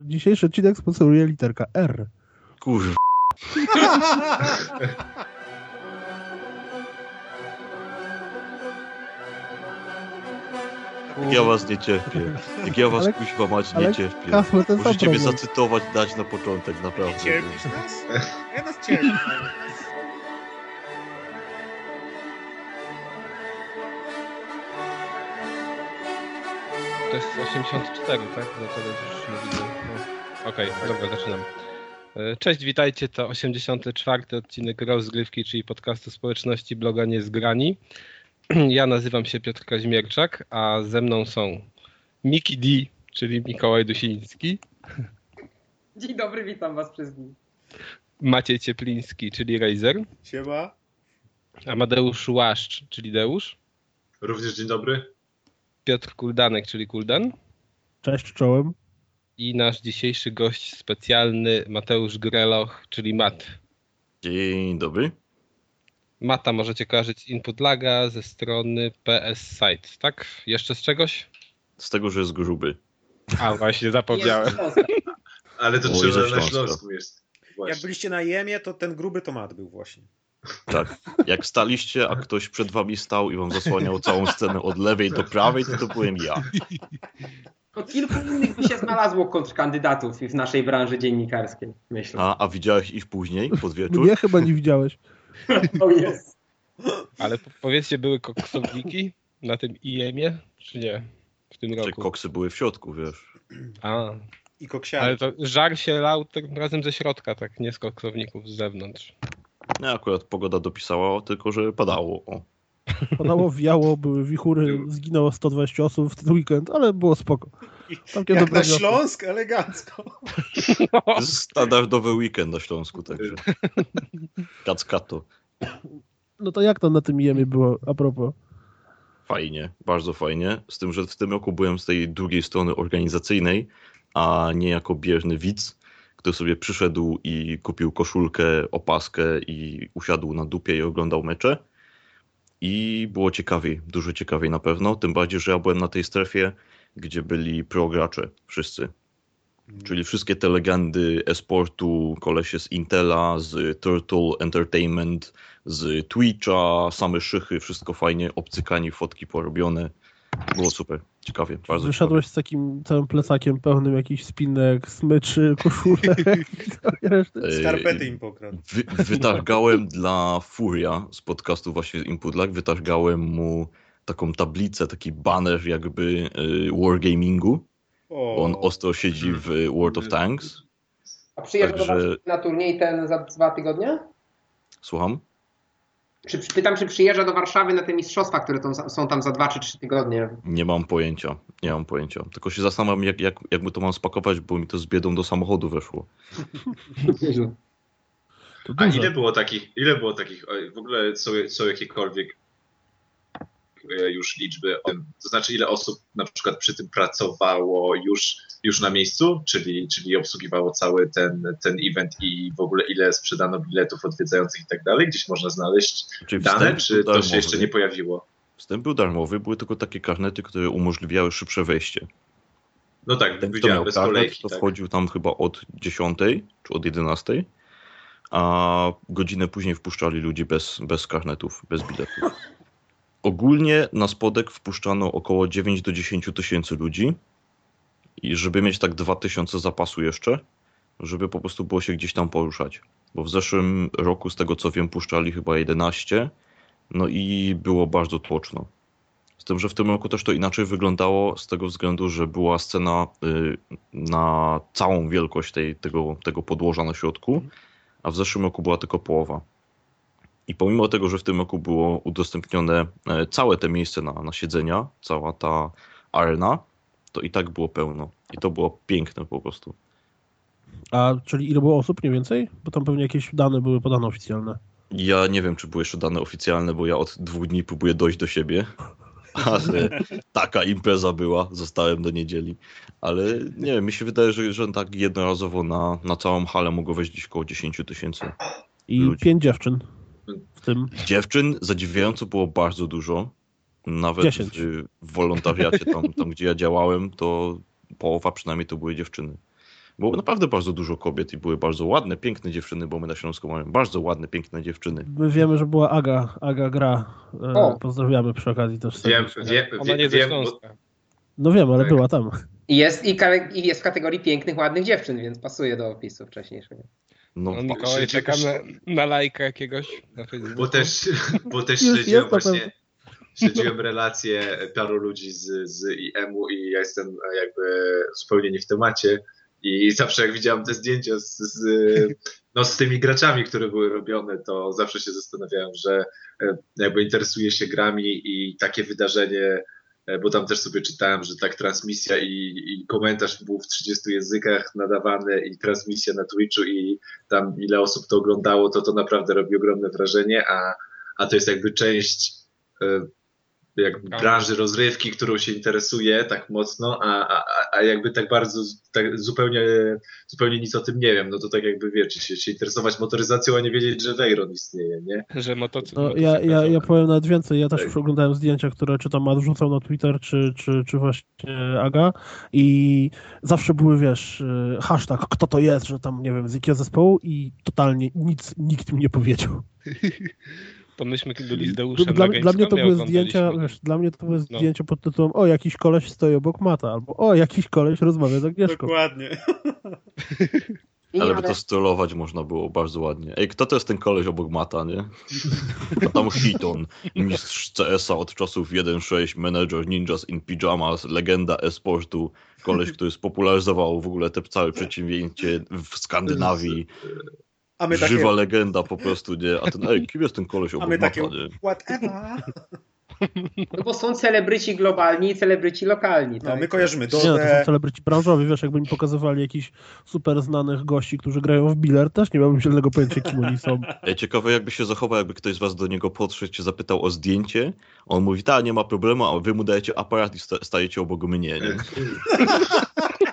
Dzisiejszy odcinek sponsoruje literka R. Kurwa. Jak ja was nie cierpię. Jak ja was Ale- kuźwa mać ale nie cierpię. Sam Możecie mnie zacytować, dać na początek, Nie naprawdę. cierpisz nas? Ja nas cierpię. To jest 84, tak? No to już nie widzę. No. Okej, dobra, zaczynam. E, Cześć, witajcie. To 84 odcinek rozgrywki, czyli podcastu społeczności bloga Niezgrani. Ja nazywam się Piotr Kaźmierczak, a ze mną są Miki D, czyli Mikołaj Dusiński, Dzień dobry, witam was przez dni. Maciej Ciepliński, czyli Razer, Siema. Amadeusz Łaszcz, czyli Deusz, Również dzień dobry. Piotr Kuldanek, czyli Kuldan Cześć czołem. i nasz dzisiejszy gość specjalny Mateusz Greloch, czyli Mat. Dzień dobry. Mata możecie kojarzyć z Input Laga ze strony PS Site, tak? Jeszcze z czegoś? Z tego, że jest gruby. A właśnie, zapomniałem. Ale to Oj, trzeba ze na. Śląsku jest. Jak Właśnie. byliście na Jemie, to ten gruby tomat był właśnie. Tak. Jak staliście, a ktoś przed wami stał i wam zasłaniał całą scenę od lewej do prawej, to to byłem ja. To kilku innych by się znalazło kontrkandydatów w naszej branży dziennikarskiej, myślę. A, a widziałeś ich później, pod wieczór? Mnie chyba nie widziałeś. To jest. Ale po- powiedzcie, były koksowniki na tym IEM-ie, czy nie? W tym Czy roku. koksy były w środku, wiesz? A, I koksiary. ale to żar się lał tym razem ze środka, tak? Nie z koksowników z zewnątrz. Nie, akurat pogoda dopisała, tylko że padało. O. Padało, wiało, były wichury, zginęło 120 osób w ten weekend, ale było spoko. Całkiem Jak na wiosny. Śląsk, elegancko. Jest standardowy weekend na Śląsku, także. Kackato. No to jak to na tym jemie było, a propos? Fajnie, bardzo fajnie. Z tym, że w tym roku byłem z tej drugiej strony organizacyjnej, a nie jako bierny widz, który sobie przyszedł i kupił koszulkę, opaskę i usiadł na dupie i oglądał mecze. I było ciekawiej, dużo ciekawiej na pewno. Tym bardziej, że ja byłem na tej strefie, gdzie byli progracze wszyscy. Czyli wszystkie te legendy e-sportu, kolesie z Intela, z Turtle Entertainment, z Twitcha, same szychy, wszystko fajnie, obcykani, fotki porobione. Było super, ciekawie, bardzo Wyszedłeś z takim całym plecakiem pełnym jakichś spinek, smyczy, koszulek ciekawie. Skarpety im pokradł. Wy, wytargałem dla Furia z podcastu właśnie Input Lag, wytargałem mu taką tablicę, taki banner jakby y, wargamingu. O, On ostro siedzi w World of Tanks. A przyjeżdża do Także- na turniej ten za dwa tygodnie? Słucham? Czy, pytam, czy przyjeżdża do Warszawy na te mistrzostwa, które tam, są tam za dwa czy trzy tygodnie? Nie mam pojęcia, nie mam pojęcia. Tylko się zastanawiam, jak, jak, jak my to mam spakować, bo mi to z biedą do samochodu weszło. To A ile było takich, ile było takich, w ogóle są, są jakiekolwiek już liczby, to znaczy ile osób na przykład przy tym pracowało już, już na miejscu, czyli, czyli obsługiwało cały ten, ten event i w ogóle ile sprzedano biletów odwiedzających i tak dalej, gdzieś można znaleźć Czyli dane, czy to się jeszcze nie pojawiło? Wstęp był darmowy, były tylko takie karnety, które umożliwiały szybsze wejście. No tak, Ten, kto miał bez karnet, kolejki. to tak. wchodził tam chyba od 10 czy od 11, a godzinę później wpuszczali ludzi bez, bez karnetów, bez biletów. Ogólnie na spodek wpuszczano około 9 do 10 tysięcy ludzi i żeby mieć tak 2 tysiące zapasu jeszcze, żeby po prostu było się gdzieś tam poruszać. Bo w zeszłym roku, z tego co wiem, puszczali chyba 11, no i było bardzo tłoczno. Z tym, że w tym roku też to inaczej wyglądało z tego względu, że była scena y, na całą wielkość tej, tego, tego podłoża na środku, a w zeszłym roku była tylko połowa. I pomimo tego, że w tym roku było udostępnione e, całe te miejsce na, na siedzenia, cała ta arena, to i tak było pełno. I to było piękne po prostu. A czyli ile było osób mniej więcej? Bo tam pewnie jakieś dane były podane oficjalne. Ja nie wiem, czy były jeszcze dane oficjalne, bo ja od dwóch dni próbuję dojść do siebie. Ale taka impreza była, zostałem do niedzieli. Ale nie wiem, mi się wydaje, że, że tak jednorazowo na, na całą halę mogło wejść gdzieś około 10 tysięcy. I Ludzi. pięć dziewczyn w tym. Dziewczyn zadziwiająco było bardzo dużo. Nawet 10. w, w wolontariacie, tam, tam gdzie ja działałem, to połowa przynajmniej to były dziewczyny. Było naprawdę bardzo dużo kobiet i były bardzo ładne, piękne dziewczyny, bo my na Śląsku mamy bardzo ładne, piękne dziewczyny. My wiemy, że była Aga, Aga Gra. E, O. Pozdrawiamy przy okazji też. Wiem, wiem, Ona nie wiem, Śląska. No wiem, ale Tak. była tam. Jest, i jest w kategorii pięknych, ładnych dziewczyn, więc pasuje do opisu wcześniejszego. No, No, Mikołaj na, na lajka jakiegoś na Facebooku. bo też, bo też śledziłem właśnie śledziłem relacje paru ludzi z, z IM-u i ja jestem jakby zupełnie nie w temacie i zawsze jak widziałem te zdjęcia z, z, no, z tymi graczami, które były robione, to zawsze się zastanawiałem, że e, jakby interesuję się grami i takie wydarzenie, e, bo tam też sobie czytałem, że tak transmisja i, i komentarz był w 30 językach nadawany i transmisja na Twitchu i tam ile osób to oglądało, to to naprawdę robi ogromne wrażenie, a, a to jest jakby część jakby Tak. branży rozrywki, którą się interesuje tak mocno, a, a, a jakby tak bardzo tak zupełnie, zupełnie nic o tym nie wiem. No to tak jakby wiecie, się, się interesować motoryzacją, a nie wiedzieć, że Veyron istnieje, nie? Że motocykl. No, ja, ja, ja powiem nawet więcej. Ja też Tak. oglądałem zdjęcia, które czy tam Matt wrzucał na Twitter, czy, czy, czy właśnie Aga i zawsze były, wiesz, y, hashtag, kto to jest, że tam, nie wiem, z jakiego zespołu i totalnie nic, nikt mi nie powiedział. To myśmy byli z Deuszem Dla, na dla mnie to były zdjęcia, wiesz, dla mnie to były No. zdjęcia pod tytułem o, jakiś koleś stoi obok Mata, albo o, jakiś koleś rozmawia z Agnieszką. Dokładnie. Ale by to stylować można było bardzo ładnie. Ej, kto to jest ten koleś obok Mata, nie? A tam Hiton, mistrz CS-a od czasów 1.6, manager Ninjas in Pyjamas, legenda e-sportu, koleś, który spopularyzował w ogóle te całe przedsięwzięcie w Skandynawii. A my takie, Żywa legenda po prostu, nie? A ten, ej, kim jest ten koleś a obok my Mata, takie nie? whatever. No bo są celebryci globalni i celebryci lokalni. No, tak? my kojarzymy Nie, no, to są celebryci branżowi, wiesz, jakby mi pokazywali jakichś super znanych gości, którzy grają w biller, też nie miałbym zielonego pojęcia, kim oni są. Ej, ciekawe jakby się zachował, jakby ktoś z was do niego podszedł, cię zapytał o zdjęcie, on mówi, tak, nie ma problemu, a wy mu dajecie aparat i sta- stajecie obok mnie, nie?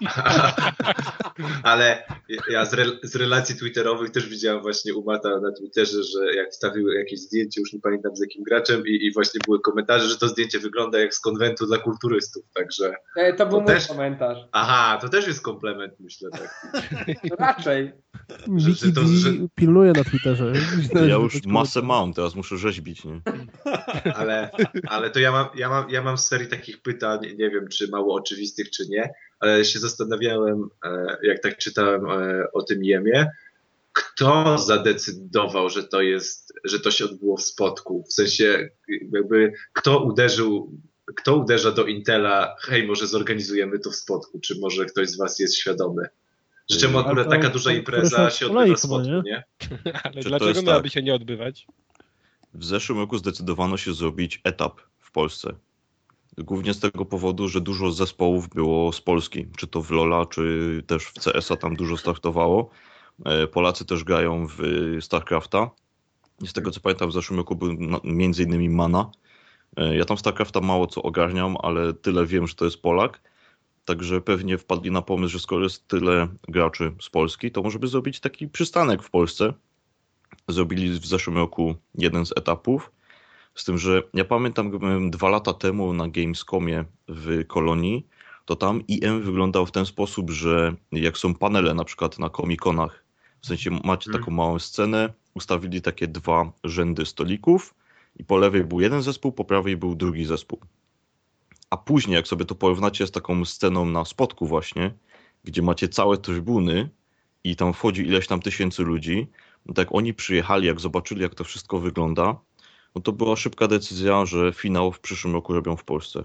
Ale ja z, rel- z relacji twitterowych też widziałem właśnie u Mata na Twitterze, że jak wstawił jakieś zdjęcie, już nie pamiętam z jakim graczem i, i właśnie były komentarze, że to zdjęcie wygląda jak z konwentu dla kulturystów, także E, To był To mój też- komentarz. aha, to też jest komplement, myślę, tak. Raczej. Miki to- D że- pilnuje na Twitterze. Ja już masę mam, teraz muszę rzeźbić, nie? Ale, ale to ja mam, ja, mam, ja mam serię takich pytań, nie wiem czy mało oczywistych, czy nie, się zastanawiałem, e, jak tak czytałem e, o tym jemie, kto zadecydował, że to jest, że to się odbyło w spotku? W sensie, jakby kto uderzył, kto uderza do Intela, hej, może zorganizujemy to w spotku, czy może ktoś z was jest świadomy? Że czemu akurat taka duża impreza się odbywa w spotku, nie? Ale dlaczego miałaby tak? się nie odbywać? W zeszłym roku zdecydowano się zrobić etap w Polsce. Głównie z tego powodu, że dużo zespołów było z Polski. Czy to w Lola, czy też w CS-a tam dużo startowało. E, Polacy też grają w StarCrafta. Z tego co pamiętam, w zeszłym roku był między innymi Mana. E, Ja tam StarCrafta mało co ogarniam, ale tyle wiem, że to jest Polak. Także pewnie wpadli na pomysł, że skoro jest tyle graczy z Polski, to może by zrobić taki przystanek w Polsce. Zrobili w zeszłym roku jeden z etapów. Z tym, że ja pamiętam, gdy byłem dwa lata temu na Gamescomie w Kolonii, to tam IM wyglądał w ten sposób, że jak są panele na przykład na komikonach, w sensie macie Mhm. taką małą scenę, ustawili takie dwa rzędy stolików i po lewej był jeden zespół, po prawej był drugi zespół. A później, jak sobie to porównacie z taką sceną na spotku właśnie, gdzie macie całe trybuny i tam wchodzi ileś tam tysięcy ludzi, no tak oni przyjechali, jak zobaczyli, jak to wszystko wygląda, no to była szybka decyzja, że finał w przyszłym roku robią w Polsce.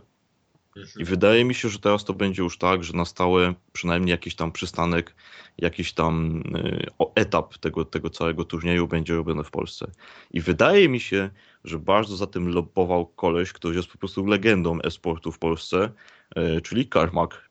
I wydaje mi się, że teraz to będzie już tak, że na stałe przynajmniej jakiś tam przystanek, jakiś tam y, o, etap tego, tego całego turnieju będzie robiony w Polsce. I wydaje mi się, że bardzo za tym lobbował koleś, który jest po prostu legendą e-sportu w Polsce, y, czyli Karmak.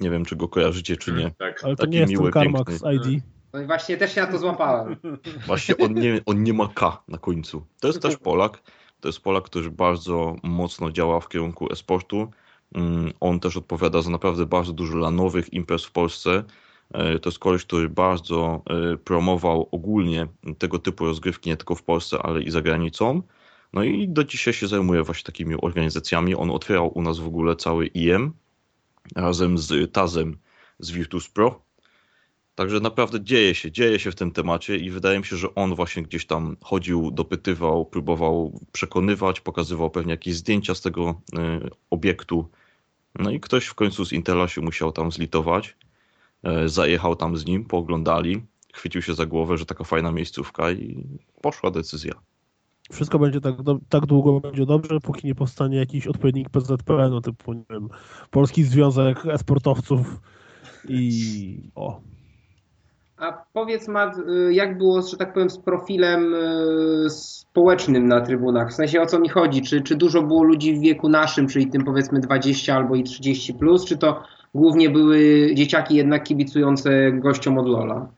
Nie wiem, czy go kojarzycie, czy nie. Tak. Ale to Taki nie jest ten miły, Karmak piękny. z ID. No i właśnie też się na to złapałem. Właśnie on nie, on nie ma K na końcu. To jest też Polak. To jest Polak, który bardzo mocno działa w kierunku e-sportu. Mm, On też odpowiada za naprawdę bardzo dużo lanowych imprez w Polsce. E, To jest koleś, który bardzo e, promował ogólnie tego typu rozgrywki nie tylko w Polsce, ale i za granicą. No i do dzisiaj się zajmuje właśnie takimi organizacjami. On otwierał u nas w ogóle cały IM razem z Tazem z Virtus Pro. Także naprawdę dzieje się, dzieje się w tym temacie i wydaje mi się, że on właśnie gdzieś tam chodził, dopytywał, próbował przekonywać, pokazywał pewnie jakieś zdjęcia z tego y, obiektu. No i ktoś w końcu z Intela się musiał tam zlitować. Y, zajechał tam z nim, pooglądali, chwycił się za głowę, że taka fajna miejscówka i poszła decyzja. Wszystko będzie tak, do, tak długo będzie dobrze, póki nie powstanie jakiś odpowiednik PZPN, no typu, nie wiem, Polski Związek Esportowców i o, A powiedz Matt, y, jak było, że tak powiem, z profilem y, społecznym na trybunach? W sensie o co mi chodzi? Czy, czy dużo było ludzi w wieku naszym, czyli tym powiedzmy 20 albo i 30 plus, czy to głównie były dzieciaki jednak kibicujące gościom od Lola?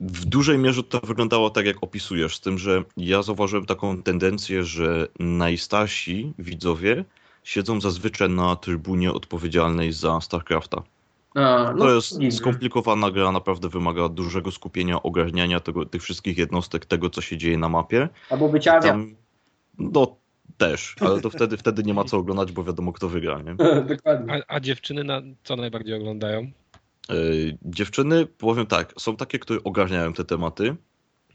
W dużej mierze to wyglądało tak, jak opisujesz, z tym, że ja zauważyłem taką tendencję, że najstarsi widzowie siedzą zazwyczaj na trybunie odpowiedzialnej za StarCrafta. A, no, To jest skomplikowana gra, naprawdę wymaga dużego skupienia, ogarniania tego, tych wszystkich jednostek, tego, co się dzieje na mapie. Albo bycia. Tam, no też, ale to wtedy, wtedy nie ma co oglądać, bo wiadomo, kto wygra, nie? Dokładnie. A, a dziewczyny na co najbardziej oglądają? Yy, Dziewczyny, powiem tak, są takie, które ogarniają te tematy,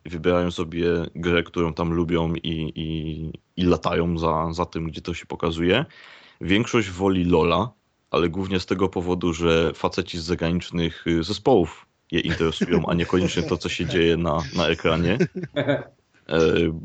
wybierają sobie grę, którą tam lubią i, i, i latają za, za tym, gdzie to się pokazuje. Większość woli Lola, ale głównie z tego powodu, że faceci z zagranicznych y, zespołów je interesują, a niekoniecznie to, co się dzieje na, na ekranie. E,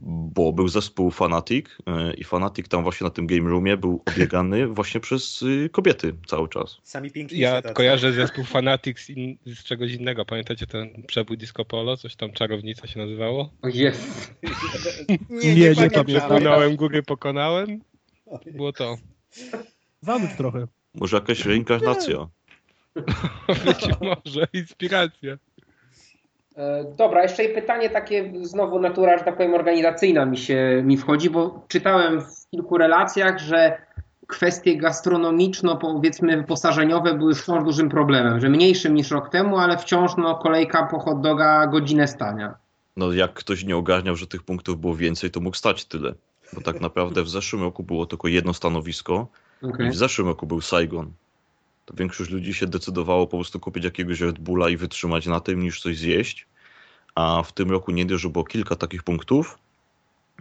Bo był zespół Fanatic e, i Fanatic tam właśnie na tym game roomie był obiegany właśnie przez y, kobiety cały czas. Sami piękni Ja tacy. kojarzę zespół Fanatics in, z czegoś innego. Pamiętacie ten przebój Disco Polo? Coś tam czarownica się nazywało? Jest. Nie, nie pamiętam. Pokonałem góry, pokonałem. Było to. zanuć trochę. Może jakaś reinkarnacja. Być może inspiracja. E, Dobra, jeszcze i pytanie takie znowu natura, że tak powiem, organizacyjna mi się mi wchodzi, bo czytałem w kilku relacjach, że kwestie gastronomiczno, powiedzmy wyposażeniowe były wciąż dużym problemem, że mniejszym niż rok temu, ale wciąż no, kolejka po hot doga godzinę stania. No jak ktoś nie ogarniał, że tych punktów było więcej, to mógł stać tyle. Bo tak naprawdę w zeszłym roku było tylko jedno stanowisko Okay. i w zeszłym roku był Saigon. To większość ludzi się decydowało po prostu kupić jakiegoś Red Bulla i wytrzymać na tym, niż coś zjeść. A w tym roku nie dość, że było kilka takich punktów,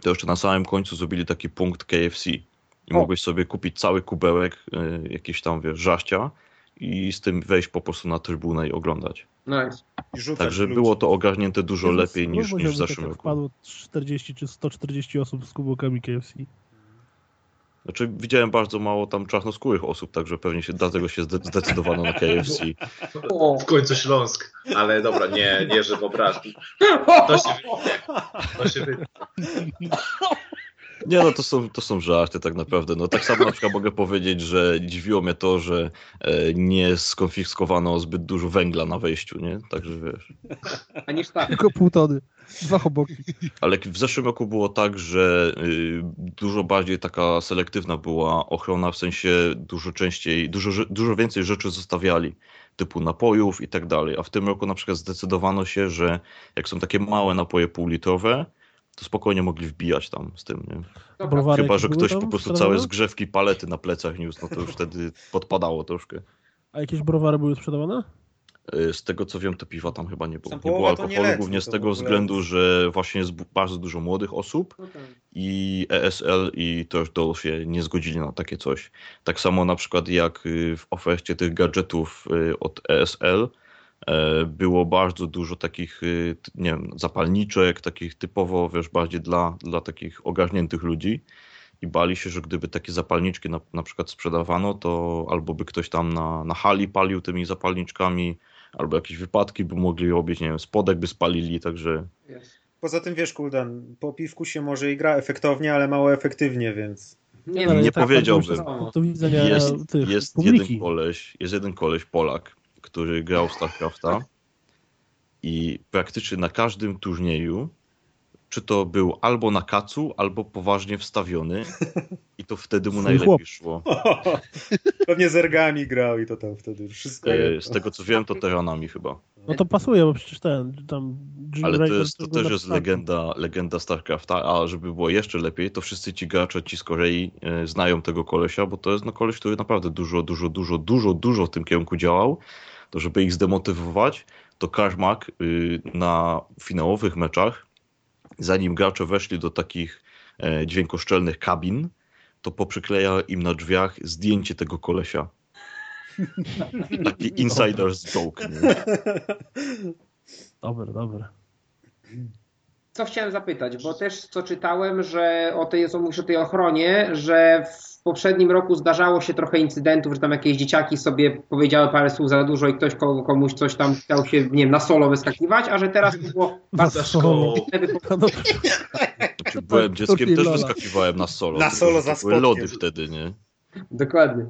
to jeszcze na samym końcu zrobili taki punkt KFC. I O. mogłeś sobie kupić cały kubełek y, jakieś tam, wiesz, żaścia i z tym wejść po prostu na trybunę i oglądać. Nice. I Także ludzi. było to ogarnięte dużo Jezus, lepiej niż, no, niż w zeszłym tak roku. Wpadło 40 czy 140 osób z kubokami KFC. Znaczy widziałem bardzo mało tam czarnoskórych osób, także pewnie się dlatego się zde- zdecydowano na KFC. O. W końcu Śląsk. Ale dobra, nie, nie, że wyobraźni. To się wytnie. To się wytnie. Nie no, to są, to są żarty tak naprawdę. No tak samo na przykład mogę powiedzieć, że dziwiło mnie to, że e, nie skonfiskowano zbyt dużo węgla na wejściu, nie? Także wiesz. A niż tak. Tylko pół tony. Dwa choboki. Ale w zeszłym roku było tak, że y, dużo bardziej taka selektywna była ochrona, w sensie dużo częściej, dużo, dużo więcej rzeczy zostawiali, typu napojów i tak dalej. A w tym roku na przykład zdecydowano się, że jak są takie małe napoje półlitrowe, to spokojnie mogli wbijać tam z tym, nie? Dobra. Chyba, że ktoś po prostu całe zgrzewki palety na plecach niósł, no to już wtedy podpadało troszkę. A jakieś browary były sprzedawane? Y, Z tego co wiem, to piwa tam chyba nie było. Nie było alkoholu, nieletni, głównie z tego względu, że właśnie jest bardzo dużo młodych osób No tak. i ESL i też Dole się nie zgodzili na takie coś. Tak samo na przykład jak y, w ofercie tych gadżetów y, od ESL e, było bardzo dużo takich, y, nie wiem, zapalniczek, takich typowo, wiesz, bardziej dla, dla takich ogarniętych ludzi i bali się, że gdyby takie zapalniczki na, na przykład sprzedawano, to albo by ktoś tam na, na hali palił tymi zapalniczkami, albo jakieś wypadki by mogli robić, nie wiem, spodek by spalili, także. Poza tym wiesz, Kuldan, po piwku się może i gra efektownie, ale mało efektywnie, więc Nie, nie tak, powiedziałbym. patrząc Z punktu widzenia jest, jest jeden koleś, jest jeden koleś Polak, który grał w StarCrafta i praktycznie na każdym turnieju, czy to był albo na kacu, albo poważnie wstawiony i to wtedy mu najlepiej szło. pewnie z ergami grał i to tam wtedy wszystko. E. Z tego co wiem, to teranami chyba. No to pasuje, bo przecież ten tam Jim Ale to, jest, to też jest legenda, legenda StarCrafta, a żeby było jeszcze lepiej, to wszyscy ci gracze ci z Korei e, znają tego kolesia, bo to jest no koleś, który naprawdę dużo, dużo, dużo, dużo, dużo w tym kierunku działał. To żeby ich zdemotywować, to Karmak y, na finałowych meczach, zanim gracze weszli do takich e, dźwiękoszczelnych kabin, to poprzykleja im na drzwiach zdjęcie tego kolesia. Taki insider's joke. Nie? Dobre, dobre. Co chciałem zapytać, bo też co czytałem, że o tej, o tej ochronie, że w poprzednim roku zdarzało się trochę incydentów, że tam jakieś dzieciaki sobie powiedziały parę słów za dużo i ktoś komuś coś tam chciał się, nie wiem, na solo wyskakiwać, a że teraz to było Za szkołą. No, Znaczy, byłem dzieckiem, też wyskakiwałem na solo. Na solo za były lody wtedy, nie? Dokładnie.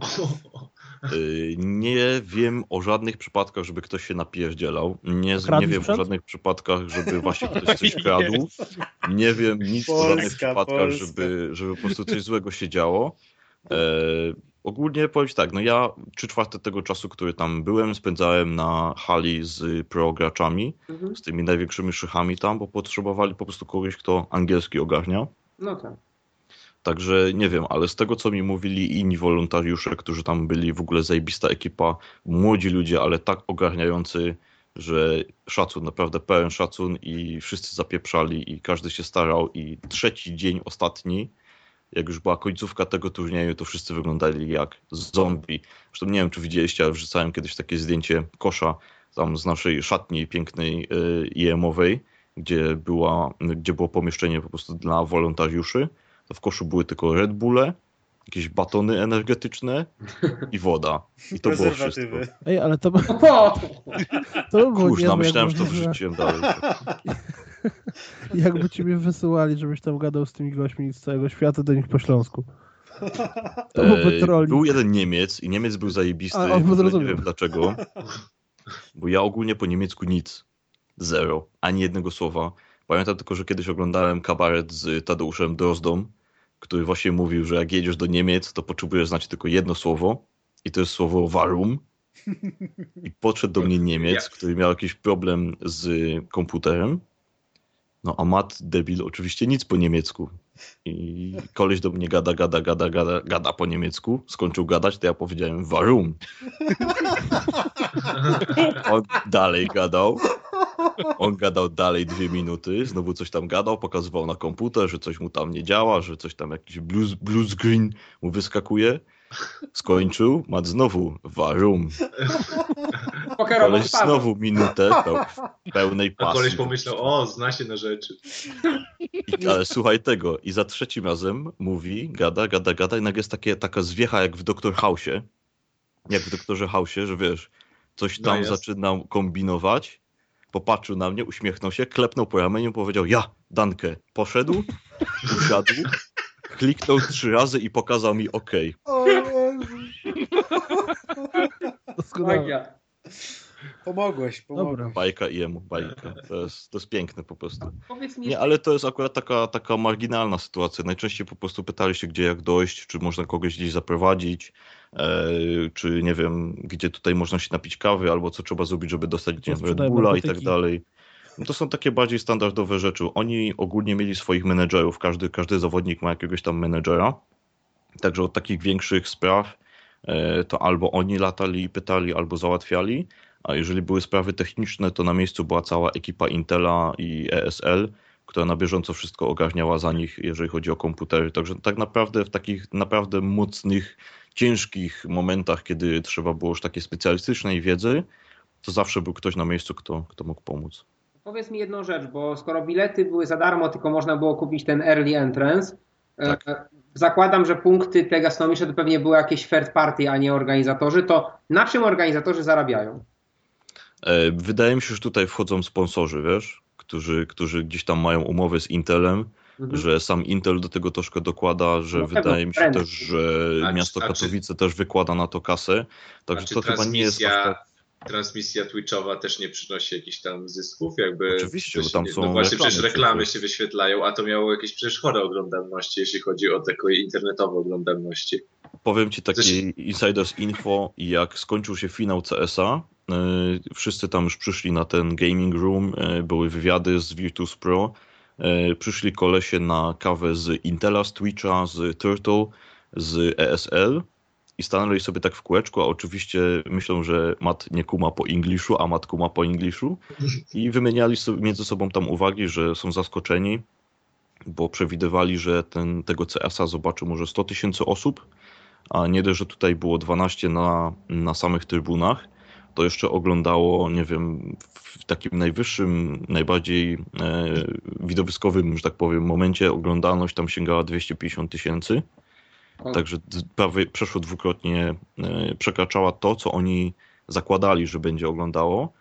Y, Nie wiem o żadnych przypadkach, żeby ktoś się napierdzielał. Nie, nie wiem o żadnych przypadkach, żeby właśnie ktoś coś kradł. Nie wiem nic o żadnych Polska, przypadkach, Polska. żeby, żeby po prostu coś złego się działo. E, ogólnie powiem tak, no ja trzy czwarte tego czasu, który tam byłem, spędzałem na hali z pro graczami, Mhm. z tymi największymi szychami tam, bo potrzebowali po prostu kogoś, kto angielski ogarnia. No tak. Także nie wiem, ale z tego co mi mówili inni wolontariusze, którzy tam byli, w ogóle zajebista ekipa, młodzi ludzie, ale tak ogarniający, że szacun, naprawdę pełen szacun i wszyscy zapieprzali i każdy się starał i trzeci dzień, ostatni, jak już była końcówka tego turnieju, to wszyscy wyglądali jak zombie. Zresztą nie wiem, czy widzieliście, ale wrzucałem kiedyś takie zdjęcie kosza tam z naszej szatni pięknej y, IEM-owej, gdzie, była, gdzie było pomieszczenie po prostu dla wolontariuszy. To w koszu były tylko Red Bulle, jakieś batony energetyczne i woda. I to było wszystko. Prezerwatywy. Ej, ale to, to by było Kurz, myślałem, że to wrzuciłem dalej. jakby ciebie wysyłali, żebyś tam gadał z tymi gośćmi z całego świata do nich po śląsku. To byłby. Był jeden Niemiec i Niemiec był zajebisty. A, nie wiem dlaczego. Bo ja ogólnie po niemiecku nic. Zero. Ani jednego słowa. Pamiętam tylko, że kiedyś oglądałem kabaret z Tadeuszem Drozdą, który właśnie mówił, że jak jedziesz do Niemiec, to potrzebujesz znać tylko jedno słowo i to jest słowo warum. I podszedł do mnie Niemiec, który miał jakiś problem z komputerem. No a Matt debil oczywiście nic po niemiecku. I koleś do mnie gada, gada, gada, gada, gada po niemiecku. Skończył gadać, to ja powiedziałem warum. On dalej gadał. On gadał dalej dwie minuty, znowu coś tam gadał, pokazywał na komputer, że coś mu tam nie działa, że coś tam jakiś blue, blue screen mu wyskakuje. Skończył, Mat znowu warum. Koleś znowu minutę pełnej A pasji. koleś pomyślał, o, zna się na rzeczy. I, ale słuchaj tego, i za trzecim razem mówi, gada, gada, gada i nagle jest takie, taka zwiecha jak w Doktor House'ie, jak w Doktorze House'ie, że wiesz, coś No tam jest. zaczynał kombinować, popatrzył na mnie, uśmiechnął się, klepnął po ramieniu, powiedział ja, Dankę, poszedł, usiadł, kliknął trzy razy i pokazał mi OK. O Jezu. Magia. Pomogłeś, pomogłeś. Dobra. Bajka i jemu, bajka. To jest, to jest piękne po prostu. Powiedz mi, Nie, ale to jest akurat taka, taka marginalna sytuacja. Najczęściej po prostu pytali się, gdzie jak dojść, czy można kogoś gdzieś zaprowadzić, e, czy nie wiem, gdzie tutaj można się napić kawy, albo co trzeba zrobić, żeby dostać nie wiem, Red Bulla i tak dalej. No to są takie bardziej standardowe rzeczy. Oni ogólnie mieli swoich menedżerów, każdy, każdy zawodnik ma jakiegoś tam menedżera. Także od takich większych spraw e, to albo oni latali i pytali, albo załatwiali, a jeżeli były sprawy techniczne, to na miejscu była cała ekipa Intela i ESL, która na bieżąco wszystko ogarniała za nich, jeżeli chodzi o komputery. Także tak naprawdę w takich naprawdę mocnych, ciężkich momentach, kiedy trzeba było już takiej specjalistycznej wiedzy, to zawsze był ktoś na miejscu, kto, kto mógł pomóc. Powiedz mi jedną rzecz, bo skoro bilety były za darmo, tylko można było kupić ten early entrance, e, Tak. zakładam, że punkty te gastronomiczne to pewnie były jakieś third party, a nie organizatorzy, to na czym organizatorzy zarabiają? E, Wydaje mi się, że tutaj wchodzą sponsorzy, wiesz, którzy, którzy gdzieś tam mają umowy z Intelem, Mhm. że sam Intel do tego troszkę dokłada, że No wydaje mi się też, że A czy- miasto a czy- Katowice też wykłada na to kasę. Także to chyba nie jest aż tak... transmisja Twitchowa też nie przynosi jakichś tam zysków? Jakby Oczywiście, bo tam są No właśnie, reklamy przecież reklamy się wyświetlają, a to miało jakieś przecież chore oglądalności, jeśli chodzi o takie internetowe oglądalności. Powiem ci takie Coś- insiders info, jak skończył się finał CS-a, yy, wszyscy tam już przyszli na ten gaming room, yy, były wywiady z Virtus Pro, yy, przyszli kolesie na kawę z Intela, z Twitcha, z Turtle, z ESL i stanęli sobie tak w kółeczku, a oczywiście myślą, że Matt nie kuma po ingliszu, a Matt kuma po ingliszu i wymieniali między sobą tam uwagi, że są zaskoczeni, bo przewidywali, że ten, tego CS-a zobaczy może 100 tysięcy osób, a nie dość, że tutaj było 12 na, na samych trybunach, to jeszcze oglądało, nie wiem, w takim najwyższym, najbardziej e, widowiskowym, że tak powiem, momencie oglądalność tam sięgała 250 tysięcy. Także prawie przeszło dwukrotnie e, przekraczała to, co oni zakładali, że będzie oglądało.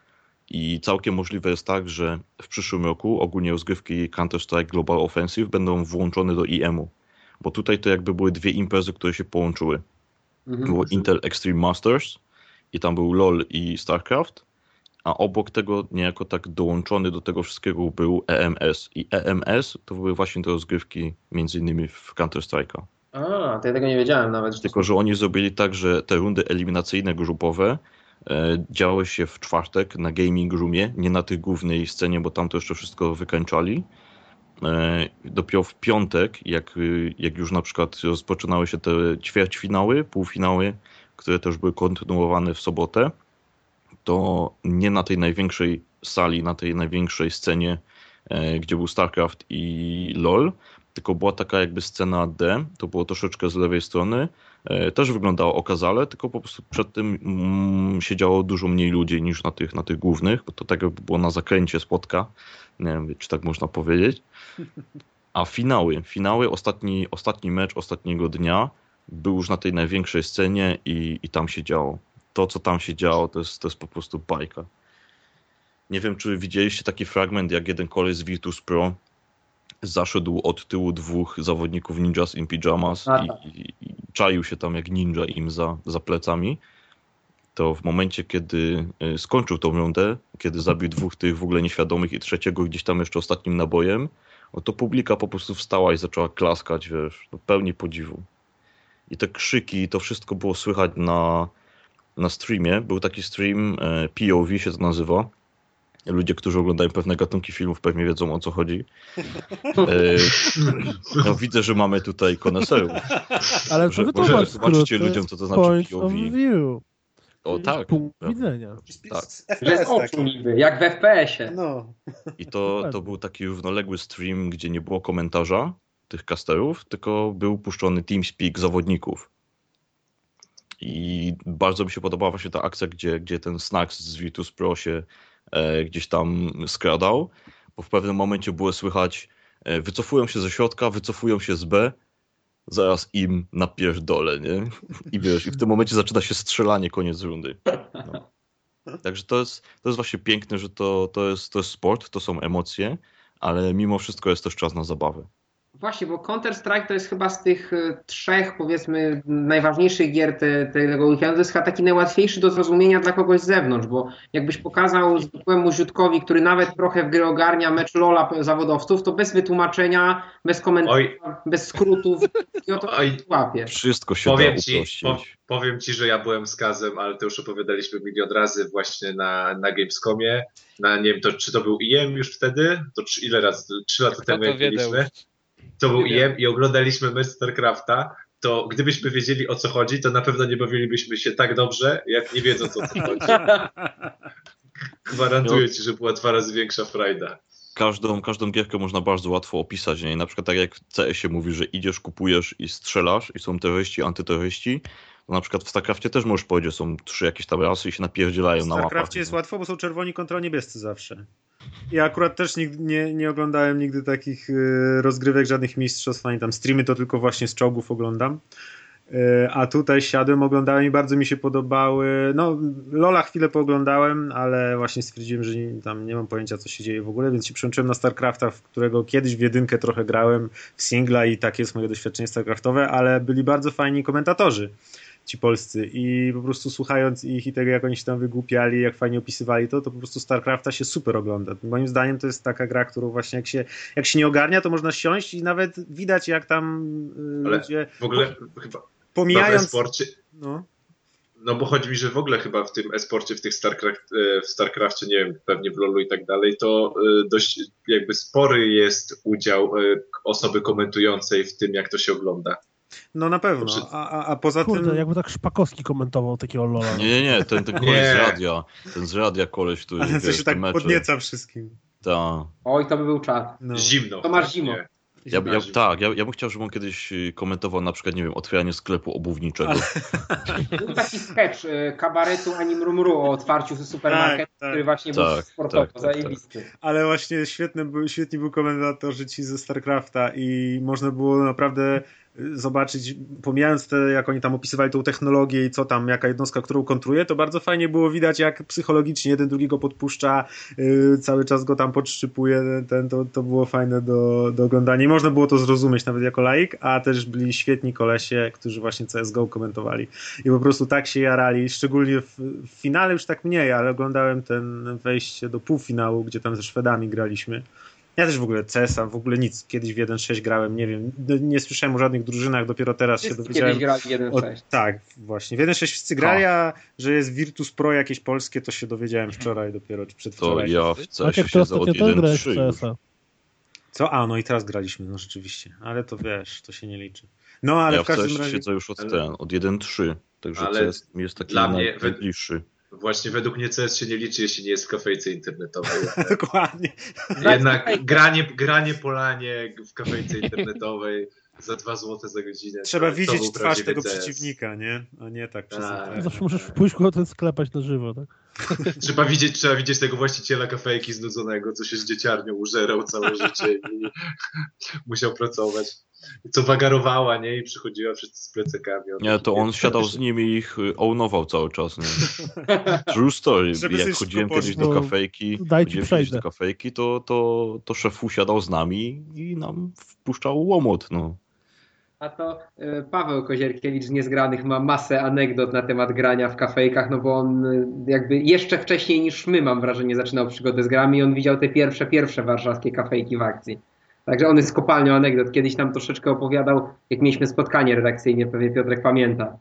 I całkiem możliwe jest tak, że w przyszłym roku ogólnie rozgrywki Counter-Strike Global Offensive będą włączone do IEM-u. Bo tutaj to jakby były dwie imprezy, które się połączyły. Mhm. Było Intel Extreme Masters i tam był LOL i StarCraft, a obok tego niejako tak dołączony do tego wszystkiego był EMS. I EMS to były właśnie te rozgrywki między innymi w Counter-Strike'a. A, to ja tego nie wiedziałem nawet. Tylko, że oni zrobili tak, że te rundy eliminacyjne grupowe e, działy się w czwartek na gaming roomie, nie na tej głównej scenie, bo tam to jeszcze wszystko wykańczali. E, dopiero w piątek, jak, jak już na przykład rozpoczynały się te ćwierćfinały, półfinały, które też były kontynuowane w sobotę, to nie na tej największej sali, na tej największej scenie, e, gdzie był StarCraft i LOL, tylko była taka jakby scena D, to było troszeczkę z lewej strony, e, też wyglądało okazale, tylko po prostu przed tym mm, siedziało dużo mniej ludzi niż na tych, na tych głównych, bo to tak jakby było na zakręcie spotka, nie wiem, czy tak można powiedzieć. A finały, finały, ostatni, ostatni mecz ostatniego dnia był już na tej największej scenie i, i tam się działo. To, co tam się działo, to jest, to jest po prostu bajka. Nie wiem, czy widzieliście taki fragment, jak jeden koleś z Virtus Pro zaszedł od tyłu dwóch zawodników Ninjas in Pyjamas i, tak. i, i, czaił się tam jak ninja im za, za plecami. To w momencie, kiedy y, skończył tą rundę, kiedy zabił dwóch tych w ogóle nieświadomych i trzeciego gdzieś tam jeszcze ostatnim nabojem, no to publika po prostu wstała i zaczęła klaskać, wiesz, do pełni podziwu. I te krzyki, to wszystko było słychać na, na streamie. Był taki stream, e, POV się to nazywa, Ludzie, którzy oglądają pewne gatunki filmów, pewnie wiedzą o co chodzi. E, no, widzę, że mamy tutaj koneserów. Ale to wytłumacz Zobaczcie ludziom, co to znaczy POV. O tak. Punkt widzenia. Tak. Jest oczu niby, jak w FPS-ie. No. I to, to był taki równoległy stream, gdzie nie było komentarza tych casterów, tylko był puszczony TeamSpeak zawodników. I bardzo mi się podobała właśnie ta akcja, gdzie, gdzie ten Snacks z Virtus Pro się gdzieś tam skradał, bo w pewnym momencie było słychać e, wycofują się ze środka, wycofują się z B, zaraz im napierdolę, nie? I wiesz, i w tym momencie zaczyna się strzelanie, koniec rundy. No. Także to jest, to jest właśnie piękne, że to, to, jest, to jest sport, to są emocje, ale mimo wszystko jest też czas na zabawę. Właśnie, bo Counter-Strike to jest chyba z tych e, trzech, powiedzmy, najważniejszych gier te, tego weekendu, to jest chyba taki najłatwiejszy do zrozumienia dla kogoś z zewnątrz, bo jakbyś pokazał zwykłemu ziutkowi, który nawet trochę w gry ogarnia mecz Lola zawodowców, to bez wytłumaczenia, bez komentarzy, bez skrótów, i o to Oj. łapie. Wszystko się powiem da ci, po, powiem ci, że ja byłem skazem, ale to już opowiadaliśmy milion razy właśnie na, na Gamescomie, na, nie wiem, to, czy to był IEM już wtedy? To ile razy? Trzy lata Kto temu jak byliśmy to był IM i oglądaliśmy mecz StarCrafta, to gdybyśmy wiedzieli o co chodzi, to na pewno nie bawilibyśmy się tak dobrze, jak nie wiedząc o co chodzi. Gwarantuję ci, że była dwa razy większa frajda. Każdą, każdą gierkę można bardzo łatwo opisać. Nie? Na przykład tak jak w CS-ie mówi, że idziesz, kupujesz i strzelasz i są terroryści, antyterroryści, to na przykład w StarCraftie też możesz powiedzieć, są trzy jakieś tam rasy i się napierdzielają na mapach. W StarCraftie jest łatwo, bo są czerwoni kontra niebiescy zawsze. Ja akurat też nigdy, nie, nie oglądałem nigdy takich y, rozgrywek, żadnych mistrzostw, ani tam streamy, to tylko właśnie z czołgów oglądam. Y, a tutaj siadłem, oglądałem i bardzo mi się podobały. No, Lola chwilę pooglądałem, ale właśnie stwierdziłem, że nie, tam nie mam pojęcia, co się dzieje w ogóle, więc się przyłączyłem na StarCrafta, w którego kiedyś w jedynkę trochę grałem, w singla i takie jest moje doświadczenie StarCraftowe, ale byli bardzo fajni komentatorzy ci polscy i po prostu słuchając ich i tego, jak oni się tam wygłupiali, jak fajnie opisywali to, to po prostu StarCrafta się super ogląda. Moim zdaniem to jest taka gra, którą właśnie jak się, jak się nie ogarnia, to można siąść i nawet widać, jak tam y, Ale ludzie... w ogóle chyba pomijając... w sporcie no. No bo chodzi mi, że w ogóle chyba w tym esporcie, w tych StarCraft, e, w StarCraftie, nie wiem, pewnie w LoLu i tak dalej, to e, dość jakby spory jest udział e, osoby komentującej w tym, jak to się ogląda. No na pewno, Dobrze. a, a, a poza Kurde, tym... jakby tak Szpakowski komentował takiego Lola. Nie, nie, nie, ten, ten koleś Nie. z radia. Ten z radia koleś, który Ale co się tak mecze. podnieca wszystkim. Ta. Oj, to by był czad. No. Zimno. To masz zimno. Ja, ja, tak, ja, ja bym chciał, żeby on kiedyś y, komentował na przykład, nie wiem, otwieranie sklepu obuwniczego. Był taki sketch y, kabaretu Anim Rumru o otwarciu supermarketu, Tak, tak. który właśnie był Tak, sportowo tak, tak, tak. zajebisty. Ale właśnie świetny był, świetni był komentatorzy ci ze StarCrafta i można było naprawdę zobaczyć, pomijając te, jak oni tam opisywali tą technologię i co tam, jaka jednostka, którą kontruje, to bardzo fajnie było widać, jak psychologicznie jeden drugiego podpuszcza, yy, cały czas go tam podszczypuje, ten, to, to było fajne do, do oglądania i można było to zrozumieć nawet jako laik, a też byli świetni kolesie, którzy właśnie CSGO komentowali i po prostu tak się jarali, szczególnie w, w finale już tak mniej, ale oglądałem ten wejście do półfinału, gdzie tam ze Szwedami graliśmy. Ja też w ogóle CS-a, w ogóle nic. Kiedyś w 1.6 grałem, nie wiem, nie słyszałem o żadnych drużynach, dopiero teraz się Wszyscy dowiedziałem. kiedyś grali O, sześć. tak, właśnie. W 1.6 wszyscy grali, a że jest Virtus Pro jakieś polskie, to się dowiedziałem wczoraj dopiero, czy To przedwczoraj. ja w ty siedzę od ostatnio też grałeś w 1.3 już. CS-a. Co? A, no i teraz graliśmy, no rzeczywiście. Ale to wiesz, to się nie liczy. No, ale ja w w każdym razie... siedzę już od ten, od 1.3. Także Ale CS mi jest taki dla mnie- najbliższy. Właśnie według mnie CS się nie liczy, jeśli nie jest w kafejce internetowej. Dokładnie. Jednak granie, granie po lanie w kafejce internetowej za 2 zł za godzinę. Trzeba to, to widzieć był twarz tego CS. przeciwnika, nie? A nie tak przez Tak. Zawsze możesz pójść go ten sklepać na żywo, tak? Trzeba widzieć, trzeba widzieć tego właściciela kafejki znudzonego, co się z dzieciarnią użerał całe życie i musiał pracować. Co wagarowała, nie? I przychodziła wszyscy z plecakami. Nie, to on siadał z nimi i ich y, ownował cały czas, nie? True story. Żeby Jak sobie chodziłem kiedyś do kafejki, chodziłem kiedyś do kafejki, to, to, to szef usiadał z nami i nam wpuszczał łomot, no. A to y, Paweł Kozierkiewicz z Niezgranych ma masę anegdot na temat grania w kafejkach, no bo on y, jakby jeszcze wcześniej niż my, mam wrażenie, zaczynał przygodę z grami i on widział te pierwsze, pierwsze warszawskie kafejki w akcji. Także on jest z kopalnią anegdot. Kiedyś nam troszeczkę opowiadał, jak mieliśmy spotkanie redakcyjne, pewnie Piotrek pamięta.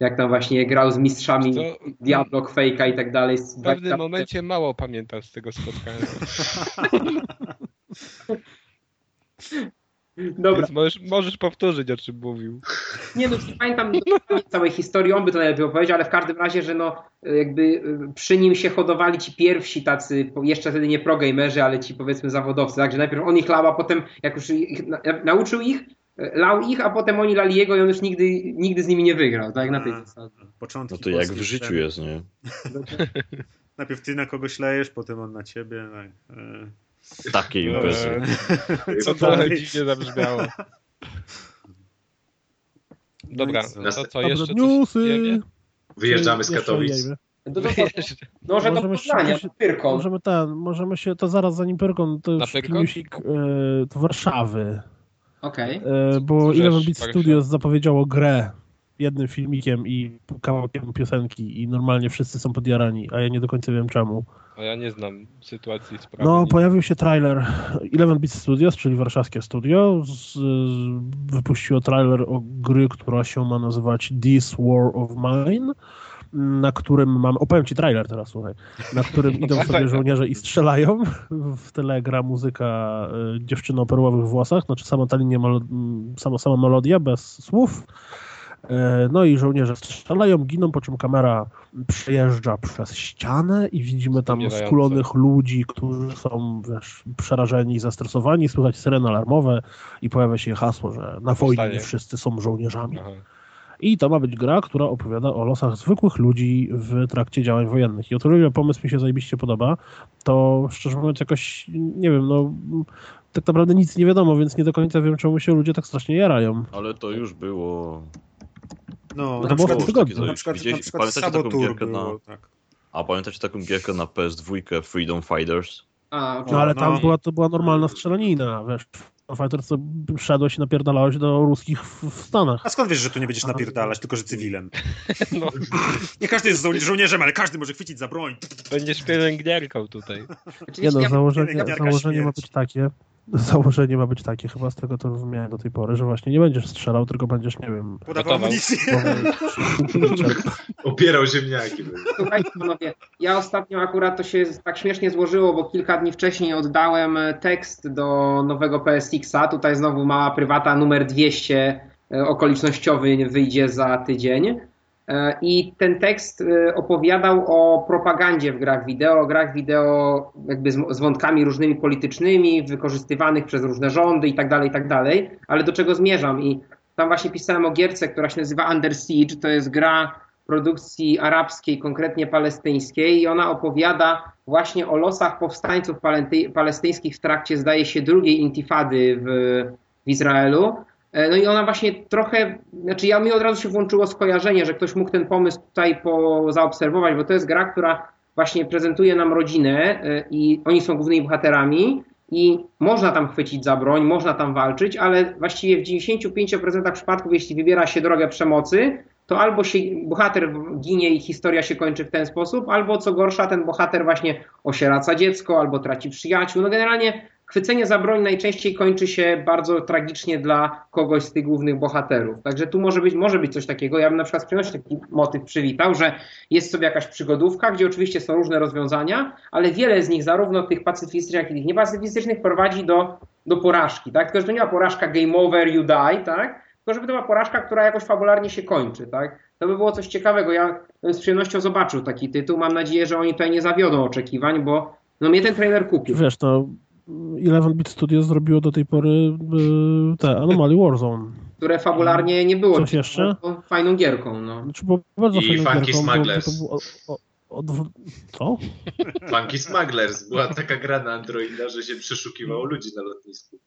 Jak tam właśnie grał z mistrzami Co? Diablo, Quake'a i tak dalej. W pewnym momencie mało pamiętam z tego spotkania. Dobra, Więc możesz, możesz powtórzyć, o czym mówił. Nie no, nie pamiętam całej historii, on by to najlepiej opowiedział, ale w każdym razie, że no jakby y, przy nim się hodowali ci pierwsi tacy, jeszcze wtedy nie progamerzy, ale ci powiedzmy zawodowcy, także najpierw on ich lał, a potem jak już ich, na, nauczył ich, y, lał ich, a potem oni lali jego i on już nigdy, nigdy z nimi nie wygrał, tak na tej zasadzie. Początki No to jak w życiu jest, nie? Najpierw ty na kogoś lejesz, potem on na ciebie. Tak. E, Takie e, imprezy. Co To trochę dziwnie zabrzmiało. Dobra, No to co, jeszcze coś? Wyjeżdżamy z Katowic. No, to, to, może do Poznania, się- Pyrkon. Możemy ten, możemy się, to zaraz zanim Pyrkon, to Na już newsik e, do Warszawy. Okej. E, bo Eleven Beat. Studios zapowiedziało grę jednym filmikiem i kawałkiem piosenki i normalnie wszyscy są podjarani, a ja nie do końca wiem czemu. A ja nie znam sytuacji sprawy. No, pojawił się trailer Eleven Beat Studios, czyli warszawskie studio, z, wypuściło trailer o gry, która się ma nazywać This War of Mine, na którym mamy, opowiem ci trailer teraz, słuchaj, na którym idą sobie żołnierze i strzelają, w tle gra muzyka y, dziewczyny o perłowych włosach, znaczy sama ta linia, sama, sama melodia, bez słów, E, No i żołnierze strzelają, giną, po czym kamera przejeżdża przez ścianę i widzimy tam Umierające. skulonych ludzi, którzy są wiesz, przerażeni, zestresowani, słychać syreny alarmowe i pojawia się hasło, że na wojnie nie wszyscy są żołnierzami. Aha. I to ma być gra, która opowiada o losach zwykłych ludzi w trakcie działań wojennych. I o tyle pomysł mi się zajebiście podoba, to szczerze mówiąc jakoś, nie wiem, no tak naprawdę nic nie wiadomo, więc nie do końca wiem, czemu się ludzie tak strasznie jarają. Ale to już było... No, To na było w tygodniu. coś. na przykład, Widzieliście- na przykład pamiętacie taką gierkę na- było, tak. A pamiętacie taką gierkę na PS2 Freedom Fighters? A, No ale no. tam była, to była normalna strzelanina, wiesz. Fighter co szedłeś i napierdalałeś do ruskich w, Stanach. A skąd wiesz, że tu nie będziesz napierdalać, tylko że cywilem? No, Nie każdy jest żo- żołnierzem, ale każdy może chwycić za broń. będziesz pielęgniarką tutaj. Nie no, założenie, założenie ma być takie, założenie ma być takie, chyba z tego to rozumiałem do tej pory, że właśnie nie będziesz strzelał, tylko będziesz, nie wiem, Podawał amunicję. Opierał ziemniaki. Słuchajcie panowie, ja ostatnio akurat to się tak śmiesznie złożyło, bo kilka dni wcześniej oddałem tekst do nowego PSX-a. Tutaj znowu mała prywata numer 200 e, okolicznościowy wyjdzie za tydzień. E, I ten tekst e, opowiadał o propagandzie w grach wideo, o grach wideo jakby z, wątkami różnymi politycznymi, wykorzystywanych przez różne rządy i tak dalej, i tak. Ale do czego zmierzam? I tam właśnie pisałem o gierce, która się nazywa Under Siege. To jest gra produkcji arabskiej, konkretnie palestyńskiej i ona opowiada właśnie o losach powstańców palestyńskich w trakcie, zdaje się, drugiej intifady w, w Izraelu. E, no i ona właśnie trochę, znaczy ja mi od razu się włączyło skojarzenie, że ktoś mógł ten pomysł tutaj po, zaobserwować, bo to jest gra, która właśnie prezentuje nam rodzinę e, i oni są głównymi bohaterami i można tam chwycić za broń, można tam walczyć, ale właściwie w 95% przypadków, jeśli wybiera się drogę przemocy, to albo się bohater ginie i historia się kończy w ten sposób, albo co gorsza, ten bohater właśnie osieraca dziecko, albo traci przyjaciół. No generalnie chwycenie za broń najczęściej kończy się bardzo tragicznie dla kogoś z tych głównych bohaterów. Także tu może być, może być coś takiego. Ja bym na przykład z przyjemnością taki motyw przywitał, że jest sobie jakaś przygodówka, gdzie oczywiście są różne rozwiązania, ale wiele z nich, zarówno tych pacyfistycznych, jak i tych niepacyfistycznych, prowadzi do, do porażki. Tak? Tylko, że to nie ma porażka game over, you die, tak? tylko żeby to była porażka, która jakoś fabularnie się kończy. Tak? To by było coś ciekawego. Ja z przyjemnością zobaczył taki tytuł. Mam nadzieję, że oni tutaj nie zawiodą oczekiwań, bo no mnie ten trailer kupił. Wiesz, to 11-bit Studios zrobiło do tej pory y, te Anomaly Warzone. Które fabularnie nie było. Coś jeszcze? Fajną gierką. No. Znaczy, było bardzo I fajną Funky gierką. Smugglers. Bo, bo, o, o, co? Funky Smugglers była taka gra na Androida, że się przeszukiwało ludzi na lotnisku.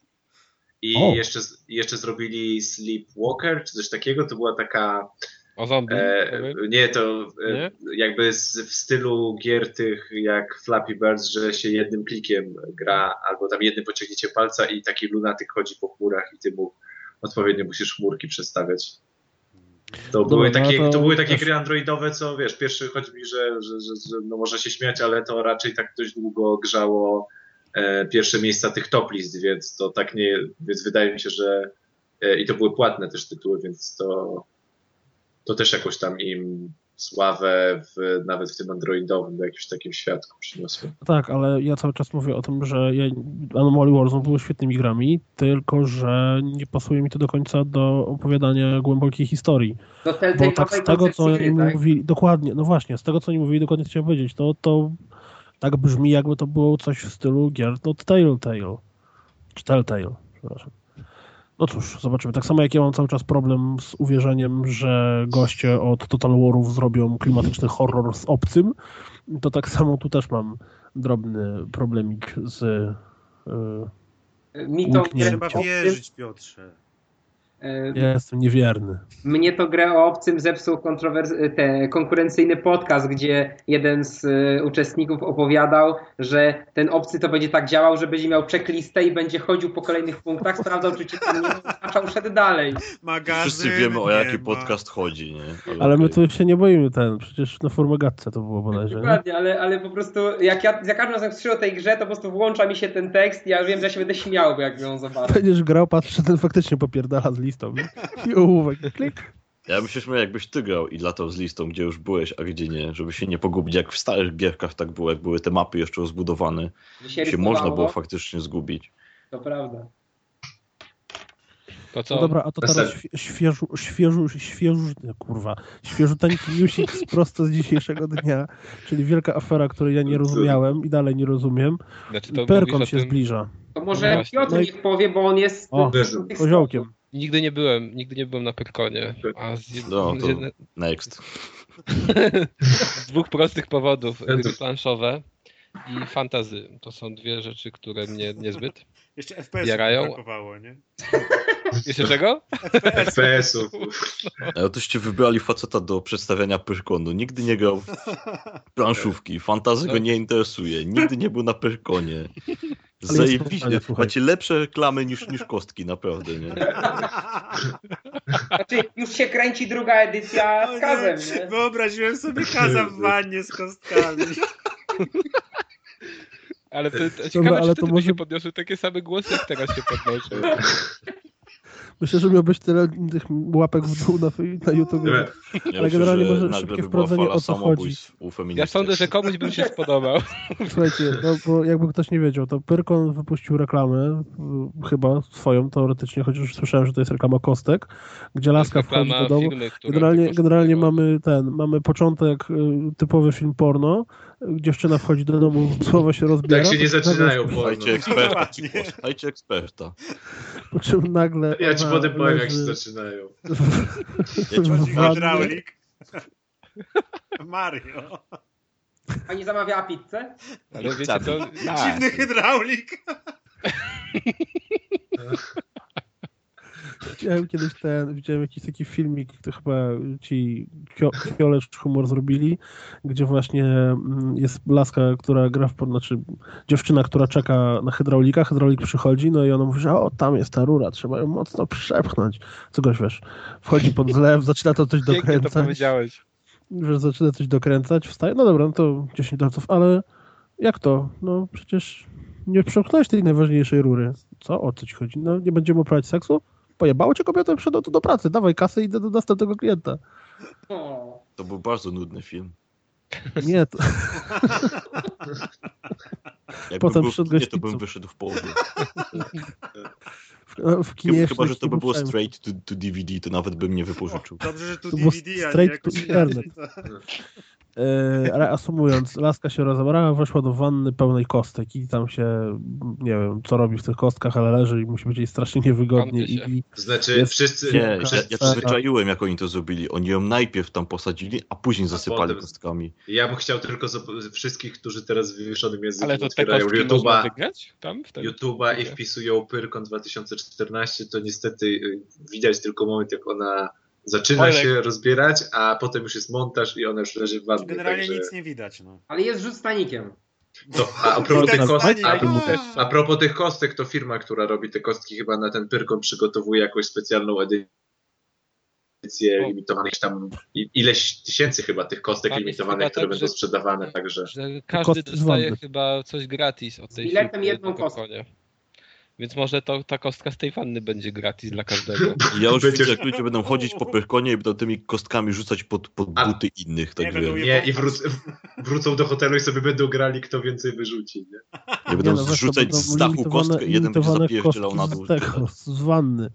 I O. jeszcze, jeszcze zrobili Sleepwalker, czy coś takiego. To była taka O zombie. E, nie, to e, Nie? jakby z, w stylu gier tych jak Flappy Birds, że się jednym klikiem gra, albo tam jednym pociągnięciem palca i taki lunatyk chodzi po chmurach i ty mu odpowiednio musisz chmurki przestawiać. To Dobra, były no takie, to to były takie gry androidowe, co wiesz, pierwszy chodzi mi, że, że, że, że no może się śmiać, ale to raczej tak dość długo grzało e, pierwsze miejsca tych top list, więc to tak nie, więc wydaje mi się, że e, i to były płatne też tytuły, więc to to też jakoś tam im sławę w, nawet w tym androidowym, w jakimś takim świadku przyniosło. Tak, ale ja cały czas mówię o tym, że ja, Anomaly Warzone były świetnymi grami, tylko że nie pasuje mi to do końca do opowiadania głębokiej historii. Do Bo Telltale tak z tego, co tak? mówili, dokładnie, no właśnie, z tego, co oni mówili, dokładnie chciałem powiedzieć, to, to tak brzmi, jakby to było coś w stylu gier od Telltale. Czy Telltale, przepraszam. No cóż, zobaczymy. Tak samo jak ja mam cały czas problem z uwierzeniem, że goście od Total Warów zrobią klimatyczny horror z obcym, to tak samo tu też mam drobny problemik z... Yy, Mi to. Trzeba wierzyć, Piotrze. Ja jestem niewierny. Mnie to grę o obcym zepsuł kontrowers- te, konkurencyjny podcast, gdzie jeden z e, uczestników opowiadał, że ten obcy to będzie tak działał, że będzie miał checklistę i będzie chodził po kolejnych punktach, sprawdzał, czy cię tam nie zaznaczał, szedł dalej. Magazyn Wszyscy wiemy o jaki ma. podcast chodzi, nie? Ale my okej. tu się nie boimy ten, przecież na Formogatce to było bodajże, nie? Dokładnie, ale, ale po prostu jak ja za każdym razem słyszę o tej grze, to po prostu włącza mi się ten tekst i ja wiem, że ja się będę śmiał, bo jak ją zobaczę. Będziesz grał, patrz, czy ten faktycznie popierdala z listą. I ołówek, klik. Ja bym się śmiał, jakbyś ty grał i latał z listą, gdzie już byłeś, a gdzie nie, żeby się nie pogubić, jak w starych gierkach tak było, jak były te mapy jeszcze rozbudowane, Że się rysowało, można było faktycznie zgubić. To prawda. To co? No dobra, a to teraz świeżu, świeżu, świeżu, no kurwa, świeżuteńki newsik z- prosto z dzisiejszego dnia, czyli wielka afera, której ja nie rozumiałem i dalej nie rozumiem. Znaczy, to Perkon się tym- zbliża. To No może właśnie. Piotr No niech powie, bo on jest... O, koziołkiem. Nigdy nie byłem, nigdy nie byłem na Pyrkonie. A z, jed... No, z, to jedne... next. z dwóch prostych powodów. Gry planszowe i fantazy. To są dwie rzeczy, które mnie niezbyt. Jeszcze FPS Jarają? brakowało, nie? Jeszcze czego? FPS-ów. Ale toście wybrali faceta do przedstawiania Pyrkonu. Nigdy nie grał w planszówki. Fantazy go No. nie interesuje. Nigdy nie był na Pyrkonie. Zajebiście. Macie lepsze reklamy niż, niż kostki, naprawdę, nie? Znaczy, już się kręci druga edycja z kazem, nie? Wyobraziłem sobie kaza w wannie z kostkami. Ale to, to Dobra, ciekawe, ale czy to może- się podniosły takie same głosy, jak teraz się podnoszą. Myślę, że miałbyś tyle tych łapek w dół na, na YouTube. Nie, Ale myślę, generalnie że może szybkie wprowadzenie, o co chodzi. Ja sądzę, że komuś bym się spodobał. Słuchajcie, no bo jakby ktoś nie wiedział, to Pyrkon wypuścił reklamę, y, chyba swoją teoretycznie, chociaż słyszałem, że to jest reklama kostek, gdzie laska wchodzi do domu. firmy, Generalnie, generalnie mamy ten, mamy początek, y, typowy film porno, dziewczyna wchodzi do domu, słowo się rozbiera. Tak się nie zaczynają Słuchajcie eksperta, słuchajcie eksperta. Po czym nagle Ja ci potem powiem, jak się zaczynają. Ja ci hydraulik. Mario. Pani zamawiała pizzę? Ale wiecie co? Dziwny hydraulik. Widziałem kiedyś ten, widziałem jakiś taki filmik, to chyba ci Fiolecz Humor zrobili, gdzie właśnie mm, jest laska, która gra w, znaczy dziewczyna, która czeka na hydraulika, hydraulik przychodzi, no i ona mówi, że o, tam jest ta rura, trzeba ją mocno przepchnąć. Co goś, wiesz, wchodzi pod zlew, zaczyna to coś Pięknie to dokręcać, powiedziałeś. że zaczyna coś dokręcać, wstaje, no dobra, no to 10 dolców, ale jak to? No przecież nie przepchnąłeś tej najważniejszej rury. Co? O co ci chodzi? No nie będziemy uprawiać seksu? Pojebało cię kobietę, przyszedł tu do pracy, dawaj kasę i idę do następnego klienta. To był bardzo nudny film. Nie, to, Jakby Potem był w przyszedł kinie, to bym wyszedł w połowie. w, w kinie Chyba, że to by było straight to, to DVD, to nawet bym nie wypożyczył. Dobrze, że tu To DVD, a nie straight jakoś to. E, reasumując, laska się rozebrała, weszła do wanny pełnej kostek i tam się, nie wiem, co robi w tych kostkach, ale leży i musi być jej strasznie niewygodnie i, To znaczy, Jest- wszyscy... Nie, ja, wszyscy ja to zwyczaiłem, jak oni to zrobili. Oni ją najpierw tam posadzili, a później zasypali potem- kostkami. Ja bym chciał tylko wszystkich, którzy teraz w wywieszonym języku Ale to otwierają YouTube'a? YouTube'a i wpisują Pyrkon 2014, to niestety y, widać tylko moment, jak ona zaczyna Spoiler. się rozbierać, a potem już jest montaż i ona już leży w wannie. Generalnie także nic nie widać. No. Ale jest rzut stanikiem. to, a, a, propos tych kostek, a, a propos tych kostek, to firma, która robi te kostki chyba na ten Pyrkon przygotowuje jakąś specjalną edycję O. limitowanych tam ileś tysięcy chyba tych kostek limitowanych, które tak, będą że- sprzedawane, także Że każdy z dostaje chyba coś gratis od tej Z biletem firmy jedną kostkę. Więc może to ta kostka z tej wanny będzie gratis dla każdego. Ja już Będziesz- widzę, jak ludzie będą chodzić po pyrkonie i będą tymi kostkami rzucać pod, pod A- buty innych, tak Nie, wiem. Nie, i wróc, wrócą do hotelu i sobie będą grali, kto więcej wyrzuci. Nie? Nie będą no, zrzucać z dachu kostkę jeden będzie zapierdzielał na dół. Z, tego, z wanny.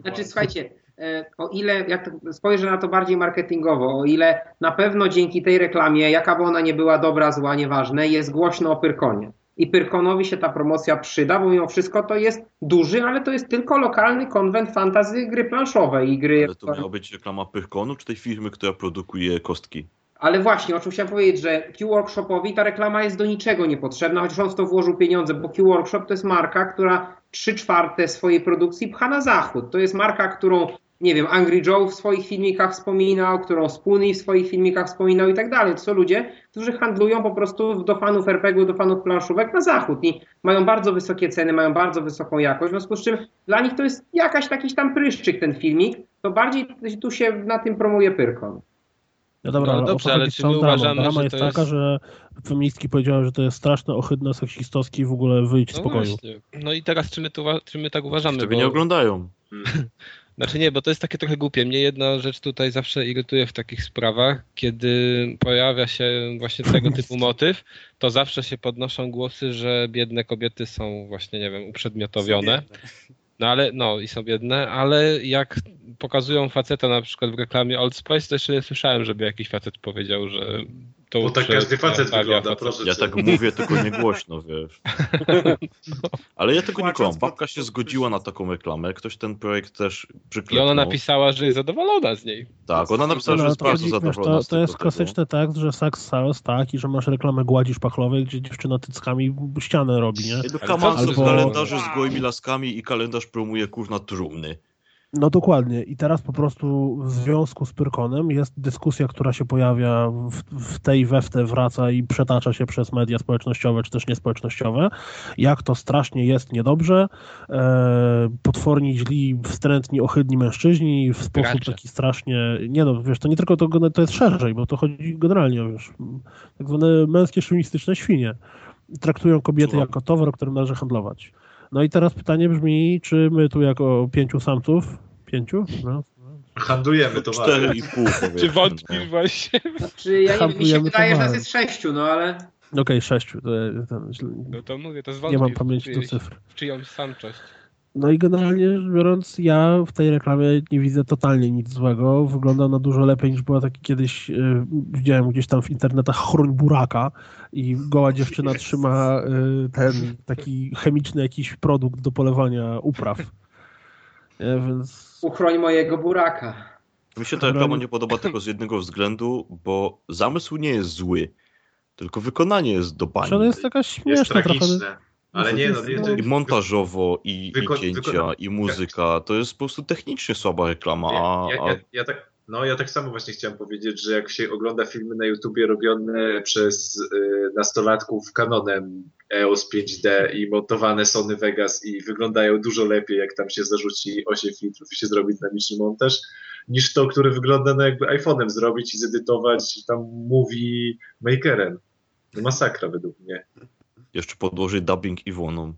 Znaczy, słuchajcie, e, o ile, jak spojrzę na to bardziej marketingowo, o ile na pewno dzięki tej reklamie, jaka by ona nie była dobra, zła, nieważne, jest głośno o Pyrkonie. I Pyrkonowi się ta promocja przyda, bo mimo wszystko to jest duży, ale to jest tylko lokalny konwent fantazy gry planszowej i gry. Ale to miała być reklama Pyrkonu, czy tej firmy, która produkuje kostki? Ale właśnie, o czym chciałem powiedzieć, że Q-Workshopowi ta reklama jest do niczego niepotrzebna, chociaż on w to włożył pieniądze, bo Q-Workshop to jest marka, która trzy czwarte swojej produkcji pcha na zachód. To jest marka, którą, nie wiem, Angry Joe w swoich filmikach wspominał, którą Spoonie w swoich filmikach wspominał i tak dalej. To są ludzie, którzy handlują po prostu do fanów RPG, do fanów planszówek na zachód i mają bardzo wysokie ceny, mają bardzo wysoką jakość, w związku z czym dla nich to jest jakaś takiś tam pryszczyk ten filmik, to bardziej tu się na tym promuje Pyrkon. No dobra, No ale dobrze, ale z czy my dramą? uważamy, Drama że jest to taka, jest- że feministki powiedziały, że to jest straszne, ohydne, seksistowskie i w ogóle wyjść z No pokoju. właśnie. No i teraz czy my, tu, uwa- czy my tak uważamy? Ciebie nie Bo, oglądają. znaczy nie, bo to jest takie trochę głupie. Mnie jedna rzecz tutaj zawsze irytuje w takich sprawach, kiedy pojawia się właśnie tego typu motyw, to zawsze się podnoszą głosy, że biedne kobiety są właśnie, nie wiem, uprzedmiotowione. No ale, no i są biedne, ale jak pokazują faceta na przykład w reklamie Old Spice, to jeszcze nie słyszałem, żeby jakiś facet powiedział, że to Bo tak każdy facet wygląda, facet. proszę Ja cię. tak mówię, tylko nie głośno, wiesz. Ale ja tego nie kłam. Babka się zgodziła na taką reklamę. Ktoś ten projekt też I przyklepnął. ona napisała, że jest zadowolona z niej. Tak, ona napisała, że No, jest bardzo zadowolona to, to jest klasyczny tekst, że sex sells, tak, i że masz reklamę gładzi szpachlowej, gdzie dziewczyna tyckami ścianę robi, nie? No kaman to- kalendarzy z gołymi laskami i kalendarz promuje kurna trumny. No dokładnie. I teraz po prostu w związku z Pyrkonem jest dyskusja, która się pojawia w, w tej we w te wraca i przetacza się przez media społecznościowe czy też niespołecznościowe. Jak to strasznie jest niedobrze. E, potworni, źli, wstrętni, ohydni mężczyźni w sposób Gracze. taki strasznie... Nie no, wiesz, to nie tylko to, to jest szerzej, bo to chodzi generalnie o wiesz, tak zwane męskie szowinistyczne świnie. Traktują kobiety Słucham. jako towar, którym należy handlować. No i teraz pytanie brzmi, czy my tu jako pięciu samców, pięciu? No, Handlujemy to Cztery i pół Czy powiedzmy. wątpisz właśnie? Znaczy, ja nie, mi się wydaje, że nas jest sześciu, no ale... Okej, sześciu. To, ja- ten, źle- No to mówię, to nie mam pamięci do cyfr. w czyjąś samczość. No i generalnie rzecz biorąc, ja w tej reklamie nie widzę totalnie nic złego. Wygląda na dużo lepiej niż była taki kiedyś, y, widziałem gdzieś tam w internetach chroń buraka i goła dziewczyna trzyma y, ten taki chemiczny jakiś produkt do polewania upraw. Nie, więc Uchroń mojego buraka. Mi się ta reklama nie podoba tylko z jednego względu, bo zamysł nie jest zły, tylko wykonanie jest do czy ona bani. jest taka Jest śmieszna trochę. Ale nie, no, nie, to, I montażowo, i, Wyko- i cięcia, wyko- i muzyka. To jest po prostu technicznie słaba reklama, a, ja, ja, ja, tak, no, ja tak samo właśnie chciałem powiedzieć, że jak się ogląda filmy na YouTubie robione przez y, nastolatków Canonem EOS 5D i montowane Sony Vegas i wyglądają dużo lepiej, jak tam się zarzuci 8 filtrów i się zrobi dynamiczny montaż, niż to, które wygląda no jakby iPhone'em zrobić i zedytować tam movie makerem. No masakra według mnie. Jeszcze podłożyć dubbing Iwoną.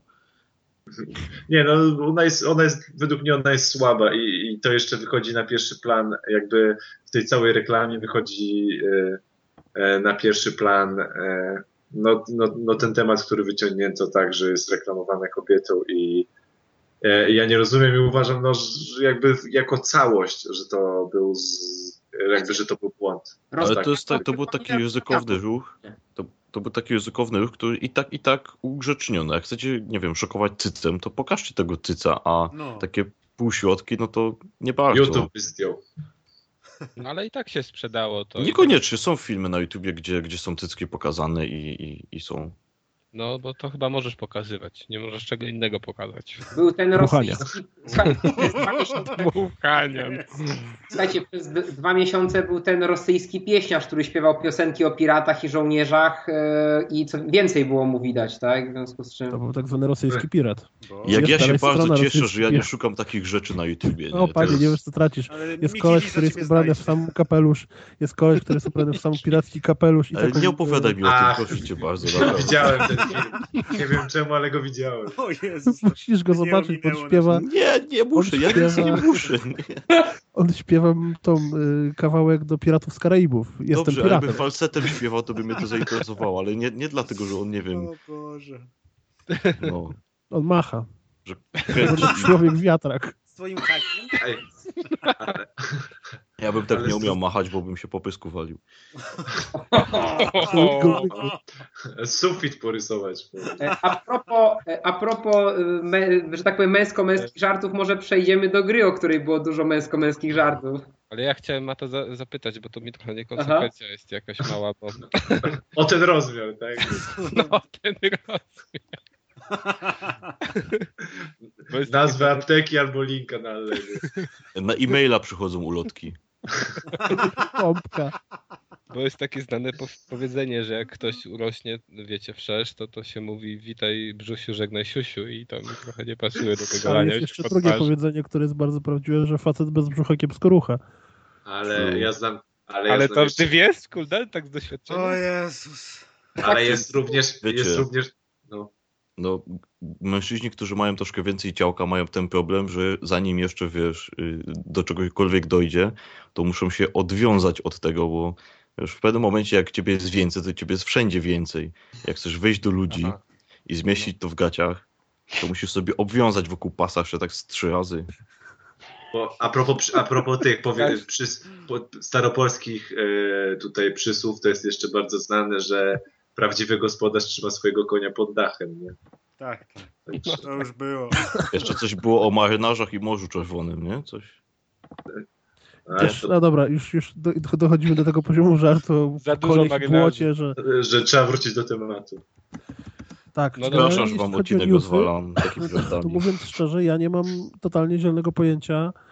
Nie, no ona jest, ona jest, według mnie ona jest słaba i, i to jeszcze wychodzi na pierwszy plan, jakby w tej całej reklamie wychodzi e, e, na pierwszy plan e, no, no, no ten temat, który wyciągnięto tak, że jest reklamowane kobietą i e, ja nie rozumiem i uważam, no, że jakby jako całość, że to był z, jakby, że to był błąd. Ale tak. to, jest, tak- to był taki ryzykowny ruch. To, to był taki ryzykowny ruch, który i tak, i tak ugrzeczniony. Jak chcecie, nie wiem, szokować cycem, to pokażcie tego cyca, a No. takie półśrodki, no to nie bardzo. YouTube by zdjął. No ale i tak się sprzedało to. Niekoniecznie. Są filmy na YouTubie, gdzie, gdzie są cycki pokazane i, i, i są. No bo to chyba możesz pokazywać. Nie możesz czego innego pokazać. Był ten rosyjski... Słuchajcie, przez dwa miesiące, Dmuchania. słuchajcie, przez dwa miesiące był ten rosyjski pieśniarz, który śpiewał piosenki o piratach i żołnierzach e, i co więcej było mu widać, tak? W związku z czym... To był tak zwany rosyjski pirat. Bo... Jak ja się bardzo cieszę, że ja nie szukam takich rzeczy na YouTubie. O nie? panie, Teraz- nie wiesz co tracisz. Jest koleś, który jest ubrany w sam kapelusz. Jest koleś, który jest ubrany w sam piracki kapelusz. I Ale taką, nie opowiadaj mi o tym, proszę cię bardzo. Widziałem ten. Nie wiem czemu, ale go widziałem. O Jezus. Musisz go zobaczyć, bo on śpiewa, Nie, nie muszę, ja nic nie muszę. On śpiewa tą y, kawałek do Piratów z Karaibów. Jestem Dobrze, ale piratem. by falsetem śpiewał, to by mnie to zainteresowało, ale nie, nie dlatego, że on, nie wiem, O Boże. no, On macha. że człowiek wiatrak. Swoim hakiem? Ja bym tak Ale nie z- umiał machać, bo bym się po pysku walił. O, sufit porysować. E, A propos, e, a propos e, me, że tak powiem, męsko-męskich żartów, może przejdziemy do gry, o której było dużo męsko-męskich żartów. ale ja chciałem Mata za, zapytać, bo to mi trochę niekonsekwencja jest jakaś mała, bo O ten rozmiar, tak? no ten rozmiar. Nazwę apteki albo linka na lewie. Na e-maila przychodzą ulotki. Pompka. Bo jest takie znane po- powiedzenie, że jak ktoś urośnie, wiecie, wszerz, to to się mówi witaj brzusiu, żegnaj siusiu i to mi trochę nie pasuje do tego Ale lania jest jeszcze drugie twarzy. powiedzenie, które jest bardzo prawdziwe, że facet bez brzucha kiepsko rucha. Ale ja znam. Ale, ja Ale znam to jeszcze, ty wiesz, Kuldan, tak z doświadczenia? O Jezus. ale jest również. Wiecie. Jest również no, mężczyźni, którzy mają troszkę więcej ciałka, mają ten problem, że zanim jeszcze, wiesz, y, do czegokolwiek dojdzie, to muszą się odwiązać od tego, bo wiesz, w pewnym momencie, jak ciebie jest więcej, to ciebie jest wszędzie więcej. Jak chcesz wejść do ludzi Aha. i zmieścić to w gaciach, to musisz sobie obwiązać wokół pasa jeszcze tak z trzy razy. bo a propos, przy- a propos tych powie, przys, po, staropolskich e, tutaj przysłów, to jest jeszcze bardzo znane, że prawdziwy gospodarz trzyma swojego konia pod dachem. Nie? Tak, to już było. Jeszcze coś było o marynarzach i Morzu Czerwonym, nie? Coś. Też, to, no dobra, już, już do, dochodzimy do tego poziomu żartu Za dużo w błocie, że że trzeba wrócić do tematu. tak. No że jeśli wam odcinek newsy, rozwalam To mówiąc szczerze, ja nie mam totalnie zielonego pojęcia, e,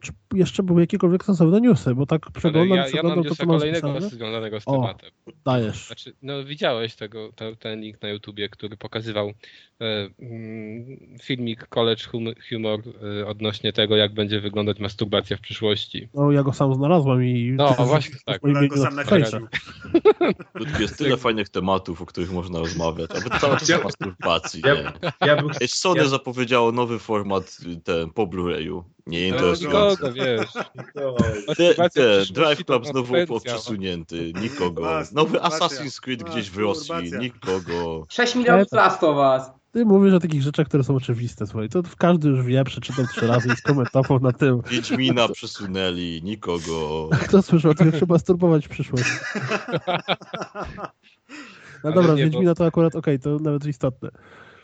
czy jeszcze były jakiekolwiek sensowne newsy, bo tak przeglądam, ja, ja mam przeglądam to, co masz kolejnego związanego z O. tematem. Dajesz. Znaczy, no widziałeś tego, te, ten link na YouTubie, który pokazywał e, mm, filmik College Hum- Humor e, odnośnie tego, jak będzie wyglądać masturbacja w przyszłości. No ja go sam znalazłem i... No, właśnie tak. Akurat go sam na nakręcił. Jest tyle fajnych tematów, o których można rozmawiać, a cały czas o masturbacji, nie? Ja bym Ej, Sony Ja- zapowiedziało nowy format y, ten, po Blu-rayu. Nie No, interesujący. Nikogo, wiesz. Te, Drive Club znowu przesunięty. Nikogo. Nowy Assassin's Creed gdzieś w Rosji. Nikogo. 6 milionów Last of Us. Ty mówisz o takich rzeczach, które są oczywiste, słuchaj. To każdy już wie, przeczytał trzy razy i skomentował na tył. Wiedźmina przesunęli. Nikogo. Kto słyszał, jak trzeba masturbować w przyszłości? No Ale dobra, nie, bo- Wiedźmina to akurat okej, to nawet istotne.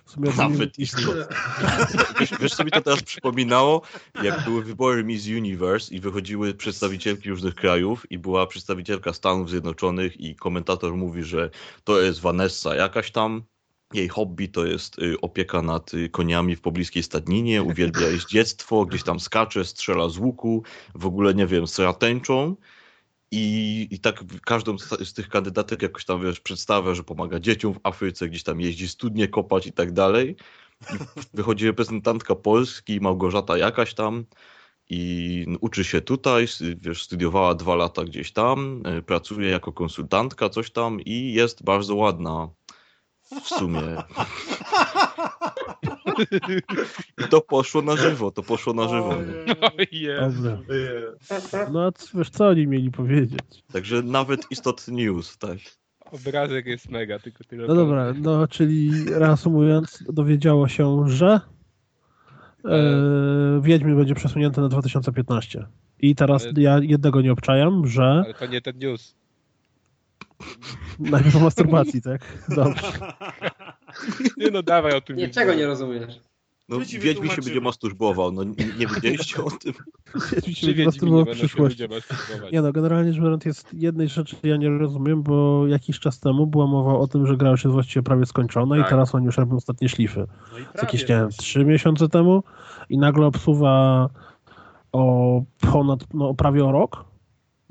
W sumie Nawet istotne. Wiesz, wiesz, co mi to teraz przypominało? Jak były wybory Miss Universe i wychodziły przedstawicielki różnych krajów i była przedstawicielka Stanów Zjednoczonych i komentator mówi, że to jest Vanessa jakaś tam, jej hobby to jest y, opieka nad y, koniami w pobliskiej stadninie, uwielbia jeździectwo, gdzieś tam skacze, strzela z łuku, w ogóle nie wiem, sra tęczą. I, I tak każdą z, tych kandydatek jakoś tam wiesz, przedstawia, że pomaga dzieciom w Afryce, gdzieś tam jeździ studnie kopać i tak dalej. I wychodzi reprezentantka Polski, Małgorzata jakaś tam i uczy się tutaj, wiesz, studiowała dwa lata gdzieś tam, y, pracuje jako konsultantka, coś tam i jest bardzo ładna w sumie. I to poszło na żywo, to poszło na żywo. nie? Jezu. Dobra. No a c- wiesz, co oni mieli powiedzieć? Także nawet istotny news, tak. Obrazek jest mega, tylko tyle. No dobra, no czyli reasumując, dowiedziało się, że e, Wiedźmin będzie przesunięty na 2015. I teraz Ale- ja jednego nie obczajam, że Ale to nie ten news. Najpierw o masturbacji, tak? Dobrze. Nie no, dawaj o tym. Niczego nie rozumiesz. No, Wiedźmin się wytłumaczymy. będzie masturbował, no nie, nie wiedzieliście o tym? Wiedźmin się będzie masturbował nie w przyszłości. Nie no, generalnie rzecz biorąc jest jednej rzeczy ja nie rozumiem, bo jakiś czas temu była mowa o tym, że gra już jest właściwie prawie skończona Tak. i teraz oni już robią ostatnie szlify. No i jakieś, nie wiem, trzy miesiące temu i nagle obsuwa o ponad, no prawie o rok,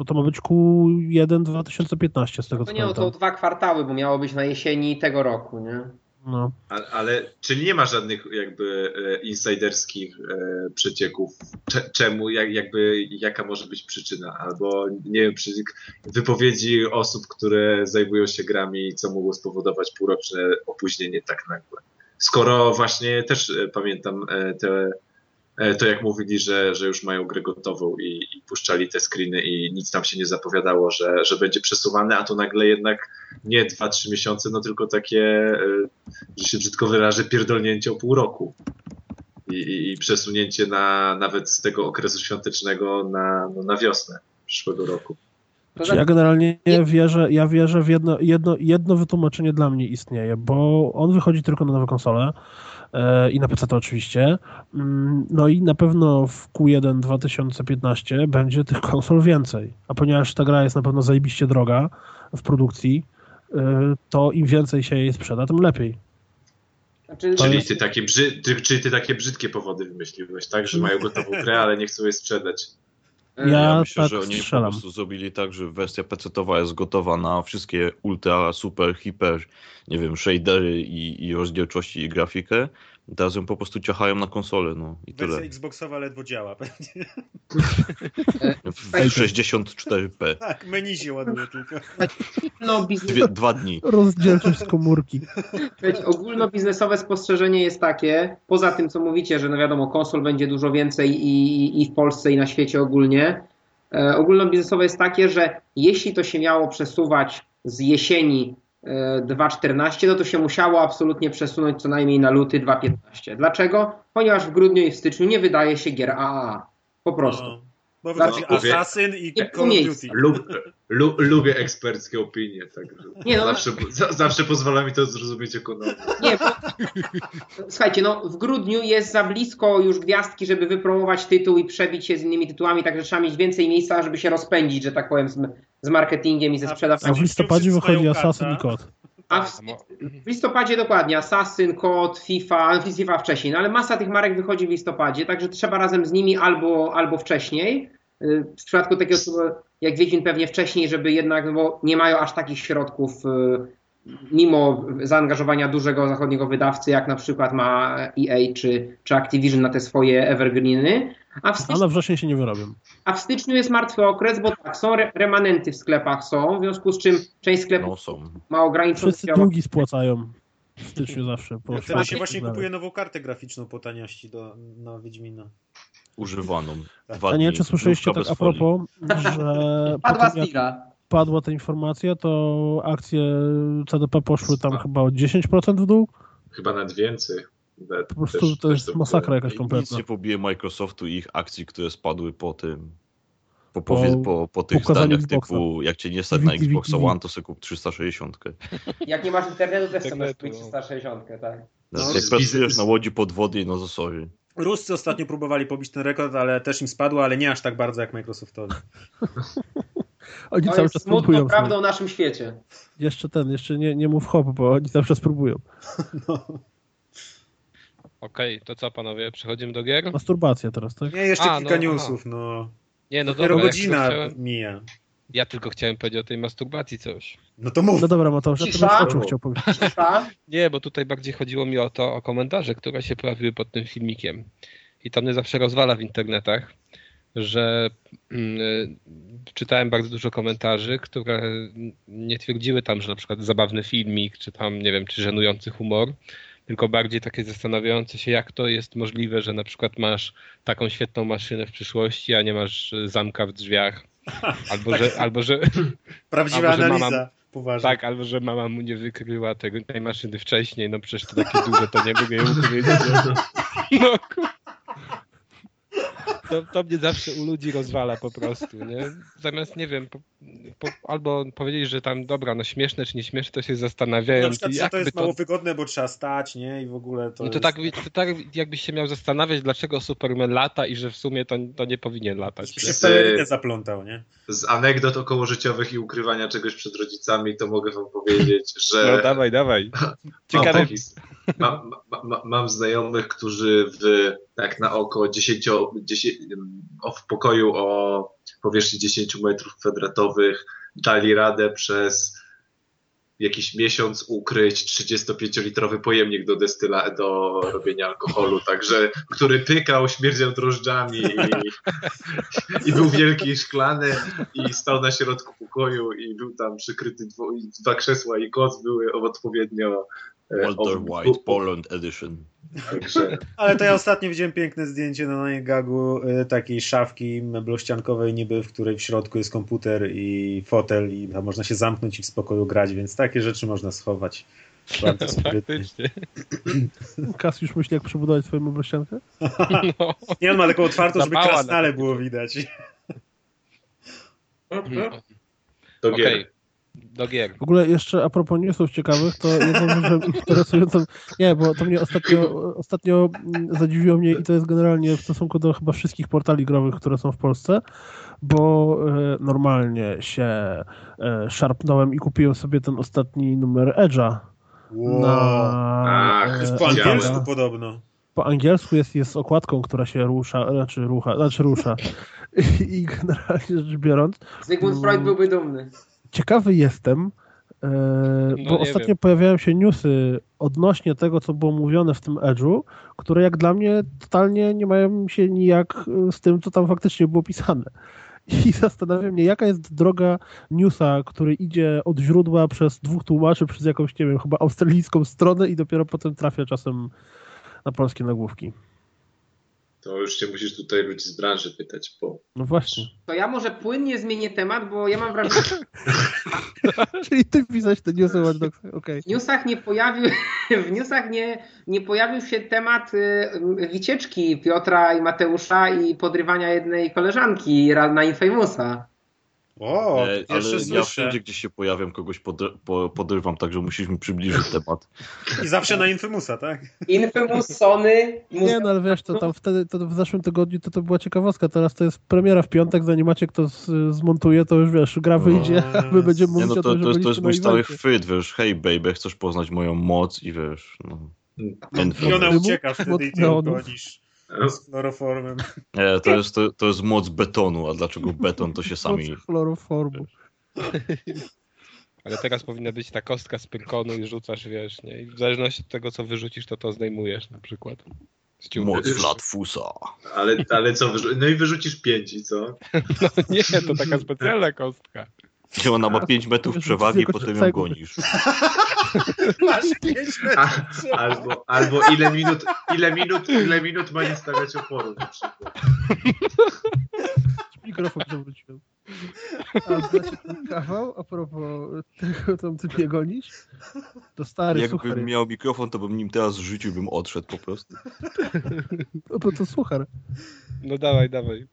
bo to ma być Q1 2015 z tego To co nie, no to pamiętam. dwa kwartały, bo miało być na jesieni tego roku, nie? No. A- Ale czyli nie ma żadnych jakby e, insiderskich e, przecieków, Cze- czemu, jak, jakby, jaka może być przyczyna, albo nie wiem, przy, wypowiedzi osób, które zajmują się grami, co mogło spowodować półroczne opóźnienie tak nagłe. Skoro właśnie też e, pamiętam e, te, to, jak mówili, że, że już mają grę gotową i, i puszczali te screeny i nic tam się nie zapowiadało, że, że będzie przesuwane, a tu nagle jednak nie 2-3 miesiące, no tylko takie, e, że się brzydko wyrażę, pierdolnięcie o pół roku. I, i, i przesunięcie na, nawet z tego okresu świątecznego na, no, na wiosnę przyszłego roku. To Znaczy, ja generalnie wierzę, ja wierzę w jedno, jedno, jedno wytłumaczenie dla mnie istnieje, bo on wychodzi tylko na nowe konsole e, i na PC to oczywiście. Mm, No i na pewno w Q1 2015 będzie tych konsol więcej. A ponieważ ta gra jest na pewno zajebiście droga w produkcji, e, to im więcej się jej sprzeda, tym lepiej. Znaczy, Czyli ty, takie brzy, ty, czyli ty takie brzydkie powody wymyśliłeś, tak? Że mają gotową grę, ale nie chcą jej sprzedać. E, Ja Ja myślę, tak że oni po strzelam. prostu zrobili tak, że wersja PC-towa jest gotowa na wszystkie ultra, super, hiper, nie wiem, shadery i, i rozdzielczości i grafikę. Teraz ją po prostu ciachają na konsolę, no i Wersja tyle. Xboxowa ledwo działa pewnie. W 64p. Tak, menu się ładuje tylko. no, biznes, Dwie, dwa dni. Rozdzielczość z komórki. Ogólnobiznesowe spostrzeżenie jest takie, poza tym co mówicie, że no wiadomo, konsol będzie dużo więcej i, i w Polsce i na świecie ogólnie, e, ogólnobiznesowe jest takie, że jeśli to się miało przesuwać z jesieni e, 2.14, no to się musiało absolutnie przesunąć co najmniej na luty 2.15. Dlaczego? Ponieważ w grudniu i w styczniu nie wydaje się gier AAA. Po prostu. No, bo No, powie- Assassin i Call of. Duty. Lub, lu, lubię eksperckie opinie, także Nie, no- zawsze, za, zawsze pozwala mi to zrozumieć ekonomię. Nie, bo... Słuchajcie, no w grudniu jest za blisko już gwiazdki, żeby wypromować tytuł i przebić się z innymi tytułami, także trzeba mieć więcej miejsca, żeby się rozpędzić, że tak powiem, z, z marketingiem i ze sprzedażą. A w listopadzie wychodzi Assassin i Kod. A w, w listopadzie dokładnie, Assassin, COD, FIFA, FIFA wcześniej, no ale masa tych marek wychodzi w listopadzie, także trzeba razem z nimi albo, albo wcześniej. Y, W przypadku takiego jak Wiedźmin pewnie wcześniej, żeby jednak, no bo nie mają aż takich środków, y, mimo zaangażowania dużego zachodniego wydawcy, jak na przykład ma EA czy, czy Activision na te swoje evergreeny. A w, A styczniu, na wrzesień się nie wyrobią. a w styczniu jest martwy okres, bo tak, są re- remanenty w sklepach są, w związku z czym część sklepów No są. ma ograniczone Wszyscy długi spłacają w styczniu zawsze. Po Wtedy świętach się i właśnie dalej. kupuje nową kartę graficzną po taniości do, na Wiedźmina. Używaną. Tak. Dwa A nie, dni, czy słyszeliście tak a folii. propos, że Padła jak padła ta informacja, to akcje CDP poszły tam chyba o 10% w dół. Chyba nawet więcej. Nawet Po prostu też- to też jest masakra jakaś Nic kompletna. nie pobije Microsoftu i ich akcji, które spadły po tym. Po, Po po, po tych zdaniach Xboxa. typu, jak cię nie stać na wiki. One, to sobie kup 360. Jak nie masz internetu, też Internetu, kupić no. 360, tak. No, jak z pracujesz na łodzi podwodnej, no to sorry. Ruscy ostatnio próbowali pobić ten rekord, ale też im spadło, ale nie aż tak bardzo jak Microsoftowi. Oni To cały jest czas smutną próbują. prawdą o naszym świecie. Jeszcze ten, jeszcze nie, nie mów hop, bo oni cały czas próbują. Okej, to co panowie, przechodzimy do gier? Masturbacja teraz, tak? Nie, jeszcze A, kilka no, newsów, no. Nie, no Dopiero dobra, godzina chciałem, mija. ja tylko chciałem powiedzieć o tej masturbacji coś. No to mów. No dobra, Mateusz, ja to skoczył chciał powiedzieć. Cisza. Nie, bo tutaj bardziej chodziło mi o to, o komentarze, które się pojawiły pod tym filmikiem. I to mnie zawsze rozwala w internetach, że mm, y, czytałem bardzo dużo komentarzy, które nie twierdziły tam, że na przykład zabawny filmik, czy tam, nie wiem, czy żenujący humor, tylko bardziej takie zastanawiające się, jak to jest możliwe, że na przykład masz taką świetną maszynę w przyszłości, a nie masz y, zamka w drzwiach. Albo, że, albo, że, Prawdziwa albo, że analiza. mama- Poważnie. tak, albo że mama mu nie wykryła tego, tej maszyny wcześniej, no przecież to takie duże, to nie mogę jej ukryć. No, to, to mnie zawsze u ludzi rozwala po prostu, nie? Zamiast, nie wiem, po, po, albo powiedzieć, że tam, dobra, no śmieszne czy nie śmieszne, to się zastanawiają, Na przykład, że to jest mało wygodne, bo trzeba stać, nie? I w ogóle to no to jest... tak, to tak jakbyś się miał zastanawiać, dlaczego Superman lata i że w sumie to, to nie powinien latać. Zaplątał, nie? Z anegdot okołożyciowych i ukrywania czegoś przed rodzicami, to mogę wam powiedzieć, że No dawaj, dawaj. mam, Ciekawe, mam, ma, ma, mam znajomych, którzy w, tak na oko 10, 10, o, w pokoju o powierzchni 10 metrów kwadratowych dali radę przez jakiś miesiąc ukryć 35-litrowy pojemnik do destyla, do robienia alkoholu, także, który pykał, śmierdział drożdżami i, i był wielki szklany i stał na środku pokoju i był tam przykryty dwa krzesła i koc były odpowiednio Walter ob- White Poland Edition. Także Ale to ja ostatnio widziałem piękne zdjęcie na Gagu y, takiej szafki meblościankowej niby, w której w środku jest komputer i fotel i tam można się zamknąć i w spokoju grać, więc takie rzeczy można schować. Bardzo sprytnie. faktycznie. Kas już myśli, jak przebudować swoją meblościankę? No. Nie, on ma taką otwartą, żeby krasnale było widać. No. do Okej, gier. Do gier. W ogóle jeszcze a propos newsów ciekawych, to jedną rzeczą interesującą, nie, bo to mnie ostatnio, ostatnio mm, zadziwiło mnie i to jest generalnie w stosunku do chyba wszystkich portali growych, które są w Polsce, bo e, normalnie się e, szarpnąłem i kupiłem sobie ten ostatni numer Edge'a Wow. na Ach, jest e, po angielsku podobno. Po angielsku jest, jest okładką, która się rusza, znaczy rucha, znaczy rusza. I generalnie rzecz biorąc, Zygmunt Freud byłby dumny. Ciekawy jestem, e, No bo ostatnio wiem. pojawiają się newsy odnośnie tego, co było mówione w tym Edge'u, które jak dla mnie totalnie nie mają się nijak e, z tym, co tam faktycznie było pisane. I zastanawiam mnie, jaka jest droga newsa, który idzie od źródła przez dwóch tłumaczy, przez jakąś, nie wiem, chyba australijską stronę i dopiero potem trafia czasem na polskie nagłówki. To już się musisz tutaj ludzi z branży pytać, bo No właśnie. To ja może płynnie zmienię temat, bo ja mam wrażenie, że Czyli ty pisać te newsy Dogs. Okej. w newsach nie pojawił, w newsach nie, nie pojawił się temat y, wycieczki Piotra i Mateusza i podrywania jednej koleżanki na Infamousa. O, Nie, ale ja wszędzie, gdzie się pojawiam, kogoś podry- po, podrywam, także musisz mi przybliżyć temat. I zawsze na Infamousa, tak? Infamous, Sony, Nie, no ale wiesz, to tam wtedy, to w zeszłym tygodniu to, to była ciekawostka, teraz to jest premiera w piątek, zanim Maciek to z, zmontuje, to już wiesz, gra wyjdzie, a my będziemy Nie, mówić no o to, tym, to, jest, to jest mój stały chwyt, wiesz, hej baby, chcesz poznać moją moc i wiesz, no. I ona ucieka wtedy i ty gonisz z chloroformem. Nie, to jest, to, to jest moc betonu, a dlaczego beton, to się sami... Moc chloroformu. Ale teraz powinna być ta kostka z pyrkonu i rzucasz, wiesz, nie? I w zależności od tego, co wyrzucisz, to to zdejmujesz na przykład. Moc Flatfusa. Ale, ale co, no i wyrzucisz pięć i co? No nie, to taka specjalna kostka. I ona ma 5 metrów przewagi potem ją gonisz. Masz pięć A, metrów. albo, albo ile minut, ile minut, ile minut ma nie stawiać oporu na przykład. Mikrofon przewróciłem. A znacie ten kawał, a propos tego, tam ty mnie gonisz? To stary, suchar Jakbym miał mikrofon, to bym nim teraz rzucił bym odszedł po prostu. No, bo to suchar. No dawaj, dawaj.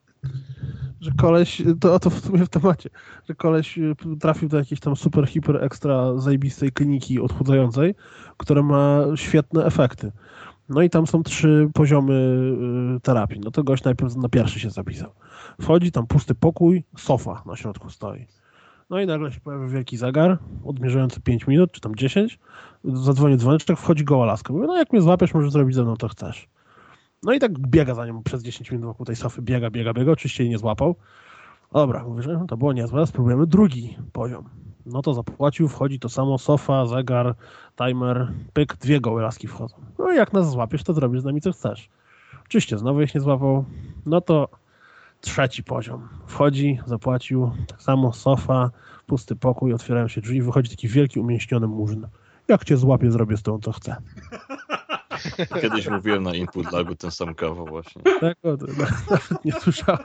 Że koleś, to, to w sumie w temacie, że koleś y, trafił do jakiejś tam super, hiper, ekstra zajebistej kliniki odchudzającej, która ma świetne efekty. No i tam są trzy poziomy y, terapii. No to gość najpierw na pierwszy się zapisał. Wchodzi, tam pusty pokój, sofa na środku stoi. No i nagle się pojawia wielki zegar, odmierzający 5 minut, czy tam 10. Zadzwoni dzwoneczek, wchodzi goła laska. Mówi, no jak mnie złapiesz, możesz zrobić ze mną to chcesz. No i tak biega za nią przez 10 minut wokół tej sofy, biega, biega, biega, oczywiście jej nie złapał. Dobra, mówię, że to było niezłe, spróbujemy drugi poziom. No to zapłacił, wchodzi to samo, sofa, zegar, timer, pyk, dwie gołe laski wchodzą. No i jak nas złapiesz, to zrobisz z nami co chcesz. Oczywiście, znowu ich nie złapał, no to trzeci poziom. Wchodzi, zapłacił, tak samo, sofa, pusty pokój, otwierają się drzwi, wychodzi taki wielki, umięśniony murzyn. Jak cię złapię, zrobię z tą, co chcę. Kiedyś mówiłem na Input Lagu ten sam kawał właśnie. Tak, o, to nawet nie słyszałem.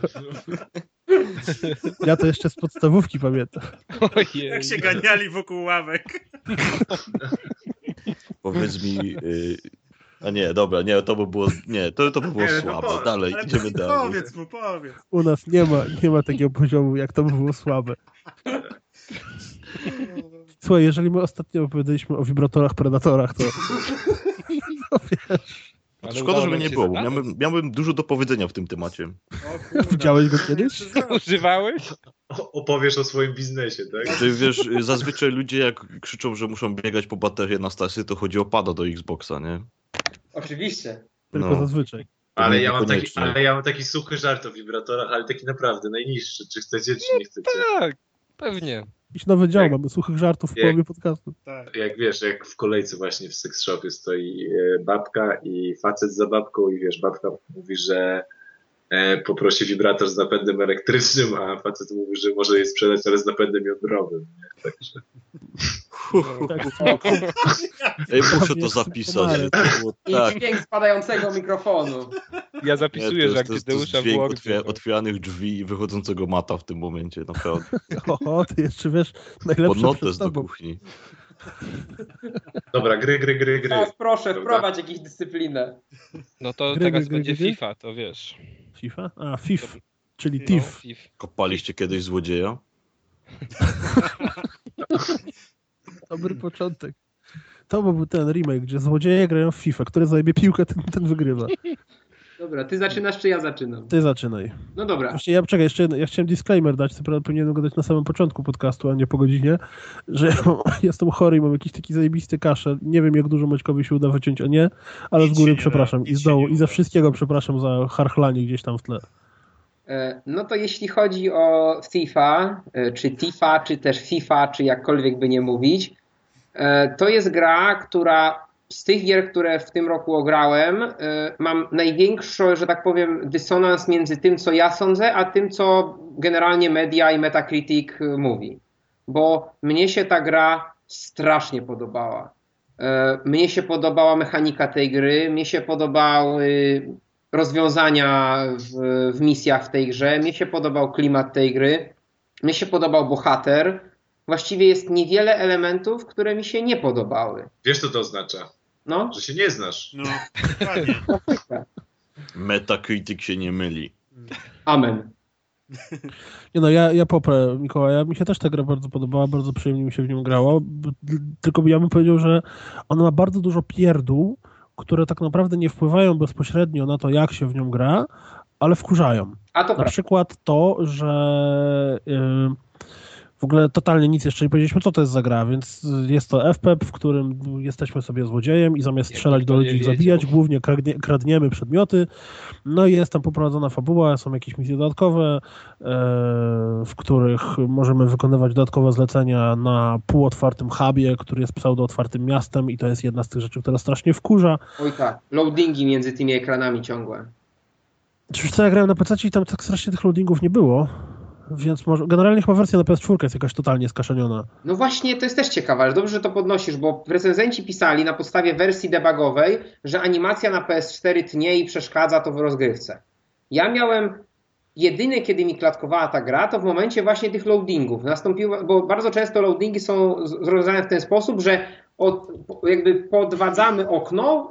Ja to jeszcze z podstawówki pamiętam. Ojej. Jak się ganiali wokół ławek. Powiedz mi... Y... A nie, dobra, nie, to by było, nie, to, to by było Nie, no słabe. Dalej, Ale idziemy dalej. Powiedz mu, powiedz. U nas nie ma, nie ma takiego poziomu, jak to by było słabe. Słuchaj, jeżeli my ostatnio opowiadaliśmy o wibratorach, predatorach, to, Ale Szkoda, żeby nie było, miałbym, miałbym dużo do powiedzenia w tym temacie. O. Widziałeś go kiedyś? Używałeś? Opowiesz o swoim biznesie, tak? Czy wiesz, zazwyczaj ludzie jak krzyczą, że muszą biegać po baterię na stację, to chodzi o pada do Xboxa, nie? Oczywiście. Tylko No. zazwyczaj. Ale ja, mam taki, ale ja mam taki suchy żart o wibratorach, ale taki naprawdę najniższy. Czy chcecie, czy nie chcecie? Tak, pewnie. Jakiś nowy dział, Jak- mamy suchych żartów w jak- połowie podcastu. Tak. Jak wiesz, jak w kolejce właśnie w sex shopie stoi e, babka i facet za babką i wiesz, babka mówi, że e, poprosi wibrator z napędem elektrycznym, a facet mówi, że może je sprzedać, ale z napędem jądrowym. Nie? Także Tak, Ej, muszę to zapisać. To było I tak. dźwięk spadającego mikrofonu. Ja Nie, zapisuję, to że jest, jak to jest, to jest dźwięk to- otwieranych drzwi i wychodzącego mata w tym momencie, naprawdę. o, ty jeszcze wiesz, Pod najlepsze notes przed do kuchni. dobra, gry, gry, gry, gry. Teraz proszę, Dobra. wprowadź jakąś dyscyplinę. No to Gry, teraz gry, będzie gry? FIFA, to wiesz. FIFA? A, FIF, czyli No, TIF. FIF. Kopaliście kiedyś złodzieja? Dobry początek. To był ten remake, gdzie złodzieje grają w FIFA, który zajebie piłkę, ten, ten wygrywa. Dobra, ty zaczynasz, czy ja zaczynam? Ty zaczynaj. No dobra. Właśnie ja czekaj, jeszcze ja chciałem disclaimer dać, co prawda powinienem go dać na samym początku podcastu, a nie po godzinie, że ja mam, jestem chory i mam jakiś taki zajebisty kaszel. Nie wiem, jak dużo Maćkowi się uda wyciąć, a nie, ale Nic z góry przepraszam i z dołu i za uda. wszystkiego przepraszam za harchlanie gdzieś tam w tle. E, No to jeśli chodzi o FIFA, e, czy Tifa, czy też FIFA, czy jakkolwiek by nie mówić, e, to jest gra, która z tych gier, które w tym roku ograłem, mam największy, że tak powiem, dysonans między tym, co ja sądzę, a tym, co generalnie media i Metacritic mówi. Bo mnie się ta gra strasznie podobała. Mnie się podobała mechanika tej gry, mnie się podobały rozwiązania w, w misjach w tej grze. Mnie się podobał klimat tej gry. Mnie się podobał bohater. Właściwie jest niewiele elementów, które mi się nie podobały. Wiesz, co to oznacza? No, Że się nie znasz. No, dokładnie. Metacritic się nie myli. amen. Nie no, ja, ja poprę Mikołaja. Mi się też ta gra bardzo podobała, bardzo przyjemnie mi się w nią grało. Tylko ja bym powiedział, że ona ma bardzo dużo pierdół, które tak naprawdę nie wpływają bezpośrednio na to, jak się w nią gra, ale wkurzają. A to Na prawda. przykład to, że yy, ogóle totalnie nic jeszcze nie powiedzieliśmy, co to jest za gra, więc jest to FPEP, w którym jesteśmy sobie złodziejem i zamiast strzelać do ludzi zabijać, głównie kradnie, kradniemy przedmioty. No i jest tam poprowadzona fabuła, są jakieś misje dodatkowe, e, w których możemy wykonywać dodatkowe zlecenia na półotwartym hubie, który jest pseudo-otwartym miastem i to jest jedna z tych rzeczy, która strasznie wkurza. Oj tak, loadingi między tymi ekranami ciągłe. Czyż co, ja grałem na PC i tam tak strasznie tych loadingów nie było, więc może, generalnie chyba wersja na PS4 jest jakaś totalnie skaszeniona. No właśnie, to jest też ciekawe, ale dobrze, że to podnosisz, bo recenzenci pisali na podstawie wersji debugowej, że animacja na PS4 tnie i przeszkadza to w rozgrywce. Ja miałem jedyne, kiedy mi klatkowała ta gra, to w momencie właśnie tych loadingów. Nastąpiło, bo bardzo często loadingi są rozwiązane w ten sposób, że od, jakby podwadzamy okno,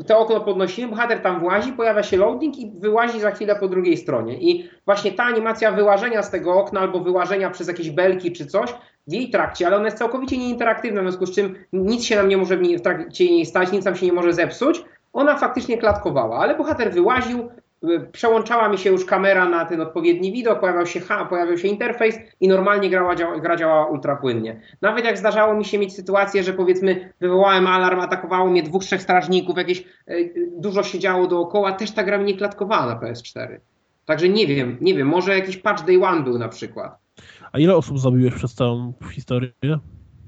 y, te okno podnosimy, bohater tam włazi, pojawia się loading i wyłazi za chwilę po drugiej stronie. I właśnie ta animacja wyłażenia z tego okna albo wyłażenia przez jakieś belki czy coś w jej trakcie, ale ona jest całkowicie nieinteraktywna, w związku z czym nic się nam nie może w, w trakcie jej stać, nic nam się nie może zepsuć. Ona faktycznie klatkowała, ale bohater wyłaził, y, przełączała mi się już kamera na ten odpowiedni widok, pojawiał się, pojawiał się interfejs i normalnie grała, działa, gra działała ultra płynnie. Nawet jak zdarzało mi się mieć sytuację, że powiedzmy wywołałem alarm, atakowało mnie dwóch, trzech strażników, jakieś y, dużo się działo dookoła, też ta gra mi nie klatkowała na PS4. Także nie wiem, nie wiem, może jakiś patch day one był na przykład. A ile osób zabiłeś przez całą historię?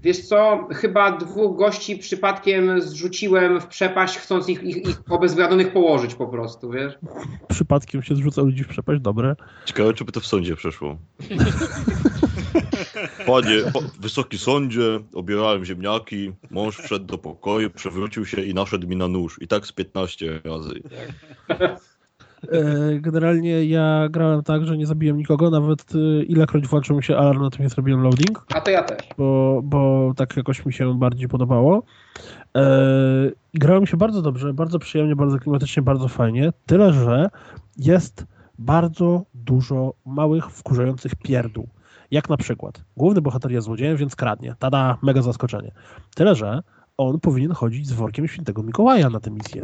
Wiesz co, chyba dwóch gości przypadkiem zrzuciłem w przepaść, chcąc ich, ich, ich położyć po prostu, wiesz? Przypadkiem się zrzuca ludzi w przepaść, dobre. Ciekawe, czy by to w sądzie przeszło. Panie, po, wysoki sądzie, obierałem ziemniaki, mąż wszedł do pokoju, przewrócił się i naszedł mi na nóż. I tak z 15 razy. E, Generalnie ja grałem tak, że nie zabiłem nikogo, nawet e, ilekroć włączył mi się alarm, natomiast robiłem loading, A to ja też. bo, bo tak jakoś mi się bardziej podobało. E, Grało mi się bardzo dobrze, bardzo przyjemnie, bardzo klimatycznie, bardzo fajnie, tyle że jest bardzo dużo małych, wkurzających pierdół. Jak na przykład, główny bohater jest złodziejem, więc kradnie. Tada, mega zaskoczenie. Tyle, że on powinien chodzić z workiem świętego Mikołaja na tę misję.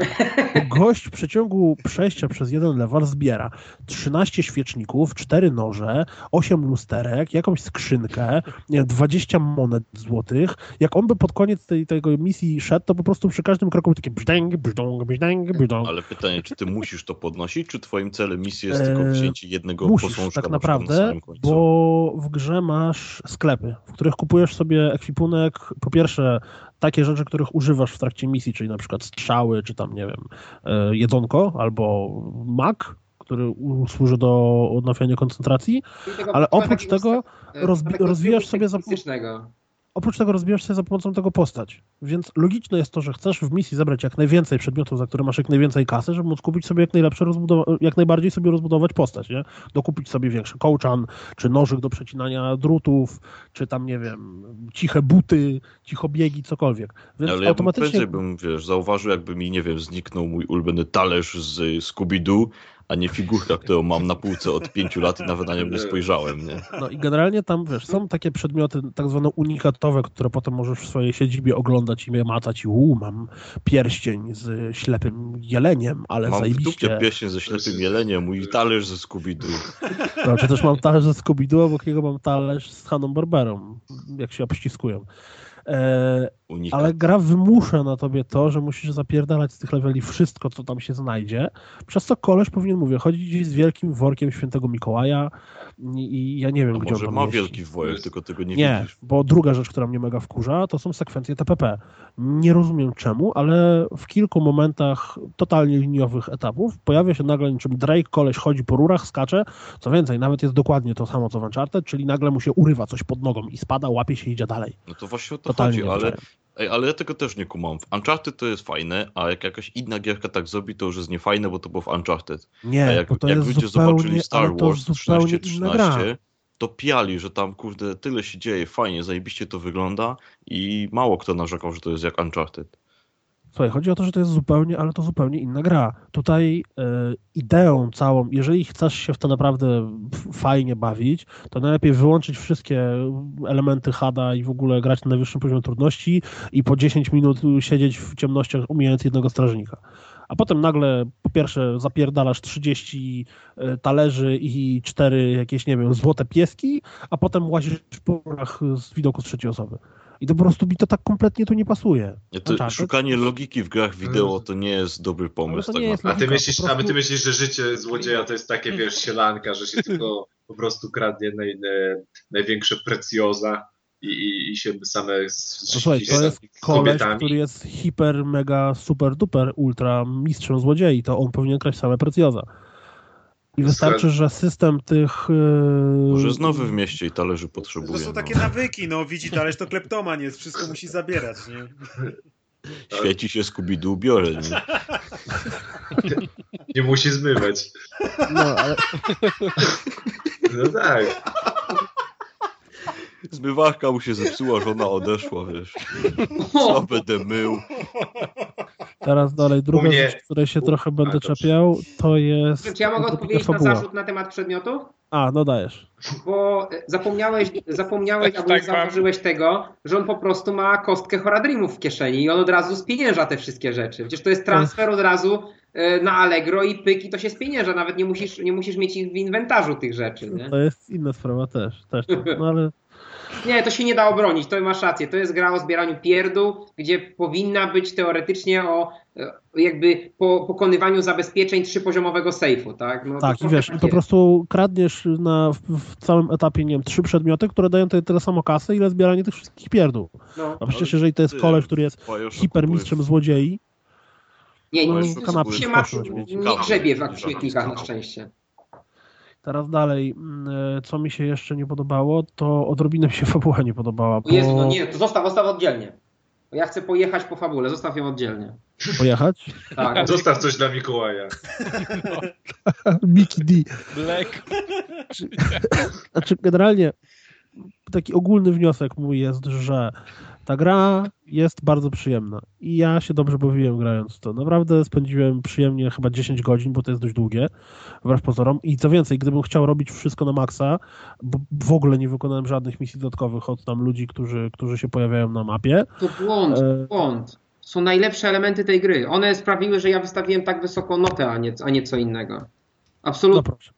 Bo gość w przeciągu przejścia przez jeden level zbiera 13 świeczników, 4 noże, 8 lusterek, jakąś skrzynkę, nie wiem, 20 monet złotych. Jak on by pod koniec tej, tego misji szedł, to po prostu przy każdym kroku takie brzdęg, brzdąg, brzdęg, brzdąg. Ale pytanie, czy ty musisz to podnosić, czy twoim celem misji jest Eee, tylko wzięcie jednego Musisz posążka tak na na naprawdę, samym końcu? bo w grze masz sklepy, w których kupujesz sobie ekwipunek, po pierwsze takie rzeczy, których używasz w trakcie misji, czyli na przykład strzały, czy tam, nie wiem, e, jedzonko, albo mak, który służy do odnawiania koncentracji. Ale oprócz tego sta- rozbi- takiego rozwijasz sobie za-. Oprócz tego rozbijasz sobie za pomocą tego postać. Więc logiczne jest to, że chcesz w misji zebrać jak najwięcej przedmiotów, za które masz jak najwięcej kasy, żeby móc kupić sobie jak najlepsze jak najbardziej sobie rozbudować postać, nie? Dokupić sobie większy kołczan, czy nożyk do przecinania drutów, czy tam, nie wiem, ciche buty, cichobiegi, cokolwiek. Więc Ale ja bym automatycznie... prędzej bym, wiesz, zauważył, jakby mi, nie wiem, zniknął mój ulubiony talerz z Scooby-Doo, a nie figurka, którą mam na półce od pięciu lat i nawet na nią nie spojrzałem, nie? No i generalnie tam, wiesz, są takie przedmioty tak zwane unikatowe, które potem możesz w swojej siedzibie oglądać i macać i u, mam pierścień z ślepym jeleniem, ale Mam zajebiście. dupie pieśń ze ślepym jeleniem, mój talerz ze Scooby-Doo. No, czy też mam talerz ze Scooby-Doo, obok niego mam talerz z Haną Barberą, jak się obściskują. E, Unikat. ale gra wymusza na tobie to, że musisz zapierdalać z tych leveli wszystko, co tam się znajdzie, przez co koleś powinien, mówię, chodzić gdzieś z wielkim workiem świętego Mikołaja i, ja nie wiem, A gdzie on może tam ma wielki worek, tylko tego nie, Nie, widzisz. bo druga rzecz, która mnie mega wkurza, to są sekwencje TPP. Nie rozumiem czemu, ale w kilku momentach totalnie liniowych etapów pojawia się nagle niczym Drake, koleś chodzi po rurach, skacze, co więcej, nawet jest dokładnie to samo co w Uncharted, czyli nagle mu się urywa coś pod nogą i spada, łapie się i idzie dalej. No to właśnie o to Totalnie chodzi, ale... ej, ale ja tego też nie kumam. W Uncharted to jest fajne, a jak jakaś inna gierka tak zrobi, to już jest niefajne, bo to było w Uncharted. Nie, A jak, bo to jak jest ludzie zupełnie, zobaczyli Star Wars zupełnie inna gra. 1313, to piali, że tam kurde tyle się dzieje, fajnie, zajebiście to wygląda i mało kto narzekał, że to jest jak Uncharted. Słuchaj, chodzi o to, że to jest zupełnie, ale to zupełnie inna gra. Tutaj e, ideą całą, jeżeli chcesz się w to naprawdę fajnie bawić, to najlepiej wyłączyć wszystkie elementy hada i w ogóle grać na najwyższym poziomie trudności i po 10 minut siedzieć w ciemnościach umijając jednego strażnika. A potem nagle, po pierwsze, zapierdalasz 30 e, talerzy i 4 jakieś, nie wiem, złote pieski, a potem łazisz po górach z widoku z trzeciej osoby. I to po prostu mi to tak kompletnie tu nie pasuje. Nie, to Uncharted- szukanie logiki w grach wideo to nie jest dobry pomysł. to Tak jest naprawdę. A ty Logika, myślisz, po a prostu- ty myślisz, że życie złodzieja to jest takie, wiesz, sielanka, że się tylko po prostu kradnie naj, naj, największe precjoza i, i, i się same z, No słuchaj, to jest koleś, który jest hiper, mega, super, duper, ultra mistrzem złodziei, to on powinien kraść same precjoza. I wystarczy, że system tych... Yy... Może jest nowy w mieście i talerzy To potrzebuje. są takie no. nawyki, no widzi talerz to kleptoman jest, wszystko musi zabierać, nie? Świeci się Scooby-Doo, biorę. Nie? Nie musi zmywać. No, ale No tak. Zmywarka mu się zepsuła, żona odeszła, wiesz. Co będę mył? teraz dalej, druga mnie- rzecz, której się u- trochę będę czepiał, to jest... Czy ja mogę odpowiedzieć na zarzut na temat przedmiotów? A, no dajesz. Bo e, zapomniałeś, zapomniałeś albo nie Tak, zauważyłeś tego, że on po prostu ma kostkę Horadrimów w kieszeni i on od razu spienięża te wszystkie rzeczy. Przecież to jest transfer od razu e, na Allegro i pyk i to się spienięża. Nawet nie musisz, nie musisz mieć ich w inwentarzu tych rzeczy. Nie? To jest inna sprawa też. też no ale Nie, to się nie da obronić, to masz rację. To jest gra o zbieraniu pierdół, gdzie powinna być teoretycznie o e, jakby po pokonywaniu zabezpieczeń trzypoziomowego sejfu, tak? No, tak, i wiesz, i tak po prostu kradniesz na, w, w całym etapie, nie wiem, trzy przedmioty, które dają tyle, tyle samo kasy, ile zbieranie tych wszystkich pierdół. No. A przecież jeżeli to jest koleś, który jest hipermistrzem złodziei, Nie, No, nie, kanapy się ma, nie grzebie w śmietnikach na szczęście. Teraz dalej, mm, e, co mi się jeszcze nie podobało, to odrobinę mi się fabuła nie podobała. O Jezu, no Bo nie, to zostaw, zostaw oddzielnie. Ja chcę pojechać po fabule, zostaw ją oddzielnie. pojechać? Tak. Zostaw coś dla Mikołaja. Mickey D. Black. Znaczy, generalnie taki ogólny wniosek mój jest, że ta gra jest bardzo przyjemna i ja się dobrze bawiłem grając to. Naprawdę spędziłem przyjemnie chyba 10 godzin, bo to jest dość długie, wbrew pozorom. I co więcej, gdybym chciał robić wszystko na maksa, bo w ogóle nie wykonałem żadnych misji dodatkowych od tam ludzi, którzy, którzy się pojawiają na mapie. To błąd, E, błąd. Są najlepsze elementy tej gry. One sprawiły, że ja wystawiłem tak wysoką notę, a nie, a nie co innego. No Absolutnie. proszę,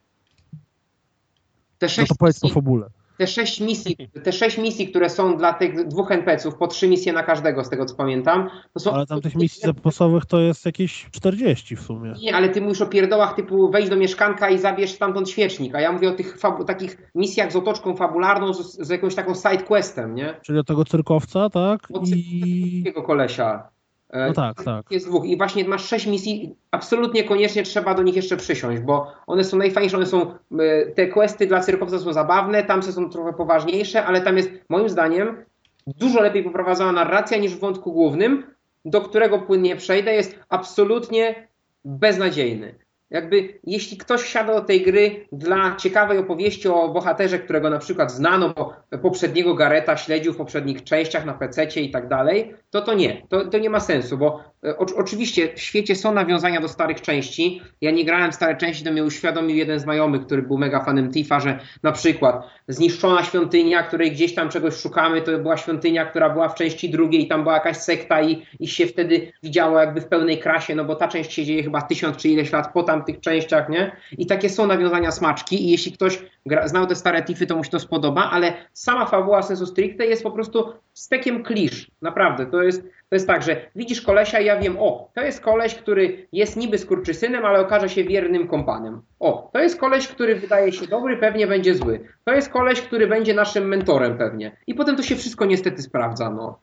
Te no sześć, to powiedz po misji, fabule. Te sześć misji, te sześć misji, które są dla tych dwóch NPC-ów, po trzy misje na każdego, z tego co pamiętam, to są Ale tam tych misji zapasowych to jest jakieś 40 w sumie. Nie, ale ty mówisz o pierdołach typu wejdź do mieszkanka i zabierz stamtąd świecznik, a ja mówię o tych takich misjach z otoczką fabularną, z, z jakąś taką sidequestem, nie? Czyli od tego cyrkowca, tak? Od I... Kolesia. E, No tak, tak. Jest dwóch i właśnie masz sześć misji, absolutnie koniecznie trzeba do nich jeszcze przysiąść, bo one są najfajniejsze, one są, e, te questy dla cyrkowca są zabawne, tam są trochę poważniejsze, ale tam jest moim zdaniem dużo lepiej poprowadzona narracja niż w wątku głównym, do którego płynnie przejdę, jest absolutnie beznadziejny. Jakby, jeśli ktoś wsiada do tej gry dla ciekawej opowieści o bohaterze, którego na przykład znano, bo poprzedniego Gareta śledził w poprzednich częściach na PC i tak dalej, to to nie. To, to nie ma sensu, bo e, o, oczywiście w świecie są nawiązania do starych części. Ja nie grałem w stare części, to mnie uświadomił jeden znajomych, który był mega fanem Tifa, że na przykład zniszczona świątynia, której gdzieś tam czegoś szukamy, to była świątynia, która była w części drugiej, tam była jakaś sekta i, i się wtedy widziało jakby w pełnej krasie, no bo ta część się dzieje chyba tysiąc czy ileś lat po tamtych częściach, nie? I takie są nawiązania smaczki i jeśli ktoś gra, znał te stare Tify, to mu się to spodoba, ale sama fabuła sensu stricte jest po prostu stekiem klisz. Naprawdę, to jest, to jest tak, że widzisz kolesia i ja wiem, o, to jest koleś, który jest niby skurczysynem, ale okaże się wiernym kompanem. O, to jest koleś, który wydaje się dobry, pewnie będzie zły. To jest koleś, który będzie naszym mentorem pewnie. I potem to się wszystko niestety sprawdza, no.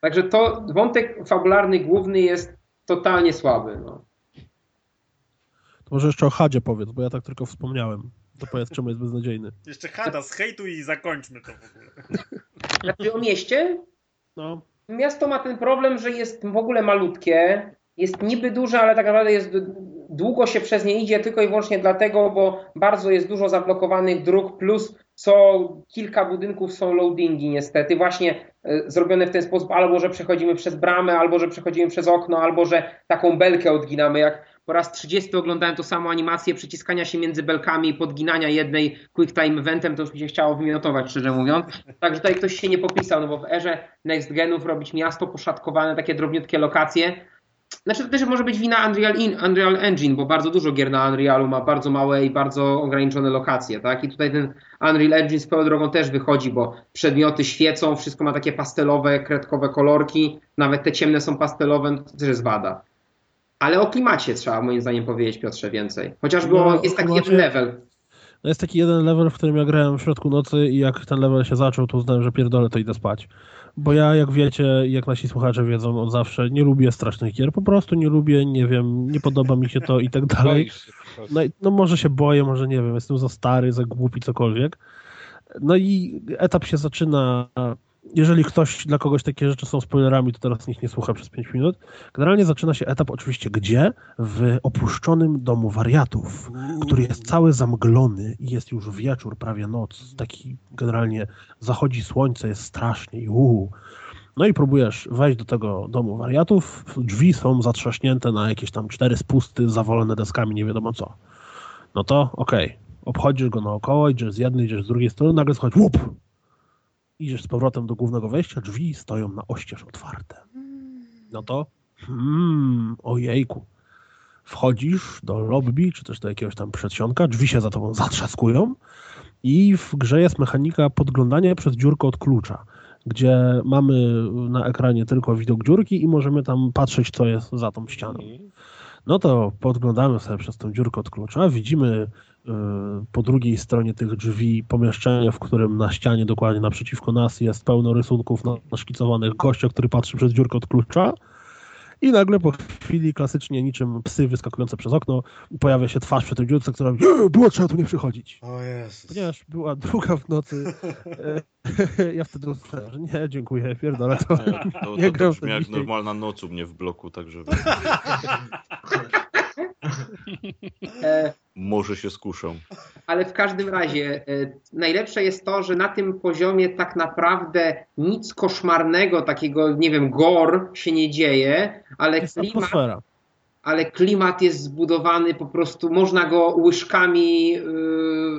Także to wątek fabularny główny jest totalnie słaby, no. To może jeszcze o Hadzie powiedz, bo ja tak tylko wspomniałem. To powiedz, czemu jest beznadziejny. Jeszcze Hada z hejtu i zakończmy to w ogóle. Znaczy o mieście, No, miasto ma ten problem, że jest w ogóle malutkie, jest niby duże, ale tak naprawdę jest długo się przez nie idzie tylko i wyłącznie dlatego, bo bardzo jest dużo zablokowanych dróg, plus co kilka budynków są loadingi niestety, właśnie zrobione w ten sposób, albo że przechodzimy przez bramę, albo że przechodzimy przez okno, albo że taką belkę odginamy, jak po raz 30 oglądałem to samą animację przyciskania się między belkami i podginania jednej quick time eventem, to już mi się chciało wymiotować, szczerze mówiąc. Także tutaj ktoś się nie popisał, no bo w erze next genów robić miasto poszatkowane, takie drobniutkie lokacje, znaczy to też może być wina Unreal, In, Unreal Engine, bo bardzo dużo gier na Unrealu ma bardzo małe i bardzo ograniczone lokacje, tak? I tutaj ten Unreal Engine swoją drogą też wychodzi, bo przedmioty świecą, wszystko ma takie pastelowe, kredkowe kolorki, nawet te ciemne są pastelowe, no to też jest wada. Ale o klimacie trzeba moim zdaniem powiedzieć, Piotrze, więcej. Chociażby no, jest taki jeden level. No jest taki jeden level, w którym ja grałem w środku nocy i jak ten level się zaczął, to uznałem, że pierdolę, to idę spać bo ja, jak wiecie, jak nasi słuchacze wiedzą od zawsze, nie lubię strasznych gier, po prostu nie lubię, nie wiem, nie podoba mi się to i tak dalej. No, no może się boję, może nie wiem, jestem za stary, za głupi, cokolwiek. No i etap się zaczyna jeżeli ktoś, dla kogoś takie rzeczy są spoilerami, to teraz niech nie słucha przez 5 minut. Generalnie zaczyna się etap oczywiście gdzie? W opuszczonym domu wariatów, który jest cały zamglony i jest już wieczór, prawie noc. Taki generalnie zachodzi słońce, jest strasznie i uu. No i próbujesz wejść do tego domu wariatów, drzwi są zatrzaśnięte na jakieś tam cztery spusty, zawalone deskami, nie wiadomo co. No to okej, okay. obchodzisz go naokoło, idziesz z jednej, idziesz z drugiej strony, nagle schodzi łup, idziesz z powrotem do głównego wejścia, drzwi stoją na oścież otwarte. No to hmm, ojejku. Wchodzisz do lobby, czy też do jakiegoś tam przedsionka, drzwi się za tobą zatrzaskują i w grze jest mechanika podglądania przez dziurkę od klucza, gdzie mamy na ekranie tylko widok dziurki i możemy tam patrzeć, co jest za tą ścianą. No to podglądamy sobie przez tą dziurkę od klucza, widzimy po drugiej stronie tych drzwi pomieszczenie, w którym na ścianie dokładnie naprzeciwko nas jest pełno rysunków naszkicowanych gościa, który patrzy przez dziurkę od klucza i nagle po chwili klasycznie niczym psy wyskakujące przez okno pojawia się twarz przy tym dziurce, która mówi było trzeba tu nie przychodzić. O Jezus. Ponieważ była druga w nocy e, ja wtedy uznałem, że nie, dziękuję, pierdolę to. to, to, nie to, to brzmi jak normalna noc u mnie w bloku, także... E, Może się skuszą. Ale w każdym razie e, najlepsze jest to, że na tym poziomie tak naprawdę nic koszmarnego, takiego, nie wiem, gor się nie dzieje, ale jest klimat, atmosfera ale klimat jest zbudowany po prostu, można go łyżkami yy,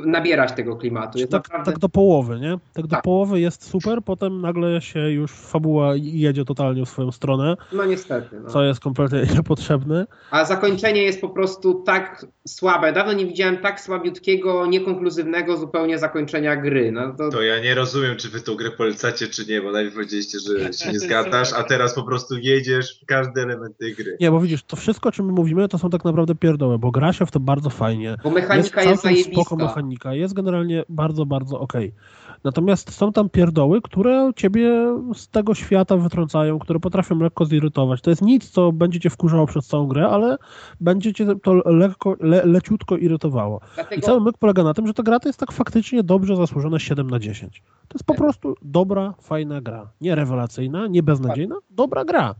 nabierać tego klimatu. Tak, naprawdę... tak, do połowy, nie? Tak do tak. połowy jest super, potem nagle się już fabuła jedzie totalnie w swoją stronę. No niestety. No. Co jest kompletnie niepotrzebne. A zakończenie jest po prostu tak słabe. Dawno nie widziałem tak słabiutkiego, niekonkluzywnego zupełnie zakończenia gry. No to... to ja nie rozumiem, czy wy tą grę polecacie, czy nie, bo najpierw powiedzieliście, że się nie zgadzasz, a teraz po prostu jedziesz w każdy element tej gry. Nie, bo widzisz, to wszystko czym my mówimy, to są tak naprawdę pierdoły, bo gra się w to bardzo fajnie. Bo mechanika jest, jest spoko mechanika, jest generalnie bardzo, bardzo okej. Okay. Natomiast są tam pierdoły, które ciebie z tego świata wytrącają, które potrafią lekko zirytować. To jest nic, co będzie cię wkurzało przez całą grę, ale będzie cię to lekko, le, leciutko irytowało. Dlatego... I cały myk polega na tym, że ta gra to jest tak faktycznie dobrze zasłużona 7 na 10. To jest po prostu dobra, fajna gra. Nie rewelacyjna, nie beznadziejna, dobra gra.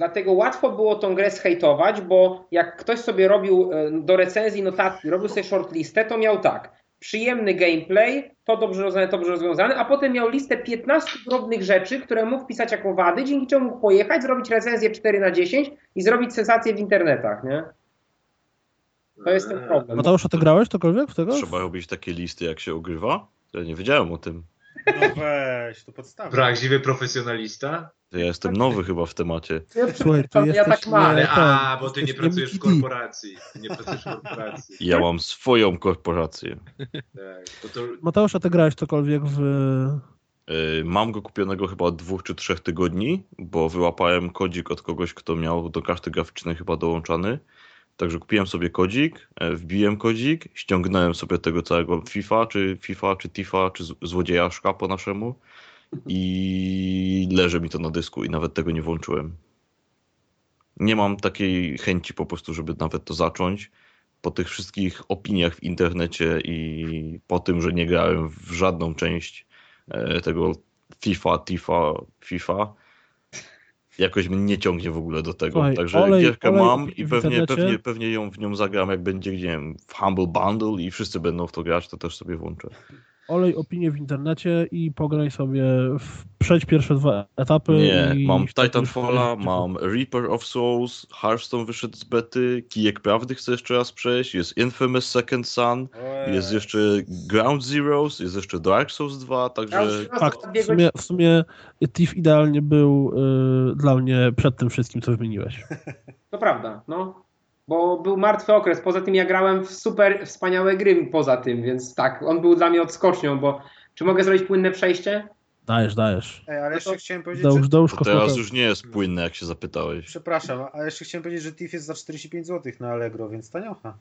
Dlatego łatwo było tą grę zhejtować, bo jak ktoś sobie robił e, do recenzji notatki, robił sobie shortlistę, to miał tak, przyjemny gameplay, to dobrze rozwiązane, to dobrze rozwiązane, a potem miał listę 15 drobnych rzeczy, które mógł wpisać jako wady, dzięki czemu mógł pojechać, zrobić recenzję 4 na 10 i zrobić sensację w internetach, nie? To jest ten problem. Mateusz, a ty grałeś cokolwiek w tego? Trzeba robić takie listy, jak się ogrywa? Ja nie wiedziałem o tym. No weź, to podstawa. Prawdziwy profesjonalista? Ja jestem nowy chyba w temacie. Słuchaj, to ja tak mam. A, bo ty nie pracujesz w korporacji. nie pracujesz w korporacji. Ja mam swoją korporację. Tak, to to... Mateusz, a ty grałeś cokolwiek w... Y, mam go kupionego chyba od dwóch czy trzech tygodni, bo wyłapałem kodzik od kogoś, kto miał do karty graficznej chyba dołączany. Także kupiłem sobie kodzik, e, wbiłem kodzik, ściągnąłem sobie tego całego FIFA, czy FIFA, czy Tifa, czy złodziejaszka po naszemu i leży mi to na dysku i nawet tego nie włączyłem. Nie mam takiej chęci po prostu, żeby nawet to zacząć. Po tych wszystkich opiniach w internecie i po tym, że nie grałem w żadną część e, tego FIFA, Tifa, FIFA, jakoś mnie nie ciągnie w ogóle do tego. Słuchaj, Także olej, gierkę olej mam i pewnie, pewnie, pewnie ją w nią zagram, jak będzie, nie wiem, w Humble Bundle i wszyscy będą w to grać, to też sobie włączę. Olej opinię w internecie i pograj sobie, w, przejdź pierwsze dwa etapy. Nie, i mam Titanfalla, już- mam Reaper of Souls, Hearthstone wyszedł z bety, Kijek Prawdy chcę jeszcze raz przejść, jest Infamous Second Son, jest jeszcze Ground Zeroes, jest jeszcze Dark Souls 2, także dwie w sumie, w sumie Thief idealnie był y, dla mnie przed tym wszystkim, co wymieniłeś. To prawda, no. Bo był martwy okres. Poza tym ja grałem w super wspaniałe gry poza tym, więc tak, on był dla mnie odskocznią, bo czy mogę zrobić płynne przejście? Dajesz, dajesz. Ej, ale No jeszcze chciałem powiedzieć, Dołóż, że... dołóż to teraz już nie jest płynne, jak się zapytałeś. Przepraszam, a jeszcze chciałem powiedzieć, że TIFF jest za 45 zł na Allegro, więc taniocha.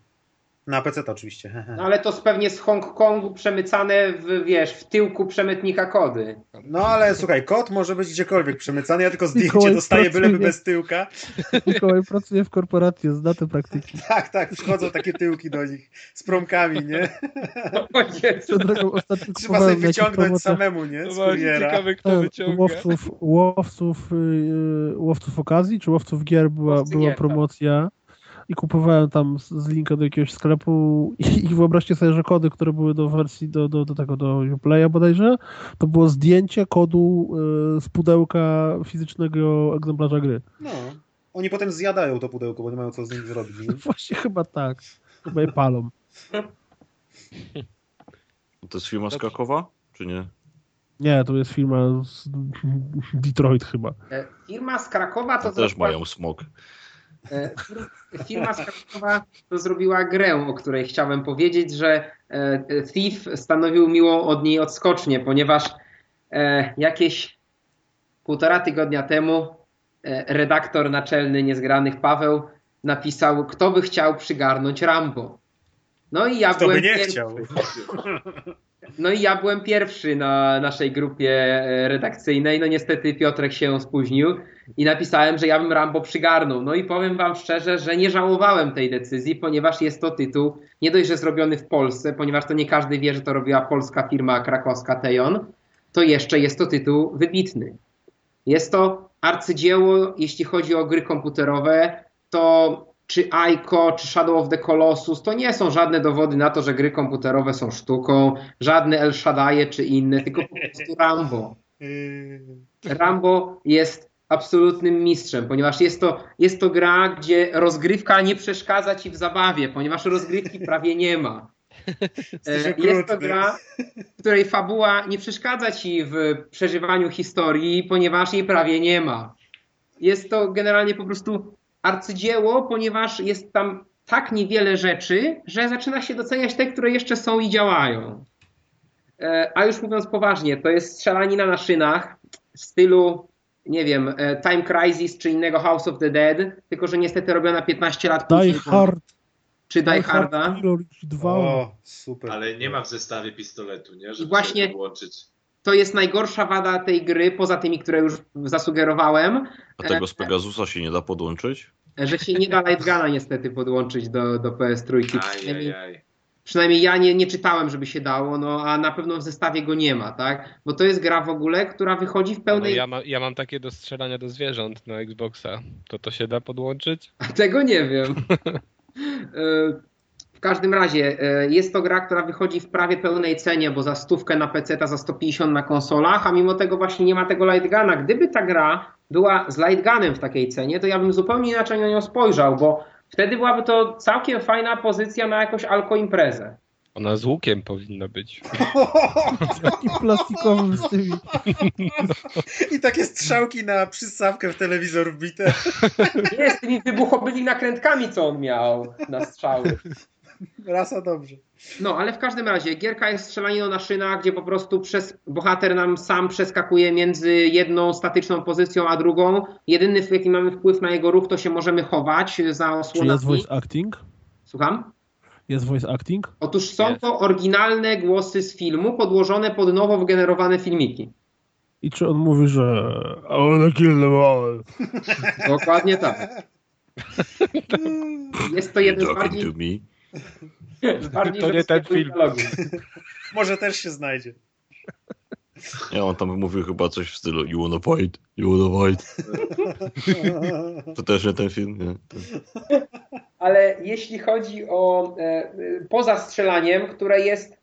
Na PC to oczywiście. No, ale to pewnie z Hongkongu przemycane w, wiesz, w tyłku przemytnika kody. No ale słuchaj, kod może być gdziekolwiek przemycany, ja tylko zdjęcie Mikołaj dostaję byleby pracuje. bez tyłka. Mikołaj pracuje w korporacji, zna te praktyki. Tak, tak, przychodzą takie tyłki do nich z promkami, nie? O Jezu. Drogą ostatnio Trzeba sobie wyciągnąć samemu, nie? Z kuriera. ciekawe kto wyciąga. łowców, łowców, y, łowców okazji, czy łowców gier była, Łowcy była gier, tak. promocja i kupowałem tam z, z linka do jakiegoś sklepu i, i wyobraźcie sobie, że kody, które były do wersji, do, do, do tego, do Uplaya bodajże, to było zdjęcie kodu y, z pudełka fizycznego egzemplarza gry. No. Oni potem zjadają to pudełko, bo nie mają co z nim zrobić. Nie? Właśnie chyba tak. Chyba je palą. To jest firma z Krakowa, czy nie? Nie, to jest firma z Detroit chyba. E, Firma z Krakowa to To też mają smog. E, fir- Firma z Krakowa to zrobiła grę, o której chciałem powiedzieć, że e, Thief stanowił miłą od niej odskocznię, ponieważ e, jakieś półtora tygodnia temu redaktor naczelny Niezgranych Paweł napisał, kto by chciał przygarnąć Rambo. No i ja Kto by byłem nie pierwszy. chciał? No i ja byłem pierwszy na naszej grupie e, redakcyjnej. No niestety Piotrek się spóźnił i napisałem, że ja bym Rambo przygarnął. No i powiem wam szczerze, że nie żałowałem tej decyzji, ponieważ jest to tytuł nie dość, że zrobiony w Polsce, ponieważ to nie każdy wie, że to robiła polska firma krakowska Tejon, to jeszcze jest to tytuł wybitny. Jest to arcydzieło, jeśli chodzi o gry komputerowe, to czy Aiko, czy Shadow of the Colossus, to nie są żadne dowody na to, że gry komputerowe są sztuką, żadne El Shaddai czy inne, tylko po prostu Rambo. Yy, Rambo jest absolutnym mistrzem, ponieważ jest to, jest to gra, gdzie rozgrywka nie przeszkadza ci w zabawie, ponieważ rozgrywki prawie nie ma. E, Jest to gra, w której fabuła nie przeszkadza ci w przeżywaniu historii, ponieważ jej prawie nie ma. Jest to generalnie po prostu arcydzieło, ponieważ jest tam tak niewiele rzeczy, że zaczyna się doceniać te, które jeszcze są i działają. E, A już mówiąc poważnie, to jest strzelanina na szynach w stylu, nie wiem, e, Time Crisis czy innego House of the Dead, tylko że niestety robiona 15 lat Die później. Hard. Czy Die Harda. Trilogy 2. O, super. Ale nie ma w zestawie pistoletu, nie? Żeby Właśnie- sobie to jest najgorsza wada tej gry, poza tymi, które już zasugerowałem, A tego z Pegasusa się nie da podłączyć? że się nie da Lightguna niestety podłączyć do, do PS3. Przynajmniej, przynajmniej ja nie, nie czytałem, żeby się dało, no a na pewno w zestawie go nie ma, tak? Bo to jest gra w ogóle, która wychodzi w No, pełnej... ja, ma, ja mam takie do strzelania do zwierząt na Xboxa. To to się da podłączyć? A tego nie wiem. W każdym razie e, jest to gra, która wychodzi w prawie pełnej cenie, bo za stówkę na PC, za 150 na konsolach, a mimo tego właśnie nie ma tego Lightguna. Gdyby ta gra była z Lightgunem w takiej cenie, to ja bym zupełnie inaczej na nią spojrzał, bo wtedy byłaby to całkiem fajna pozycja na jakąś alko imprezę. Ona z łukiem powinna być. Taki plastikowy z tymi. I takie strzałki na przystawkę w telewizor wbite. Nie z tymi wybuchowymi nakrętkami, co on miał na strzały. Rasa dobrze. No, ale w każdym razie gierka jest strzelaniną na szynach, gdzie po prostu przez bohater nam sam przeskakuje między jedną statyczną pozycją a drugą. Jedyny, jaki mamy wpływ na jego ruch, to się możemy chować za Czy jest osłonami. voice acting? Słucham? Jest voice acting? Otóż są Jest. to oryginalne głosy z filmu, podłożone pod nowo wygenerowane filmiki. I czy on mówi, że I wanna kill them all. Dokładnie tak. Jest to jeden z bardziej, bardziej To nie ten film. Może też się znajdzie. Nie, on tam mówił chyba coś w stylu You wanna fight? You wanna fight? To też nie ten film, nie? ale jeśli chodzi o e, e, poza strzelaniem, które jest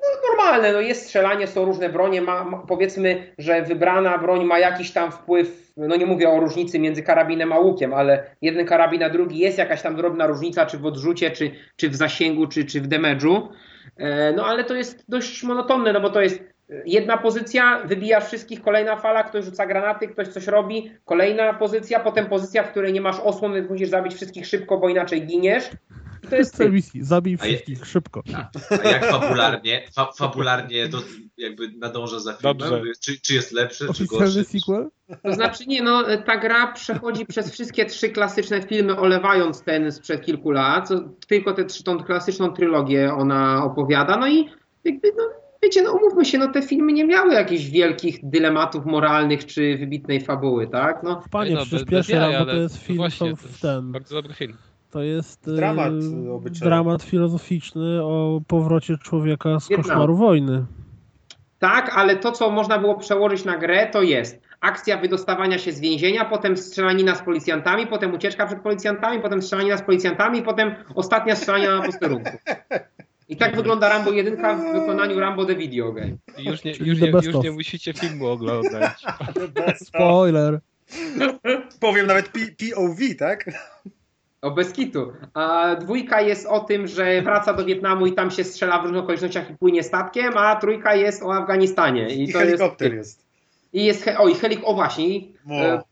no, normalne, no jest strzelanie, są różne bronie, ma, ma, powiedzmy, że wybrana broń ma jakiś tam wpływ, no nie mówię o różnicy między karabinem a łukiem, ale jeden karabin a drugi jest jakaś tam drobna różnica, czy w odrzucie, czy, czy w zasięgu, czy, czy w damage'u, e, no ale to jest dość monotonne, no bo to jest jedna pozycja, wybijasz wszystkich, kolejna fala, ktoś rzuca granaty, ktoś coś robi, kolejna pozycja, potem pozycja, w której nie masz osłon, więc musisz zabić wszystkich szybko, bo inaczej giniesz. To jest cel misji, zabij wszystkich szybko. A, a jak fabularnie, fa, fabularnie to jakby nadąża za filmem? Dobrze. Czy, czy jest lepszy, czy Oficjalny gorszy? sequel? To znaczy nie, no ta gra przechodzi przez wszystkie trzy klasyczne filmy, olewając ten sprzed kilku lat, tylko tę trzy- tą klasyczną trylogię ona opowiada, no i jakby, no wiecie, no umówmy się, no te filmy nie miały jakichś wielkich dylematów moralnych czy wybitnej fabuły, tak? No, Panie, no, przecież pierwszy jaj, Rambo to jest film, to jest ten, Bardzo dobry film. To jest e, Dramat, y, obyczajowy. dramat filozoficzny o powrocie człowieka z Wietnam. koszmaru wojny. Tak, ale to, co można było przełożyć na grę, to jest akcja wydostawania się z więzienia, potem strzelanina z policjantami, potem ucieczka przed policjantami, potem strzelanina z policjantami, potem ostatnia strzelanina na posterunku. I tak wygląda Rambo 1 w wykonaniu Rambo The Video Game. Już nie, już nie, już nie musicie filmu oglądać. Spoiler. Powiem nawet P POV, tak? O, bez kitu. A dwójka jest o tym, że wraca do Wietnamu i tam się strzela w różnych okolicznościach i płynie statkiem, a trójka jest o Afganistanie. I, I to helikopter jest. jest. I jest. he- O, i helik. O, właśnie. e,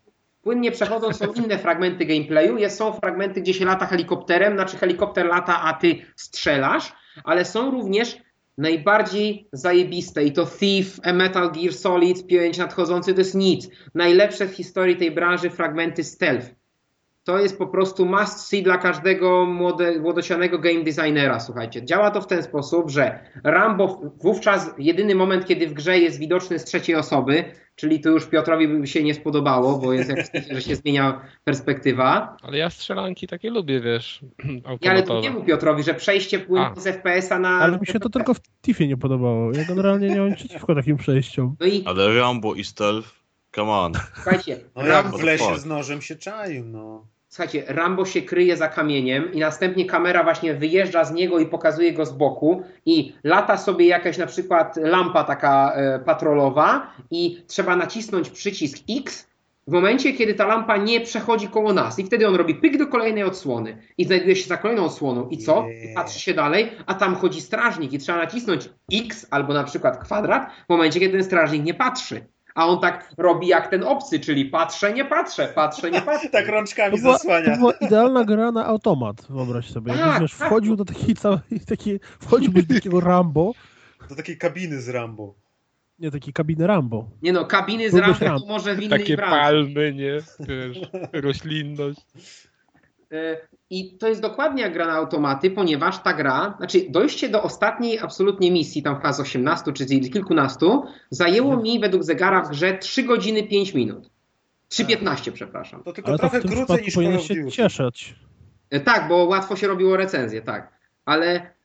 Płynnie przechodzą, są inne fragmenty gameplayu. Jest, są fragmenty, gdzie się lata helikopterem, znaczy helikopter lata, a ty strzelasz, ale są również najbardziej zajebiste i to Thief, a Metal Gear Solid 5 nadchodzący to jest nic. Najlepsze w historii tej branży fragmenty stealth. To jest po prostu must see dla każdego młode, młodocianego game designera, słuchajcie. Działa to w ten sposób, że Rambo wówczas jedyny moment, kiedy w grze jest widoczny z trzeciej osoby, czyli to już Piotrowi by się nie spodobało, bo jest jak w sensie, że się zmienia perspektywa. Ale ja strzelanki takie lubię, wiesz, I ale automatowe. drugiemu Piotrowi, że przejście płynie A. z FPS-a na... Ale mi się to tylko w Tiffie nie podobało. Ja generalnie nie mam nic przeciwko takim przejściom. No i Ale Rambo i Stealth, come on. słuchajcie, No jak w lesie z nożem się czaił, no. Słuchajcie, Rambo się kryje za kamieniem i następnie kamera właśnie wyjeżdża z niego i pokazuje go z boku i lata sobie jakaś na przykład lampa taka e, patrolowa i trzeba nacisnąć przycisk X w momencie, kiedy ta lampa nie przechodzi koło nas i wtedy on robi pyk do kolejnej odsłony i znajduje się za kolejną odsłoną i co? I patrzy się dalej, a tam chodzi strażnik i trzeba nacisnąć X albo na przykład kwadrat w momencie, kiedy ten strażnik nie patrzy. A on tak robi jak ten obcy, czyli patrzę, nie patrzę, patrzę, nie patrzę. Tak To rączkami była, to zasłania. była idealna gra na automat, wyobraź sobie. Tak, Jakbyś, wiesz, tak. wchodził do takiej całej, takiej, wchodziłbyś do takiego Rambo, Do takiej kabiny z Rambo. nie, takiej kabiny Rambo. Nie no, kabiny z Rambo Rambo. to może w innej Takie branży. palmy, nie? Wiesz, roślinność. E, I to jest dokładnie jak gra na automaty, ponieważ ta gra, znaczy dojście do ostatniej absolutnie misji, tam chyba z 18 czy z kilkunastu, zajęło mi według zegara w grze 3 godziny 5 minut. 3.15, przepraszam. To tylko Ale to w trochę tym krócej niż powinien się cieszyć. E, Tak, bo łatwo się robiło recenzję, tak. Ale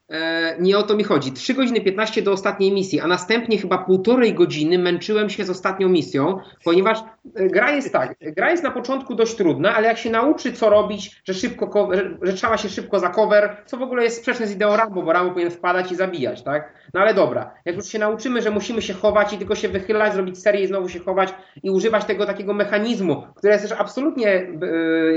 nie o to mi chodzi. 3 godziny 15 do ostatniej misji, a następnie chyba półtorej godziny męczyłem się z ostatnią misją, ponieważ e, gra jest tak, gra jest na początku dość trudna, ale jak się nauczy co robić, że szybko, ko- że, trzeba się szybko za cover, co w ogóle jest sprzeczne z ideą Rambo, bo Rambo powinien wpadać i zabijać, tak? No ale dobra, jak już się nauczymy, że musimy się chować i tylko się wychylać, zrobić serię i znowu się chować i używać tego takiego mechanizmu, który jest też absolutnie e,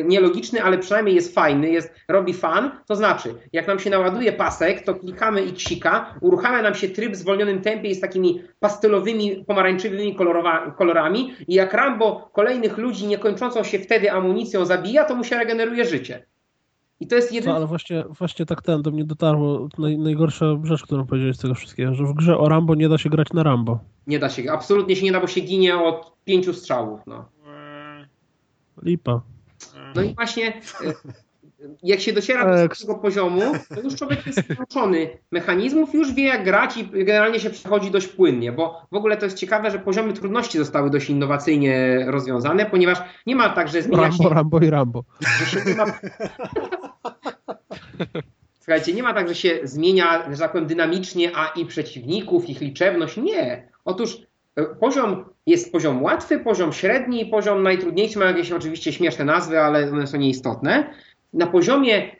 nielogiczny, ale przynajmniej jest fajny, jest, robi fan, to znaczy, jak nam się naładuje pasek, to klikamy i ksika, uruchamia nam się tryb w zwolnionym tempie z takimi pastelowymi, pomarańczowymi kolorowa- kolorami i jak Rambo kolejnych ludzi niekończącą się wtedy amunicją zabija, to mu się regeneruje życie. I to jest Co, jedyny... ale właśnie, właśnie tak ten do mnie dotarło, naj, najgorsza rzecz, którą powiedziałeś z tego wszystkiego, że w grze o Rambo nie da się grać na Rambo. Nie da się, absolutnie się nie da, bo się ginie od pięciu strzałów, no. Lipa. No i właśnie e, jak się dociera do tego poziomu, to już człowiek jest nauczony mechanizmów, już wie jak grać i generalnie się przechodzi dość płynnie, bo w ogóle to jest ciekawe, że poziomy trudności zostały dość innowacyjnie rozwiązane, ponieważ nie ma tak, że zmienia się Rambo, Rambo i Rambo. że ma... Słuchajcie, nie ma tak, że się zmienia, że tak powiem, dynamicznie AI przeciwników, ich liczebność. Nie. Otóż e, poziom jest poziom łatwy, poziom średni i poziom najtrudniejszy. Ma jakieś oczywiście śmieszne nazwy, ale one są nieistotne. Na poziomie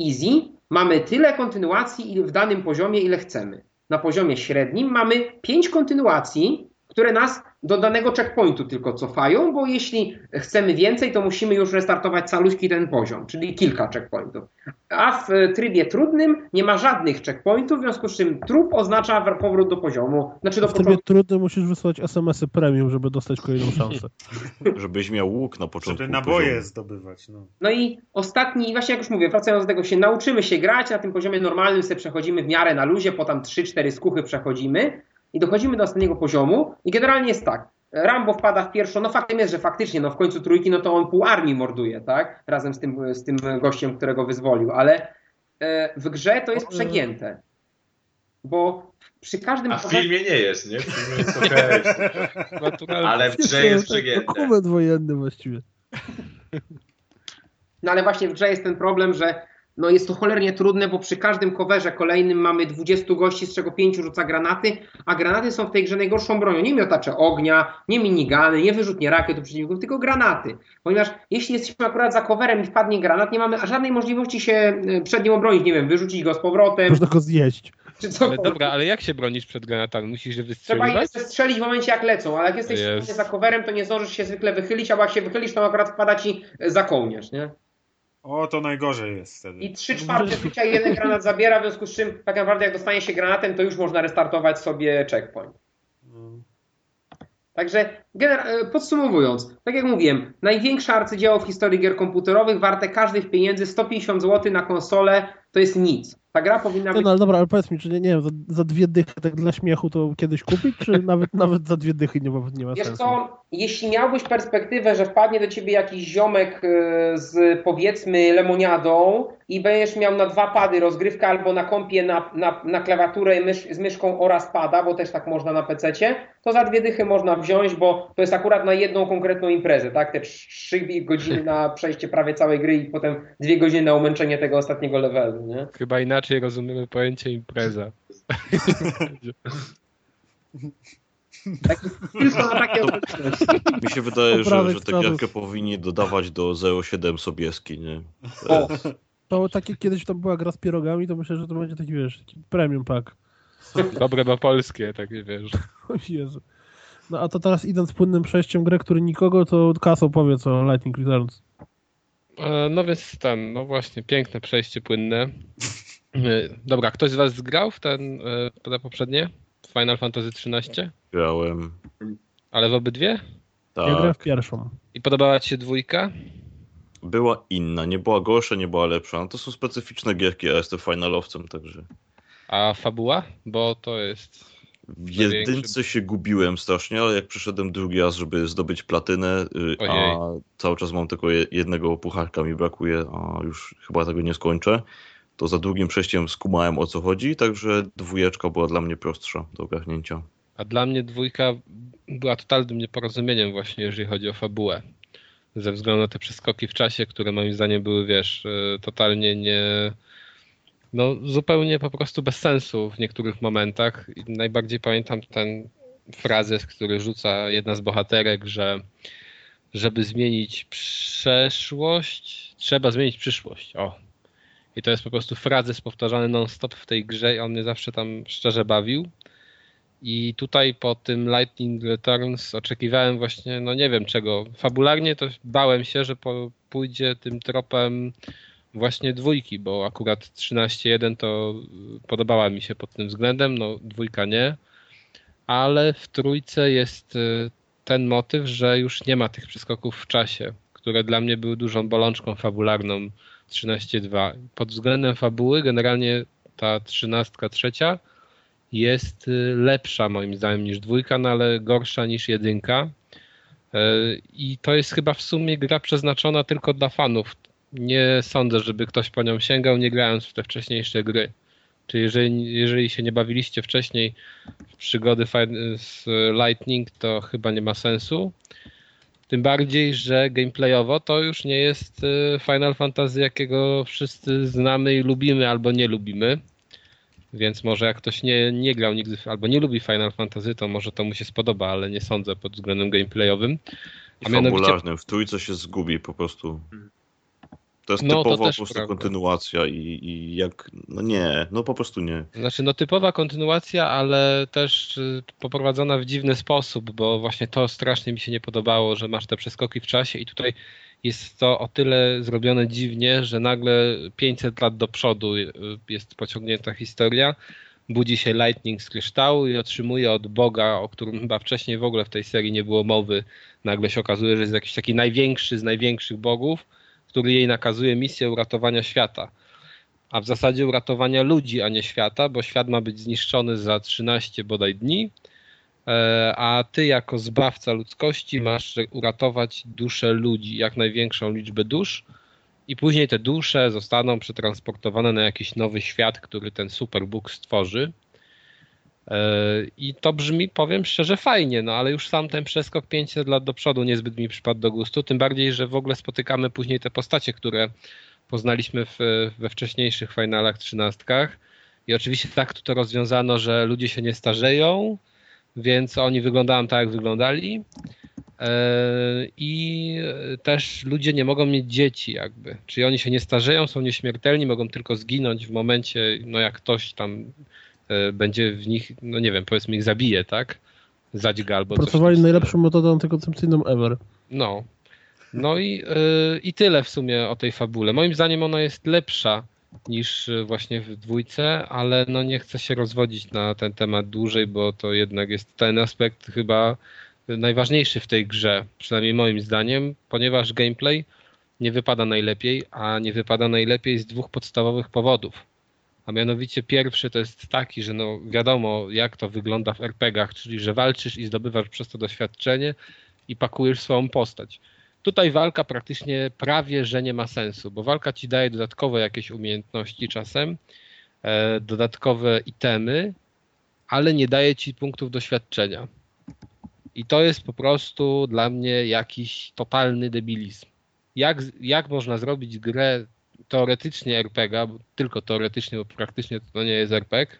easy mamy tyle kontynuacji w danym poziomie, ile chcemy. na poziomie średnim mamy 5 kontynuacji, które nas do danego checkpointu tylko cofają, bo jeśli chcemy więcej, to musimy już restartować caluśki ten poziom, czyli kilka checkpointów. A w trybie trudnym nie ma żadnych checkpointów, w związku z czym trup oznacza powrót do poziomu. Znaczy do W trybie trudnym musisz wysłać SMS-y premium, żeby dostać kolejną szansę. Żebyś miał łuk na początku. Żeby naboje poziomu. zdobywać. No. No i ostatni, właśnie jak już mówię, wracając do tego, się nauczymy się grać, na tym poziomie normalnym sobie przechodzimy w miarę na luzie, potem 3-4 skuchy przechodzimy i dochodzimy do ostatniego poziomu i generalnie jest tak, Rambo wpada w pierwszą, no faktem jest, że faktycznie, no w końcu trójki, no to on pół armii morduje, tak? Razem z tym, z tym gościem, którego wyzwolił, ale e, w grze to jest przegięte. Bo przy każdym... A w filmie nie jest, nie? W filmie jest okej. Naturalnie. Ale w grze jest przegięte. Dokument wojenny właściwie. No ale właśnie w grze jest ten problem, że no jest to cholernie trudne, bo przy każdym coverze kolejnym mamy 20 gości, z czego 5 rzuca granaty, a granaty są w tej grze najgorszą bronią. Nie miotacze ognia, nie minigany, nie wyrzutnie rakiet do przeciwników, tylko granaty. Ponieważ jeśli jesteśmy akurat za coverem i wpadnie granat, nie mamy żadnej możliwości się e, przed nim obronić. Nie wiem, wyrzucić go z powrotem, Można go zjeść. czy Ale cokolwiek. dobra, ale jak się bronisz przed granatami? Musisz je Trzeba wystrzeliwać? je strzelić w momencie jak lecą, ale jak jesteś Jest. za coverem, to nie zdążysz się zwykle wychylić, albo jak się wychylisz, to akurat wpada ci e, za kołnierz, nie? O, to najgorzej jest wtedy. I 3 czwarte życia jeden granat zabiera, w związku z czym tak naprawdę jak dostanie się granatem, to już można restartować sobie checkpoint. Także e, podsumowując, tak jak mówiłem, największe arcydzieło w historii gier komputerowych, warte każdych pieniędzy, 150 zł na konsolę, to jest nic. Ta gra powinna No, być... no ale dobra, ale powiedz mi, czy nie, nie wiem, za, za dwie dychy tak dla śmiechu to kiedyś kupić, czy nawet, nawet za dwie dychy nie ma, nie ma Wiesz sensu? co, jeśli miałbyś perspektywę, że wpadnie do ciebie jakiś ziomek e, z powiedzmy lemoniadą i będziesz miał na dwa pady rozgrywkę albo na kompie na, na, na klawiaturę mysz, z myszką oraz pada, bo też tak można na PC-cie, to za dwie dychy można wziąć, bo to jest akurat na jedną konkretną imprezę, tak? Te trzy godziny na przejście prawie całej gry i potem dwie godziny na umęczenie tego ostatniego levelu, nie? Chyba inaczej rozumiemy pojęcie impreza. Tak, tylko na takie okoliczności. Mi się wydaje, że, że tę gierkę powinni dodawać do 07 Sobieski, nie? O, To tak jak kiedyś tam była gra z pierogami, to myślę, że to będzie taki, wiesz, taki premium pack. Dobre, bo polskie, takie wiesz. O Jezu. No a to teraz idąc płynnym przejściem grę, który nikogo, to Kaso powiedz o Lightning Returns. E, No więc ten, no właśnie, piękne przejście płynne. E, Dobra, ktoś z was zgrał w ten, e, te poprzednie? Final Fantasy XIII? Grałem. Ale w obydwie? Tak. Ja grałem w pierwszą. I podobała ci się dwójka? Była inna, nie była gorsza, nie była lepsza. No to są specyficzne gierki, a jestem finalowcem, także A fabuła? Bo to jest... w jedynce się gubiłem strasznie, ale jak przyszedłem drugi raz, żeby zdobyć platynę, y, a Ojej. cały czas mam tylko je- jednego pucharka mi brakuje, a już chyba tego nie skończę, to za drugim przejściem skumałem o co chodzi, także dwójeczka była dla mnie prostsza do ogarnięcia. A dla mnie dwójka była totalnym nieporozumieniem właśnie, jeżeli chodzi o fabułę. Ze względu na te przeskoki w czasie, które moim zdaniem były, wiesz, e, totalnie nie... No zupełnie po prostu bez sensu w niektórych momentach. I najbardziej pamiętam ten frazes, który rzuca jedna z bohaterek, że żeby zmienić przeszłość, trzeba zmienić przyszłość. O. I to jest po prostu frazes powtarzany non-stop w tej grze i on mnie zawsze tam szczerze bawił. I tutaj po tym Lightning Returns oczekiwałem właśnie, no nie wiem czego. Fabularnie to bałem się, że po, pójdzie tym tropem właśnie dwójki, bo akurat 13.1 to y, podobała mi się pod tym względem, no dwójka nie. Ale w trójce jest y, ten motyw, że już nie ma tych przeskoków w czasie, które dla mnie były dużą bolączką fabularną 13.2. Pod względem fabuły generalnie ta trzynastka trzecia jest y, lepsza moim zdaniem niż dwójka, no ale gorsza niż jedynka. Y, I to jest chyba w sumie gra przeznaczona tylko dla fanów. Nie sądzę, żeby ktoś po nią sięgał, nie grając w te wcześniejsze gry. Czyli jeżeli, jeżeli się nie bawiliście wcześniej w przygody z Lightning, to chyba nie ma sensu. Tym bardziej, że gameplayowo to już nie jest y, Final Fantasy, jakiego wszyscy znamy i lubimy albo nie lubimy. Więc może jak ktoś nie, nie grał nigdy albo nie lubi Final Fantasy, to może to mu się spodoba, ale nie sądzę pod względem gameplayowym. I A mianowicie- fabularnym, w trójce się zgubi po prostu. To jest No, to po prostu prawda. kontynuacja i, i jak, no nie, no po prostu nie. Znaczy, no typowa kontynuacja, ale też y, poprowadzona w dziwny sposób, bo właśnie to strasznie mi się nie podobało, że masz te przeskoki w czasie i tutaj jest to o tyle zrobione dziwnie, że nagle 500 lat do przodu y, jest pociągnięta historia, budzi się Lightning z kryształu i otrzymuje od Boga, o którym chyba wcześniej w ogóle w tej serii nie było mowy, nagle się okazuje, że jest jakiś taki największy z największych bogów, który jej nakazuje misję uratowania świata. A w zasadzie uratowania ludzi, a nie świata, bo świat ma być zniszczony za 13 bodaj dni, e, a ty jako zbawca ludzkości masz uratować duszę ludzi, jak największą liczbę dusz. I później te dusze zostaną przetransportowane na jakiś nowy świat, który ten Superbook stworzy. E, I to brzmi, powiem szczerze, fajnie, no ale już sam ten przeskok 500 lat do przodu niezbyt mi przypadł do gustu, tym bardziej, że w ogóle spotykamy później te postacie, które poznaliśmy w, we wcześniejszych finalach, trzynastkach. I oczywiście tak to rozwiązano, że ludzie się nie starzeją, więc oni wyglądają tak, jak wyglądali. E, I też ludzie nie mogą mieć dzieci, jakby. Czyli oni się nie starzeją, są nieśmiertelni, mogą tylko zginąć w momencie, no jak ktoś tam będzie w nich, no nie wiem, powiedzmy ich zabije, tak? Zadźga albo Pracowali najlepszą metodą antykoncepcyjną ever. No. No i, yy, i tyle w sumie o tej fabule. Moim zdaniem ona jest lepsza niż y, właśnie w dwójce, ale no nie chcę się rozwodzić na ten temat dłużej, bo to jednak jest ten aspekt chyba najważniejszy w tej grze, przynajmniej moim zdaniem, ponieważ gameplay nie wypada najlepiej, a nie wypada najlepiej z dwóch podstawowych powodów. A mianowicie pierwszy to jest taki, że no wiadomo jak to wygląda w RPGach, czyli że walczysz i zdobywasz przez to doświadczenie i pakujesz swoją postać. Tutaj walka praktycznie prawie, że nie ma sensu, bo walka ci daje dodatkowe jakieś umiejętności czasem, e, dodatkowe itemy, ale nie daje ci punktów doświadczenia. I to jest po prostu dla mnie jakiś totalny debilizm. Jak, jak można zrobić grę teoretycznie RPG, bo tylko teoretycznie, bo praktycznie to nie jest RPG,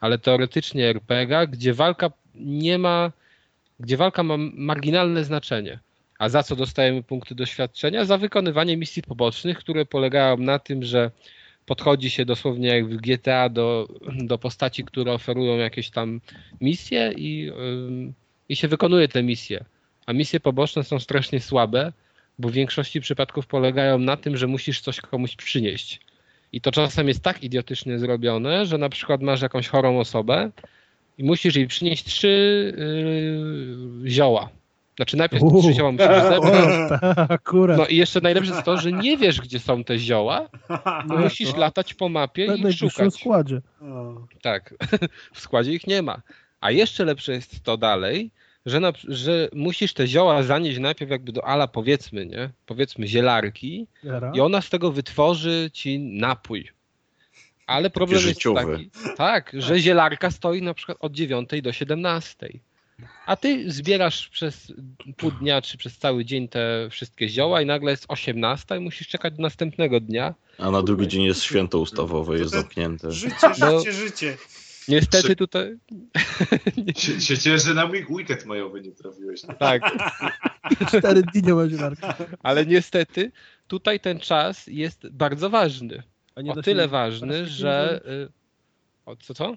ale teoretycznie RPG, gdzie walka nie ma, gdzie walka ma marginalne znaczenie. A za co dostajemy punkty doświadczenia? Za wykonywanie misji pobocznych, które polegają na tym, że podchodzi się dosłownie jak w GTA do, do postaci, które oferują jakieś tam misje i, ym, i się wykonuje te misje. A misje poboczne są strasznie słabe, bo w większości przypadków polegają na tym, że musisz coś komuś przynieść. I to czasem jest tak idiotycznie zrobione, że na przykład masz jakąś chorą osobę i musisz jej przynieść trzy yy, zioła. Znaczy najpierw Uuu. trzy zioła musisz zebrać. Tak, akurat. No i jeszcze najlepsze jest to, że nie wiesz, gdzie są te zioła, No, musisz to- latać po mapie i szukać. składzie. O. Tak, w składzie ich nie ma. A jeszcze lepsze jest to dalej, że, na, że musisz te zioła zanieść najpierw jakby do ala powiedzmy, nie? Powiedzmy zielarki Jara. i ona z tego wytworzy ci napój. Ale problem jest życiowy. taki, tak, że zielarka stoi na przykład od 9 do 17. A ty zbierasz przez pół dnia czy przez cały dzień te wszystkie zioła i nagle jest 18 i musisz czekać do następnego dnia. A na drugi dzień jest święto ustawowe, jest zamknięte. Życie, No. życie, życie. Niestety Czy- tutaj Się, się cieszę, że na mój weekend majowy nie trafiłeś. tak, Cztery dni nie ma zielarki. ale niestety tutaj ten czas jest bardzo ważny. A nie da O się tyle ważny, kompresji że y, o, co co?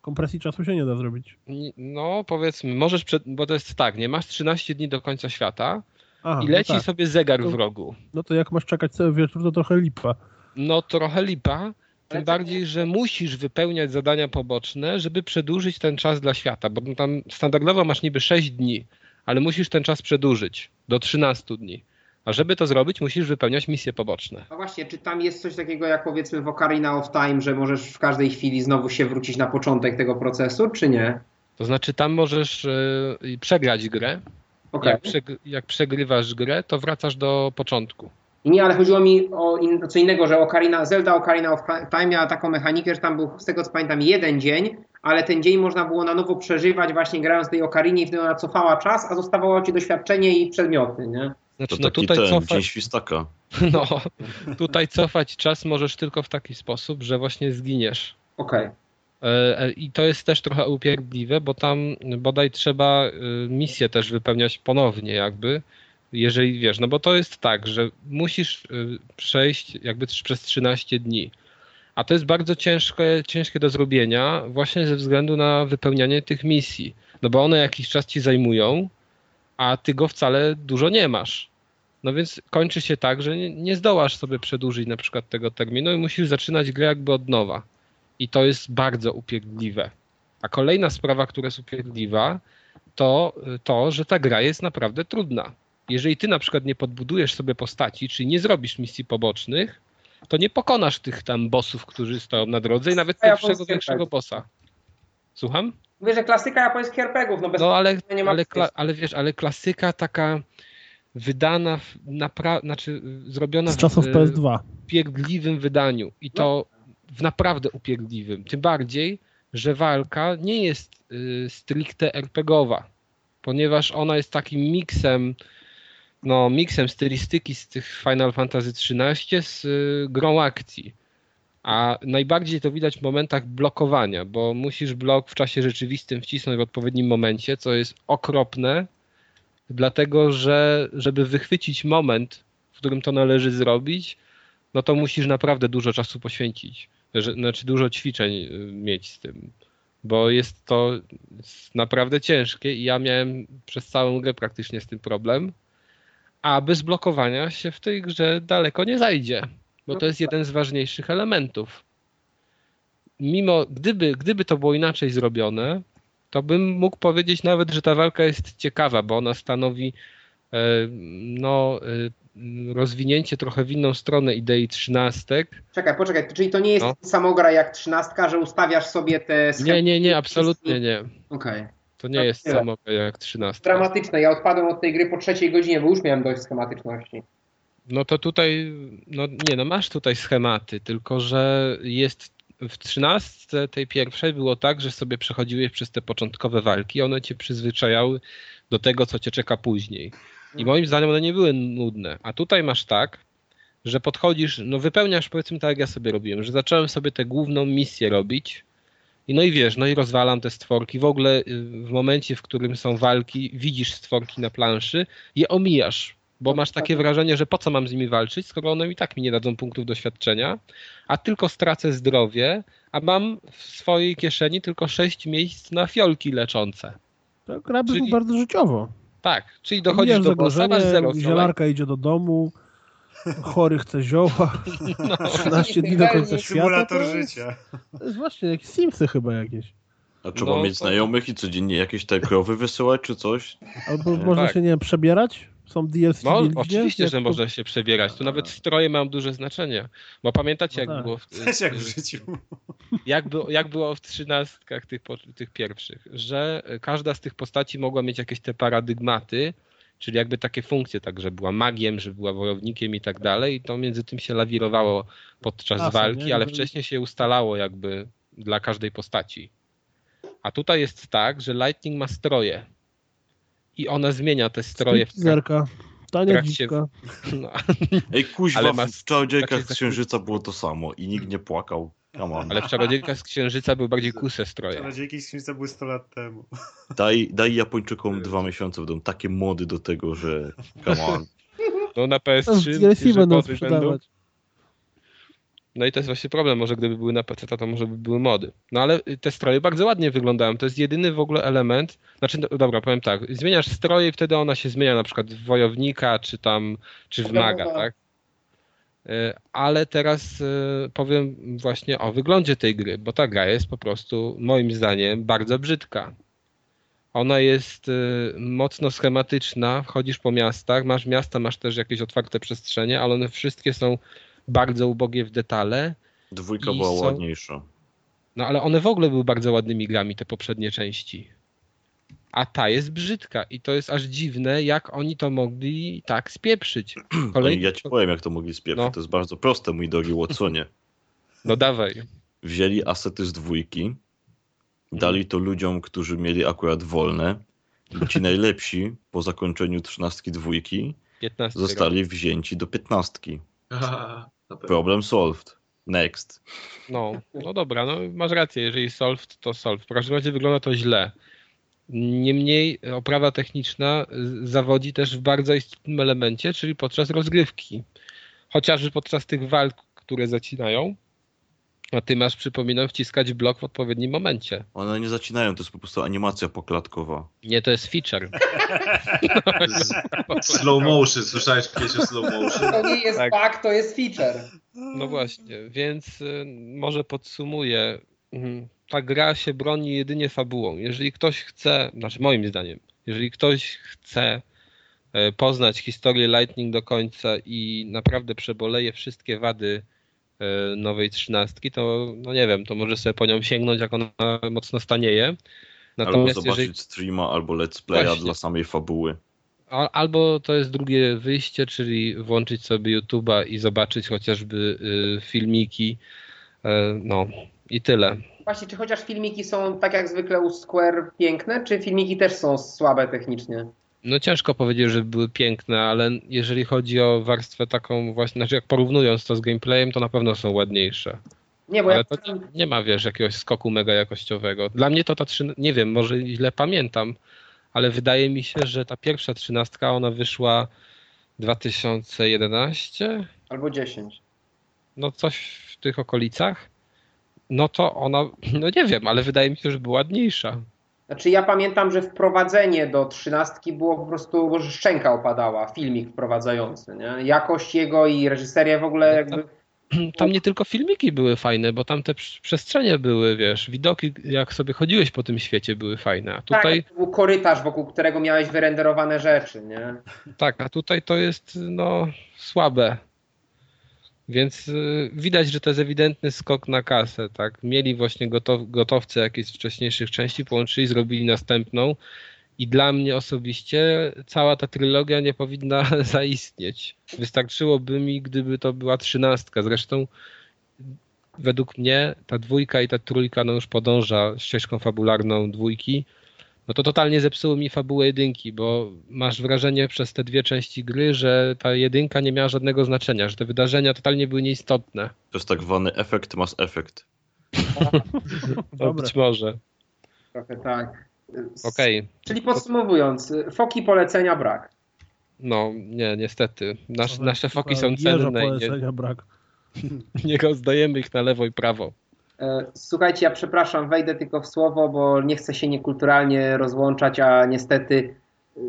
Kompresji czasu się nie da zrobić. No powiedzmy, możesz, przed, bo to jest tak, nie masz 13 dni do końca świata Aha, i leci no, tak. sobie zegar To- w rogu. no to jak masz czekać cały wieczór, to trochę lipa. No trochę lipa, tym to- bardziej, że musisz wypełniać zadania poboczne, żeby przedłużyć ten czas dla świata, bo tam standardowo masz niby 6 dni, ale musisz ten czas przedłużyć do 13 dni. A żeby to zrobić, musisz wypełniać misje poboczne. No właśnie, czy tam jest coś takiego jak powiedzmy w Ocarina of Time, że możesz w każdej chwili znowu się wrócić na początek tego procesu, czy nie? To znaczy tam możesz y, przegrać grę. Okej. Jak, przeg- jak przegrywasz grę, to wracasz do początku. I nie, ale chodziło mi o in, co innego, że Ocarina, Zelda Ocarina of Time miała taką mechanikę, że tam był, z tego co pamiętam, jeden dzień, ale ten dzień można było na nowo przeżywać właśnie grając w tej Okarinie i wtedy ona cofała czas, a zostawało ci doświadczenie i przedmioty, nie? Znaczy, To no taki tutaj ten, dzień cofać, świstaka. no, tutaj cofać czas możesz tylko w taki sposób, że właśnie zginiesz. Okej. E, e, I to jest też trochę upierdliwe, bo tam bodaj trzeba e, misję też wypełniać ponownie jakby, jeżeli wiesz, no bo to jest tak, że musisz y, przejść jakby przez 13 dni. A to jest bardzo ciężkie, ciężkie do zrobienia właśnie ze względu na wypełnianie tych misji. No bo one jakiś czas ci zajmują, a ty go wcale dużo nie masz. No więc kończy się tak, że nie, nie zdołasz sobie przedłużyć na przykład tego terminu i musisz zaczynać grę jakby od nowa. I to jest bardzo upierdliwe. A kolejna sprawa, która jest upierdliwa, to to, że ta gra jest naprawdę trudna. Jeżeli ty na przykład nie podbudujesz sobie postaci, czyli nie zrobisz misji pobocznych, to nie pokonasz tych tam bossów, którzy stoją na drodze i nawet pierwszego większego bossa. Słucham? Mówię, że klasyka japońskich RPGów, no bez No ale, nie ma ale, kla, ale wiesz, ale klasyka taka wydana, w, napra- znaczy zrobiona Z czasów w, PS2. upierdliwym wydaniu i to w naprawdę upierdliwym. Tym bardziej, że walka nie jest y, stricte RPGowa, ponieważ ona jest takim miksem no, miksem stylistyki z tych Final Fantasy XIII z y, grą akcji. A najbardziej to widać w momentach blokowania, bo musisz blok w czasie rzeczywistym wcisnąć w odpowiednim momencie, co jest okropne, dlatego że żeby wychwycić moment, w którym to należy zrobić, no to musisz naprawdę dużo czasu poświęcić. Znaczy dużo ćwiczeń y, mieć z tym, bo jest to naprawdę ciężkie i ja miałem przez całą grę praktycznie z tym problem a bez blokowania się w tej grze daleko nie zajdzie, bo to jest jeden z ważniejszych elementów. Mimo, gdyby, gdyby to było inaczej zrobione, to bym mógł powiedzieć nawet, że ta walka jest ciekawa, bo ona stanowi e, no, e, rozwinięcie trochę w inną stronę idei trzynastek. Czekaj, poczekaj, czyli to nie jest No. samogra jak trzynastka, że ustawiasz sobie te Nie, nie, nie, absolutnie nie. Okej. To nie jest tyle. samo jak trzynastka. Dramatyczne. Ja odpadłem od tej gry po trzeciej godzinie, bo już miałem dość schematyczności. No to tutaj, no nie, no masz tutaj schematy, tylko że jest w trzynastce tej pierwszej było tak, że sobie przechodziłeś przez te początkowe walki, one cię przyzwyczajały do tego, co cię czeka później. I moim zdaniem one nie były nudne. A tutaj masz tak, że podchodzisz, no wypełniasz powiedzmy tak jak ja sobie robiłem, że zacząłem sobie tę główną misję robić i no i wiesz, no i rozwalam te stworki. W ogóle y, w momencie, w którym są walki, widzisz stworki na planszy, je omijasz, bo masz takie wrażenie, że po co mam z nimi walczyć, skoro one i tak mi nie dadzą punktów doświadczenia, a tylko stracę zdrowie, a mam w swojej kieszeni tylko sześć miejsc na fiolki leczące. To gra Czyli- bardzo życiowo. Tak, czyli dochodzisz Mijasz do bossa, masz zero zielarka idzie do domu, chory chce zioła, No. 13 dni do końca świata. Symulator to jest, życia. to jest właśnie jakieś Simsy chyba jakieś. A trzeba No, mieć to- znajomych i codziennie jakieś te krowy wysyłać czy coś? Albo można tak. się, nie wiem, przebierać? Są DLC No, Guildnie? oczywiście, Jak że to- można się przebierać. Tu nawet stroje mają duże znaczenie. Bo pamiętacie, No jak tak. było w, Też jak w życiu. jak, było, jak było w trzynastkach tych, tych pierwszych, że każda z tych postaci mogła mieć jakieś te paradygmaty, czyli jakby takie funkcje, tak, że była magiem, że była wojownikiem i tak dalej, i to między tym się lawirowało podczas Klasa, walki, nie? ale wcześniej się ustalało jakby dla każdej postaci. A tutaj jest tak, że Lightning ma stroje i ona zmienia te stroje Zerka. Tania trakcie- dziwka. no, Ej, kuźwa, ma- w Czarodziejkach z Księżyca było to samo i nikt nie płakał. Come on. ale w Czarodziejkach z Księżyca były bardziej kuse stroje. Czarodziejki z Księżyca były 100 lat temu. Daj, daj Japończykom dwa miesiące w domu. Takie mody do tego, że come on. No na To w PS3 DLC że będą sprzedawać. No i to jest właśnie problem, może gdyby były na PC, to może by były mody. No ale te stroje bardzo ładnie wyglądają. To jest jedyny w ogóle element. Znaczy, no, dobra, powiem tak. Zmieniasz stroje i wtedy ona się zmienia na przykład w wojownika, czy tam, czy w maga, tak? E, Ale teraz e, powiem właśnie o wyglądzie tej gry, bo ta gra jest po prostu moim zdaniem bardzo brzydka. Ona jest e, mocno schematyczna, wchodzisz po miastach, masz miasta, masz też jakieś otwarte przestrzenie, ale one wszystkie są bardzo ubogie w detale. Dwójka była są- ładniejsza. No ale one w ogóle były bardzo ładnymi grami, te poprzednie części. A ta jest brzydka i to jest aż dziwne, jak oni to mogli tak spieprzyć. Oj, Kolejny... Ja ci powiem, jak to mogli spieprzyć. No. To jest bardzo proste, mój drogi Watsonie. No dawaj. Wzięli asety z dwójki, dali to ludziom, którzy mieli akurat wolne. I ci najlepsi po zakończeniu trzynastki dwójki 15 zostali wzięci do piętnastki. Problem solved. Next. No, no dobra, no masz rację, jeżeli solved, to solved. W każdym razie wygląda to źle. Niemniej oprawa techniczna zawodzi też w bardzo istotnym elemencie, czyli podczas rozgrywki. Chociażby podczas tych walk, które zacinają, a ty masz, przypominam, wciskać blok w odpowiednim momencie. One nie zacinają, to jest po prostu animacja poklatkowa. Nie, to jest feature. Slow motion, słyszałeś kiedyś o slow motion? To nie jest Tak. bug, to jest feature. No właśnie, więc y, może podsumuję. Mhm. Ta gra się broni jedynie fabułą. Jeżeli ktoś chce, znaczy moim zdaniem, jeżeli ktoś chce e, poznać historię Lightning do końca i naprawdę przeboleje wszystkie wady e, nowej trzynastki, to no nie wiem, to może sobie po nią sięgnąć, jak ona mocno stanieje. albo Natomiast zobaczyć jeżeli, streama, albo let's playa Właśnie. dla samej fabuły. albo to jest drugie wyjście, czyli włączyć sobie YouTube'a i zobaczyć chociażby y, filmiki. E, No i tyle. Właśnie, czy chociaż filmiki są tak jak zwykle u Square piękne, czy filmiki też są słabe technicznie? No ciężko powiedzieć, że były piękne, ale jeżeli chodzi o warstwę taką właśnie, znaczy jak porównując to z gameplayem, to na pewno są ładniejsze. Nie, bo Ale ja to nie, nie ma, wiesz, jakiegoś skoku mega jakościowego. Dla mnie to ta trzy, nie wiem, może źle pamiętam, ale wydaje mi się, że ta pierwsza trzynastka, ona wyszła 2011, albo 10. no coś w tych okolicach. No to ona, no nie wiem, ale wydaje mi się, że była ładniejsza. Znaczy ja pamiętam, że wprowadzenie do trzynastki było po prostu, że szczęka opadała, filmik wprowadzający, nie? Jakość jego i reżyseria w ogóle jakby... Tam nie tylko filmiki były fajne, bo tam te prz- przestrzenie były, wiesz, widoki, jak sobie chodziłeś po tym świecie, były fajne. A tutaj, Tak, był korytarz, wokół którego miałeś wyrenderowane rzeczy, nie? tak, a tutaj to jest, no, słabe. Więc y, widać, że to jest ewidentny skok na kasę, tak. Mieli właśnie gotow, gotowce jakieś z wcześniejszych części, połączyli, zrobili następną i dla mnie osobiście cała ta trylogia nie powinna zaistnieć. Wystarczyłoby mi, gdyby to była trzynastka. Zresztą według mnie ta dwójka i ta trójka no już podąża ścieżką fabularną dwójki. No to totalnie zepsuło mi fabułę jedynki, bo masz wrażenie przez te dwie części gry, że ta jedynka nie miała żadnego znaczenia, że te wydarzenia totalnie były nieistotne. To jest tak zwany efekt mass effect. No, Dobra. być może. Trochę tak. Okej. Czyli podsumowując, foki polecenia brak. No, nie, niestety. Nasz, nasze foki są cenne i nie, polecenia brak. nie rozdajemy ich na lewo i prawo. E, Słuchajcie, ja przepraszam, wejdę tylko w słowo, bo nie chcę się niekulturalnie rozłączać, a niestety y,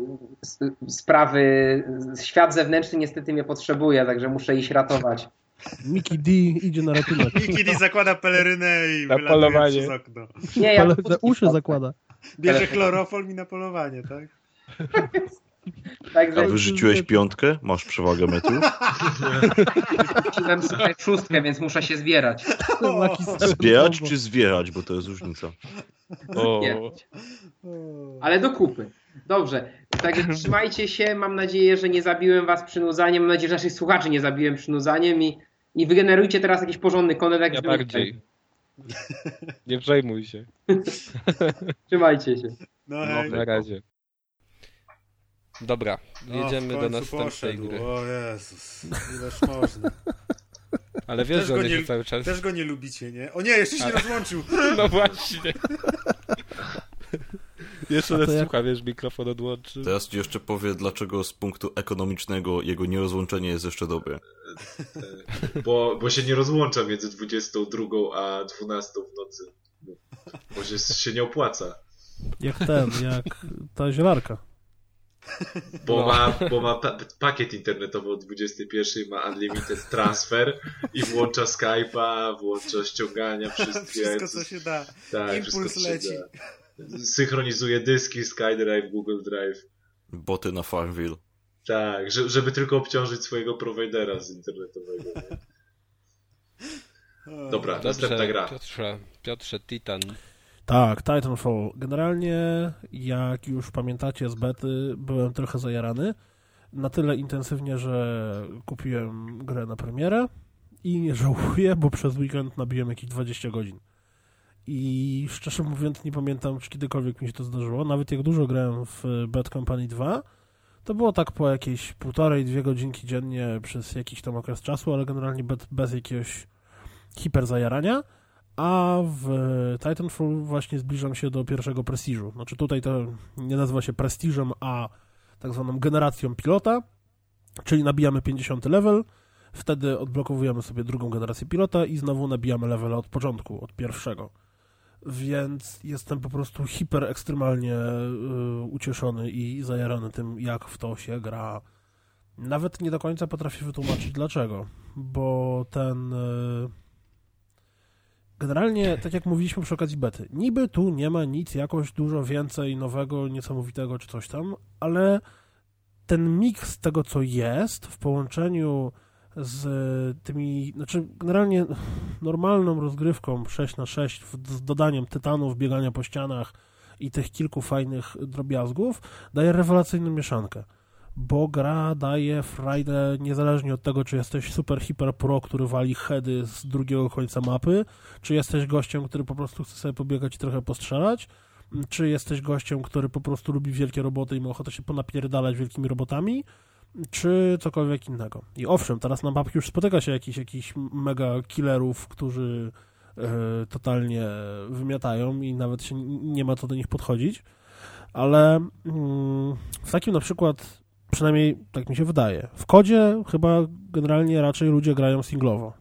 sprawy, świat zewnętrzny niestety mnie potrzebuje, także muszę iść ratować. Mickey D idzie na ratunek. Niki zakłada pelerynę i Na polowanie. przez okno. Nie, ja uszy zakłada. Bierze chlorofol i na polowanie, tak? A wyrzuciłeś piątkę? Masz przewagę metru? wróciłem sobie szóstkę, więc muszę się zbierać. Zbierać czy zwierać, bo to jest różnica. O. Ale do kupy. Dobrze, także trzymajcie się. Mam nadzieję, że nie zabiłem was przynudzaniem. Mam nadzieję, że naszych słuchaczy nie zabiłem przynudzaniem i, i wygenerujcie teraz jakiś porządny kontent. jak ja bardziej. Nie przejmuj się. Trzymajcie się. No No. Na razie. Dobra, No, jedziemy do następnej poszedł. gry. O Jezus, ileż można. Ale wiesz, Też że go, one nie, cały czas... też go nie lubicie, nie? O nie, jeszcze się Ale- rozłączył. No właśnie. Jeszcze nas jak- słucha, wiesz, mikrofon odłączy. Teraz ci jeszcze powie, dlaczego z punktu ekonomicznego jego nierozłączenie jest jeszcze dobre. Bo, bo się nie rozłącza między 22 a 12 w nocy. Bo się, się nie opłaca. Jak ten, jak ta zielarka. Bo No. ma, bo ma pa pakiet internetowy o 21, ma unlimited transfer i włącza Skype'a, włącza ściągania wszystkie. Wszystko, co się da. tak, impuls wszystko, co się leci. Da. Synchronizuje dyski SkyDrive, Google Drive. Boty na Farmville. Tak, że, żeby tylko obciążyć swojego prowajdera z internetowego. Dobra, następna gra. Piotrze, Piotrze, Titan. Tak, Titanfall. Generalnie, jak już pamiętacie z bety, byłem trochę zajarany. Na tyle intensywnie, że kupiłem grę na premierę i nie żałuję, bo przez weekend nabiłem jakieś 20 godzin. I szczerze mówiąc, nie pamiętam, czy kiedykolwiek mi się to zdarzyło. Nawet jak dużo grałem w Bad Company 2, to było tak po jakieś półtorej, dwie godzinki dziennie przez jakiś tam okres czasu, ale generalnie bez, bez jakiegoś hiper zajarania. A w Titanfall właśnie zbliżam się do pierwszego prestiżu. Znaczy tutaj to nie nazywa się prestiżem, a tak zwaną generacją pilota, czyli nabijamy 50 level, wtedy odblokowujemy sobie drugą generację pilota i znowu nabijamy level od początku, od pierwszego. Więc jestem po prostu hiper ekstremalnie y, ucieszony i zajarany tym, jak w to się gra. Nawet nie do końca potrafię wytłumaczyć dlaczego, bo ten. Y, generalnie, tak jak mówiliśmy przy okazji bety, niby tu nie ma nic jakoś dużo więcej nowego, niesamowitego czy coś tam, ale ten miks tego, co jest w połączeniu z tymi, znaczy generalnie normalną rozgrywką 6 na 6 z dodaniem tytanów, biegania po ścianach i tych kilku fajnych drobiazgów daje rewelacyjną mieszankę. Bo gra daje frajdę niezależnie od tego, czy jesteś super hiper pro, który wali heady z drugiego końca mapy, czy jesteś gościem, który po prostu chce sobie pobiegać i trochę postrzelać, czy jesteś gościem, który po prostu lubi wielkie roboty i ma ochotę się ponapierdalać wielkimi robotami, czy cokolwiek innego. I owszem, teraz na mapach już spotyka się jakiś, jakiś mega killerów, którzy e, totalnie wymiatają i nawet się nie ma co do nich podchodzić, ale mm, w takim na przykład, przynajmniej tak mi się wydaje, w kodzie chyba generalnie raczej ludzie grają singlowo.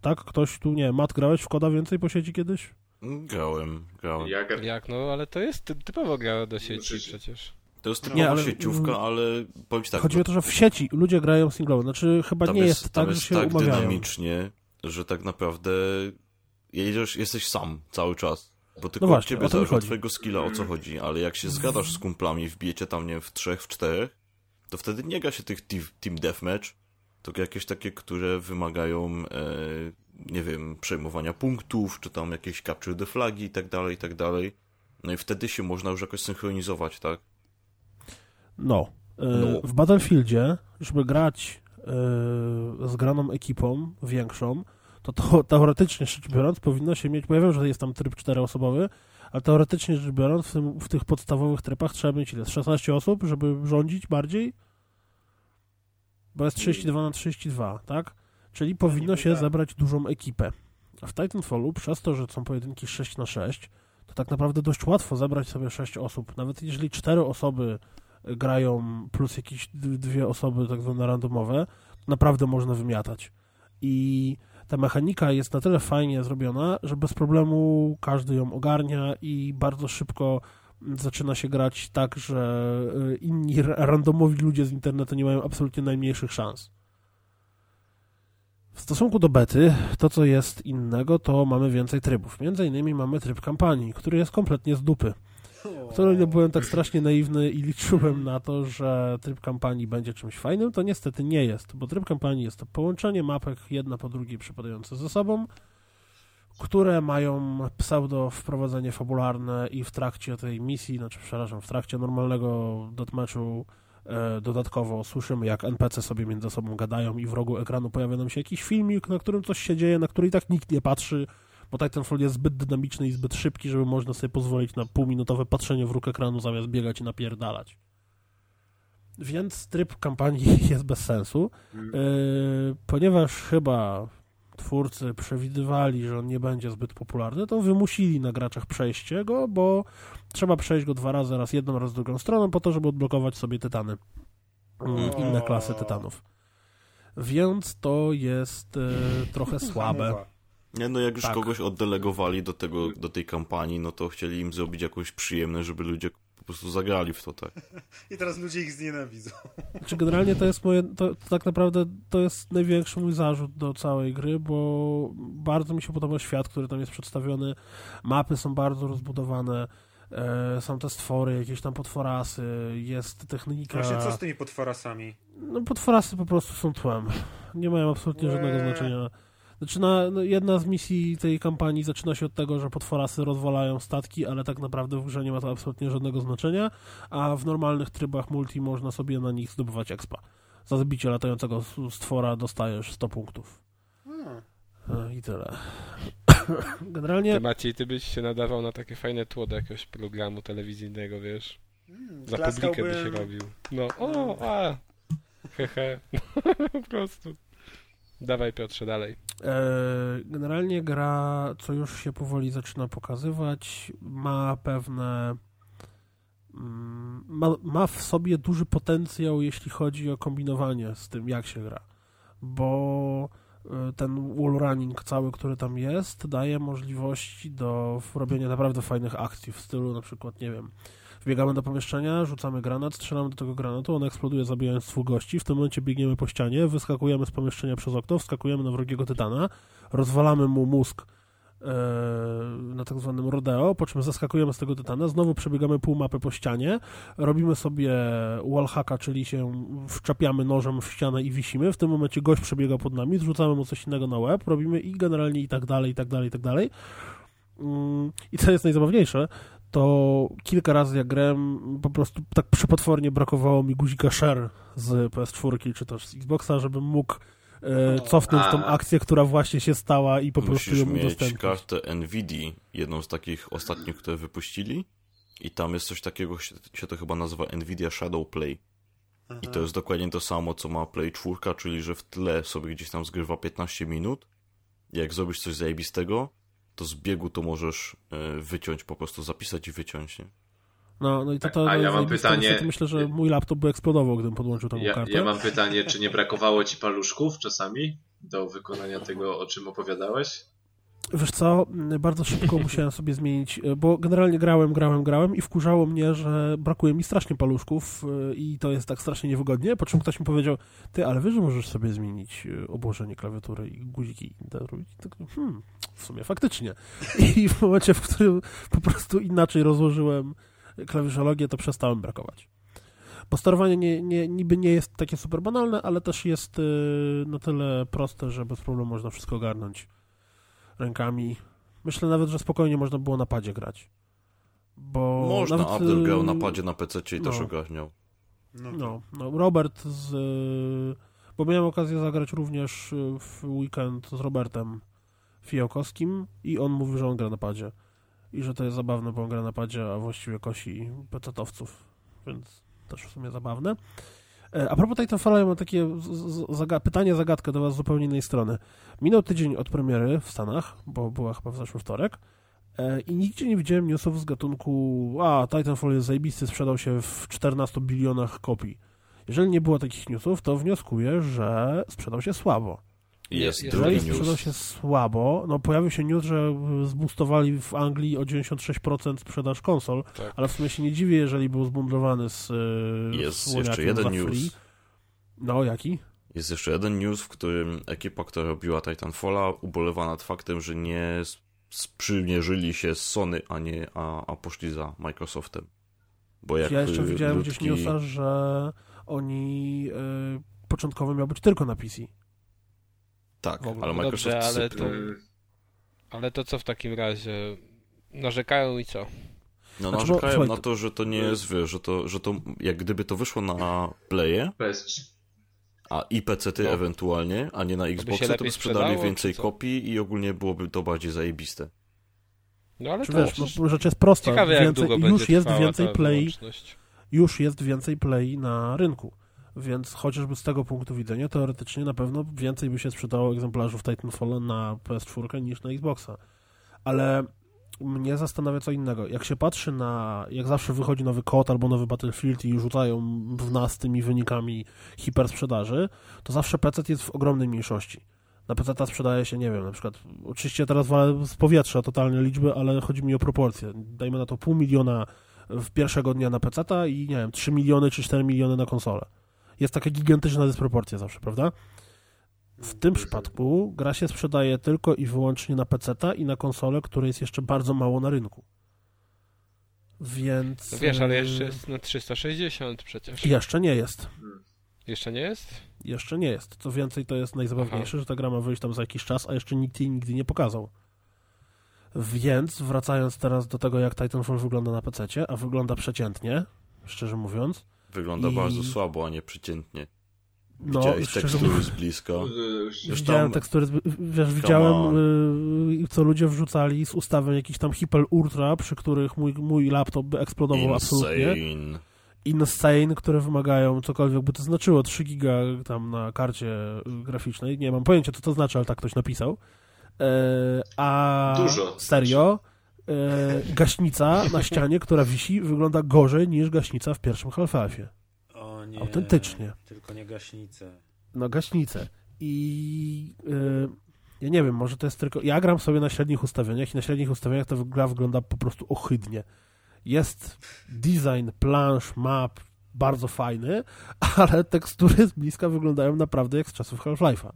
Tak? Ktoś tu, nie Mat, grałeś w koda więcej po sieci kiedyś? Grałem, grałem. Jak, Jak, no, ale to jest ty- typowo gra do sieci Przecież- przecież. To jest Nie, typowa ale- sieciówka, ale powiem ci tak, Chodzi o to, że w sieci ludzie grają singlowo. Znaczy chyba tam nie jest, tam tak, jest że się tak umawiają. dynamicznie, że tak naprawdę jedziesz, jesteś sam cały czas. Bo tylko No właśnie, ciebie zależy od twojego skilla, o co chodzi. Ale jak się zgadasz z kumplami, wbijecie tam, nie wiem, w trzech, w czterech, to wtedy nie gra się tych team, team deathmatch, tylko jakieś takie, które wymagają, e, nie wiem, przejmowania punktów, czy tam jakieś capture the flagi i tak dalej, i tak dalej. No i wtedy się można już jakoś synchronizować, tak? No. E, No. W Battlefieldzie, żeby grać e, z graną ekipą większą, to, to teoretycznie rzecz biorąc powinno się mieć, bo ja wiem, że jest tam tryb czteroosobowy, ale teoretycznie rzecz biorąc w, tym, w tych podstawowych trybach trzeba mieć ile? Z 16 osób, żeby rządzić bardziej? Bo jest 32 na 32, tak? Czyli powinno się tak. zebrać dużą ekipę. A w Titanfallu, przez to, że są pojedynki 6 na 6, to tak naprawdę dość łatwo zebrać sobie 6 osób. Nawet jeżeli 4 osoby grają plus jakieś dwie osoby tak zwane randomowe, naprawdę można wymiatać. I ta mechanika jest na tyle fajnie zrobiona, że bez problemu każdy ją ogarnia i bardzo szybko zaczyna się grać tak, że y, inni ra- randomowi ludzie z internetu nie mają absolutnie najmniejszych szans. W stosunku do bety, to co jest innego, to mamy więcej trybów. Między innymi mamy tryb kampanii, który jest kompletnie z dupy. Ile byłem tak strasznie naiwny i liczyłem na to, że tryb kampanii będzie czymś fajnym, to niestety nie jest, bo tryb kampanii jest to połączenie mapek jedna po drugiej przypadające ze sobą, które mają pseudo wprowadzenie fabularne i w trakcie tej misji, znaczy przepraszam, w trakcie normalnego deathmatchu e, dodatkowo słyszymy jak NPC sobie między sobą gadają i w rogu ekranu pojawia nam się jakiś filmik, na którym coś się dzieje, na który i tak nikt nie patrzy, bo Titanfall jest zbyt dynamiczny i zbyt szybki, żeby można sobie pozwolić na półminutowe patrzenie w róg ekranu zamiast biegać i napierdalać. Więc tryb kampanii jest bez sensu, yy, ponieważ chyba twórcy przewidywali, że on nie będzie zbyt popularny, to wymusili na graczach przejście go, bo trzeba przejść go dwa razy, raz jedną, raz drugą stroną, po to, żeby odblokować sobie tytany, mm, inne klasy tytanów. Więc to jest e, trochę słabe. Nie, no jak już Tak. kogoś oddelegowali do tego, do tej kampanii, no to chcieli im zrobić jakąś przyjemność, żeby ludzie po prostu zagrali w to, tak. I teraz ludzie ich znienawidzą. Znaczy generalnie to jest moje, to, to tak naprawdę to jest największy mój zarzut do całej gry, bo bardzo mi się podoba świat, który tam jest przedstawiony. Mapy są bardzo rozbudowane, e, są te stwory, jakieś tam potworasy, jest technika. Właśnie co z tymi potworasami? No potworasy po prostu są tłem. Nie mają absolutnie żadnego znaczenia. Znaczy, na, no, jedna z misji tej kampanii zaczyna się od tego, że potworasy rozwalają statki, ale tak naprawdę w grze nie ma to absolutnie żadnego znaczenia, a w normalnych trybach multi można sobie na nich zdobywać expa. Za zabicie latającego stwora dostajesz 100 punktów. Hmm. E, I tyle. Generalnie Ty Maciej, ty byś się nadawał na takie fajne tło do jakiegoś programu telewizyjnego, wiesz? Hmm, Za publikę by się robił. No, o, a, hehe, po prostu. Dawaj Piotrze, dalej. E, generalnie gra, co już się powoli zaczyna pokazywać, ma pewne. mm, Ma, ma w sobie duży potencjał, jeśli chodzi o kombinowanie z tym, jak się gra. Bo e, ten wall running cały, który tam jest, daje możliwości do robienia naprawdę fajnych akcji w stylu na przykład, nie wiem, wbiegamy do pomieszczenia, rzucamy granat, strzelamy do tego granatu, on eksploduje zabijając dwóch gości, w tym momencie biegniemy po ścianie, wyskakujemy z pomieszczenia przez okno, wskakujemy na wrogiego tytana, rozwalamy mu mózg e, na tak zwanym rodeo, po czym zaskakujemy z tego tytana, znowu przebiegamy pół mapy po ścianie, robimy sobie wallhacka, czyli się wczapiamy nożem w ścianę i wisimy, w tym momencie gość przebiega pod nami, zrzucamy mu coś innego na łeb, robimy i generalnie i tak dalej, i tak dalej, i tak dalej. Mm, I co jest najzabawniejsze, to kilka razy jak grałem, po prostu tak przepotwornie brakowało mi guzika share z PS4 czy też z Xboxa, żebym mógł e, cofnąć tą A. akcję, która właśnie się stała i po prostu Musisz ją mieć udostępnić. kartę NVIDIA, jedną z takich ostatnich, które wypuścili. I tam jest coś takiego, się, się to chyba nazywa NVIDIA Shadow Play. I to jest dokładnie to samo, co ma Play 4, czyli że w tle sobie gdzieś tam zgrywa 15 minut. Jak zrobisz coś zajebistego, to z biegu to możesz e, wyciąć, po prostu zapisać i wyciąć, nie? No, no i to, to A ja mam pytanie- Niestety Myślę, że mój laptop by eksplodował, gdybym podłączył tą Ja, kartę. ja mam pytanie, czy nie brakowało ci paluszków czasami do wykonania tego, o czym opowiadałeś? Wiesz co, bardzo szybko musiałem sobie zmienić, bo generalnie grałem, grałem, grałem i wkurzało mnie, że brakuje mi strasznie paluszków e, i to jest tak strasznie niewygodnie, po czym ktoś mi powiedział, ty, ale wiesz, że możesz sobie zmienić e, obłożenie klawiatury i guziki tak robić? Tak, hmm, w sumie faktycznie. I w momencie, w którym po prostu inaczej rozłożyłem klawiszologię, to przestałem brakować. Bo sterowanie nie, nie, niby nie jest takie super banalne, ale też jest e, na tyle proste, że bez problemu można wszystko ogarnąć rękami. Myślę nawet, że spokojnie można było na padzie grać. Bo Można, nawet, Abdel grał y, na padzie na PC i też no. ogarniał. No, No, no, Robert z... y, Bo miałem okazję zagrać również y, w weekend z Robertem Fijałkowskim i on mówił, że on gra na padzie. I że to jest zabawne, bo on gra na padzie, a właściwie kosi pecetowców. Więc też w sumie zabawne. E, A propos Titanfalla, ja mam takie zaga- pytanie, zagadkę do was z zupełnie innej strony. Minął tydzień od premiery w Stanach, bo była chyba w zeszły wtorek e, i nigdzie nie widziałem newsów z gatunku a, Titanfall jest zajebisty, sprzedał się w 14 bilionach kopii. Jeżeli nie było takich newsów, to wnioskuję, że sprzedał się słabo. Jest jest drugi Jeżeli sprzedał news. się słabo, no pojawił się news, że zboostowali w Anglii o 96% sprzedaż konsol, Tak. ale w sumie się nie dziwię, jeżeli był zbundlowany z e, Jest jeszcze jeden news. free. No, jaki? Jest jeszcze jeden news, w którym ekipa, która robiła Titanfalla, ubolewa nad faktem, że nie sprzymierzyli się z Sony, a nie a, a poszli za Microsoftem. Bo jak ja jeszcze widziałem gdzieś newsa, że oni e, początkowo miał być tylko na PC. Tak, ale No Microsoft dobrze, ale to- Ale to co w takim razie? Narzekają i co? No Znaczy, bo, narzekają słuchaj, na to- że to nie jest, wiesz, że to, że to jak gdyby to wyszło na Playe, PS3. a i PC-ty No. ewentualnie, a nie na Xboxy, to by sprzedali sprzedało, więcej kopii i ogólnie byłoby to bardziej zajebiste. No ale Czy to wiesz, przecież no, rzecz jest prosta. ciekawe jak Więcej, długo już będzie jest więcej ta play, już jest więcej play na rynku. Więc chociażby z tego punktu widzenia, teoretycznie na pewno więcej by się sprzedało egzemplarzów Titanfalla na PS4 niż na Xboxa. Ale mnie zastanawia co innego. Jak się patrzy na, jak zawsze wychodzi nowy kod albo nowy Battlefield i rzucają w nas tymi wynikami hipersprzedaży, to zawsze PC jest w ogromnej mniejszości. Na PC sprzedaje się, nie wiem, na przykład, oczywiście teraz walę z powietrza totalnie liczby, ale chodzi mi o proporcje. Dajmy na to pół miliona w pierwszego dnia na PC i nie wiem, 3 miliony czy 4 miliony na konsolę. Jest taka gigantyczna dysproporcja zawsze, prawda? W tym przypadku gra się sprzedaje tylko i wyłącznie na PC i na konsolę, której jest jeszcze bardzo mało na rynku. Więc. No wiesz, ale jeszcze jest na 360 przecież. Jeszcze nie jest. Jeszcze nie jest? Jeszcze nie jest. Co więcej, to jest najzabawniejsze, że ta gra ma wyjść tam za jakiś czas, a jeszcze nikt jej nigdy nie pokazał. Więc wracając teraz do tego, jak Titanfall wygląda na PC, a wygląda przeciętnie, szczerze mówiąc. Wygląda I- bardzo słabo, a nie przeciętnie. No, Widziałeś szczerze tekstury z bliska. Już widziałem tam- tekstury, wiesz, widziałem, y, co ludzie wrzucali z ustawem jakiś tam Hyper Ultra, przy których mój, mój laptop by eksplodował absolutnie. Insane. insane, które wymagają cokolwiek by to znaczyło, 3 giga tam na karcie graficznej. Nie mam pojęcia, co to znaczy, ale tak ktoś napisał. E, a Dużo. serio, gaśnica na ścianie, która wisi, wygląda gorzej niż gaśnica w pierwszym Half-Life'ie. O nie. Autentycznie. Tylko nie gaśnicę. No, gaśnicę. I e, ja nie wiem, może to jest tylko... Ja gram sobie na średnich ustawieniach i na średnich ustawieniach ta gra wygląda po prostu ohydnie. Jest design, plansz, map bardzo fajny, ale tekstury z bliska wyglądają naprawdę jak z czasów Half-Life'a.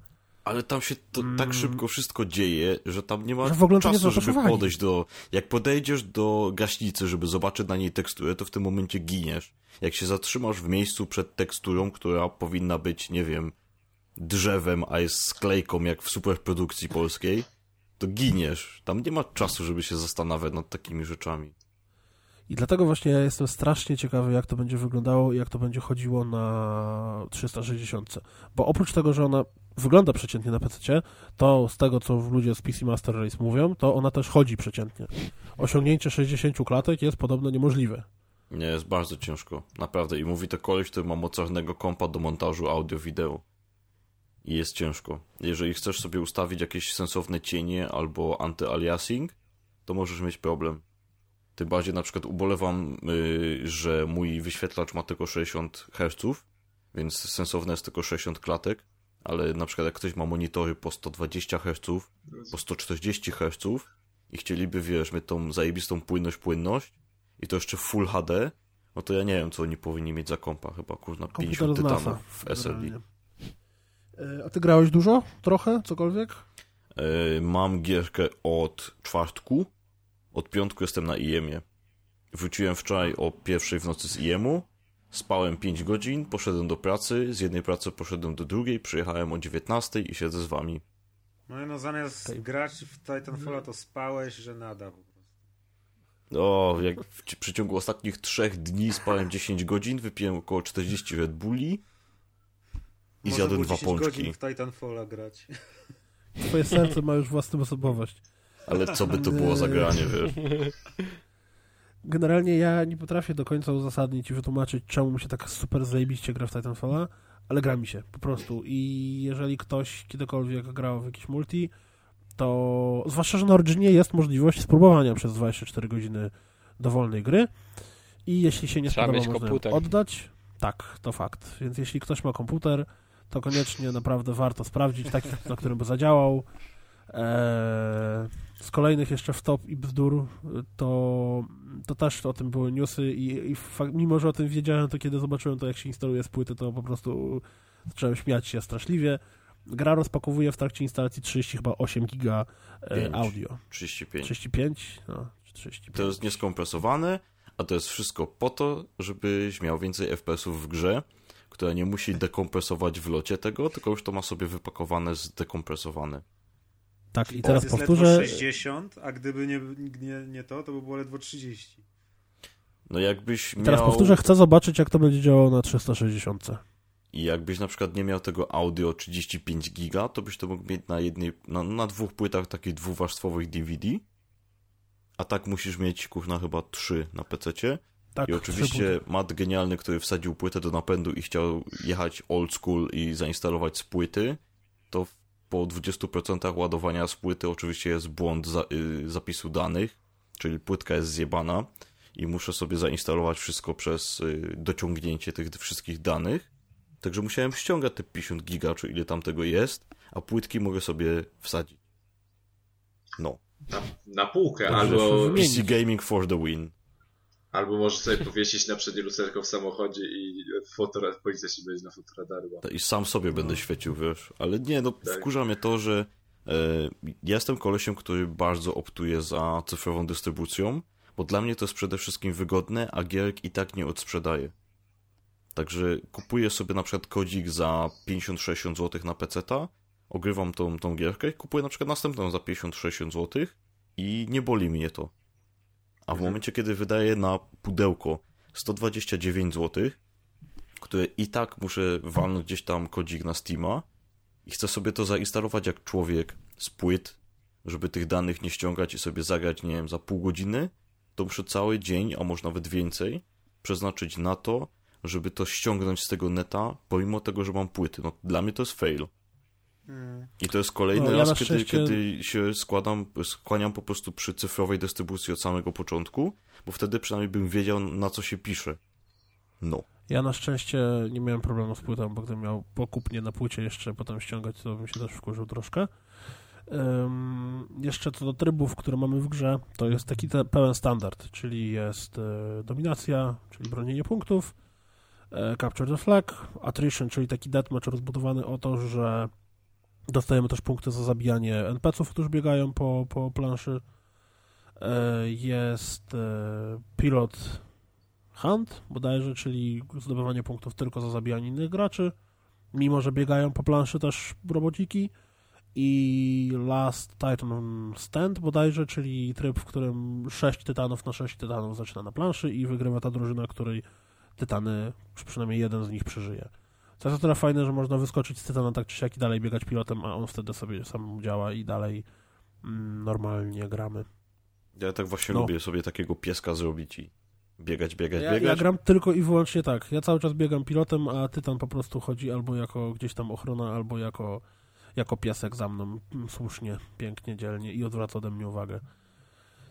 Ale tam się to Mm. tak szybko wszystko dzieje, że tam nie ma Że w ogóle to nie czasu, żeby podejść do... Jak podejdziesz do gaśnicy, żeby zobaczyć na niej teksturę, to w tym momencie giniesz. Jak się zatrzymasz w miejscu przed teksturą, która powinna być, nie wiem, drzewem, a jest sklejką, jak w superprodukcji polskiej, to giniesz. Tam nie ma czasu, żeby się zastanawiać nad takimi rzeczami. I dlatego właśnie ja jestem strasznie ciekawy, jak to będzie wyglądało i jak to będzie chodziło na 360. Bo oprócz tego, że ona wygląda przeciętnie na PC, to z tego, co ludzie z PC Master Race mówią, to ona też chodzi przeciętnie. Osiągnięcie 60 klatek jest podobno niemożliwe. Nie, jest bardzo ciężko. Naprawdę. I mówi to koleś, który ma mocarnego kompa do montażu audio-wideo. I jest ciężko. Jeżeli chcesz sobie ustawić jakieś sensowne cienie albo anty-aliasing, to możesz mieć problem. Tym bardziej na przykład ubolewam, yy, że mój wyświetlacz ma tylko 60 Hz, więc sensowne jest tylko 60 klatek, ale na przykład jak ktoś ma monitory po 120 Hz, po 140 Hz i chcieliby, wiesz, mieć tą zajebistą płynność, płynność i to jeszcze Full HD, no to ja nie wiem, co oni powinni mieć za kompa. Chyba, kurna, Komputer 50 z NASA. tytanów w SLD. E, A ty grałeś dużo? Trochę? Cokolwiek? Yy, mam gierkę od czwartku. Od piątku jestem na IEM-ie. Wróciłem wczoraj o pierwszej w nocy z IEM-u. Spałem 5 godzin, poszedłem do pracy. Z jednej pracy poszedłem do drugiej, przyjechałem o 19 i siedzę z wami. No i no zamiast Okej. grać w Titanfalla to spałeś, że nada po prostu. O, jak w w przeciągu ostatnich trzech dni spałem 10 godzin, wypiłem około 40 Red Bulli i Można zjadłem dwa 10 pączki. godzin w Titanfalla grać. Twoje serce ma już własną osobowość. Ale co by to było za granie, wiesz? Generalnie ja nie potrafię do końca uzasadnić i wytłumaczyć, czemu mi się tak super zajebiście gra w Titanfalla, ale gra mi się, po prostu. I jeżeli ktoś kiedykolwiek grał w jakiś multi, to zwłaszcza, że na Originie jest możliwość spróbowania przez 24 godziny dowolnej gry i jeśli się nie Trzeba spodoba, można komputer. oddać. Tak, to fakt. Więc jeśli ktoś ma komputer, to koniecznie naprawdę warto sprawdzić, taki, na którym by zadziałał. Eee, z kolejnych jeszcze wtop i bzdur, to, to też o tym były newsy i, i fak- mimo, że o tym wiedziałem, to kiedy zobaczyłem to, jak się instaluje z płyty, to po prostu zacząłem śmiać się straszliwie. Gra rozpakowuje w trakcie instalacji 30 chyba 8 giga e, audio. 35. 35? No, 35. To jest nieskompresowane, a to jest wszystko po to, żebyś miał więcej FPS-ów w grze, która nie musi dekompresować w locie tego, tylko już to ma sobie wypakowane, zdekompresowane. Tak, i teraz jest powtórzę. ledwo 60, a gdyby nie, nie, nie to, to by było ledwo 30. No jakbyś I teraz miał... powtórzę, chcę zobaczyć, jak to będzie działało na 360. I jakbyś na przykład nie miał tego audio 35 giga, to byś to mógł mieć na jednej, na, na dwóch płytach takich dwuwarstwowych DVD. A tak musisz mieć, kurna, chyba trzy na PC-cie. Tak, I oczywiście Matt genialny, który wsadził płytę do napędu i chciał jechać old school i zainstalować z płyty, to w- po 20% ładowania z płyty oczywiście jest błąd za, y, zapisu danych, czyli płytka jest zjebana i muszę sobie zainstalować wszystko przez y, dociągnięcie tych wszystkich danych. Także musiałem ściągać te 50 giga, czy ile tam tego jest, a płytki mogę sobie wsadzić. No. Na, na półkę, Dobrze, albo. PC Gaming for the win. Albo możesz sobie powiesić na przednie lusterko w samochodzie i fotora, policja się będzie na fotoradarła. I sam sobie będę świecił, wiesz. Ale nie, no Tak. wkurza mnie to, że e, ja jestem kolesiem, który bardzo optuje za cyfrową dystrybucją, bo dla mnie to jest przede wszystkim wygodne, a gierek i tak nie odsprzedaje. Także kupuję sobie na przykład kodzik za 50-60 zł na PC-ta, ogrywam tą, tą gierkę, kupuję na przykład następną za 50-60 zł i nie boli mnie to. A w Mhm. momencie, kiedy wydaję na pudełko 129 zł, które i tak muszę walnąć gdzieś tam kodzik na Steama i chcę sobie to zainstalować jak człowiek z płyt, żeby tych danych nie ściągać i sobie zagrać, nie wiem, za pół godziny, to muszę cały dzień, a może nawet więcej, przeznaczyć na to, żeby to ściągnąć z tego neta, pomimo tego, że mam płyty. No, dla mnie to jest fail. I to jest kolejny No, ja raz, na kiedy, szczęście- kiedy się składam, skłaniam po prostu przy cyfrowej dystrybucji od samego początku, bo wtedy przynajmniej bym wiedział, na co się pisze. No. Ja na szczęście nie miałem problemu z płytą, bo gdybym miał pokupnie na płycie jeszcze potem ściągać, to bym się też wkurzył troszkę. Ym, jeszcze co do trybów, które mamy w grze, to jest taki te, pełen standard, czyli jest e, dominacja, czyli bronienie punktów, e, capture the flag, attrition, czyli taki deathmatch rozbudowany o to, że dostajemy też punkty za zabijanie NPC-ów, którzy biegają po, po planszy. E, jest e, pilot hunt bodajże, czyli zdobywanie punktów tylko za zabijanie innych graczy, mimo że biegają po planszy też robociki i Last Titan Stand bodajże, czyli tryb, w którym 6 tytanów na 6 tytanów zaczyna na planszy i wygrywa ta drużyna, której tytany, przynajmniej jeden z nich przeżyje. To jest o tyle fajne, że można wyskoczyć z tytana tak czy siak i dalej biegać pilotem, a on wtedy sobie sam działa i dalej mm, normalnie gramy. Ja tak właśnie No. lubię sobie takiego pieska zrobić i biegać, biegać, Ja, biegać. ja gram tylko i wyłącznie tak. Ja cały czas biegam pilotem, a Tytan po prostu chodzi albo jako gdzieś tam ochrona, albo jako, jako piesek za mną. Mm, Słusznie, pięknie, dzielnie i odwraca ode mnie uwagę.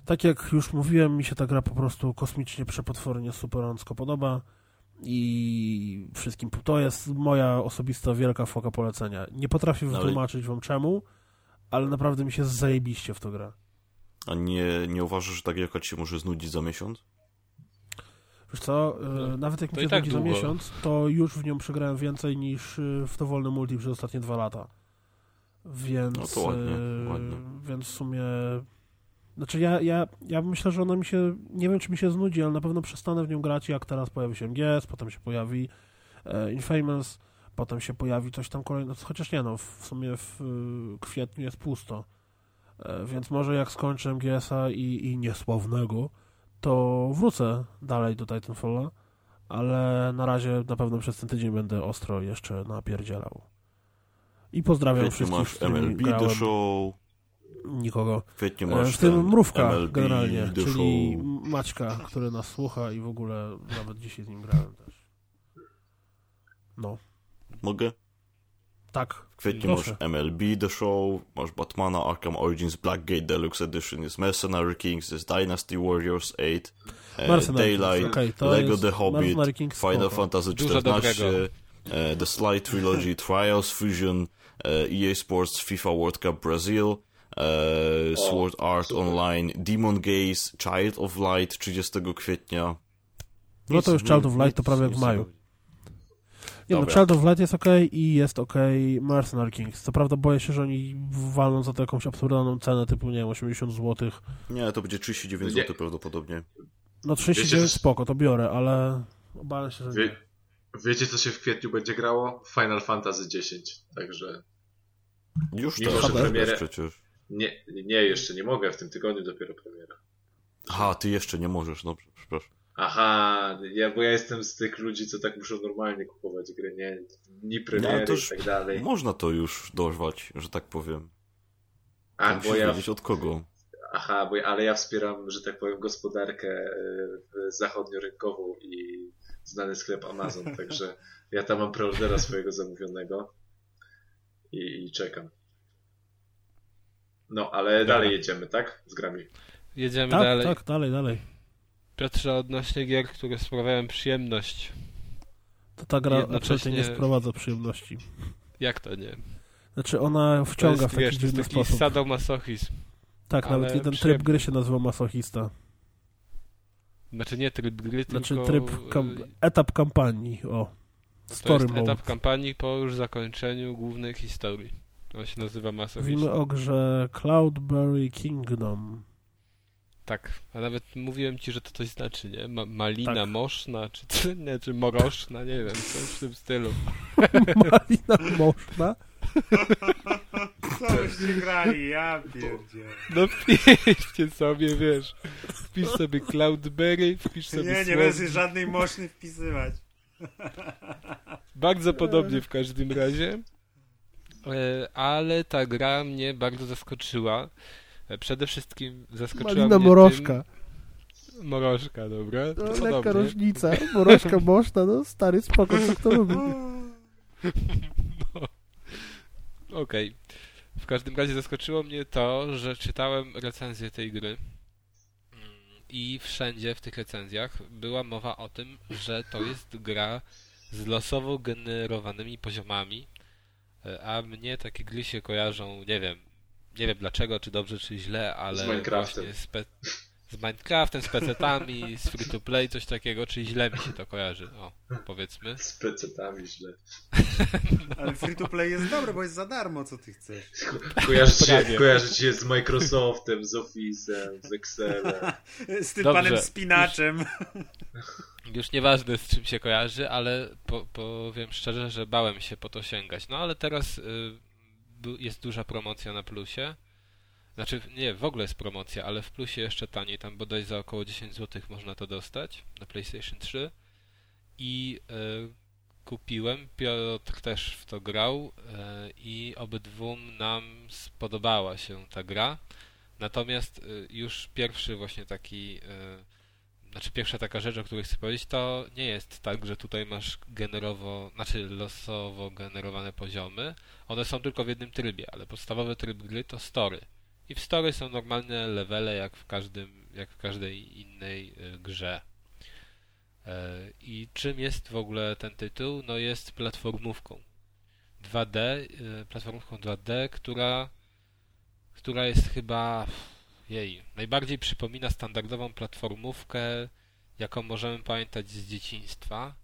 Tak jak już mówiłem, mi się ta gra po prostu kosmicznie, przepotwornie, superancko podoba i wszystkim. To jest moja osobista wielka foka polecenia. Nie potrafię Ale- wytłumaczyć wam czemu, ale naprawdę mi się zajebiście w to gra. A nie, nie uważasz, że tak jaka ci się może znudzić za miesiąc? Wiesz co, No, e, nawet jak to mi się tak nudzi za długo. miesiąc, to już w nią przegrałem więcej niż e, w dowolny multi przez ostatnie dwa lata. Więc, No to ładnie, e, ładnie. więc w sumie... Znaczy ja, ja, ja myślę, że ona mi się... Nie wiem, czy mi się znudzi, ale na pewno przestanę w nią grać, jak teraz pojawi się MGS, potem się pojawi e, Infamous, potem się pojawi coś tam kolejnego, chociaż nie no, w sumie w e, kwietniu jest pusto. E, więc może jak skończę MGS-a i, i niesławnego, to wrócę dalej do Titanfalla, ale na razie na pewno przez ten tydzień będę ostro jeszcze napierdzielał. I pozdrawiam W kwietniu wszystkich, masz MLB grałem. The Show, Nikogo. w kwietniu E, masz W tym ten mrówka MLB generalnie, czyli. Maćka, który nas słucha i w ogóle nawet dzisiaj z nim grałem też. No, Mogę? tak. W kwietniu Proszę. masz MLB The Show, masz Batmana Arkham Origins Blackgate Deluxe Edition, jest Mercenary Kings, jest Dynasty Warriors 8, e, Mercenary Daylight, to Lego The Hobbit, Final spoko. Fantasy XIV, e, The Sly Trilogy, Trials Fusion, e, EA Sports FIFA World Cup Brazil, e, Sword Art. Online, Demon Gaze, Child of Light 30 kwietnia. No to już Child of Light to prawie jak w maju. nie no. Child of Light jest ok i jest ok Mercenary Kings. Co prawda boję się, że oni walną za to jakąś absurdalną cenę, typu nie wiem, 80 zł. Nie, to będzie 39 Nie. zł prawdopodobnie. No 39 Wiecie, spoko, to biorę, ale obawiam się, że nie. Wie, wiecie, co się w kwietniu będzie grało? Final Fantasy X. Także Już Mimo, teraz że premierę- przecież. Nie, nie, jeszcze nie mogę. W tym tygodniu dopiero premiera. Aha, ty jeszcze nie możesz, no przepraszam. Aha, ja, bo ja jestem z tych ludzi, co tak muszą normalnie kupować gry, nie? Dni No, premiery to i tak dalej. Można to już dorwać, że tak powiem. A, bo ja, wiedzieć od kogo. aha, bo, ja- ale ja wspieram, że tak powiem, gospodarkę e, zachodniorynkową i znany sklep Amazon, także ja tam mam preordera swojego zamówionego i, i czekam. No, ale dalej jedziemy, tak? Z grami. Jedziemy Tak, dalej. tak, dalej, dalej. Piotrze, odnośnie gier, które sprawiają przyjemność. To ta gra Jednocześnie- nie sprowadza przyjemności. Jak to nie? Znaczy ona To wciąga jest, w taki wiesz, to jest dziwny taki sposób. sadomasochizm. Tak, ale nawet jeden tryb gry się nazywa masochista. Znaczy nie tryb gry, Znaczy tylko... tryb, kam etap kampanii, o. To Story jest mode. etap kampanii po już zakończeniu głównej historii. On się nazywa masochizm. Mówimy o grze Cloudberry Kingdom. Tak, a nawet mówiłem ci, że to coś znaczy, nie? Ma malina Tak. moszna, czy, czy, nie, czy moroszna, nie wiem, coś w tym stylu. Malina można? Coście grali, ja pierdzie. No wpiszcie sobie, wiesz, wpisz sobie Cloudberry, wpisz sobie Nie, nie będę żadnej moszny wpisywać. Bardzo podobnie w każdym razie. E, Ale ta gra mnie bardzo zaskoczyła. E, Przede wszystkim zaskoczyła Malina mnie morożka. Morożka, dobra. No, Podobnie. lekka różnica. Morożka można, no stary spoko, co kto lubi. No. Okej. W każdym razie zaskoczyło mnie to, że czytałem recenzję tej gry i wszędzie w tych recenzjach była mowa o tym, że to jest gra z losowo generowanymi poziomami, a mnie takie gry się kojarzą, nie wiem, nie wiem dlaczego, czy dobrze, czy źle, ale Z Minecraftem. właśnie z, pe- z Minecraftem, z PC-tami, z free-to-play, coś takiego, czy źle mi się to kojarzy, o, powiedzmy. Z pecetami źle. Ale free to play jest dobre, bo jest za darmo, co ty chcesz. Kojarzy cię, kojarzy cię z Microsoftem, z Office'em, z Excelem. Z tym Dobrze. panem spinaczem. Już nieważne z czym się kojarzy, ale po, powiem szczerze, że bałem się po to sięgać. No ale teraz y, jest duża promocja na plusie. Znaczy, nie, w ogóle jest promocja, ale w plusie jeszcze taniej, tam bodaj za około 10 zł można to dostać na PlayStation 3. I y, kupiłem, Piotr też w to grał y, i obydwu nam spodobała się ta gra. Natomiast y, już pierwszy właśnie taki znaczy pierwsza taka rzecz, o której chcę powiedzieć, to nie jest tak, że tutaj masz generowo, znaczy losowo generowane poziomy. One są tylko w jednym trybie, ale podstawowy tryb gry to story. I w story są normalne levele jak w każdym, jak w każdej innej y, grze. E, I czym jest w ogóle ten tytuł? No jest platformówką 2D, y, platformówką 2D, która która jest chyba jej, najbardziej przypomina standardową platformówkę, jaką możemy pamiętać z dzieciństwa.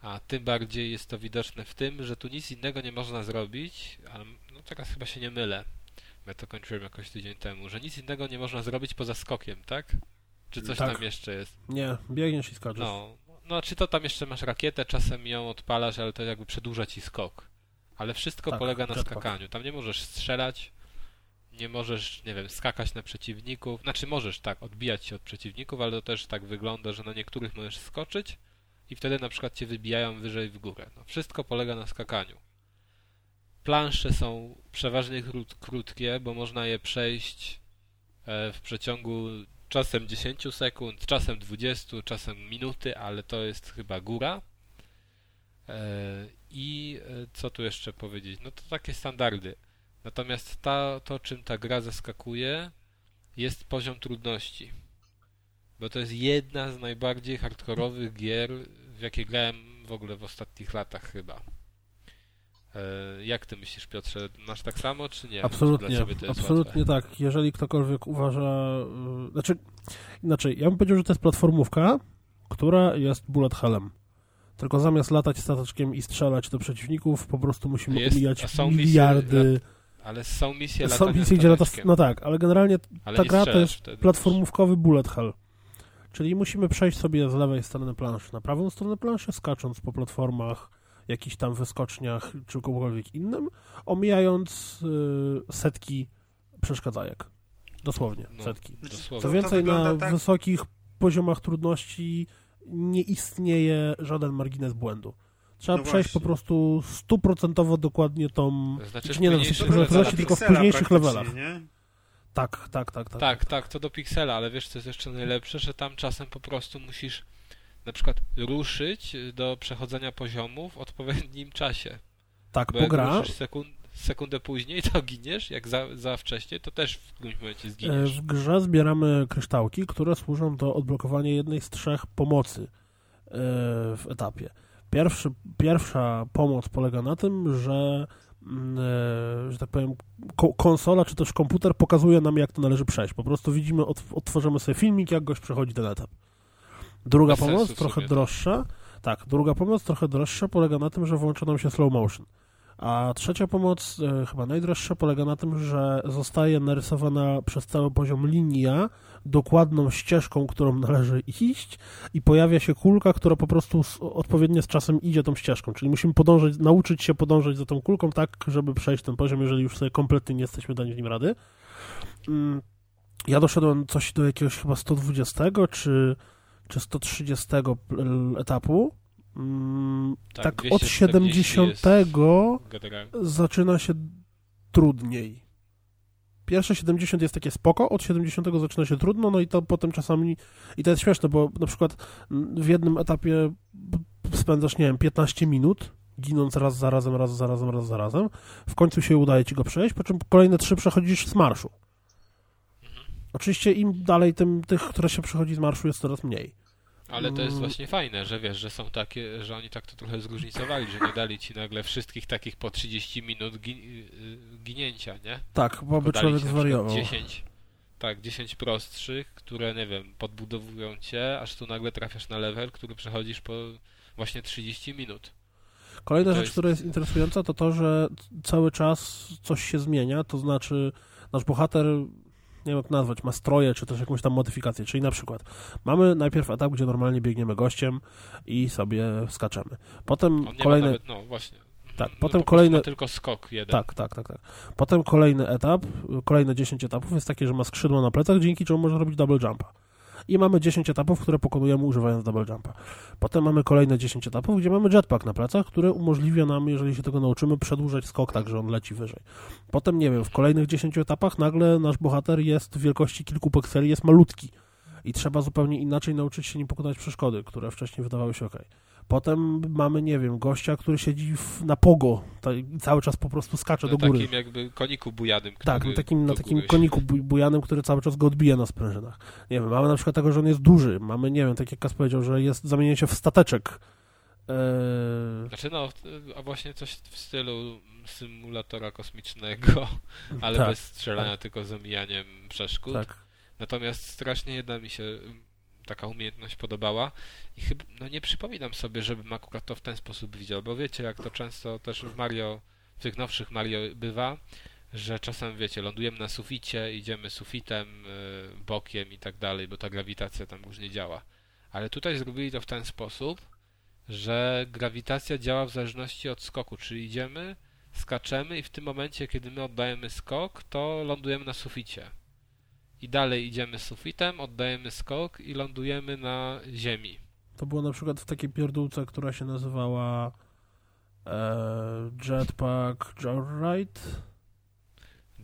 A tym bardziej jest to widoczne w tym, że tu nic innego nie można zrobić, ale no teraz chyba się nie mylę. Ja to kończyłem jakoś tydzień temu, że nic innego nie można zrobić poza skokiem, tak? Czy coś Tak. tam jeszcze jest? Nie, biegniesz i skaczesz. No, no, czy to tam jeszcze masz rakietę, czasem ją odpalasz, ale to jakby przedłuża ci skok. Ale wszystko Tak, polega na jetpack. skakaniu. Tam nie możesz strzelać, nie możesz, nie wiem, skakać na przeciwników. Znaczy możesz tak, odbijać się od przeciwników, ale to też tak wygląda, że na niektórych możesz skoczyć i wtedy na przykład cię wybijają wyżej w górę. No, wszystko polega na skakaniu. Plansze są przeważnie krót, krótkie, bo można je przejść e, w przeciągu czasem 10 sekund, czasem 20, czasem minuty, ale to jest chyba góra. E, I e, co tu jeszcze powiedzieć? No to takie standardy. Natomiast ta, to, czym ta gra zaskakuje, jest poziom trudności. Bo to jest jedna z najbardziej hardkorowych gier, w jakie grałem w ogóle w ostatnich latach chyba. E, Jak ty myślisz, Piotrze? Masz tak samo, czy nie? Absolutnie, absolutnie łatwe? tak. Jeżeli ktokolwiek uważa, y, znaczy inaczej, ja bym powiedział, że to jest platformówka, która jest bullet hellem. Tylko zamiast latać stateczkiem i strzelać do przeciwników, po prostu musimy Jest- omijać są misje miliardy. Ale są misje Są misje, gdzie no tak, ale generalnie ale ta gra to jest wtedy platformówkowy bullet hell. Czyli musimy przejść sobie z lewej strony planszy na prawą stronę planszy, skacząc po platformach, jakichś tam wyskoczniach czy kogokolwiek innym, omijając y, setki przeszkadzajek. Dosłownie, No. setki. Dosłownie. Co to więcej, na tak- wysokich poziomach trudności nie istnieje żaden margines błędu. Trzeba No przejść po prostu stuprocentowo dokładnie tą... Znaczy w nie na wysokich levelach. trudności, tylko w późniejszych levelach. Nie? Tak, tak, tak, tak. Tak, tak, to do piksela, ale wiesz co jest jeszcze najlepsze, że tam czasem po prostu musisz na przykład ruszyć do przechodzenia poziomu w odpowiednim czasie. Tak, Bo po jak sekund, sekundę później, to giniesz, jak za, za wcześnie, to też w którymś momencie E, zginiesz. W grze zbieramy kryształki, które służą do odblokowania jednej z trzech pomocy e, w etapie. Pierwszy, pierwsza pomoc polega na tym, że, mm, e, że tak powiem, ko- konsola czy też komputer pokazuje nam, jak to należy przejść. Po prostu widzimy, od- odtworzymy sobie filmik, jak gość przechodzi ten etap. Druga Bez pomoc, trochę sumie droższa. Tak, druga pomoc, trochę droższa, polega na tym, że włącza nam się slow motion. A trzecia pomoc, e, chyba najdroższa, polega na tym, że zostaje narysowana przez cały poziom linia dokładną ścieżką, którą należy iść i pojawia się kulka, która po prostu z, odpowiednio z czasem idzie tą ścieżką. Czyli musimy podążać, nauczyć się podążać za tą kulką tak, żeby przejść ten poziom, jeżeli już sobie kompletnie nie jesteśmy dać w nim rady. Mm, Ja doszedłem coś do jakiegoś chyba 120 czy, czy 130 p- etapu. Mm, Tak, Tak, 240 od 70 Generalnie. zaczyna się trudniej. Pierwsze 70 jest takie spoko, od 70 zaczyna się trudno, no i to potem czasami, i to jest śmieszne, bo na przykład w jednym etapie spędzasz, nie wiem, 15 minut, ginąc raz za razem, raz za razem, raz za razem, w końcu się udaje ci go przejść, po czym kolejne trzy przechodzisz z marszu. Oczywiście im dalej, tym tych, które się przechodzi z marszu jest coraz mniej. Ale to jest Mm. właśnie fajne, że wiesz, że są takie, że oni tak to trochę zróżnicowali, że nie dali ci nagle wszystkich takich po 30 minut gi- y, ginięcia, nie? Tak, bo by człowiek zwariował. 10, tak, 10 prostszych, które, nie wiem, podbudowują cię, aż tu nagle trafiasz na level, który przechodzisz po właśnie 30 minut. Kolejna To rzecz, jest- która jest interesująca, to to, że cały czas coś się zmienia, to znaczy nasz bohater, nie wiem jak nazwać, ma stroje, czy też jakąś tam modyfikację, czyli na przykład mamy najpierw etap, gdzie normalnie biegniemy gościem i sobie skaczemy. Potem kolejny... nawet, no właśnie. Tak, No, potem Ma tylko skok jeden. Tak, tak, tak, tak. Potem kolejny etap, kolejne 10 etapów jest takie, że ma skrzydło na plecach, dzięki czemu może robić double jumpa. I mamy 10 etapów, które pokonujemy używając double jumpa. Potem mamy kolejne 10 etapów, gdzie mamy jetpack na plecach, który umożliwia nam, jeżeli się tego nauczymy, przedłużać skok tak, że on leci wyżej. Potem, nie wiem, w kolejnych 10 etapach nagle nasz bohater jest wielkości kilku pikseli, jest malutki. I trzeba zupełnie inaczej nauczyć się nim pokonać przeszkody, które wcześniej wydawały się ok. Potem mamy, nie wiem, gościa, który siedzi w, na pogo ta- i cały czas po prostu skacze Na do góry. takim jakby koniku bujanym, Tak, na takim, na takim koniku buj- bujanym, który cały czas go odbija na sprężynach. Nie wiem, mamy na przykład tego, że on jest duży. Mamy, nie wiem, tak jak Kas powiedział, że jest zamienia się w stateczek. Eee, Znaczy no, a właśnie coś w stylu symulatora kosmicznego, ale Tak, bez strzelania, tylko z omijaniem przeszkód. tak. Natomiast strasznie jedna mi się taka umiejętność podobała i chyba, no nie przypominam sobie, żebym akurat to w ten sposób widział, bo wiecie, jak to często też w Mario, w tych nowszych Mario bywa, że czasem, wiecie, lądujemy na suficie, idziemy sufitem, y, bokiem i tak dalej, bo ta grawitacja tam różnie działa. Ale tutaj zrobili to w ten sposób, że grawitacja działa w zależności od skoku, czyli idziemy, skaczemy i w tym momencie, kiedy my oddajemy skok, to lądujemy na suficie. I dalej idziemy sufitem, oddajemy skok i lądujemy na ziemi. To było na przykład w takiej pierdółce, która się nazywała e, Jetpack Joyride.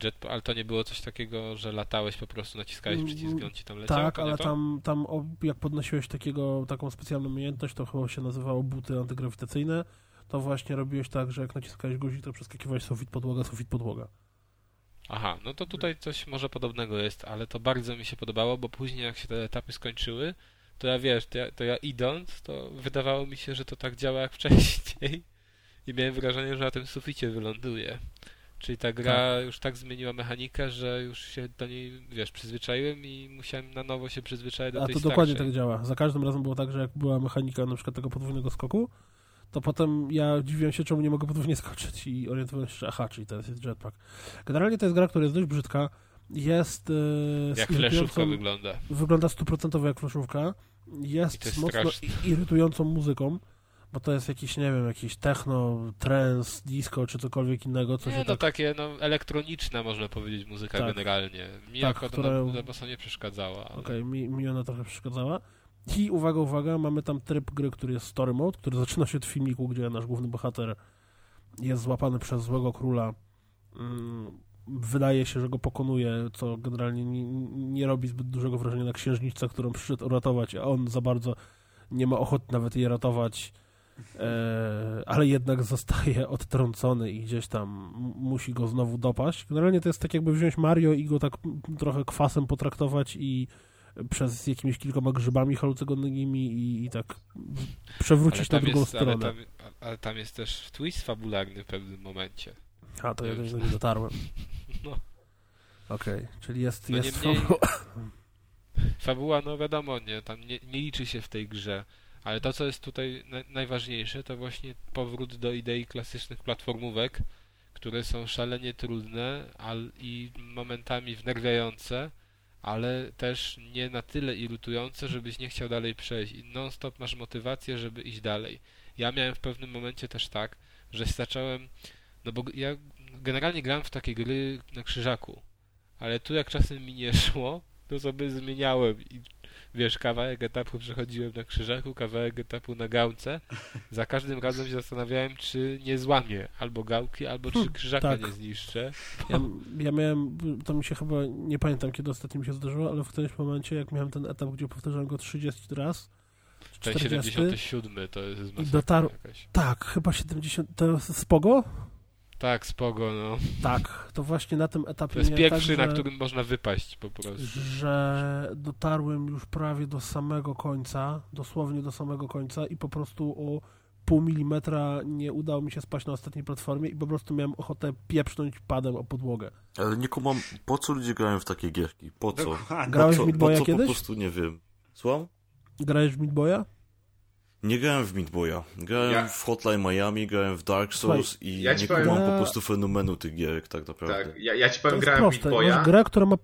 Jet, ale to nie było coś takiego, że latałeś po prostu, naciskałeś Mm, przycisk on ci tam leciał? Tak, ale to? tam, tam jak podnosiłeś takiego, taką specjalną umiejętność, to chyba się nazywało buty antygrawitacyjne, to właśnie robiłeś tak, że jak naciskałeś guzik, to przeskakiwałeś sufit, podłoga, sufit, podłoga. Aha, no to tutaj coś może podobnego jest, ale to bardzo mi się podobało, bo później jak się te etapy skończyły, to ja wiesz, to ja, to ja idąc, to wydawało mi się, że to tak działa jak wcześniej i miałem wrażenie, że na tym suficie wyląduję. Czyli ta gra już tak zmieniła mechanikę, że już się do niej, wiesz, przyzwyczaiłem i musiałem na nowo się przyzwyczaić do A tej to dokładnie starszej. tak działa. Za każdym razem było tak, że jak była mechanika na przykład tego podwójnego skoku, to potem ja dziwiłem się, czemu nie mogę podwójnie skoczyć i orientowałem się, że aha, czyli teraz jest jetpack. Generalnie to jest gra, która jest dość brzydka. Jest e, Jak fleszówka wygląda. wygląda stuprocentowo jak fleszówka. Jest jest mocno straszne. irytującą muzyką, bo to jest jakiś, nie wiem, jakiś techno, trance, disco czy cokolwiek innego, co Nie, no tak... takie no, elektroniczna, można powiedzieć, muzyka Tak. generalnie. Mi Tak, akurat ona za bardzo nie przeszkadzała. Ale... Okej, mi, mi ona trochę przeszkadzała. I uwaga, uwaga, mamy tam tryb gry, który jest story mode, który zaczyna się od filmiku, gdzie nasz główny bohater jest złapany przez złego króla. Mm, Wydaje się, że go pokonuje, co generalnie nie, nie robi zbyt dużego wrażenia na księżniczce, którą przyszedł uratować, a on za bardzo nie ma ochoty nawet jej ratować, e, ale jednak zostaje odtrącony i gdzieś tam musi go znowu dopaść. Generalnie to jest tak jakby wziąć Mario i go tak trochę kwasem potraktować i przez jakimiś kilkoma grzybami halucynogenicznymi i, i tak przewrócić na drugą jest, stronę. Ale tam, ale tam jest też twist fabularny w pewnym momencie. A, to ja do niego nie dotarłem. No. Okej, czyli jest, No jest niemniej- fabuła. Fabuła, no wiadomo, nie, tam nie, nie liczy się w tej grze. Ale to, co jest tutaj na, najważniejsze, to właśnie powrót do idei klasycznych platformówek, które są szalenie trudne al, i momentami wnerwiające, ale też nie na tyle irytujące, żebyś nie chciał dalej przejść. I non-stop masz motywację, żeby iść dalej. Ja miałem w pewnym momencie też tak, że zacząłem, no bo ja generalnie grałem w takie gry na krzyżaku, ale tu jak czasem mi nie szło, to sobie zmieniałem i wiesz, kawałek etapu przechodziłem na krzyżaku, kawałek etapu na gałce. Za każdym razem się zastanawiałem, czy nie złamię albo gałki, albo czy krzyżaka tak. nie zniszczę. Ja, ja miałem, to mi się chyba, nie pamiętam kiedy ostatnio mi się zdarzyło, ale w którymś momencie, jak miałem ten etap, gdzie powtarzałem go 30 raz, Ten 40. 77 to jest masakra dotarł- jakaś. tak, chyba 70, to spogo? Tak, spogo, no. Tak, to właśnie na tym etapie To jest pierwszy, tak, na którym można wypaść po prostu. że dotarłem już prawie do samego końca, dosłownie do samego końca i po prostu o pół milimetra nie udało mi się spaść na ostatniej platformie i po prostu miałem ochotę pieprznąć padem o podłogę. Ale nie kumam, po co ludzie grają w takie gierki? Po co? Dokładnie. Grałeś po w co, Meat po Boya co kiedyś? po prostu nie wiem. Słucham? Grałeś w Meat Boya? Nie grałem w Meat Boya. Grałem Ja- w Hotline Miami, grałem w Dark Souls i ja nie powiem- kumam Ja- po prostu fenomenu tych gierek tak naprawdę. Tak, ja, ja ci powiem, grałem w. Meat Boya grę, która ma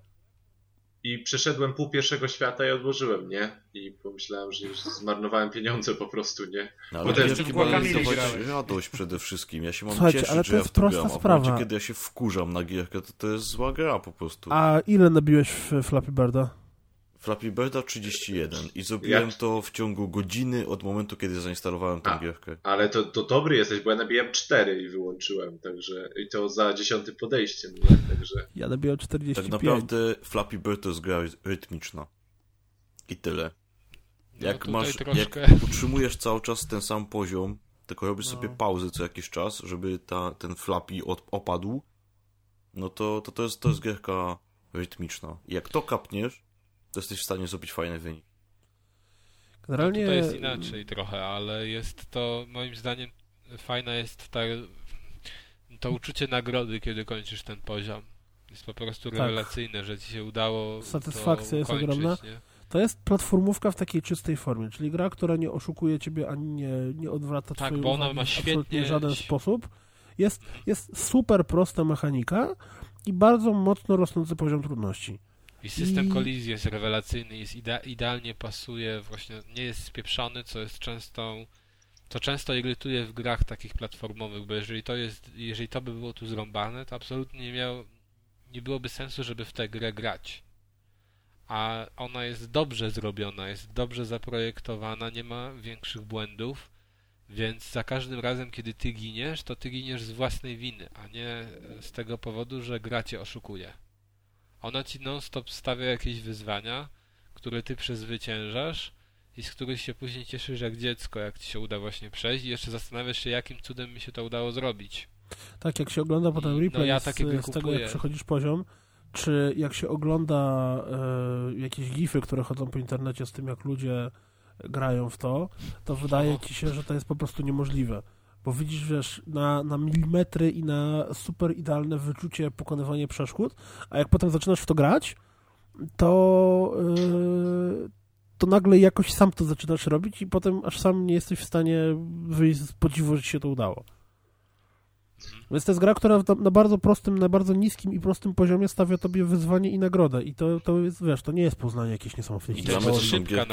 i przeszedłem pół pierwszego świata i odłożyłem, nie? I pomyślałem, że już zmarnowałem pieniądze po prostu, nie? No, ale Potem gierki w radość przede wszystkim. Ja się mam Słuchajcie, cieszyć, ale że to ja jest w to prosta gram, w sprawa. momencie, kiedy ja się wkurzam na gierkę, to to jest zła gra po prostu. A ile nabiłeś w Flappy Birda? Flappy Birda 31 i zrobiłem Ja- to w ciągu godziny od momentu, kiedy zainstalowałem tę A. gierkę. Ale to, to dobry jesteś, bo ja nabijałem 4 i wyłączyłem, także i to za dziesiątym podejściem? Także Ja nabiłem 45. Tak naprawdę Flappy Bird to jest gra rytmiczna. I tyle. No, Jak tutaj masz, troszkę... jak utrzymujesz cały czas ten sam poziom, tylko robisz No. sobie pauzy co jakiś czas, żeby ta, ten Flappy od, opadł, no to, to, to, jest, to jest gierka rytmiczna. I jak to kapniesz, to jesteś w stanie zrobić fajny wynik. Generalnie Tutaj jest inaczej trochę, ale jest to moim zdaniem fajna jest ta, to uczucie nagrody, kiedy kończysz ten poziom. Jest po prostu Tak. rewelacyjne, że ci się udało. Satysfakcja to jest ukończyć, ogromna. Nie? to jest platformówka w takiej czystej formie, czyli gra, która nie oszukuje ciebie ani nie, nie odwraca Tak, twojej bo ona ma w absolutnie świetnie- żaden sposób. Jest, jest super prosta mechanika i bardzo mocno rosnący poziom trudności. I system I- kolizji jest rewelacyjny, jest idea- idealnie pasuje, właśnie nie jest spieprzony, co jest często, co często irytuje w grach takich platformowych, bo jeżeli to jest, jeżeli to by było tu zrąbane, to absolutnie nie miało, nie byłoby sensu, żeby w tę grę grać. A ona jest dobrze zrobiona, jest dobrze zaprojektowana, nie ma większych błędów, więc za każdym razem, kiedy ty giniesz, to ty giniesz z własnej winy, a nie z tego powodu, że gra cię oszukuje. Ona ci non-stop stawia jakieś wyzwania, które ty przezwyciężasz i z których się później cieszysz jak dziecko, jak ci się uda właśnie przejść i jeszcze zastanawiasz się, jakim cudem mi się to udało zrobić. Tak, jak się ogląda potem I, no, replay ja z, z tego, jak przechodzisz poziom, czy jak się ogląda e, jakieś gify, które chodzą po internecie z tym, jak ludzie grają w to, to wydaje ci się, że to jest po prostu niemożliwe. Bo widzisz, wiesz, na, na milimetry i na super idealne wyczucie pokonywanie przeszkód, a jak potem zaczynasz w to grać, to, e, to nagle jakoś sam to zaczynasz robić i potem aż sam nie jesteś w stanie wyjść z podziwu, że ci się to udało. Więc to jest gra, która na, na bardzo prostym, na bardzo niskim i prostym poziomie stawia tobie wyzwanie i nagrodę. I to, to jest, wiesz, to nie jest poznanie jakieś Dla to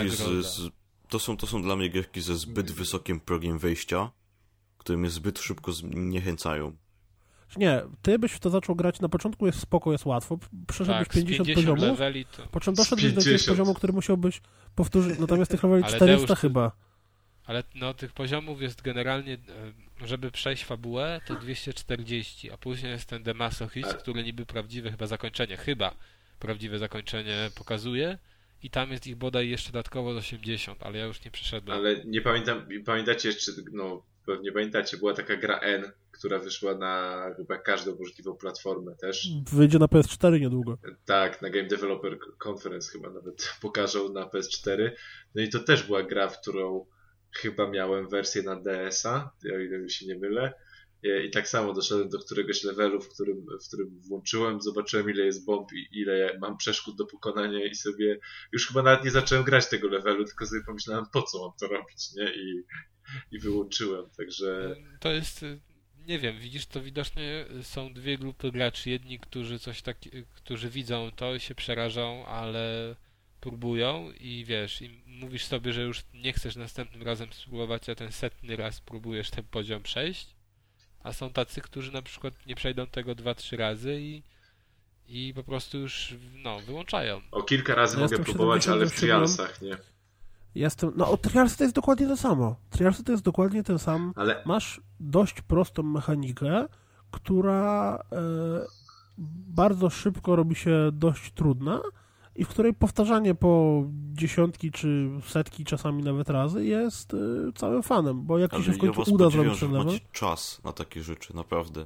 to są z, z, to, są, to są dla mnie gierki ze zbyt wysokim progiem wejścia, które mnie zbyt szybko zniechęcają. Nie, ty byś w to zaczął grać, na początku jest spoko, jest łatwo, przeszedłeś Tak, z 50, 50 poziomów, leveli to... po czym doszedłeś do jakiegoś 50. poziomu, który musiałbyś powtórzyć, natomiast tych leveli Ale 400 Deusz, chyba. Ale no, tych poziomów jest generalnie, e, żeby przejść fabułę, to 240, a później jest ten Demasochist, Ale- który niby prawdziwe chyba zakończenie, chyba prawdziwe zakończenie pokazuje i tam jest ich bodaj jeszcze dodatkowo z 80, ale ja już nie przeszedłem. Ale nie pamiętam, pamiętacie jeszcze, no pewnie pamiętacie, była taka gra N, która wyszła na chyba każdą możliwą platformę też. Wyjdzie na PS4 niedługo. Tak, na Game Developer Conference chyba nawet pokażą na PS4. No i to też była gra, w którą chyba miałem wersję na DS-a, o ile mi się nie mylę. I i tak samo doszedłem do któregoś levelu, w którym, w którym włączyłem, zobaczyłem ile jest bomb i ile mam przeszkód do pokonania i sobie już chyba nawet nie zacząłem grać tego levelu, tylko sobie pomyślałem po co mam to robić, nie? I, i wyłączyłem, także To jest, y, nie wiem, widzisz, to widocznie są dwie grupy graczy. Jedni, którzy coś tak, którzy widzą to i się przerażą, ale próbują i wiesz, i mówisz sobie, że już nie chcesz następnym razem spróbować, a ten setny raz próbujesz ten poziom przejść. A są tacy, którzy na przykład nie przejdą tego dwa, trzy razy i, i po prostu już no, wyłączają. O kilka razy Ja mogę próbować, ale w 77. trialsach, nie? Jestem, no o Trialsy to jest dokładnie to samo. Trialsy to jest dokładnie ten sam. Ale Masz dość prostą mechanikę, która e, bardzo szybko robi się dość trudna i w której powtarzanie po dziesiątki czy setki czasami nawet razy jest e, całym fanem, bo jak ci Ale się w ja końcu was uda zrobić ten level, czas na takie rzeczy, naprawdę.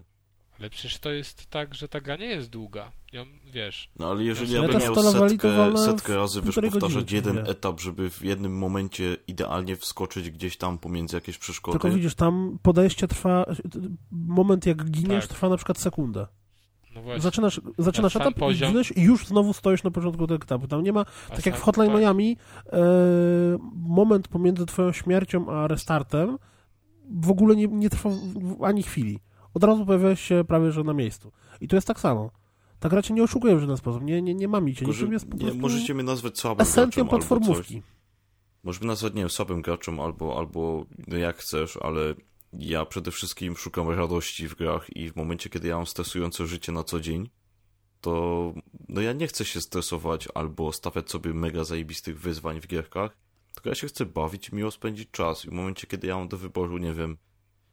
Ale przecież to jest tak, że ta gra nie jest długa. Ją, wiesz, No ale jeżeli Ja ja bym miał setkę, setkę razy wiesz, powtarzać jeden nie? etap, żeby w jednym momencie idealnie wskoczyć gdzieś tam pomiędzy jakieś przeszkody. tylko widzisz, tam podejście trwa, moment jak giniesz Tak. trwa na przykład sekundę. no właśnie. Zaczynasz, zaczynasz etap i poziom- i już znowu stoisz na początku tego etapu. Tam nie ma, A tak jak w Hotline tak. Miami, e, moment pomiędzy twoją śmiercią a restartem w ogóle nie, nie trwa ani chwili. Od razu pojawiałeś się prawie, że na miejscu. I to jest tak samo. Ta gra cię nie oszukuje w żaden sposób, nie, nie, nie mami cię, Tylko, że niczym jest po nie, możecie mnie nazwać słabym esencją platformówki. Możemy nazwać, nie wiem, słabym graczem albo, albo jak chcesz, ale ja przede wszystkim szukam radości w grach i w momencie, kiedy ja mam stresujące życie na co dzień, to no ja nie chcę się stresować albo stawiać sobie mega zajebistych wyzwań w gierkach, tylko ja się chcę bawić miło spędzić czas. I w momencie, kiedy ja mam do wyboru, nie wiem,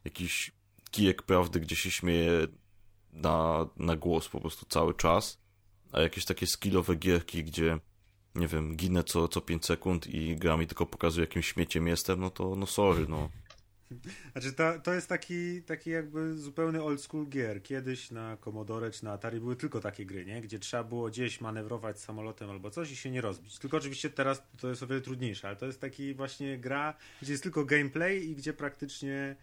jakiś kijek prawdy, gdzie się śmieję na, na głos po prostu cały czas, a jakieś takie skillowe gierki, gdzie nie wiem, ginę co, co 5 sekund i gra mi tylko pokazuje, jakim śmieciem jestem, no to no sorry, no. Znaczy to, to jest taki, taki jakby zupełny old school gier. Kiedyś na Commodore czy na Atari były tylko takie gry, nie? gdzie trzeba było gdzieś manewrować samolotem albo coś i się nie rozbić. Tylko oczywiście teraz to jest o wiele trudniejsze, ale to jest taki właśnie gra, gdzie jest tylko gameplay i gdzie praktycznie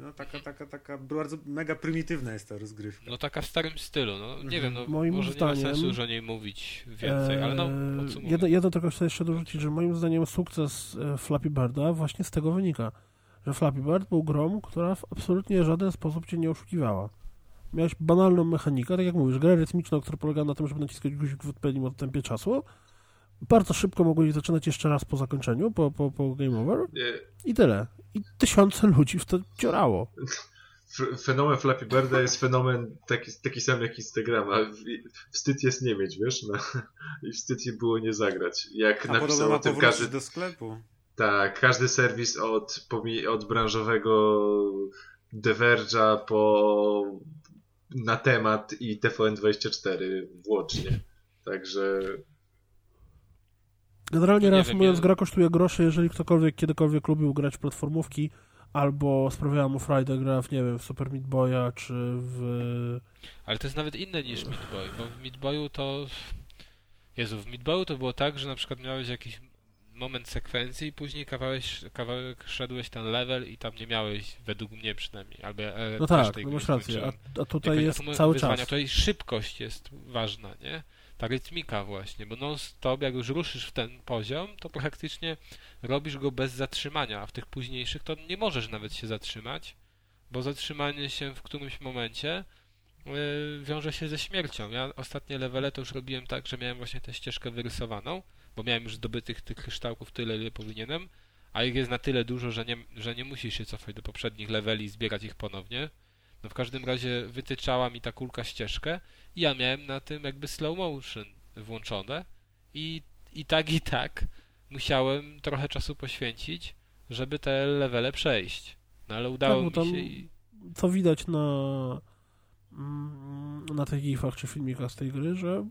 no taka, taka, taka bardzo mega prymitywna jest ta rozgrywka. No taka w starym stylu, no nie wiem, no Moim może nie zdaniem- ma sensu już o niej mówić więcej, ale no podsumujmy. jedno, jedno tylko chcę jeszcze dorzucić, że moim zdaniem sukces e, Flappy Birda właśnie z tego wynika, że Flappy Bird był grą, która w absolutnie żaden sposób cię nie oszukiwała. Miałeś banalną mechanikę, tak jak mówisz, grę rytmiczną, która polegała na tym, żeby naciskać guzik w odpowiednim odtępie czasu. Bardzo szybko mogłeś zaczynać jeszcze raz po zakończeniu, po, po, po game over i tyle. I tysiące ludzi w to dziorało. fenomen Flappy Birda jest fenomen taki, taki sam jak Instagrama. W- Wstyd jest nie mieć, wiesz? No. I wstyd je było nie zagrać. Jak A napisał o tym każdy, do sklepu. Tak, każdy serwis od, od branżowego Diverge'a po na temat i TVN24 włącznie. Także Generalnie Nie reasumując, gra kosztuje grosze, jeżeli ktokolwiek kiedykolwiek lubił grać w platformówki, albo sprawiała mu frajdę gra w, nie wiem, w Super Meat Boya, czy w... Ale to jest nawet inne niż Meat Boy, bo w Meat Boyu to... Jezu, w Meat Boyu to było tak, że na przykład miałeś jakiś moment sekwencji i później kawałek, kawałek szedłeś ten level i tam nie miałeś, według mnie przynajmniej, albo ja e, No tak, tej no masz rację, a, a tutaj jest cały czas. Tutaj szybkość jest ważna, nie? Ta rytmika właśnie, bo non-stop, jak już ruszysz w ten poziom, to praktycznie robisz go bez zatrzymania, a w tych późniejszych to nie możesz nawet się zatrzymać, bo zatrzymanie się w którymś momencie yy, wiąże się ze śmiercią. Ja ostatnie levele to już robiłem tak, że miałem właśnie tę ścieżkę wyrysowaną, bo miałem już zdobytych tych kryształków tyle, ile powinienem, a ich jest na tyle dużo, że nie, że nie musisz się cofać do poprzednich leveli i zbierać ich ponownie. No w każdym razie wytyczała mi ta kulka ścieżkę i ja miałem na tym jakby slow motion włączone i, i tak i tak musiałem trochę czasu poświęcić, żeby te levele przejść. No ale udało Tak, mi się i... Co widać na mm, na tych gifach czy filmikach z tej gry, że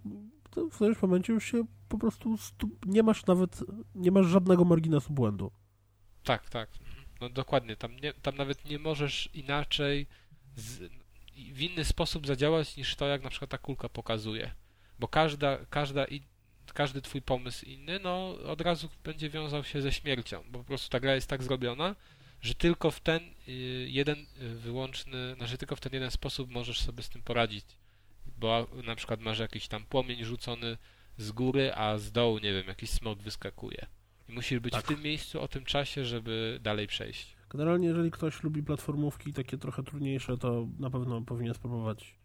w którymś momencie już się po prostu stu... nie masz nawet, nie masz żadnego marginesu błędu. Tak, tak. No dokładnie, tam, nie, tam nawet nie możesz inaczej z, w inny sposób zadziałać niż to, jak na przykład ta kulka pokazuje. Bo każda, każda i, każdy twój pomysł inny, no od razu będzie wiązał się ze śmiercią, bo po prostu ta gra jest tak zrobiona, że tylko w ten y, jeden y, wyłączny, znaczy tylko w ten jeden sposób możesz sobie z tym poradzić. Bo na przykład masz jakiś tam płomień rzucony z góry, a z dołu, nie wiem, jakiś smok wyskakuje. I musisz być Tak. w tym miejscu o tym czasie, żeby dalej przejść. Generalnie, jeżeli ktoś lubi platformówki takie trochę trudniejsze, to na pewno powinien spróbować,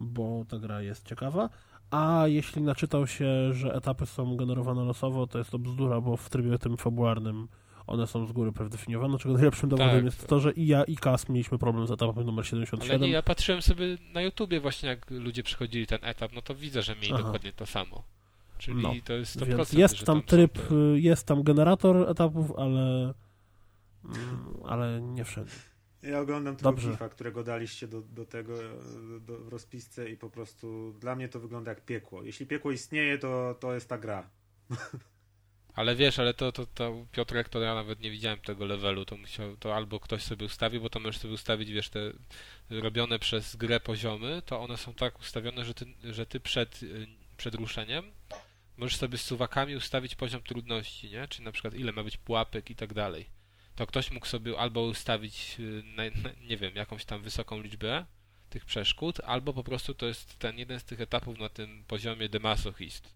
bo ta gra jest ciekawa. A jeśli naczytał się, że etapy są generowane losowo, to jest to bzdura, bo w trybie tym fabularnym one są z góry predefiniowane, czego najlepszym dowodem Tak. jest to, że i ja, i Kas mieliśmy problem z etapem numer 77. Ale nie, ja patrzyłem sobie na YouTubie właśnie, jak ludzie przechodzili ten etap, no to widzę, że mieli Aha. dokładnie to samo. Czyli No, to jest 100%, Więc jest tam są tryb, te- jest tam generator etapów, ale ale nie wszędzie. Ja oglądam tego Dobrze. GIFa, którego daliście do, do tego do, w rozpisce i po prostu dla mnie to wygląda jak piekło. Jeśli piekło istnieje, to, to jest ta gra. Ale wiesz, ale to, to, to Piotrek, to ja nawet nie widziałem tego levelu, to musiał, to albo ktoś sobie ustawi, bo to możesz sobie ustawić, wiesz, te robione przez grę poziomy, to one są tak ustawione, że ty, że ty przed, y, przed ruszeniem możesz sobie z suwakami ustawić poziom trudności, nie? Czyli na przykład ile ma być pułapek i tak dalej. To ktoś mógł sobie albo ustawić, y, nie wiem, jakąś tam wysoką liczbę tych przeszkód, albo po prostu to jest ten jeden z tych etapów na tym poziomie The Masochist,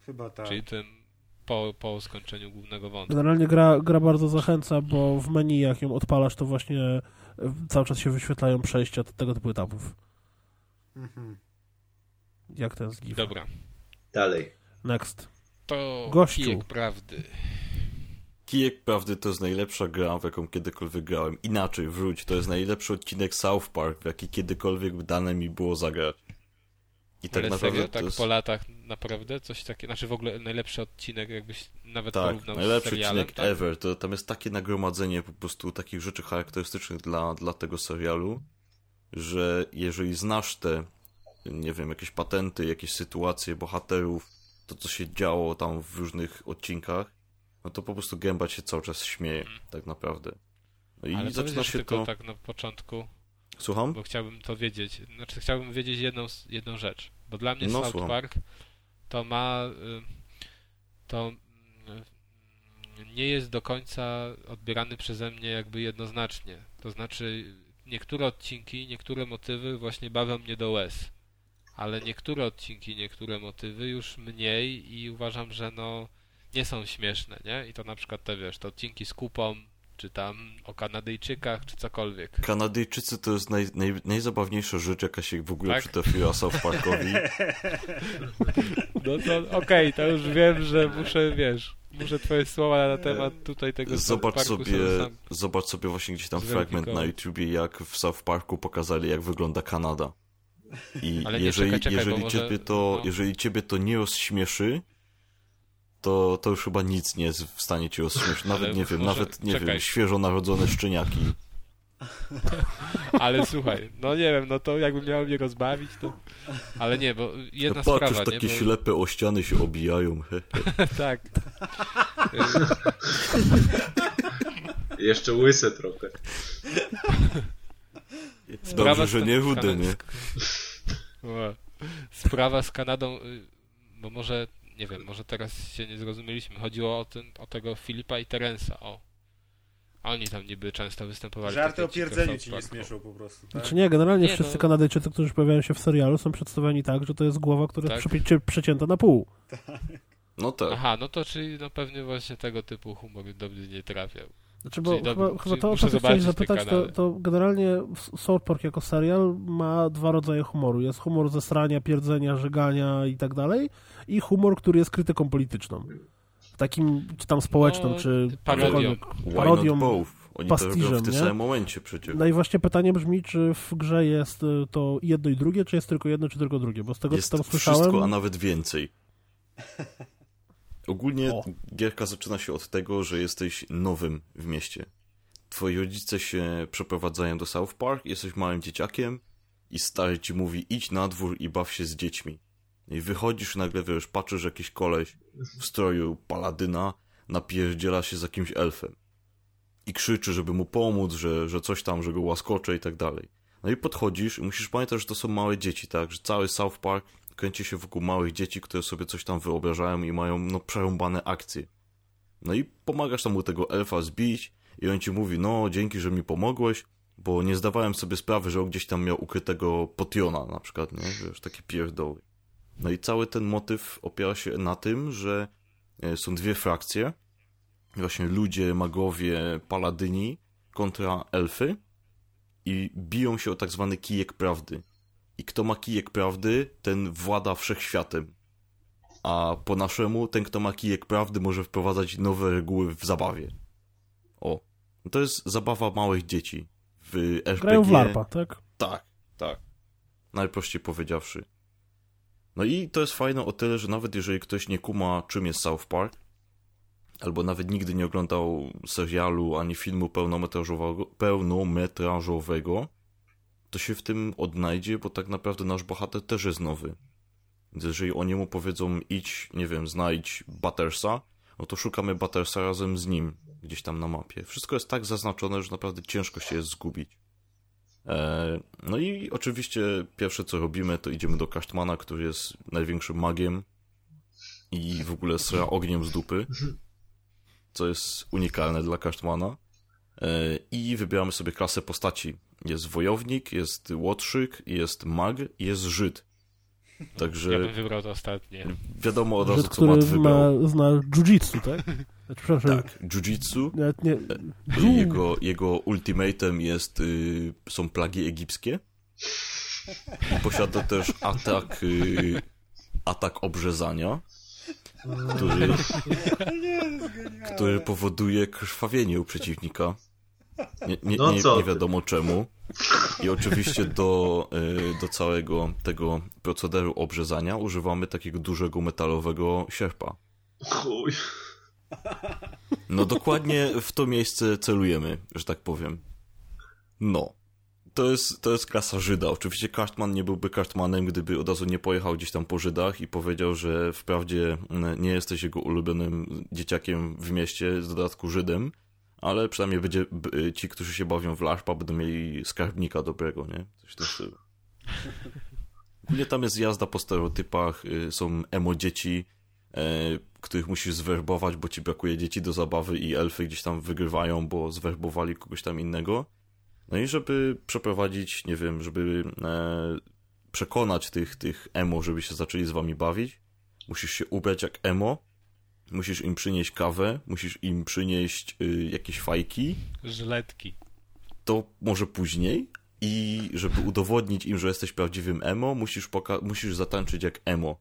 Chyba tak. czyli tym po, po skończeniu głównego wątku. Generalnie gra, gra bardzo zachęca, bo w menu jak ją odpalasz, to właśnie y, cały czas się wyświetlają przejścia do tego typu etapów. Mhm. Jak ten z GIF. Dobra, Dalej. Next. to Gościu. prawdy. Kijek Prawdy to jest najlepsza gra, w jaką kiedykolwiek grałem. Inaczej, wróć, to jest najlepszy odcinek South Park, w jaki kiedykolwiek dane mi było zagrać. I tak Ale naprawdę serio, tak jest... po latach naprawdę coś takiego, znaczy w ogóle najlepszy odcinek, jakbyś nawet Tak, porównał z najlepszy serialem. odcinek tak? ever. To, tam jest takie nagromadzenie po prostu takich rzeczy charakterystycznych dla, dla tego serialu, że jeżeli znasz te, nie wiem, jakieś patenty, jakieś sytuacje bohaterów, to co się działo tam w różnych odcinkach, no to po prostu gęba się cały czas śmieje, tak naprawdę. No i. Ale zaczyna się tylko to... tak na początku, Słucham? bo chciałbym to wiedzieć. Znaczy chciałbym wiedzieć jedną, jedną rzecz, bo dla mnie No, South słucham. Park to ma y, to y, nie jest do końca odbierany przeze mnie jakby jednoznacznie. To znaczy niektóre odcinki, niektóre motywy właśnie bawią mnie do łez. Ale niektóre odcinki, niektóre motywy już mniej i uważam, że no nie są śmieszne, nie? I to na przykład te wiesz, te odcinki z kupą, czy tam o Kanadyjczykach, czy cokolwiek. Kanadyjczycy to jest naj, naj, najzabawniejsza rzecz, jaka się w ogóle Tak? przytrafiła South Parkowi. No to okej, to już wiem, że muszę, wiesz, muszę twoje słowa na temat tutaj tego Zobacz South Parku sobie, sam- zobacz sobie właśnie gdzieś tam fragment na YouTubie, jak w South Parku pokazali, jak wygląda Kanada. I Ale jeżeli, czekaj, czekaj, jeżeli, może- ciebie to, no. jeżeli ciebie to nie rozśmieszy, to, to już chyba nic nie jest w stanie cię rozśmieszyć. Nawet, Ale nie wiem, może- nawet, nie czekaj. wiem, świeżo narodzone szczeniaki. Ale słuchaj, no nie wiem, no to jakby miało mnie rozbawić, to... Ale nie, bo jedna No patrz, sprawa, takie nie? Bo... ślepe o ściany się obijają. tak. Jeszcze łyse trochę. Dobrze, że nie rudy, nie? Sprawa z Kanadą, y, bo może, nie wiem, może teraz się nie zrozumieliśmy. Chodziło o, ten, o tego Filipa i Terensa, o. A oni tam niby często występowali. Żarty o pierdzeniu ci nie śmieszą po prostu. Tak? Znaczy nie, generalnie Nie, wszyscy no. Kanadyjczycy, którzy pojawiają się w serialu, są przedstawiani tak, że to jest głowa, która Tak. jest przecięta na pół. No tak. Aha, no to czyli no pewnie właśnie tego typu humor do mnie nie trafiał. Znaczy, bo Czyli chyba, dob- chyba czyli to, o co chciałeś zapytać, to, kanały. to generalnie South Park jako serial ma dwa rodzaje humoru. Jest humor ze srania, pierdzenia, żegania i tak dalej i humor, który jest krytyką polityczną. Takim, czy tam społeczną, No, czy parodią. Parodią. Oni to robią pastiżem, w tym samym momencie przecież. No i właśnie pytanie brzmi, czy w grze jest y, to jedno i drugie, czy jest tylko jedno, czy tylko drugie? Bo z tego, Jest co tam słyszałem... wszystko, a nawet więcej. Ogólnie O. gierka zaczyna się od tego, że jesteś nowym w mieście. Twoi rodzice się przeprowadzają do South Park, jesteś małym dzieciakiem i stary ci mówi idź na dwór i baw się z dziećmi. I wychodzisz nagle, wiesz, patrzysz, że jakiś koleś w stroju paladyna napierdziela się z jakimś elfem. I krzyczy, żeby mu pomóc, że, że coś tam, że go łaskocze i tak dalej. No i podchodzisz i musisz pamiętać, że to są małe dzieci, tak? Że cały South Park kręci się wokół małych dzieci, które sobie coś tam wyobrażają i mają, no, przerąbane akcje. No i pomagasz tam mu tego elfa zbić i on ci mówi, no, dzięki, że mi pomogłeś, bo nie zdawałem sobie sprawy, że on gdzieś tam miał ukrytego potiona, na przykład, nie? Wiesz, takie pierdoły. No i cały ten motyw opiera się na tym, że e, są dwie frakcje. Właśnie ludzie, magowie, paladyni kontra elfy i biją się o tak zwany kijek prawdy. I kto ma kijek prawdy, ten włada wszechświatem. A po naszemu, ten kto ma kijek prawdy może wprowadzać nowe reguły w zabawie. O, to jest zabawa małych dzieci w RPG. Grają w LARPa, tak? Tak, tak. Najprościej powiedziawszy. No i to jest fajne o tyle, że nawet jeżeli ktoś nie kuma, czym jest South Park, albo nawet nigdy nie oglądał serialu ani filmu pełnometrażowego, pełnometrażowego to się w tym odnajdzie, bo tak naprawdę nasz bohater też jest nowy. Więc jeżeli oni mu powiedzą idź, nie wiem, znajdź Buttersa, no to szukamy Buttersa razem z nim gdzieś tam na mapie. Wszystko jest tak zaznaczone, że naprawdę ciężko się jest zgubić. Eee, no i oczywiście pierwsze co robimy, to idziemy do Kasztmana, który jest największym magiem i w ogóle sra ogniem z dupy, co jest unikalne dla Kasztmana. Eee, I wybieramy sobie klasę postaci. Jest wojownik, jest łotrzyk, jest mag i jest żyd. Także Ja bym wybrał to ostatnie. wiadomo od razu, Żyd, co Matt wybrał. ma, zna jiu-jitsu, tak? Znaczy, przepraszam, Tak, jiu-jitsu. nie... Jego, jego ultimatem jest, y, są plagi egipskie. Posiada też atak, y, atak obrzezania, który, który powoduje krwawienie u przeciwnika. Nie, nie, No nie, nie wiadomo czemu. I oczywiście do, y, do całego tego procederu obrzezania używamy takiego dużego metalowego sierpa. Chuj. No dokładnie w to miejsce celujemy, że tak powiem. No. To jest, to jest klasa Żyda. Oczywiście Kartman nie byłby Kartmanem, gdyby od razu nie pojechał gdzieś tam po Żydach i powiedział, że wprawdzie mm, nie jesteś jego ulubionym dzieciakiem w mieście, z dodatku Żydem, ale przynajmniej będzie, b- ci, którzy się bawią w Larpa, będą mieli skarbnika dobrego, nie? Coś tym stylu. Ogólnie tam jest jazda po stereotypach, y, są emo dzieci, e, których musisz zwerbować, bo ci brakuje dzieci do zabawy i elfy gdzieś tam wygrywają, bo zwerbowali kogoś tam innego. No i żeby przeprowadzić, nie wiem, żeby e, przekonać tych, tych emo, żeby się zaczęli z wami bawić, musisz się ubrać jak emo, musisz im przynieść kawę, musisz im przynieść y, jakieś fajki, Żyletki. to może później i żeby udowodnić im, że jesteś prawdziwym emo, musisz, musisz zatańczyć jak emo.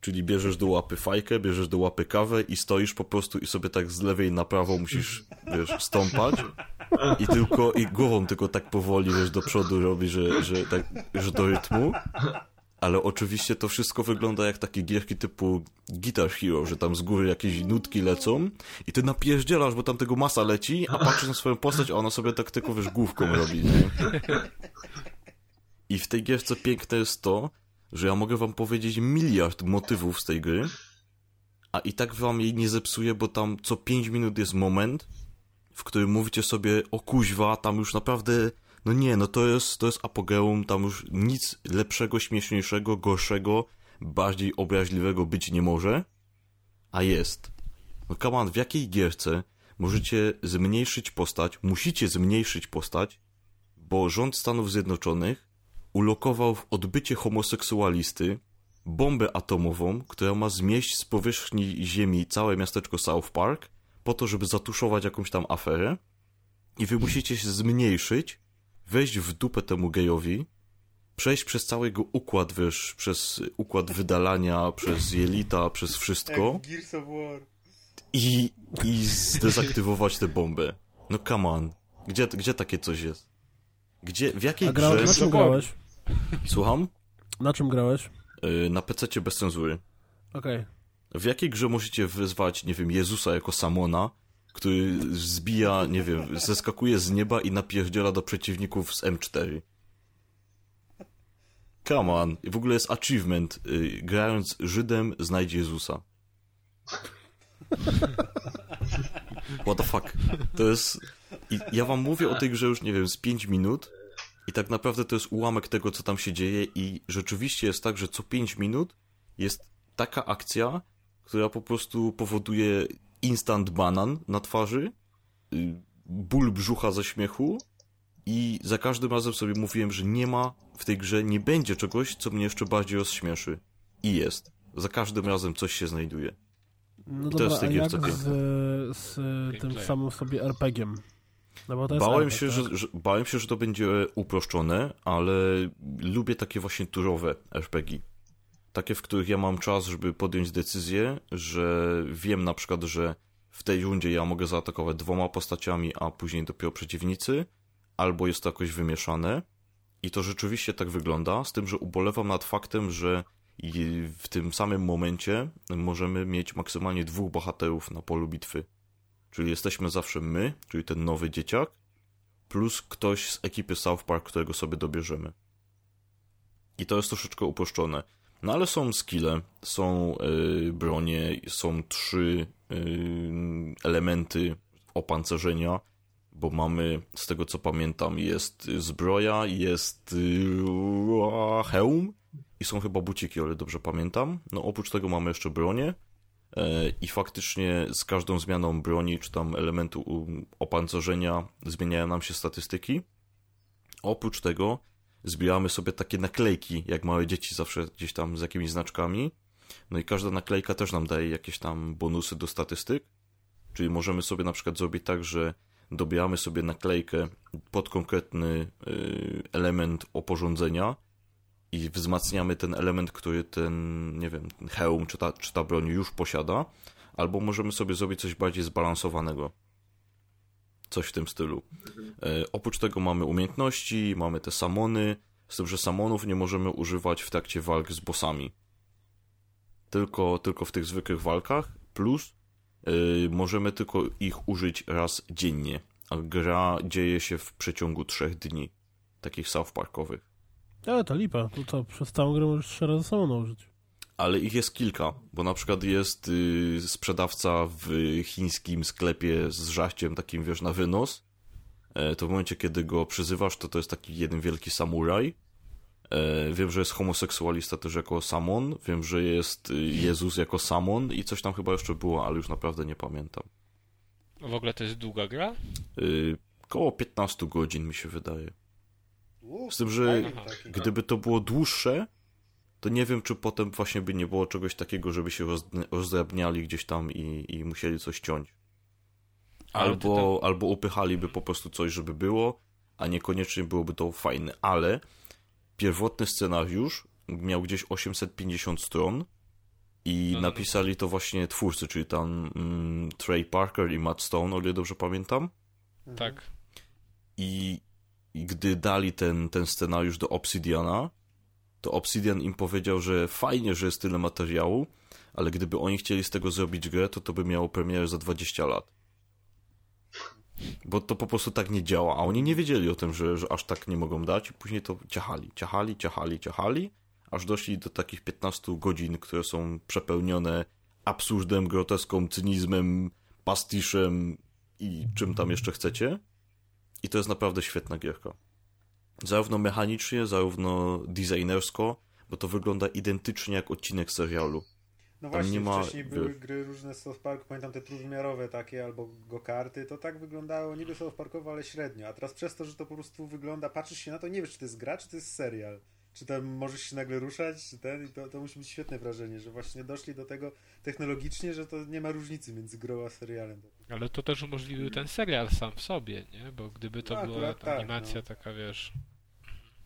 Czyli bierzesz do łapy fajkę, bierzesz do łapy kawę i stoisz po prostu i sobie tak z lewej na prawo musisz, wiesz, stąpać i tylko, i głową tylko tak powoli, wiesz, do przodu robi, że, że tak, że do rytmu. Ale oczywiście to wszystko wygląda jak takie gierki typu Guitar Hero, że tam z góry jakieś nutki lecą i ty napierdzielasz, bo tam tego masa leci, a patrzysz na swoją postać, a ona sobie tak tylko, wiesz, główką robi, nie? I w tej gierce piękne jest to, że ja mogę wam powiedzieć miliard motywów z tej gry, a i tak wam jej nie zepsuję, bo tam co 5 minut jest moment, w którym mówicie sobie, o kuźwa, tam już naprawdę, no nie, no to jest, to jest apogeum, tam już nic lepszego, śmieszniejszego, gorszego, bardziej obraźliwego być nie może, a jest. No come on, w jakiej gierce możecie zmniejszyć postać, musicie zmniejszyć postać, bo rząd Stanów Zjednoczonych ulokował w odbycie homoseksualisty bombę atomową, która ma zmieść z powierzchni ziemi całe miasteczko South Park, po to, żeby zatuszować jakąś tam aferę i wy musicie się zmniejszyć, wejść w dupę temu gejowi, przejść przez cały jego układ, wiesz, przez układ wydalania, przez jelita, przez wszystko Gears of War. i, i zdezaktywować tę bombę. No come on. Gdzie, gdzie takie coś jest? Gdzie, w jakiej A grałeś, na grze... czym grałeś? Słucham? Na czym grałeś? Yy, na PC bez cenzury. Okej. W jakiej grze możecie wyzwać, nie wiem, Jezusa jako Samona, który zbija, nie wiem, zeskakuje z nieba i napierdziela do przeciwników z M4? Come on. W ogóle jest achievement. Yy, grając Żydem, znajdź Jezusa. What the fuck? To jest... I ja wam mówię o tej grze już, nie wiem, z 5 minut i tak naprawdę to jest ułamek tego, co tam się dzieje i rzeczywiście jest tak, że co 5 minut jest taka akcja, która po prostu powoduje instant banan na twarzy, y, ból brzucha ze śmiechu i za każdym razem sobie mówiłem, że nie ma w tej grze, nie będzie czegoś, co mnie jeszcze bardziej rozśmieszy. I jest. Za każdym razem coś się znajduje. No I to dobra, jest w tej a jak gierce z, z tym samym sobie RPG-iem? No bo to jest Bałem RPG, się, tak? że, że, bałem się, że to będzie uproszczone, ale lubię takie właśnie turowe RPG. Takie, w których ja mam czas, żeby podjąć decyzję, że wiem na przykład, że w tej rundzie ja mogę zaatakować dwoma postaciami, a później dopiero przeciwnicy, albo jest to jakoś wymieszane. I to rzeczywiście tak wygląda, z tym, że ubolewam nad faktem, że w tym samym momencie możemy mieć maksymalnie dwóch bohaterów na polu bitwy. Czyli jesteśmy zawsze my, czyli ten nowy dzieciak, plus ktoś z ekipy South Park, którego sobie dobierzemy. I to jest troszeczkę uproszczone. No ale są skille, są yy, bronie, są trzy yy, elementy opancerzenia, bo mamy, z tego co pamiętam, jest zbroja, jest yy, hełm i są chyba buciki, ale dobrze pamiętam. No oprócz tego mamy jeszcze bronię e, i faktycznie z każdą zmianą broni czy tam elementu opancerzenia zmieniają nam się statystyki. Oprócz tego zbieramy sobie takie naklejki, jak małe dzieci zawsze gdzieś tam z jakimiś znaczkami. No i każda naklejka też nam daje jakieś tam bonusy do statystyk. Czyli możemy sobie na przykład zrobić tak, że dobieramy sobie naklejkę pod konkretny y, element oporządzenia i wzmacniamy ten element, który ten, nie wiem, hełm czy ta, czy ta broń już posiada, albo możemy sobie zrobić coś bardziej zbalansowanego. Coś w tym stylu. E, oprócz tego mamy umiejętności, mamy te samony, z tym, że samonów nie możemy używać w trakcie walk z bossami. Tylko, tylko w tych zwykłych walkach, plus yy, możemy tylko ich użyć raz dziennie, a gra dzieje się w przeciągu trzech dni, takich South Parkowych. Ale to lipa, to, to przez całą grę możesz trzy razy samą użyć. Ale ich jest kilka, bo na przykład jest y, sprzedawca w chińskim sklepie z żaściem takim, wiesz, na wynos. E, to w momencie, kiedy go przyzywasz, to to jest taki jeden wielki samuraj. E, wiem, że jest homoseksualista też jako Samon. Wiem, że jest y, Jezus jako Samon i coś tam chyba jeszcze było, ale już naprawdę nie pamiętam. W ogóle to jest długa gra? Y, koło 15 godzin mi się wydaje. Z tym, że gdyby to było dłuższe, to nie wiem, czy potem właśnie by nie było czegoś takiego, żeby się rozdrabniali gdzieś tam i, i musieli coś ciąć. Albo, tam... albo upychaliby po prostu coś, żeby było, a niekoniecznie byłoby to fajne. Ale pierwotny scenariusz miał gdzieś 850 stron i no, no, napisali to właśnie twórcy, czyli tam mm, Trey Parker i Matt Stone, o ile dobrze pamiętam. Tak. I i gdy dali ten, ten scenariusz do Obsidiana, to Obsidian im powiedział, że fajnie, że jest tyle materiału, ale gdyby oni chcieli z tego zrobić grę, to to by miało premierę za 20 lat. Bo to po prostu tak nie działa, a oni nie wiedzieli o tym, że, że aż tak nie mogą dać i później to ciachali, ciachali, ciachali, ciachali, aż doszli do takich 15 godzin, które są przepełnione absurdem, groteską, cynizmem, pastiszem i czym tam jeszcze chcecie. I to jest naprawdę świetna gierka. Zarówno mechanicznie, zarówno designersko, bo to wygląda identycznie jak odcinek serialu. No Tam właśnie, nie ma... wcześniej były gry różne z South Park, pamiętam te trójwymiarowe takie, albo go-karty, to tak wyglądało niby South Parkowo, ale średnio, a teraz przez to, że to po prostu wygląda, patrzysz się na to, nie wiesz, czy to jest gra, czy to jest serial czy tam możesz się nagle ruszać, czy ten, i to, to musi być świetne wrażenie, że właśnie doszli do tego technologicznie, że to nie ma różnicy między grą a serialem. Ale to też umożliwił ten serial sam w sobie, nie? Bo gdyby to no, była tak, animacja no. taka, wiesz,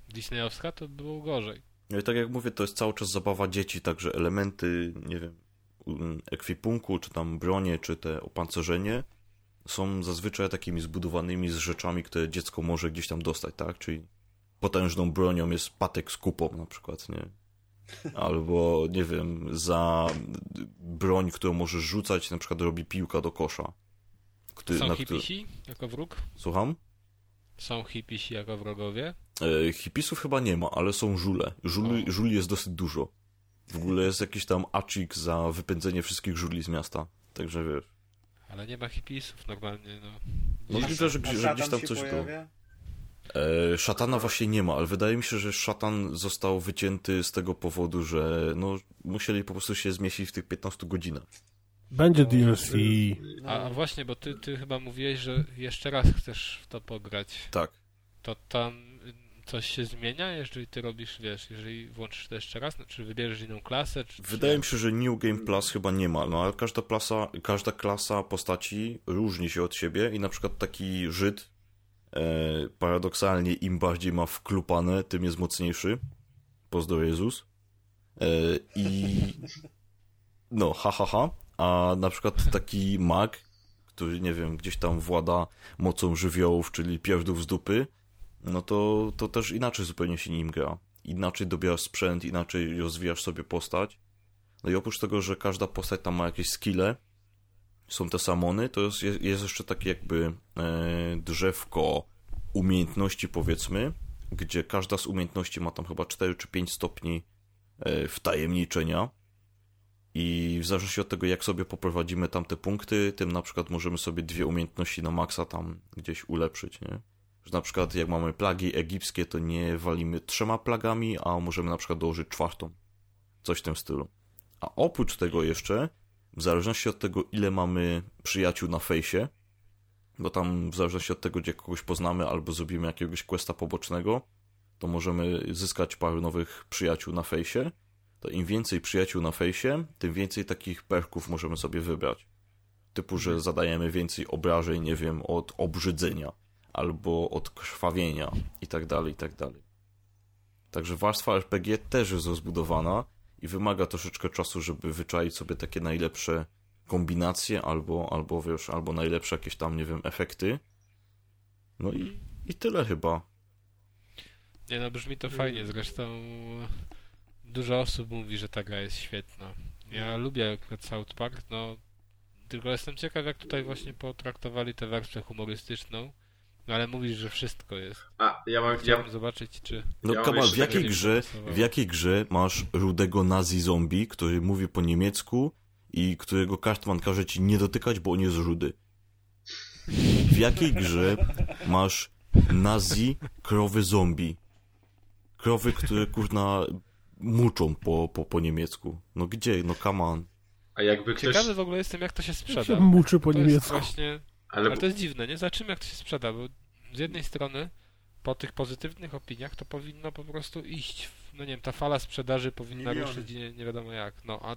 disneyowska, to było gorzej. No i tak jak mówię, to jest cały czas zabawa dzieci, także elementy, nie wiem, ekwipunku, czy tam bronie, czy te opancerzenie są zazwyczaj takimi zbudowanymi z rzeczami, które dziecko może gdzieś tam dostać, tak? Czyli potężną bronią jest patek z kupą na przykład, nie? Albo, nie wiem, za broń, którą możesz rzucać, na przykład robi piłka do kosza. Który, Są hipisi który... jako wróg? Słucham? Są hipisi jako wrogowie? E, hipisów chyba nie ma, ale są żule. Żuli, żuli jest dosyć dużo. W ogóle jest jakiś tam acik za wypędzenie wszystkich żuli z miasta. Także wiesz. Ale nie ma hipisów normalnie, no. Możliwe, że, że gdzieś tam coś pojawia? E, szatana właśnie nie ma, ale wydaje mi się, że szatan został wycięty z tego powodu, że no, musieli po prostu się zmieścić w tych 15 godzinach. Będzie DLC. A, właśnie, bo ty, ty chyba mówiłeś, że jeszcze raz chcesz w to pograć. Tak. To tam coś się zmienia, jeżeli ty robisz, wiesz, jeżeli włączysz to jeszcze raz, czy wybierzesz inną klasę? Czy, Wydaje mi się, że New Game Plus chyba nie ma, no ale każda klasa, każda klasa postaci różni się od siebie i na przykład taki Żyd E, paradoksalnie im bardziej ma wklupane, tym jest mocniejszy. Pozdro Jezus. E, I no, ha, ha, ha. A na przykład taki mag który, nie wiem, gdzieś tam włada mocą żywiołów, czyli pierdów z dupy, no to, to też inaczej zupełnie się nim gra. Inaczej dobierasz sprzęt, inaczej rozwijasz sobie postać. No i oprócz tego, że każda postać tam ma jakieś skille, są te samony, to jest, jest jeszcze takie jakby e, drzewko umiejętności, powiedzmy, gdzie każda z umiejętności ma tam chyba 4 czy 5 stopni e, wtajemniczenia. I w zależności od tego, jak sobie poprowadzimy tam te punkty, tym na przykład możemy sobie dwie umiejętności na maksa tam gdzieś ulepszyć, nie? Że na przykład jak mamy plagi egipskie, to nie walimy trzema plagami, a możemy na przykład dołożyć czwartą. Coś w tym stylu. A oprócz tego jeszcze, w zależności od tego, ile mamy przyjaciół na fejsie, bo tam w zależności od tego, gdzie kogoś poznamy albo zrobimy jakiegoś questa pobocznego, to możemy zyskać parę nowych przyjaciół na fejsie. To im więcej przyjaciół na fejsie, tym więcej takich perków możemy sobie wybrać. Typu, że zadajemy więcej obrażeń, nie wiem, od obrzydzenia albo od krwawienia i tak dalej, i tak dalej. Także warstwa RPG też jest rozbudowana i wymaga troszeczkę czasu, żeby wyczaić sobie takie najlepsze kombinacje albo, albo wiesz, albo najlepsze jakieś tam, nie wiem, efekty. No i, i tyle chyba. Nie no, brzmi to fajnie, zresztą dużo osób mówi, że ta gra jest świetna. Ja lubię South Park, no tylko jestem ciekaw, jak tutaj właśnie potraktowali tę wersję humorystyczną. Ale mówisz, że wszystko jest. A, ja mam... Chciałbym Ja, zobaczyć, czy... No Ja Kamal, w jakiej grze, w jakiej grze masz rudego nazi zombie, który mówi po niemiecku i którego Cartman każe ci nie dotykać, bo on jest rudy? W jakiej grze masz nazi krowy zombie? Krowy, które kurna muczą po, po, po niemiecku. No gdzie? No come on. a jakby ktoś... Ciekawy w ogóle jestem, jak to się Jak sprzeda. się muczy po to jest niemiecku. właśnie... Ale Ale to jest dziwne, nie? Zobaczymy, jak to się sprzeda, bo z jednej strony po tych pozytywnych opiniach to powinno po prostu iść, w, no nie wiem, ta fala sprzedaży powinna Miliony. ruszyć nie, nie wiadomo jak, no a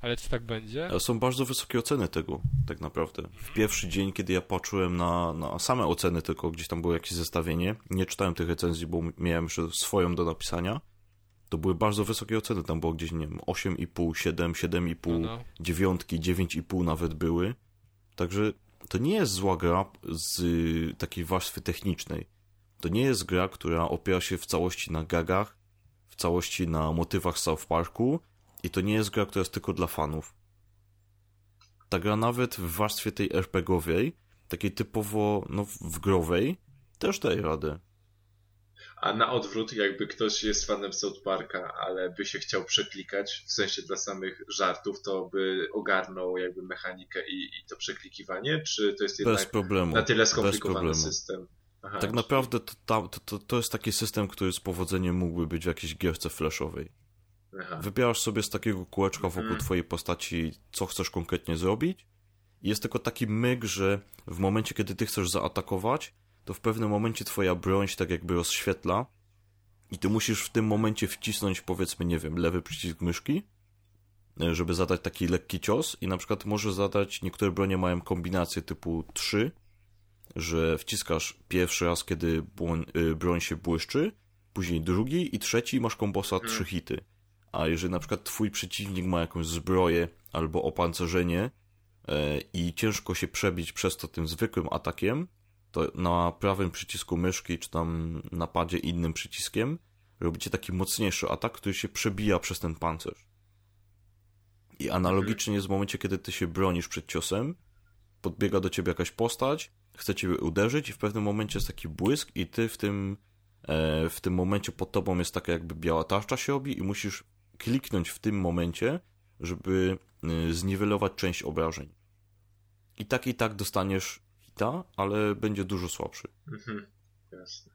ale czy tak będzie? Są bardzo wysokie oceny tego, tak naprawdę. W pierwszy dzień, kiedy ja patrzyłem na, na same oceny, tylko gdzieś tam było jakieś zestawienie, nie czytałem tych recenzji, bo miałem jeszcze swoją do napisania, to były bardzo wysokie oceny. Tam było gdzieś, nie wiem, 8,5, 7, 7,5, No, no. dziewiątki, 9,5 nawet były. Także to nie jest zła gra z takiej warstwy technicznej. To nie jest gra, która opiera się w całości na gagach, w całości na motywach South Parku i to nie jest gra, która jest tylko dla fanów. Ta gra nawet w warstwie tej RPGowej, takiej typowo no, w growej, też daje radę. A na odwrót, jakby ktoś jest fanem South Parka, ale by się chciał przeklikać, w sensie dla samych żartów, to by ogarnął jakby mechanikę i, i to przeklikiwanie, czy to jest jednak problemu. na tyle bez skomplikowany problemu. system? Aha, Tak naprawdę to, to, to, to jest taki system, który z powodzeniem mógłby być w jakiejś gierce flashowej. Aha. Wybierasz sobie z takiego kółeczka wokół Mhm. twojej postaci, co chcesz konkretnie zrobić. I jest tylko taki myk, że w momencie, kiedy ty chcesz zaatakować, to w pewnym momencie twoja broń się tak jakby rozświetla i ty musisz w tym momencie wcisnąć, powiedzmy, nie wiem, lewy przycisk myszki, e, żeby zadać taki lekki cios i na przykład możesz zadać, niektóre bronie mają kombinację typu 3, że wciskasz pierwszy raz, kiedy błoń, y, broń się błyszczy, później drugi i trzeci masz kombosa trzy hity. A jeżeli na przykład twój przeciwnik ma jakąś zbroję albo opancerzenie e, i ciężko się przebić przez to tym zwykłym atakiem, to na prawym przycisku myszki czy tam na padzie innym przyciskiem robicie taki mocniejszy atak, który się przebija przez ten pancerz. I analogicznie w momencie, kiedy ty się bronisz przed ciosem, podbiega do ciebie jakaś postać, chce ciebie uderzyć i w pewnym momencie jest taki błysk i ty w tym, e, w tym momencie pod tobą jest taka jakby biała tarcza się robi i musisz kliknąć w tym momencie, żeby y, zniwelować część obrażeń. I tak i tak dostaniesz hita, ale będzie dużo słabszy. Mhm. Jasne.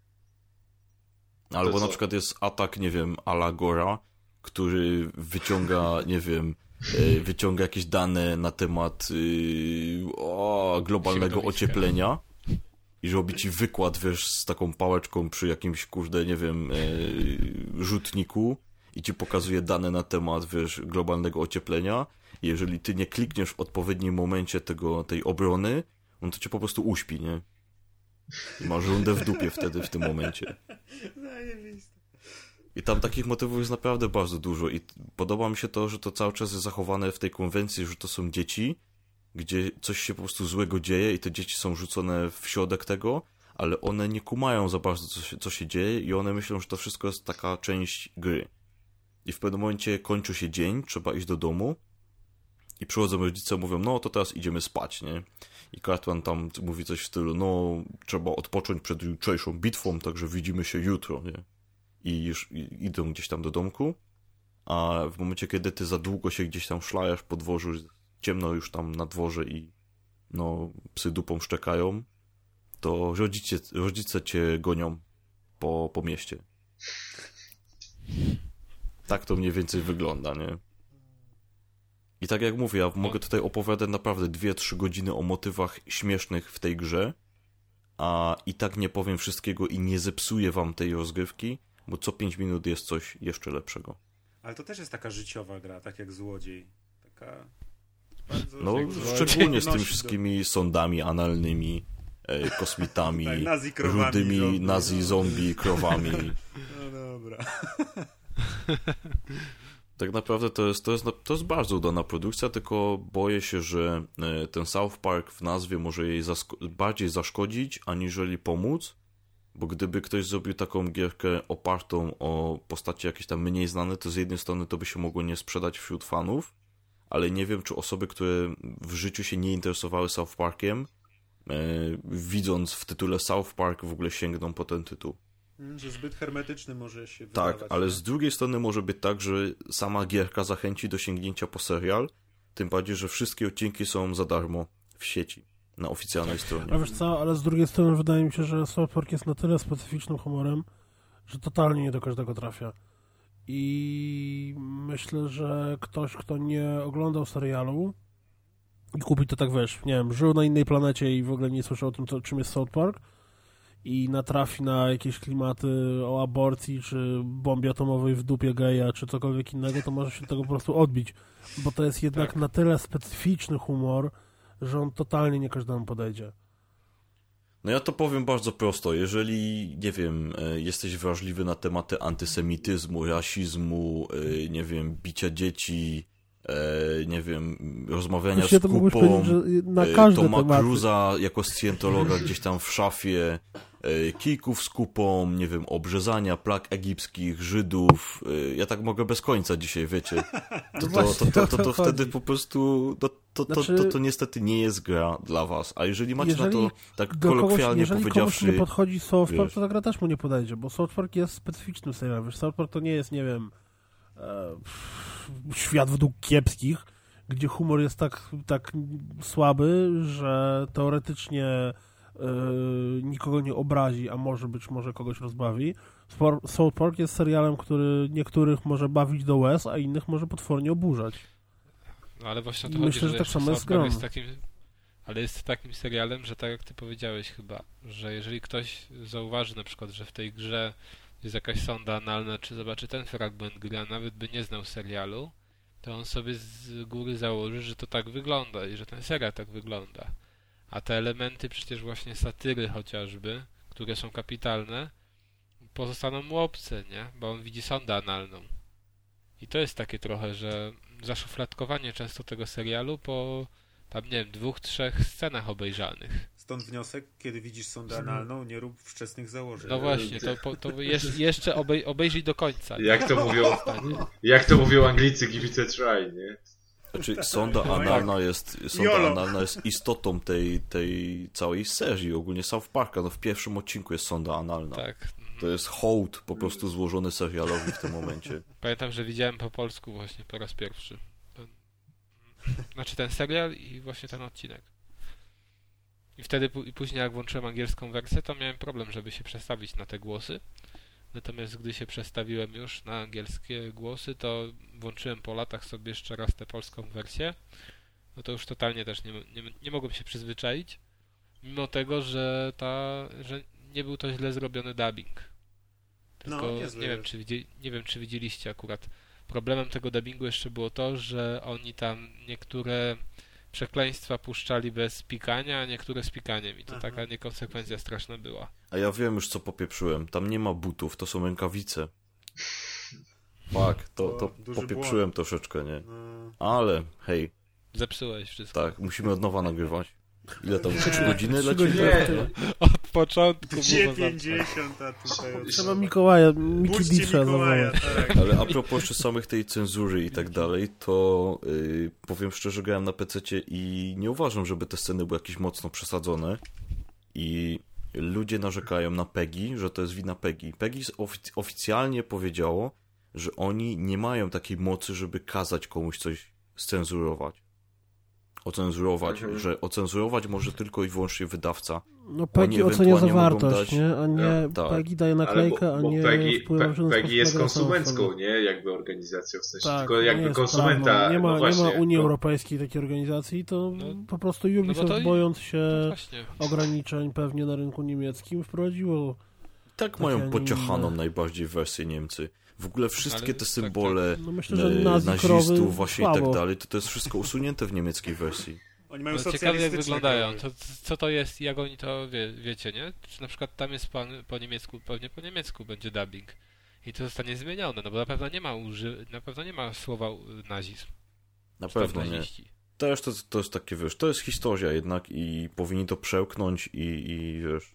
Albo na przykład jest atak, nie wiem, Alagora, który wyciąga, nie wiem, e, wyciąga jakieś dane na temat y, o, globalnego ocieplenia i robi ci wykład, wiesz, z taką pałeczką przy jakimś, kurde, nie wiem, e, rzutniku i ci pokazuje dane na temat, wiesz, globalnego ocieplenia. Jeżeli ty nie klikniesz w odpowiednim momencie tego, tej obrony, on to cię po prostu uśpi, nie? I masz rundę w dupie wtedy, w tym momencie. Zajebiste. I tam takich motywów jest naprawdę bardzo dużo i podoba mi się to, że to cały czas jest zachowane w tej konwencji, że to są dzieci gdzie coś się po prostu złego dzieje i te dzieci są rzucone w środek tego, ale one nie kumają za bardzo, co się, co się dzieje i one myślą, że to wszystko jest taka część gry. I w pewnym momencie kończy się dzień, trzeba iść do domu i przychodzą rodzice, mówią, no to teraz idziemy spać, nie? I Cartman tam mówi coś w stylu, no trzeba odpocząć przed jutrzejszą bitwą, także widzimy się jutro, nie? I już idą gdzieś tam do domku, a w momencie, kiedy ty za długo się gdzieś tam szlajasz po dworzu, ciemno już tam na dworze i no psy dupą szczekają, to rodzice, rodzice cię gonią po, po mieście. Tak to mniej więcej wygląda, nie? I tak jak mówię, ja mogę tutaj opowiadać naprawdę 2-3 godziny o motywach śmiesznych w tej grze, a i tak nie powiem wszystkiego i nie zepsuję wam tej rozgrywki, bo co 5 minut jest coś jeszcze lepszego. Ale to też jest taka życiowa gra, tak jak Złodziej. Taka bardzo... No, szczególnie z tymi wszystkimi sądami analnymi, e, kosmitami, Tak, nazi krowami, rudymi zombie, nazi no. zombie, krowami. No dobra. Tak naprawdę to jest, to, jest, to jest bardzo udana produkcja, tylko boję się, że e, ten South Park w nazwie może jej zasko- bardziej zaszkodzić, aniżeli pomóc, bo gdyby ktoś zrobił taką gierkę opartą o postacie jakieś tam mniej znane, to z jednej strony to by się mogło nie sprzedać wśród fanów, ale nie wiem, czy osoby, które w życiu się nie interesowały South Parkiem, e, widząc w tytule South Park w ogóle sięgną po ten tytuł. Mm, Że zbyt hermetyczny może się Tak, wydawać. ale nie? z drugiej strony może być tak, że sama gierka zachęci do sięgnięcia po serial, tym bardziej, że wszystkie odcinki są za darmo w sieci, na oficjalnej stronie. A wiesz co, ale z drugiej strony wydaje mi się, że South Park jest na tyle specyficznym humorem, że totalnie nie do każdego trafia. I myślę, że ktoś, kto nie oglądał serialu i kupi to tak, wiesz, nie wiem, żył na innej planecie i w ogóle nie słyszał o tym, co, czym jest South Park i natrafi na jakieś klimaty o aborcji, czy bombie atomowej w dupie geja, czy cokolwiek innego, to może się tego po prostu odbić. Bo to jest jednak Tak. na tyle specyficzny humor, że on totalnie nie każdemu podejdzie. No ja to powiem bardzo prosto. Jeżeli, nie wiem, e, jesteś wrażliwy na tematy antysemityzmu, rasizmu, e, nie wiem, bicia dzieci, e, nie wiem, rozmawiania z kupą, na Toma tematy. Cruza jako scjentologa gdzieś tam w szafie, kijków z kupą, nie wiem, obrzezania plag egipskich, Żydów. e, Ja tak mogę bez końca dzisiaj, wiecie. To, to, to, to, to, to wtedy po prostu to, to, to, Znaczy- to, to niestety nie jest gra dla was. A jeżeli macie na Jeżeli to tak Do kogoś, kolokwialnie jeżeli powiedziawszy... nie podchodzi South Park, wiesz. to ta gra też mu nie podejdzie, bo South Park jest specyficznym serialem. Wiesz, South Park to nie jest, nie wiem, e, świat według kiepskich, gdzie humor jest tak, tak słaby, że teoretycznie e, nikogo nie obrazi, a może być może kogoś rozbawi. South Park jest serialem, który niektórych może bawić do łez, a innych może potwornie oburzać. No ale właśnie to chodzi, że tak jeszcze samo jest takim, ale jest takim serialem, że tak jak ty powiedziałeś chyba, że jeżeli ktoś zauważy na przykład, że w tej grze jest jakaś sonda analna, czy zobaczy ten fragment gry, a nawet by nie znał serialu, to on sobie z góry założy, że to tak wygląda i że ten serial tak wygląda. A te elementy przecież właśnie satyry chociażby, które są kapitalne, pozostaną mu obce, nie? Bo on widzi sondę analną. I to jest takie trochę, że zaszufladkowanie często tego serialu po tam, nie wiem, dwóch, trzech scenach obejrzanych. Stąd wniosek, kiedy widzisz sondę analną, nie rób wczesnych założeń. No właśnie, to, to jeż- jeszcze obej- obejrzyj do końca. Jak to mówią, jak to mówią Anglicy, give it a try, nie? Znaczy, sonda analna jest, sonda Jolo. analna jest istotą tej, tej całej serii, ogólnie South Parka. No w pierwszym odcinku jest sonda analna. Tak. To jest hołd po prostu złożony serialowi w tym momencie. Pamiętam, że widziałem po polsku właśnie po raz pierwszy. Ten, znaczy ten serial i właśnie ten odcinek. I wtedy i później jak włączyłem angielską wersję, to miałem problem, żeby się przestawić na te głosy. Natomiast gdy się przestawiłem już na angielskie głosy, to włączyłem po latach sobie jeszcze raz tę polską wersję. No to już totalnie też nie, nie, nie mogłem się przyzwyczaić. Mimo tego, że ta, że nie był to źle zrobiony dubbing. No, Tylko niezły nie wiem, jest. czy widzi, nie wiem, czy widzieliście akurat. Problemem tego dubbingu jeszcze było to, że oni tam niektóre przekleństwa puszczali bez pikania, a niektóre z pikaniem i to Aha. taka niekonsekwencja straszna była. A ja wiem już co popieprzyłem. Tam nie ma butów, to są rękawice. Tak, to, to To popieprzyłem troszeczkę, nie? No, Ale hej, Zepsułeś wszystko. Tak, musimy od nowa nagrywać. Ile tam? Nie, 3 godziny godziny. Od początku Gdzie było za- 50, a tutaj... Trzeba Mikołaja, Miki tak. Ale a propos jeszcze samych tej cenzury i tak dalej, to yy, powiem szczerze, grałem na PC i nie uważam, żeby te sceny były jakieś mocno przesadzone. I ludzie narzekają na PEGI, że to jest wina PEGI. PEGI ofic- oficjalnie powiedziało, że oni nie mają takiej mocy, żeby kazać komuś coś scenzurować. Ocenzurować, Mhm. że ocenzurować może tylko i wyłącznie wydawca. No PEGI ocenia zawartość, dać- nie? A nie tak. PEGI daje naklejkę, bo, bo a nie PEGI, wpływa w żaden PEGI sposób jest konsumencką, nie? Jakby organizacją, w sensie Tak, tylko nie jakby jest konsumenta. prawdą. Nie ma, no właśnie, nie ma Unii ko- Europejskiej takiej organizacji, to No, po prostu no Ubisoft to i- bojąc No się ograniczeń pewnie na rynku niemieckim wprowadziło Tak mają inne. najbardziej wersję Niemcy. W ogóle wszystkie Ale te tak, symbole No myślę, że e, krowy nazistów właśnie i tak słabo. dalej, to to jest wszystko usunięte w niemieckiej wersji. Oni mają No, ciekawie jak wyglądają. To, co to jest, jak oni to wie, wiecie, nie? Czy na przykład tam jest po, po niemiecku, pewnie po niemiecku będzie dubbing. I to zostanie zmienione, no bo na pewno nie ma uży, na pewno nie ma słowa nazizm. Na pewno nie. Też to, to jest takie, wiesz, to jest historia jednak i powinni to przełknąć i, i wiesz,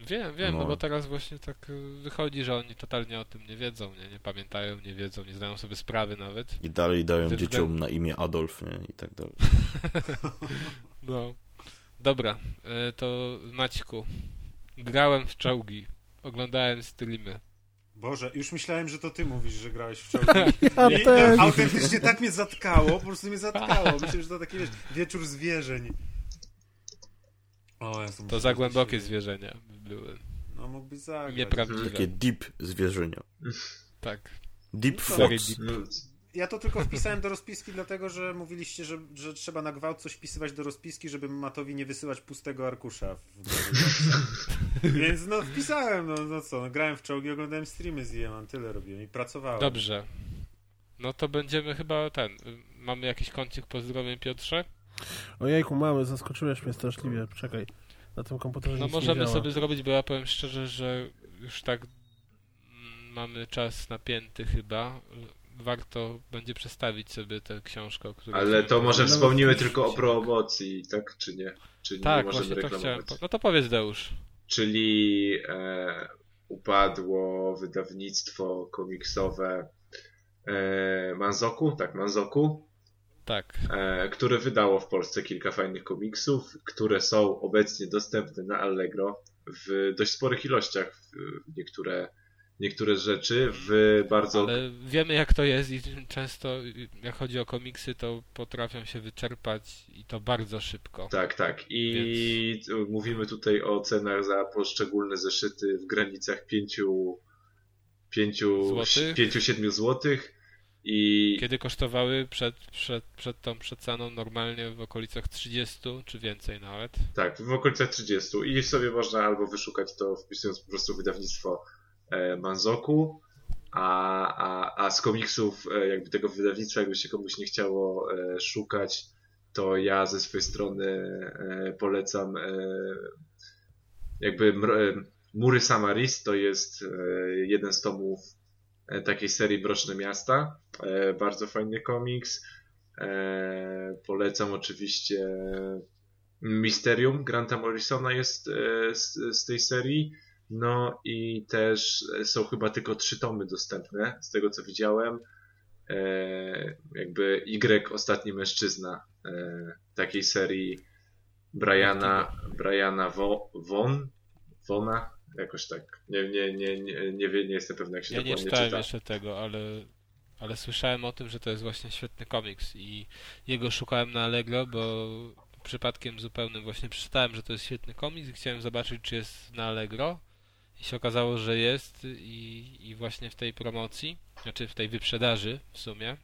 Wiem, wiem, no. No. bo teraz właśnie tak y, wychodzi, że oni totalnie o tym nie wiedzą, nie, nie pamiętają, nie wiedzą, nie zdają sobie sprawy nawet. i dalej dają dzieciom na imię Adolf, nie, i tak dalej. No. Dobra, y, to Maćku, grałem w czołgi, oglądałem streamy. Boże, już myślałem, że to ty mówisz, że grałeś w czołgi. Ja I też. autentycznie tak mnie zatkało, po prostu mnie zatkało. Myślę, że to taki wiesz, wieczór zwierzeń. O, ja To za głębokie zwierzenia były. No mógłbyś zagrać. Nieprawdziwe. Takie deep zwierzenia. Tak. Deep No, Fox. Ja to tylko wpisałem do rozpiski, dlatego że mówiliście, że, że trzeba na gwałt coś wpisywać do rozpiski, żeby Matowi nie wysyłać pustego arkusza. W... Więc no wpisałem, no, no co, no, grałem w czołgi, oglądałem streamy z IEM, tyle robiłem i pracowałem. Dobrze. No to będziemy chyba ten. y, Mamy jakiś kącik pozdrowień Piotrze? Ojejku, mamy, zaskoczyłeś mnie straszliwie. Czekaj, na tym komputerze No nic nie możemy sobie zrobić, bo ja powiem szczerze, że już tak mamy czas napięty chyba. Warto będzie przestawić sobie tę książkę, o której... ale to może Nawet wspomnimy jeśli tylko o promocji, tak czy nie? Czy nie Tak, możemy właśnie to chciałem... No to powiedz Deusz. Czyli e, upadło wydawnictwo komiksowe e, Manzoku, tak, Manzoku, Tak. e, które wydało w Polsce kilka fajnych komiksów, które są obecnie dostępne na Allegro w dość sporych ilościach. W, niektóre, niektóre rzeczy w bardzo. Ale wiemy jak to jest i często jak chodzi o komiksy, to potrafią się wyczerpać i to bardzo szybko. Tak, tak. I mówimy tutaj o cenach za poszczególne zeszyty w granicach 5 Złotych? 5-7 złotych. I Kiedy kosztowały przed, przed, przed tą przeceną normalnie w okolicach 30 czy więcej nawet. tak, w okolicach 30. I sobie można albo wyszukać to wpisując po prostu wydawnictwo e, Manzoku, a, a, a z komiksów e, jakby tego wydawnictwa, jakby się komuś nie chciało e, szukać, to ja ze swojej strony e, polecam e, jakby e, Mury Samaris to jest jeden z tomów takiej serii Mroczne Miasta. E, Bardzo fajny komiks. E, Polecam oczywiście Mysterium Granta Morrisona jest e, z, z tej serii. No i też są chyba tylko trzy tomy dostępne, z tego co widziałem. E, jakby Y, ostatni mężczyzna e, takiej serii Briana, Briana Wo, Von, Wona, jakoś tak. Nie, nie, nie, nie, nie, nie jestem pewny jak się Ja nie dokładnie czytałem czyta. jeszcze tego, ale, ale słyszałem o tym, że to jest właśnie świetny komiks i jego szukałem na Allegro, bo przypadkiem zupełnym właśnie przeczytałem, że to jest świetny komiks i chciałem zobaczyć, czy jest na Allegro i się okazało, że jest i, i właśnie w tej promocji, znaczy w tej wyprzedaży w sumie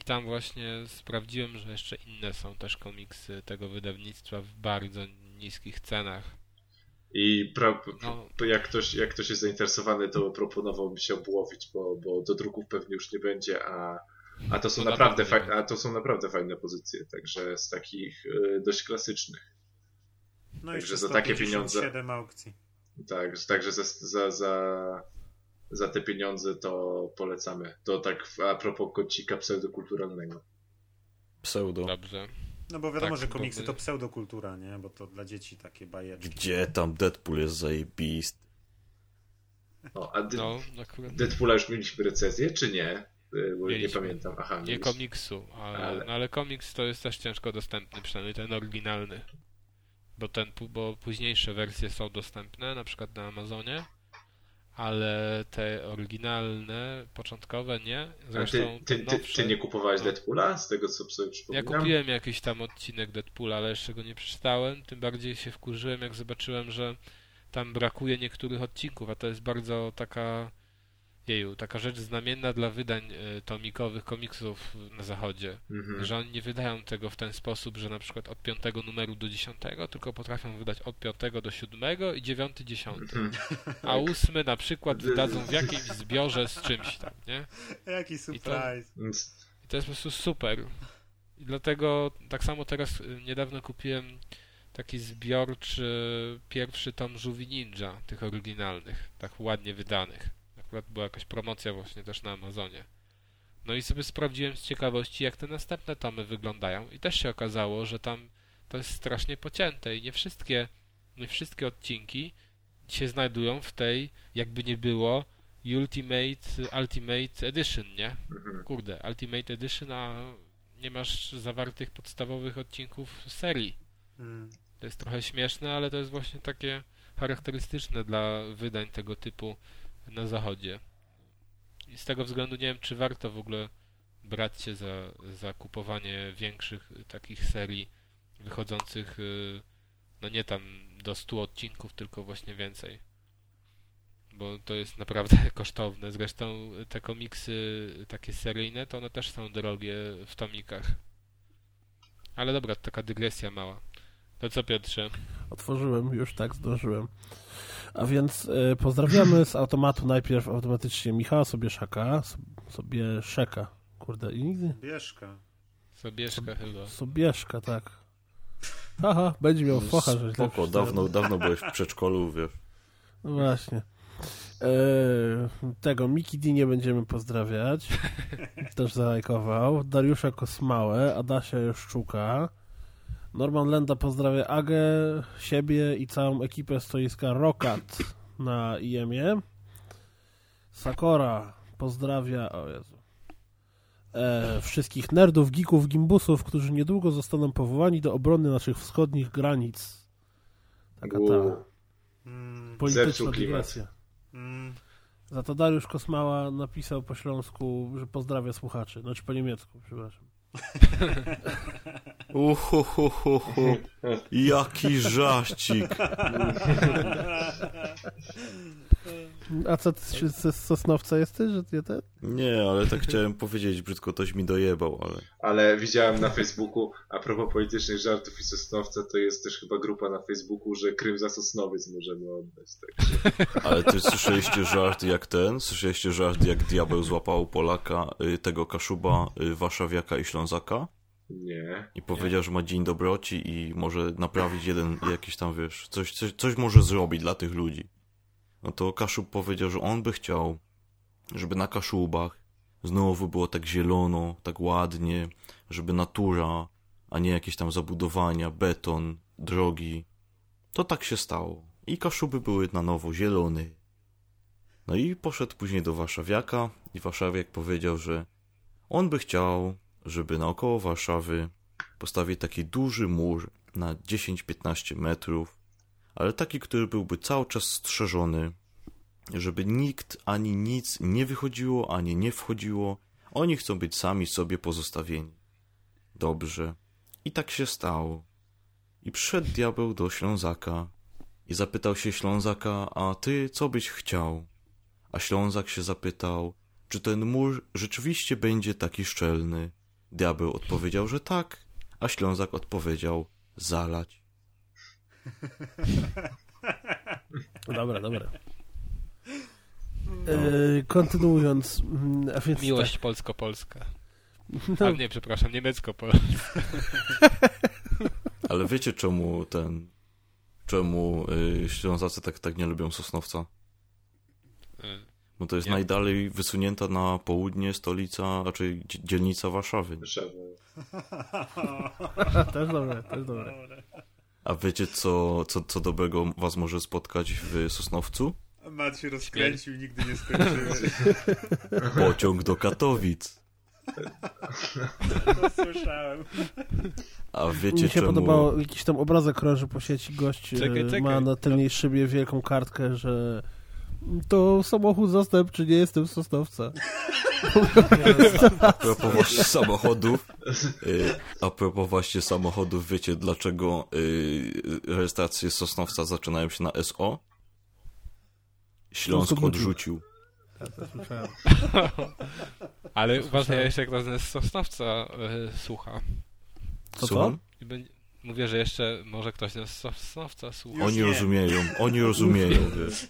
i tam właśnie sprawdziłem, że jeszcze inne są też komiksy tego wydawnictwa w bardzo niskich cenach. I pra, No. jak, ktoś, jak ktoś jest zainteresowany, to proponowałbym się obłowić, bo, bo do druków pewnie już nie będzie, a, a to są na naprawdę fajne, a to są naprawdę fajne pozycje, także z takich y, dość klasycznych. No Także za takie 157 aukcji. Tak, także za, za, za, za te pieniądze to polecamy. To tak a propos kocika pseudokulturalnego. Pseudo. Dobrze. No bo wiadomo, Tak, że komiksy my- to pseudokultura, nie? Bo to dla dzieci takie bajeczki. Gdzie tam Deadpool jest zajebisty? No, a D- No, akurat Deadpoola już mieliśmy recenzję, czy nie? Y, Bo Mieliśmy. nie pamiętam. Aha, nie mieliśmy. komiksu, ale, Ale- No, ale komiks to jest też ciężko dostępny, przynajmniej ten oryginalny. Bo, ten, bo późniejsze wersje są dostępne, na przykład na Amazonie, ale te oryginalne, początkowe nie. Zresztą ty, ty, nowsze, ty nie kupowałeś no. Deadpoola? Z tego co sobie Ja przypominam? kupiłem jakiś tam odcinek Deadpoola, ale jeszcze go nie przeczytałem. Tym bardziej się wkurzyłem, jak zobaczyłem, że tam brakuje niektórych odcinków, a to jest bardzo taka jeju, taka rzecz znamienna dla wydań y, tomikowych komiksów na zachodzie. Mhm. Że oni nie wydają tego w ten sposób, że na przykład od piątego numeru do dziesiątego, tylko potrafią wydać od piątego do siódmego i dziewiąty, dziesiąty. Mhm. A ósmy na przykład wydadzą w jakimś zbiorze z czymś tam, nie? Jaki surprise. Więc I to jest po prostu super. I dlatego tak samo teraz y, niedawno kupiłem taki zbiorczy pierwszy tom Żółwi Ninja, tych oryginalnych, tak ładnie wydanych. Akurat była jakaś promocja właśnie też na Amazonie. No i sobie sprawdziłem z ciekawości, jak te następne tomy wyglądają. I też się okazało, że tam to jest strasznie pocięte i nie wszystkie, nie wszystkie odcinki się znajdują w tej, jakby nie było, Ultimate, Ultimate Edition, nie? mhm. Kurde, Ultimate Edition, a nie masz zawartych podstawowych odcinków serii. Mm. To jest trochę śmieszne, ale to jest właśnie takie charakterystyczne dla wydań tego typu na zachodzie. I z tego względu nie wiem, czy warto w ogóle brać się za, za kupowanie większych y, takich serii wychodzących, y, no nie tam do 100 odcinków, tylko właśnie więcej. Bo to jest naprawdę kosztowne. Zresztą te komiksy takie seryjne, to one też są drogie w tomikach. Ale dobra, taka dygresja mała. To co Piotrze? Otworzyłem, już tak zdążyłem. A więc e, pozdrawiamy z automatu najpierw automatycznie Michała Sobieszaka, Sob- Sobieszeka, kurde, i nigdy Bieszka. Sobieszka chyba. Sobieszka, tak. Haha, będzie miał focha, że źle Spoko, dawno, dawno byłeś w przedszkolu, wiesz. No właśnie. E, tego Miki D nie będziemy pozdrawiać. Też zalajkował. Dariusza Kosmałę, Adasia Jeszczuka. Norman Lenda pozdrawia Agę, siebie i całą ekipę stoiska Rokat na IEM-ie. Sakora pozdrawia, o Jezu, e, wszystkich nerdów, geeków, gimbusów, którzy niedługo zostaną powołani do obrony naszych wschodnich granic. Taka ta Uuu. Mm. polityczna dygresja. Mm. Za to Dariusz Kosmała napisał po śląsku, że pozdrawia słuchaczy. Znaczy po niemiecku, przepraszam. Uhuhuhuhu. Jaki żaścik. A co, ty się ze Sosnowca jesteś, że ty ten? Nie, ale tak chciałem powiedzieć, brzydko ktoś mi dojebał, ale... Ale widziałem na Facebooku, a propos politycznych żartów i Sosnowca, to jest też chyba grupa na Facebooku, że Krym za Sosnowiec możemy oddać. Tak. Ale ty słyszeliście żart jak ten? Słyszeliście żart jak diabeł złapał Polaka, y, tego Kaszuba, y, Warszawiaka i Ślązaka? Nie. I powiedział, że ma dzień dobroci i może naprawić jeden jakiś tam, wiesz, coś, coś, coś może zrobić dla tych ludzi. No to Kaszub powiedział, że on by chciał, żeby na Kaszubach znowu było tak zielono, tak ładnie, żeby natura, a nie jakieś tam zabudowania, beton, drogi. To tak się stało. I Kaszuby były na nowo zielone. No i poszedł później do Warszawiaka i Warszawiak powiedział, że on by chciał, żeby naokoło Warszawy postawić taki duży mur na 10-15 metrów, ale taki, który byłby cały czas strzeżony, żeby nikt ani nic nie wychodziło, ani nie wchodziło. Oni chcą być sami sobie pozostawieni. Dobrze. I tak się stało. I przyszedł diabeł do Ślązaka i zapytał się Ślązaka, a ty co byś chciał? A Ślązak się zapytał, czy ten mur rzeczywiście będzie taki szczelny? Diabeł odpowiedział, że tak, a Ślązak odpowiedział, zalać. Dobra, dobra. E, kontynuując, mm, a więc Miłość polsko-polska. tak, A no, nie, przepraszam, niemiecko-polska. Ale wiecie czemu ten, czemu y, Ślązacy tak, tak nie lubią Sosnowca? Y, No to jest Nie. najdalej wysunięta na południe stolica, raczej dzie- dzielnica Warszawy. Warszawa. też dobre, też dobre. A wiecie, co, co, co dobrego was może spotkać w Sosnowcu? Mat się rozkręcił, nigdy nie skończyłem. Pociąg do Katowic. To słyszałem. A wiecie Mi się czemu... podobało, jakiś tam obrazek krąży po sieci, gość Czekaj, e, czekaj. ma na tylnej szybie wielką kartkę, że to samochód zastępczy, nie jestem z Sosnowca. A propos właśnie samochodów, y, a propos właśnie samochodów, wiecie dlaczego y, rejestracje Sosnowca zaczynają się na SO? Śląsk Śląsk odrzucił. Ale uważaj, jeszcze jak nas z Sosnowca e, słucha. Co, mówię, że jeszcze może ktoś nas z Sosnowca słucha. Oni rozumieją, oni rozumieją, wiesz.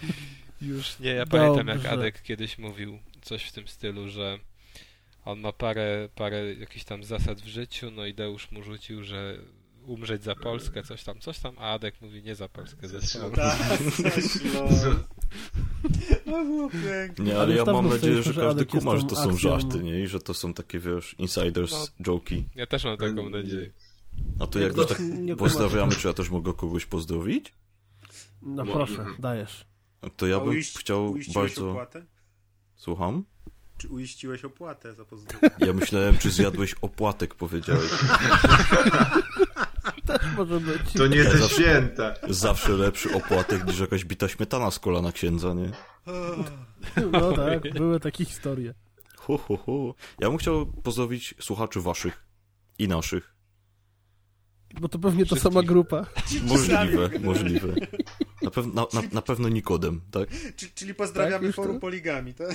Już nie, ja pamiętam jak Dobrze. Adek kiedyś mówił coś w tym stylu, że on ma parę, parę jakichś tam zasad w życiu, no i Deusz mu rzucił, że umrzeć za Polskę, coś tam, coś tam, a Adek mówi nie za Polskę, za Śląsk. Tak, coś, no. No było pięknie. Nie, Ale ja mam nadzieję, że każdy Adek kuma, że to są akcją- żarty, nie? I że to są takie, wiesz, insiders joki. Ja też mam taką nadzieję. A to jak już tak pozdrawiamy, czy ja też mogę kogoś pozdrowić? No No, proszę, mhm. dajesz. To ja A bym uiści- chciał uiściłeś bardzo... opłatę? Słucham? Czy uiściłeś opłatę za pozdrowienie? Ja myślałem, czy zjadłeś opłatek, powiedziałeś. Może być. To nie Ja te zawsze- święta. Zawsze lepszy opłatek niż jakaś bita śmietana z kolana księdza, nie? No tak, były takie historie. Hu, hu, hu. Ja bym chciał pozdrowić słuchaczy waszych i naszych. Bo to pewnie to Wszystkich. sama grupa. Możliwe, możliwe. Na, pew na, na, na pewno Nikodem, tak? Czy, czyli pozdrawiamy Tak, forum to? poligami, tak?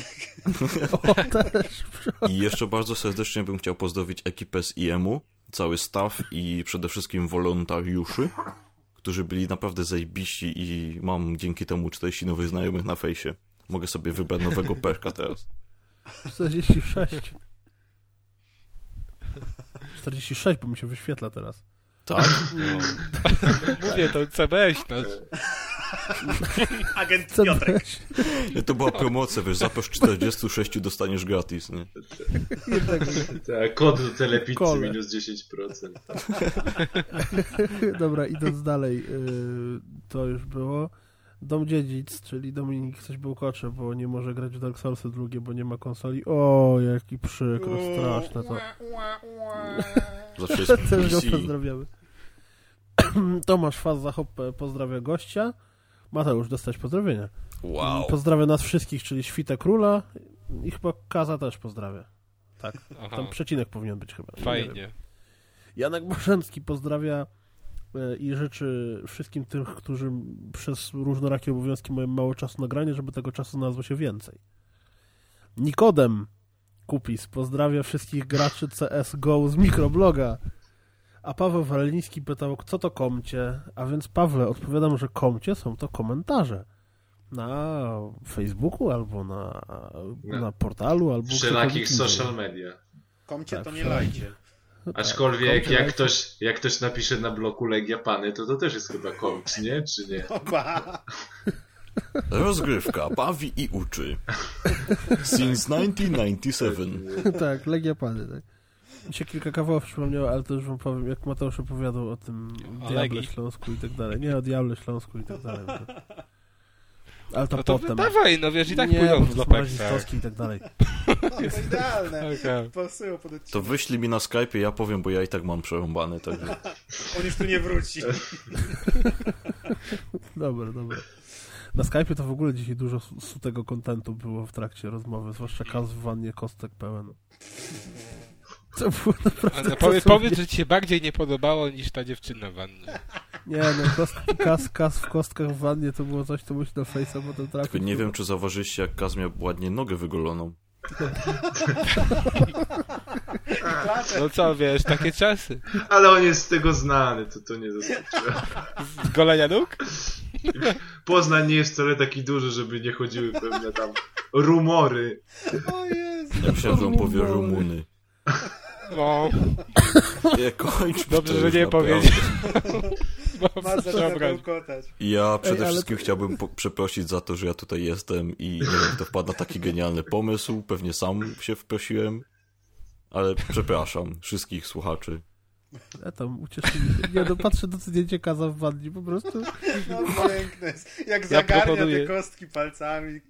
O, też. I jeszcze bardzo serdecznie bym chciał pozdrowić ekipę z IEM-u, cały staff i przede wszystkim wolontariuszy, którzy byli naprawdę zajebiści i mam dzięki temu 40 nowych znajomych na fejsie. Mogę sobie wybrać nowego perka teraz. 46. 46, bo mi się wyświetla teraz. Tak? Mówię, to CBS nas. Agent Co Piotrek. To była promocja, wiesz, zapisz 46 dostaniesz gratis, nie? Tak, kod do telepizzy Kole. minus 10%. Dobra, idąc dalej, yy, to już było. Dom Dziedzic, czyli Dominik coś bełkocze, bo nie może grać w Dark Soulsy drugie, bo nie ma konsoli. O, jaki przykro, straszne to. Zawsze jest Też go pozdrawiamy. Tomasz Faz za Hoppe pozdrawia gościa. Mateusz, dostać pozdrowienia. Wow. Pozdrawia nas wszystkich, czyli Świta Króla i chyba Kaza też pozdrawia. Tak, Aha, tam przecinek powinien być chyba. Fajnie. Janek Bożencki pozdrawia e, i życzy wszystkim tym, którzy przez różnorakie obowiązki mają mało czasu na granie, żeby tego czasu znalazło się więcej. Nikodem Kupis pozdrawia wszystkich graczy CSGO z mikrobloga. A Paweł Waleniński pytał, co to komcie? A więc Pawle, odpowiadam, że komcie są to komentarze. Na Facebooku albo na, na portalu, albo Wszelakich social media. Komcie Tak, to nie lajcie. Aczkolwiek komcie jak lajcie. ktoś, jak ktoś napisze na bloku Legia Pany, to to też jest chyba kołcz, nie? Czy nie? Oba. Rozgrywka, bawi i uczy. Since 1997. tak, Legia Pany, tak. Mi się kilka kawałów przypomniało, ale to już wam powiem, jak Mateusz opowiadał o tym O Diable Legii. Śląsku i tak dalej. Nie, o Diable Śląsku i tak dalej. To... Ale to No to potem. dawaj, no wiesz, i tak nie, pójdą w nazistowski i tak dalej. To idealne. Pasują pod To wyślij mi na Skype, ja powiem, bo ja i tak mam przerąbane, także... On już tu nie wróci. Dobra, dobra. Na Skype'ie to w ogóle dzisiaj dużo su- sutego kontentu było w trakcie rozmowy, zwłaszcza kas w wannie, kostek pełen. To było naprawdę no, powiedz, że ci się bardziej nie podobało niż ta dziewczyna w wannie. Nie no, kost, kas, kas w kostkach w wannie to było coś, co musi na Face'a potem trafić. Tylko nie wiem, czy zauważyliście, jak Kaz miał ładnie nogę wygoloną. No co, wiesz, takie czasy. Ale on jest z tego znany, to to nie zaskoczyło. Z golenia nóg? Poznań nie jest wcale taki duży, żeby nie chodziły pewne tam rumory. O Jezu. Ja myślałem, że on powie Rumuny. No, Nie, kończ Dobrze, że nie powiedział. Dobra. Ja przede ale wszystkim to- chciałbym po- przeprosić za to, że ja tutaj jestem i nie wiem, kto wpadł na taki genialny pomysł. Pewnie sam się wprosiłem, ale przepraszam wszystkich słuchaczy. Ja tam ucieszyli się. Nie no, patrzę docenięcie kaza w wannie, po prostu. No piękne jest. Jak zagarnia proponuję- te kostki palcami.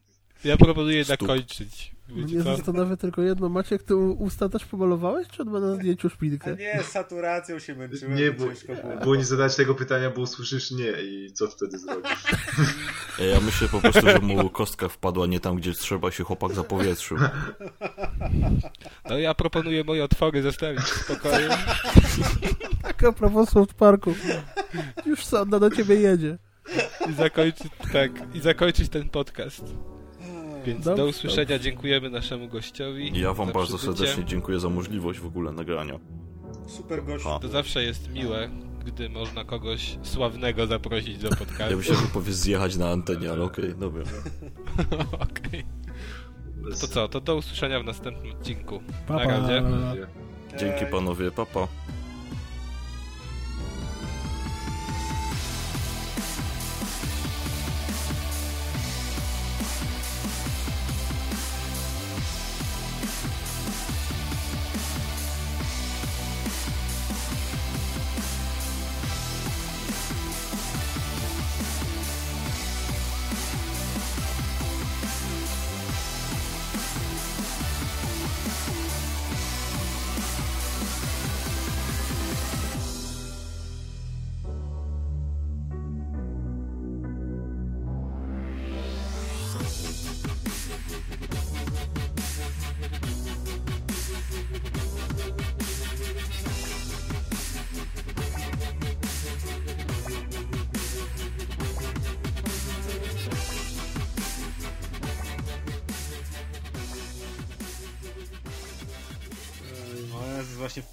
Ja proponuję Stóp. zakończyć. Wiecie Mnie co? zastanawia tylko jedno. Maciek, ty usta też pomalowałeś, czy on ma na zdjęciu A szpilkę? nie, z saturacją się męczyłem. Nie, bo, było. było nie zadać tego pytania, bo usłyszysz nie i co wtedy zrobisz? Ja myślę po prostu, że mu kostka wpadła nie tam, gdzie trzeba się chłopak zapowietrzył. No ja proponuję moje otwory zostawić w spokoju. Tak, a propos South Parku. Już sonda do ciebie jedzie. I zakończyć, tak, i zakończyć ten podcast. Więc do usłyszenia dziękujemy naszemu gościowi. Ja wam bardzo przybycie. serdecznie dziękuję za możliwość w ogóle nagrania. Super gość. To zawsze jest miłe, gdy można kogoś sławnego zaprosić do Ja podcastu. myślałem, że powiesz zjechać na antenie, ale okej, dobra. Okej. To co, to do usłyszenia w następnym odcinku. Pa, Na pa. razie. Dzięki panowie, papa. O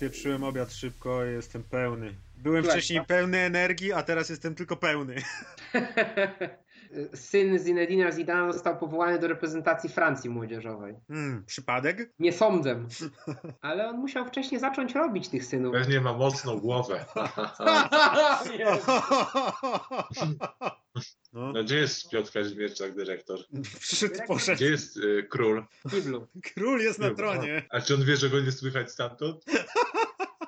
Wpieprzyłem obiad szybko i jestem pełny. Byłem wcześniej no. pełny energii, a teraz jestem tylko pełny. Syn Zinedina Zidane został powołany do reprezentacji Francji młodzieżowej. Hmm, przypadek? Nie sądzę. Ale on musiał wcześniej zacząć robić tych synów. Pewnie ma mocną głowę. No, No gdzie jest Piotr Kazimierczak, dyrektor? przyszedł, poszedł. Gdzie jest y, król? Kiblu. Król jest na tronie. A czy on wie, że go nie słychać stamtąd?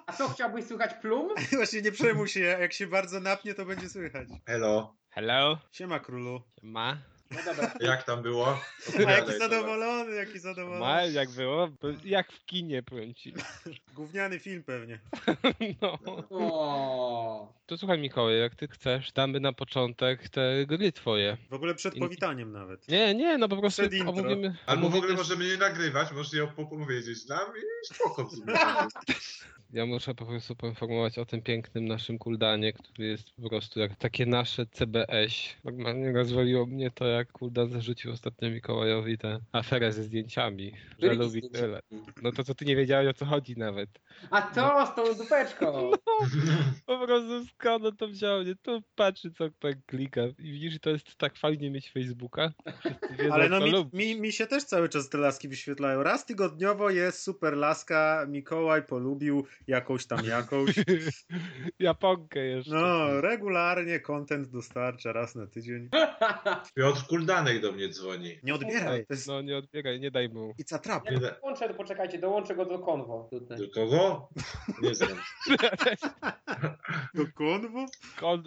A co, chciałbyś słuchać plum? Właśnie nie przejmuj się, jak się bardzo napnie, to będzie słychać. Hello, Hello? Siema królu. Ma? No dobra. jak tam było? A jaki zadowolony, jaki zadowolony. Ma, jak było? Bo Jak w kinie, powiem ci. Gówniany film pewnie. No. O. To słuchaj Mikołaj, jak ty chcesz, damy na początek te gry twoje. W ogóle przed In- powitaniem nawet. Nie, nie, no po prostu Przed intro. omówimy... Albo w ogóle możemy nie nagrywać, możesz je opowiedzieć nam i spoko. Ja muszę po prostu poinformować o tym pięknym naszym kuldanie, który jest po prostu jak takie nasze CBS. Normalnie rozwaliło mnie to, jak kuldan zarzucił ostatnio Mikołajowi tę aferę ze zdjęciami, że lubi tyle. No to co ty nie wiedziałeś o co chodzi nawet. A to z tą dupeczką. Po prostu skąd on to wziął? Nie? Tu patrzy co pan klika i widzisz, że to jest tak fajnie mieć Facebooka. Wiedzą, Ale no mi, lubi. mi, mi się też cały czas te laski wyświetlają. Raz tygodniowo jest super laska, Mikołaj polubił jakąś tam jakąś. Japonkę jeszcze. No, regularnie content dostarcza raz na tydzień. Piotr Kuldanek do mnie dzwoni. Nie odbieraj. To jest... No nie odbieraj, nie daj mu. A trap. Ja dołączę, poczekajcie, dołączę go do konwo tutaj. Do kogo? Nie znam. Do konwo? Kon...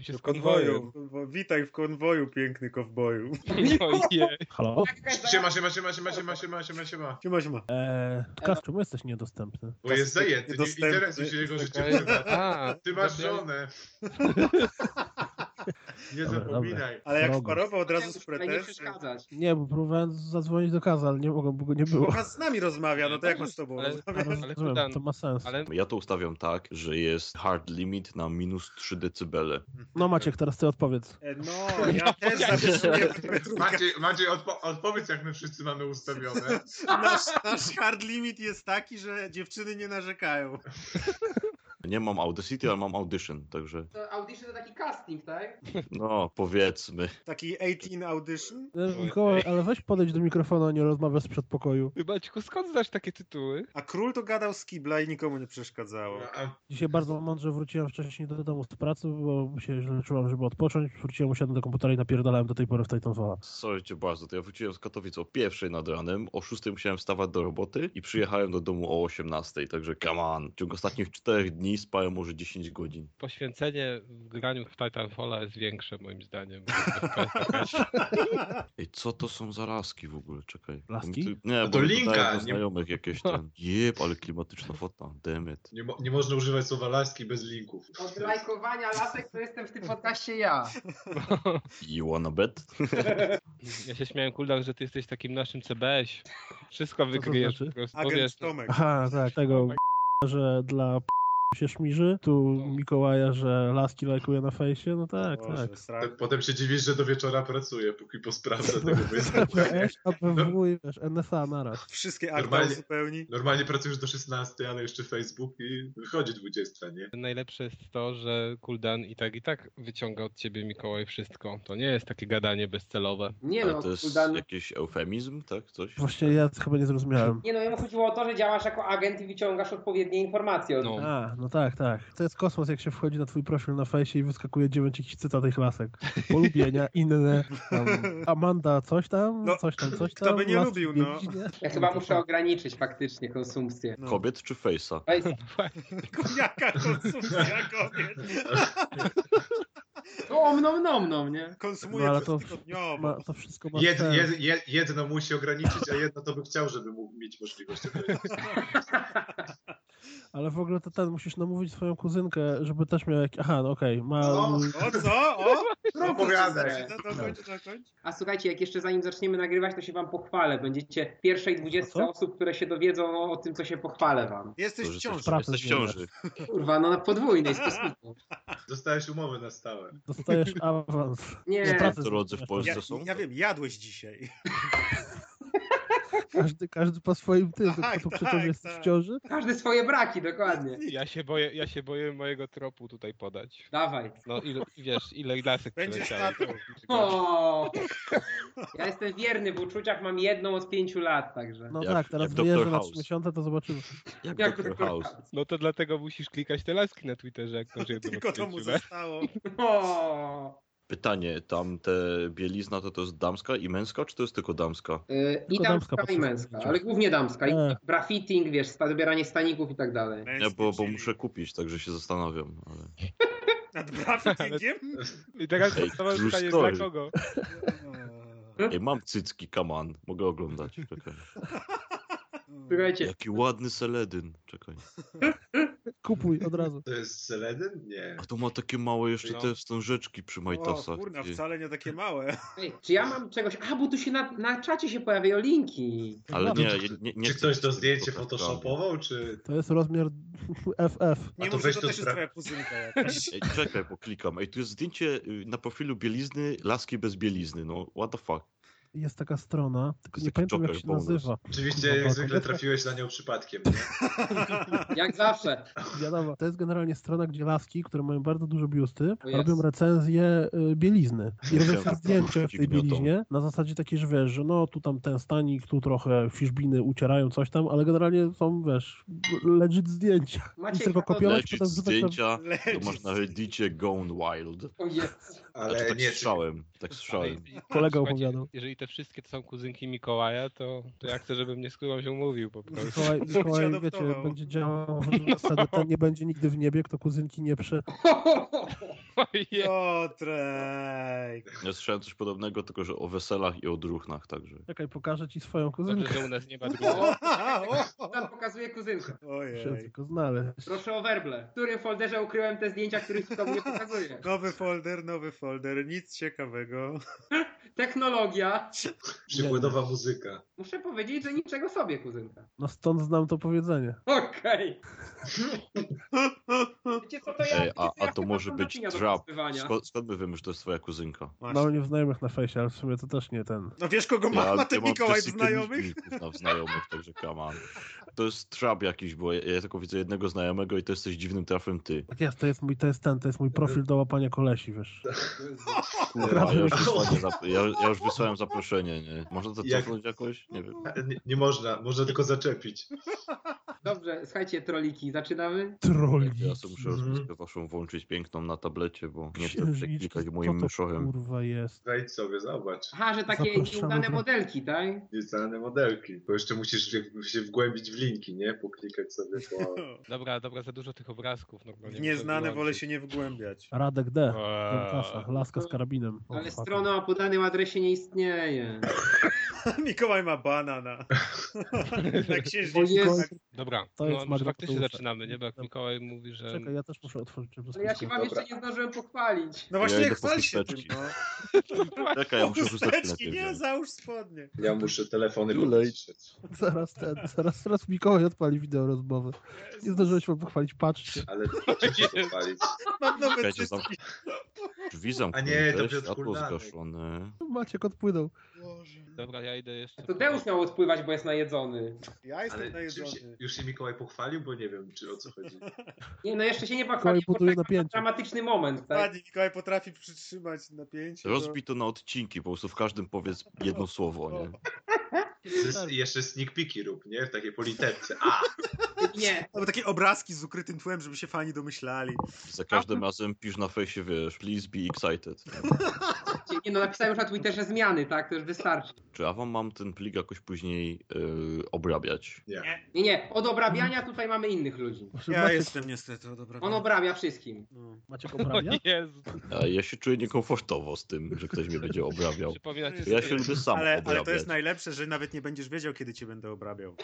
Się Do z konwojem. konwoju. Konwo- Witaj w konwoju, piękny kowboju. Ojej. Halo? Siema, siema, siema, siema, siema, siema, siema, siema. Siema, siema. Eee, czemu jesteś niedostępny? Bo jest zajęty, nie Niedostępny. interesuj się jego życiem Ty masz żonę. Nie Dobra, zapominaj. Ale jak Drogo. wparował od razu z Ale nie pretensją. Nie, bo próbowałem zadzwonić do Kaza, ale nie mogłem, bo go nie było. Bo z nami rozmawia, no to jak on z tobą Ale- ale rozumiem, Kuldan, to ma sens. Ale Ja to ustawiam tak, że jest hard limit na minus 3 decybele. No Maciek, teraz ty odpowiedz. E, No, ja też zapisuję Maciej odpo odpowiedz jak my wszyscy mamy ustawione. Nasz, nasz hard limit jest taki, że dziewczyny nie narzekają. Nie mam Audacity, ale mam Audition, także To audition to taki casting, tak? no powiedzmy. Taki 18 audition? Mikołaj, ale weź podejdź do mikrofonu, a nie rozmawiasz z przedpokoju. Ty, Maćku, skąd znasz takie tytuły? A król to gadał z kibla i nikomu nie przeszkadzało. Dzisiaj bardzo mądrze wróciłem wcześniej do domu z pracy, bo się źle czułem, żeby odpocząć. Wróciłem, usiadłem do komputera i napierdalałem do tej pory w Titanfalla. Sorry cię bardzo, to ja wróciłem z Katowic o pierwszej nad ranem, o 6 musiałem wstawać do roboty i przyjechałem do domu o 18, także come on. W ciągu ostatnich 4 dni spałem może 10 godzin. Poświęcenie w graniu w Titanfalla jest większe moim zdaniem. Ej, co to są za laski w ogóle? Czekaj. Laski? Tu- Nie, No bo to linka, nie- znajomych jakieś ten. Jeb, ale klimatyczna fota, demet. nie, mo- nie można używać słowa laski bez linków. Od lajkowania lasek to jestem w tym podcaście ja. You wanna bet? Ja się śmiałem, Kuldan, że ty jesteś takim naszym CBS. Wszystko wykryjesz znaczy? po prostu. Agent Tomek. Aha, tak, tego że dla p- się szmiży, tu Mikołaja, że laski lajkuje na fejsie, no tak, Boże, tak. strach. Potem się dziwisz, że do wieczora pracuję, póki posprawdzę tego. Bo jest... ABW i wiesz, NSA naraz. Wszystkie akta Normalnie- uzupełni. Normalnie pracujesz do 16, ale jeszcze Facebook i wychodzi 20, nie? Najlepsze jest to, że Kuldan i tak i tak wyciąga od ciebie Mikołaj wszystko. To nie jest takie gadanie bezcelowe. Nie Ale no, to jest Kuldan... jakiś eufemizm, tak? Coś? Właśnie ja chyba nie zrozumiałem. Nie no, jemu chodziło o to, że działasz jako agent i wyciągasz odpowiednie informacje od No. A, no tak, tak. To jest kosmos, jak się wchodzi na twój profil na fejsie i wyskakuje dziewięć jakichś cytatych lasek. Polubienia, inne, tam, Amanda coś tam, No, coś tam, coś kto tam. by nie laski lubił, no. Ja chyba muszę ograniczyć faktycznie konsumpcję. No. Kobiet czy fejsa? Weź, Jaka konsumpcja kobiet? to omnom nom nom, nie? Konsumuje No, ale to-. Ma, to wszystko ma Jed, jed, jed, jedno musi ograniczyć, a jedno to by chciał, żeby mógł mieć możliwość ograniczyć. Ale w ogóle to ten, musisz namówić swoją kuzynkę, żeby też miał jak... Aha, no okej, ma... No. O co? O? Opowiadaj. No to kończ, to kończ. A słuchajcie, jak jeszcze zanim zaczniemy nagrywać, to się wam pochwalę. Będziecie pierwszej dwudziestce osób, które się dowiedzą o tym, co się pochwalę wam. Jesteś w ciąży. jesteś, Pracę jesteś w ciąży. Kurwa, no na podwójnej stosunku. Dostałeś umowę na stałe. Dostajesz awans. Nie, Drodzy w. Polsce Ja, są? ja wiem, jadłeś dzisiaj. Każdy, każdy po swoim tym, Tak, tylko przy tak, tym jesteś tak. w ciąży. każdy swoje braki, dokładnie. Ja się boję, ja się boję mojego tropu tutaj podać. Dawaj. No ile, wiesz, ile lasek Będziesz przyleciało. tatą. O! Ja jestem wierny w uczuciach, mam jedną od pięciu lat, także. No Jak- tak, teraz wyjeżdżę na trzy miesiące, to zobaczymy. Jak Jak Dr. to House. No to dlatego musisz klikać te laski na Twitterze, jak to jedną Tylko to mu lat. zostało. O! Pytanie, tam te bielizna to to jest damska i męska, czy to jest tylko damska? Yy, I Tylko damska, damska i męska, ale głównie damska. I E. brafitting, wiesz, sta- dobieranie staników i tak dalej. Nie, bo, bo muszę kupić, także się zastanawiam. Ale... Nad brafittingiem? I teraz podstawowe true pytanie, story. dla kogo? Ej, mam cycki, kaman. Mogę oglądać. Czekaj. Słuchajcie, Jaki ładny seledyn. Czekaj. Kupuj od razu. To jest Seledyn? Nie. A to ma takie małe jeszcze No. te wstążeczki przy O, majtasach. kurna, Takie- wcale nie takie małe. ej, czy ja mam czegoś... A, bo tu się na, na czacie się pojawiają linki. Ale nie, nie, nie Czy ktoś to zdjęcie photoshopował, czy... To jest rozmiar FF. Nie to weź to to też jest spra- twoja kuzynka jakaś. Ej, czekaj, poklikam. Ej, tu jest zdjęcie y, na profilu bielizny, laski bez bielizny. No, what the fuck. Jest taka strona, tylko nie pamiętam jak Joker się bonus. nazywa. Oczywiście Kurwa, jak zwykle trafiłeś na nią przypadkiem, nie? Jak zawsze. Wiadomo, to jest generalnie strona, gdzie laski, które mają bardzo dużo biusty, jest. robią recenzję y, bielizny. I robią sobie zdjęcia w tej gniotą. bieliźnie, na zasadzie takiej, że wiesz, że no tu tam ten stanik, tu trochę fiszbiny ucierają, coś tam, ale generalnie są, wiesz, legit zdjęcia. Maciek, Nic tylko kopiować, na... zdjęcia, to Legit. masz na Reddicie Gone Wild. O jest. Ale znaczy, tak nie, słyszałem, tak słyszałem. Kolega opowiadał. Jeżeli te wszystkie to są kuzynki Mikołaja, to, to ja chcę, żeby mnie z którąś umówił po prostu. Mikołaj, Mikołaj wiecie, adoptował. będzie działał, że zasady ten nie będzie nigdy w niebie, kto kuzynki nie prze... Piotrek. Ja słyszałem coś podobnego, tylko że o weselach i o druchnach, także. Czekaj, pokażę ci swoją kuzynkę. że u nas nie ma drugiego. Tam pokazuje kuzynkę. Muszę Ojej. tylko znaleźć. Proszę o werble. W którym folderze ukryłem te zdjęcia, których nikomu nie pokazuję? Nowy folder, nowy folder, nic ciekawego. technologia. Przykładowa muzyka. Muszę powiedzieć, że niczego sobie, kuzynka. No stąd znam to powiedzenie. Okej. Wiecie co, to ja... Ej, a, wiecie, ja a to może być trap. Skąd, skąd my wiemy, że to jest twoja kuzynka? Właśnie. Mam nie w znajomych na fejsie, ale w sumie to też nie ten. No wiesz kogo ma, ma ten mam Mikołaj w znajomych? Na znajomych, także on. To jest trap jakiś, bo ja, ja tylko widzę jednego znajomego i to jesteś dziwnym trafem ty. Tak jest, to jest mój, to jest ten, to jest mój profil do łapania kolesi, wiesz. Kurwa, ja już, zap- ja, ja już wysłałem zaproszenie, nie? Można to Jak- jakoś? Nie wiem. Nie, nie można, można tylko zaczepić. Dobrze, słuchajcie, troliki, zaczynamy? Trolli. Ja sobie muszę Mhm. rozpiskę waszą włączyć piękną na tablecie, bo nie chcę przeklikać co moim to myszochem. kurwa jest? Wejdź sobie, zobacz. Aha, że takie Zapraszamy nieudane do- modelki, tak? Nieznane modelki. Bo jeszcze musisz się- się wgłębić w linki, nie? Poklikać sobie po... Dobra, dobra, za dużo tych obrazków. Normalnie nieznane wolę się nie wgłębiać. Radek D. Eee. Laska z karabinem. Ale. Strona o podanym adresie nie istnieje. Mikołaj ma banana. Na O księżniczkę. Jezu. Dobra, To no jest może Magda faktycznie zaczynamy, nie? Bo jak Mikołaj mówi, że... Czekaj, ja też muszę otworzyć Ale ja się wam jeszcze nie zdążyłem pochwalić. No Ja właśnie, po chwal się tym, no. Czekaj, ja muszę chusteczki nie, załóż spodnie. Ja muszę telefony podliczyć. Zaraz ten, zaraz, zaraz Mikołaj odpali wideo rozmowy. Nie zdążyłem się wam pochwalić, patrzcie. Ale muszę pochwalić. Mam nowe cycki. Drzwi A zamknięte, nie, to Piotr światło zgaszone. Maciek odpłynął. Dobra, ja idę jeszcze... To Deusz miał odpływać, bo jest najedzony. Ja jestem Ale najedzony. się, już się Mikołaj pochwalił, bo nie wiem, czy o co chodzi. Nie, no jeszcze się nie pochwalił, bo tak napięcie. dramatyczny moment, tak? Mikołaj potrafi przytrzymać napięcie. Rozbij to na odcinki, po prostu w każdym powiedz jedno słowo, nie? I jeszcze sneak peeki rób, nie? W takiej politerce. A! Nie, Albo takie obrazki z ukrytym tłem, żeby się fani domyślali. Za każdym razem pisz na fejsie, wiesz, please be excited. nie no, napisałem już na Twitterze zmiany, tak? To już wystarczy. Czy ja wam mam ten plik jakoś później yy, obrabiać? Nie. Nie, nie, od obrabiania tutaj mamy innych ludzi. Ja Maciek, jestem niestety od obrabiania. On obrabia wszystkim. No. Maciek obrabia? Jezu, A ja się czuję niekomfortowo z tym, że ktoś mnie będzie obrabiał. Ja się lubię sam Ale, obrabiać. ale to jest najlepsze, że nawet nie będziesz wiedział, kiedy cię będę obrabiał.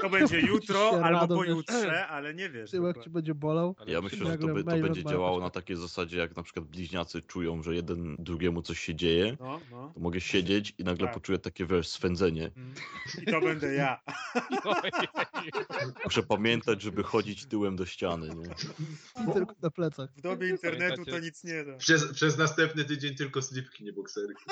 To będzie jutro albo pojutrze, ale nie wiesz. Tyłek ci będzie bolał. Ja myślę, że to, by, to będzie działało na takiej zasadzie, jak na przykład bliźniacy czują, że jeden drugiemu coś się dzieje, No, no. to mogę siedzieć i nagle Tak. poczuję takie, wiesz, swędzenie. I to będę ja. Muszę pamiętać, żeby chodzić tyłem do ściany, nie? I tylko na plecach. W dobie internetu to nic nie da. Przez, przez następny tydzień tylko slipki, nie bokserki.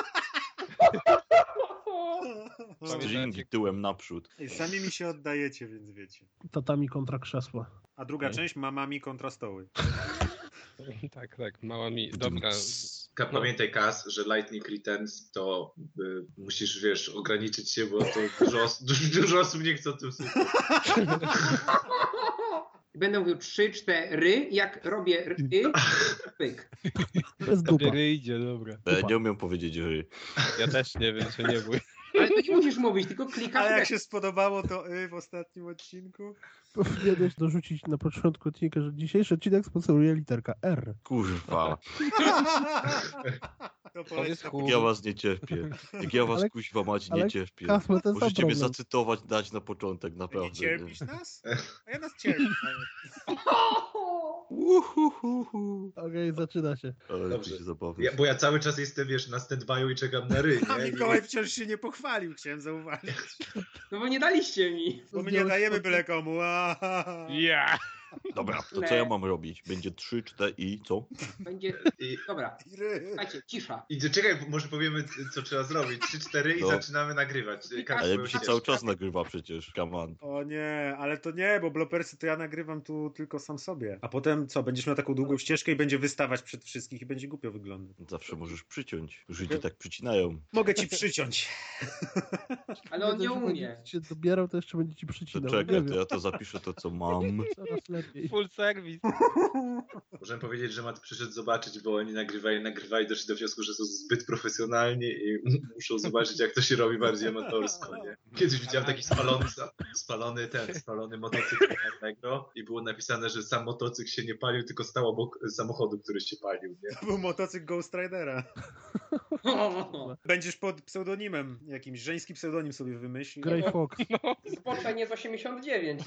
Stringi tyłem naprzód. I sami mi się oddajecie, więc wiecie. Tatami kontra krzesła. A druga część mamami kontra stoły. Tak, tak, mała mi... Dobra, Ka- Pamiętaj, Kas, że Lightning Returns to y, musisz, wiesz, ograniczyć się, bo to dużo, os- dużo, dużo osób nie chce o tym słuchać. Będę mówił trzy, cztery, jak robię ry, pyk. To jest dupa. idzie, dobra. Ja nie umiem powiedzieć, że Ja też nie wiem, czy nie bój. Nie musisz mówić, tylko klikasz. Ale jak się spodobało to y w ostatnim odcinku. Powinieneś dorzucić na początku odcinka, że dzisiejszy odcinek sponsoruje literka R. kurwa, To To chuj. jak ja was nie cierpię. Jak ja was Ale- kuźwa mać nie cierpię. Kasmy sam Możecie mnie zacytować, dać na początek, Nie naprawdę. cierpisz nas? A ja nas cierpię. Okej, zaczyna się. Ale Dobrze. to się zabawię. Ja, bo ja cały czas jestem, wiesz, na stand-by'u i czekam na ry, A nie? Mikołaj wciąż się nie pochwalił, chciałem zauważyć. No bo nie daliście mi. Bo my nie dajemy byle komu. Ja! Dobra, to co ja mam robić? Będzie 3, 4 i co? Będzie. I, Dobra, słuchajcie, cisza. I czekaj, może powiemy, co trzeba zrobić. 3-4 i No. zaczynamy nagrywać. Każdy Ale mi się cały czas nagrywa przecież, come on. O nie, ale to nie, bo blopersy to ja nagrywam tu tylko sam sobie. A potem co, będziesz miał taką długą ścieżkę i będzie wystawać przed wszystkich i będzie głupio wyglądać. Zawsze możesz przyciąć. Żydzi tak przycinają. Mogę ci przyciąć. Ale on nie umie. będzie cię dobierał, to jeszcze będzie ci To przycinał. Nie czekaj, to ja to zapiszę to, co mam. coraz lepiej. Full service. Możemy powiedzieć, że Mat przyszedł zobaczyć, bo oni nagrywali, nagrywali, doszli do wniosku, że są zbyt profesjonalni i muszą zobaczyć, jak to się robi bardziej amatorsko, nie? Kiedyś widziałem taki spalony, spalony ten, spalony motocykl Allegro i było napisane, że sam motocykl się nie palił, tylko stał obok samochodu, który się palił, nie? To był motocykl Ghost Ridera. Będziesz pod pseudonimem jakimś, żeński pseudonim sobie wymyśl. Grey Fox. Zboczenie z 89.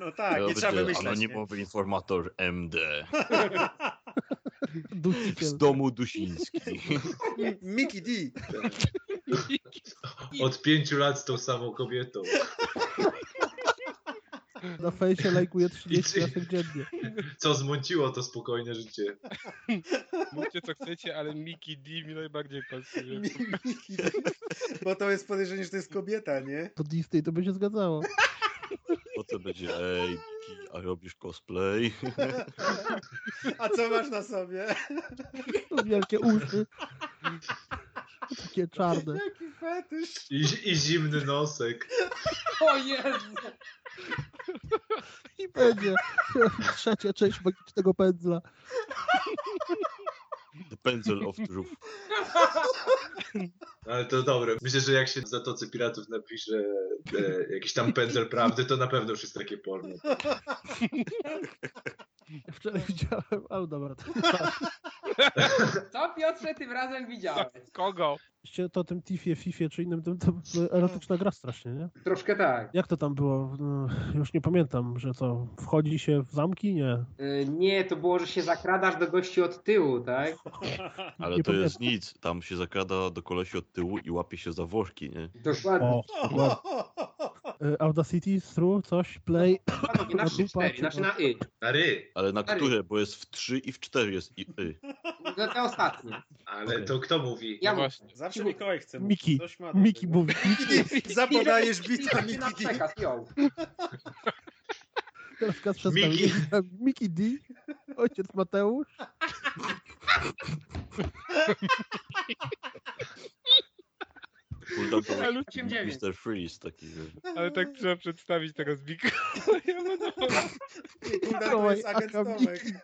No tak, nie trzeba wymyślać. Nie? Anonimowy informator MD. Z domu Dusiński. Mickey D. Od pięciu lat z tą samą kobietą. Na fejsie lajkuje 30 I- razy dziennie. Co zmąciło to spokojne życie. Mówcie co chcecie, ale Mickey D mi najbardziej pasuje. D. Bo to jest podejrzenie, że to jest kobieta, nie? To Disney to by się zgadzało. Potem będzie, ej, Miki, a robisz cosplay? A co masz na sobie? Wielkie uszy. Takie czarne. Jaki fetysz. I, I zimny nosek. O Jezu! I będzie trzecia część magicznego pędzla. Pencil of Truth. Ale to dobre. Myślę, że jak się w Zatoce Piratów napisze e, jakiś tam pędzel prawdy, to na pewno już jest takie porno. Wczoraj widziałem, ale dobra. To, Co Piotrze tym razem widziałeś? Kogo? To, to o tym Tiffie, Fifie czy innym, to, to erotyczna gra strasznie, nie? Troszkę tak. Jak to tam było? No, już nie pamiętam, że to wchodzi się w zamki? Nie. Y, Nie, to było, że się zakradasz do gości od tyłu, tak? Ale Nie to jest pamiętam. nic. Tam się zakrada do kolesi od tyłu i łapie się za worki, nie? Dokładnie. O. Y, Audacity, Stru, coś, Play. Panowie, na 3-4, znaczy na y. Na ry. Ale na Stary. które? Bo jest w 3 i w 4 jest i y. No te ostatnie. Ale to kto mówi? Ja No mówię. właśnie. Zawsze Mikołaj chce mówić. Miki. Coś ma Miki tego. mówi. Miki. Zapodajesz bita Miki przekaz, yo. Miki. Miki D. Ojciec Mateusz. To Ale taki 8-9. Mr. Freeze taki. Ale tak trzeba przedstawić teraz Mikołaja Mikołaj, agent Tomek. Miki D.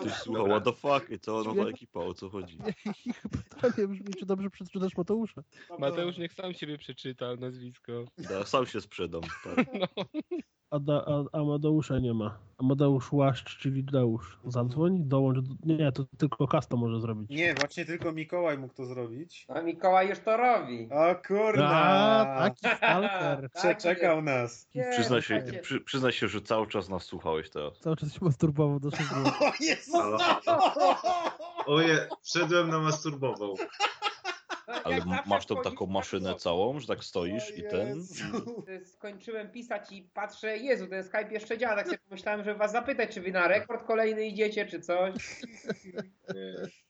Ktoś słucha, what the fuck? I cała nowa ekipa, o co chodzi? Pytanie brzmi, czy dobrze przeczytasz Mateusza? Mateusz niech sam siebie przeczyta nazwisko. Ja sam się sprzedam. Tak. Ada, a, Amadeusza nie ma. Amadeusz Łaszcz, czyli Deusz. Zadzwoń, dołącz. Do, nie, to tylko Kas to może zrobić. Nie, właśnie tylko Mikołaj mógł to zrobić. A Mikołaj już to robi. O kurna! A, taki stalker. Przeczekał nas. Nie, Przyznaj się, przy, przyznaj się, że cały czas nas słuchałeś teraz. Cały czas się masturbował do szybko. O Jezu! Oje, wszedłem na masturbował. Ale masz tą taką maszynę całą, że tak stoisz i ten. Skończyłem pisać i patrzę, Jezu, ten Skype jeszcze działa. Tak sobie pomyślałem, żeby was zapytać, czy wy na rekord kolejny idziecie, czy coś.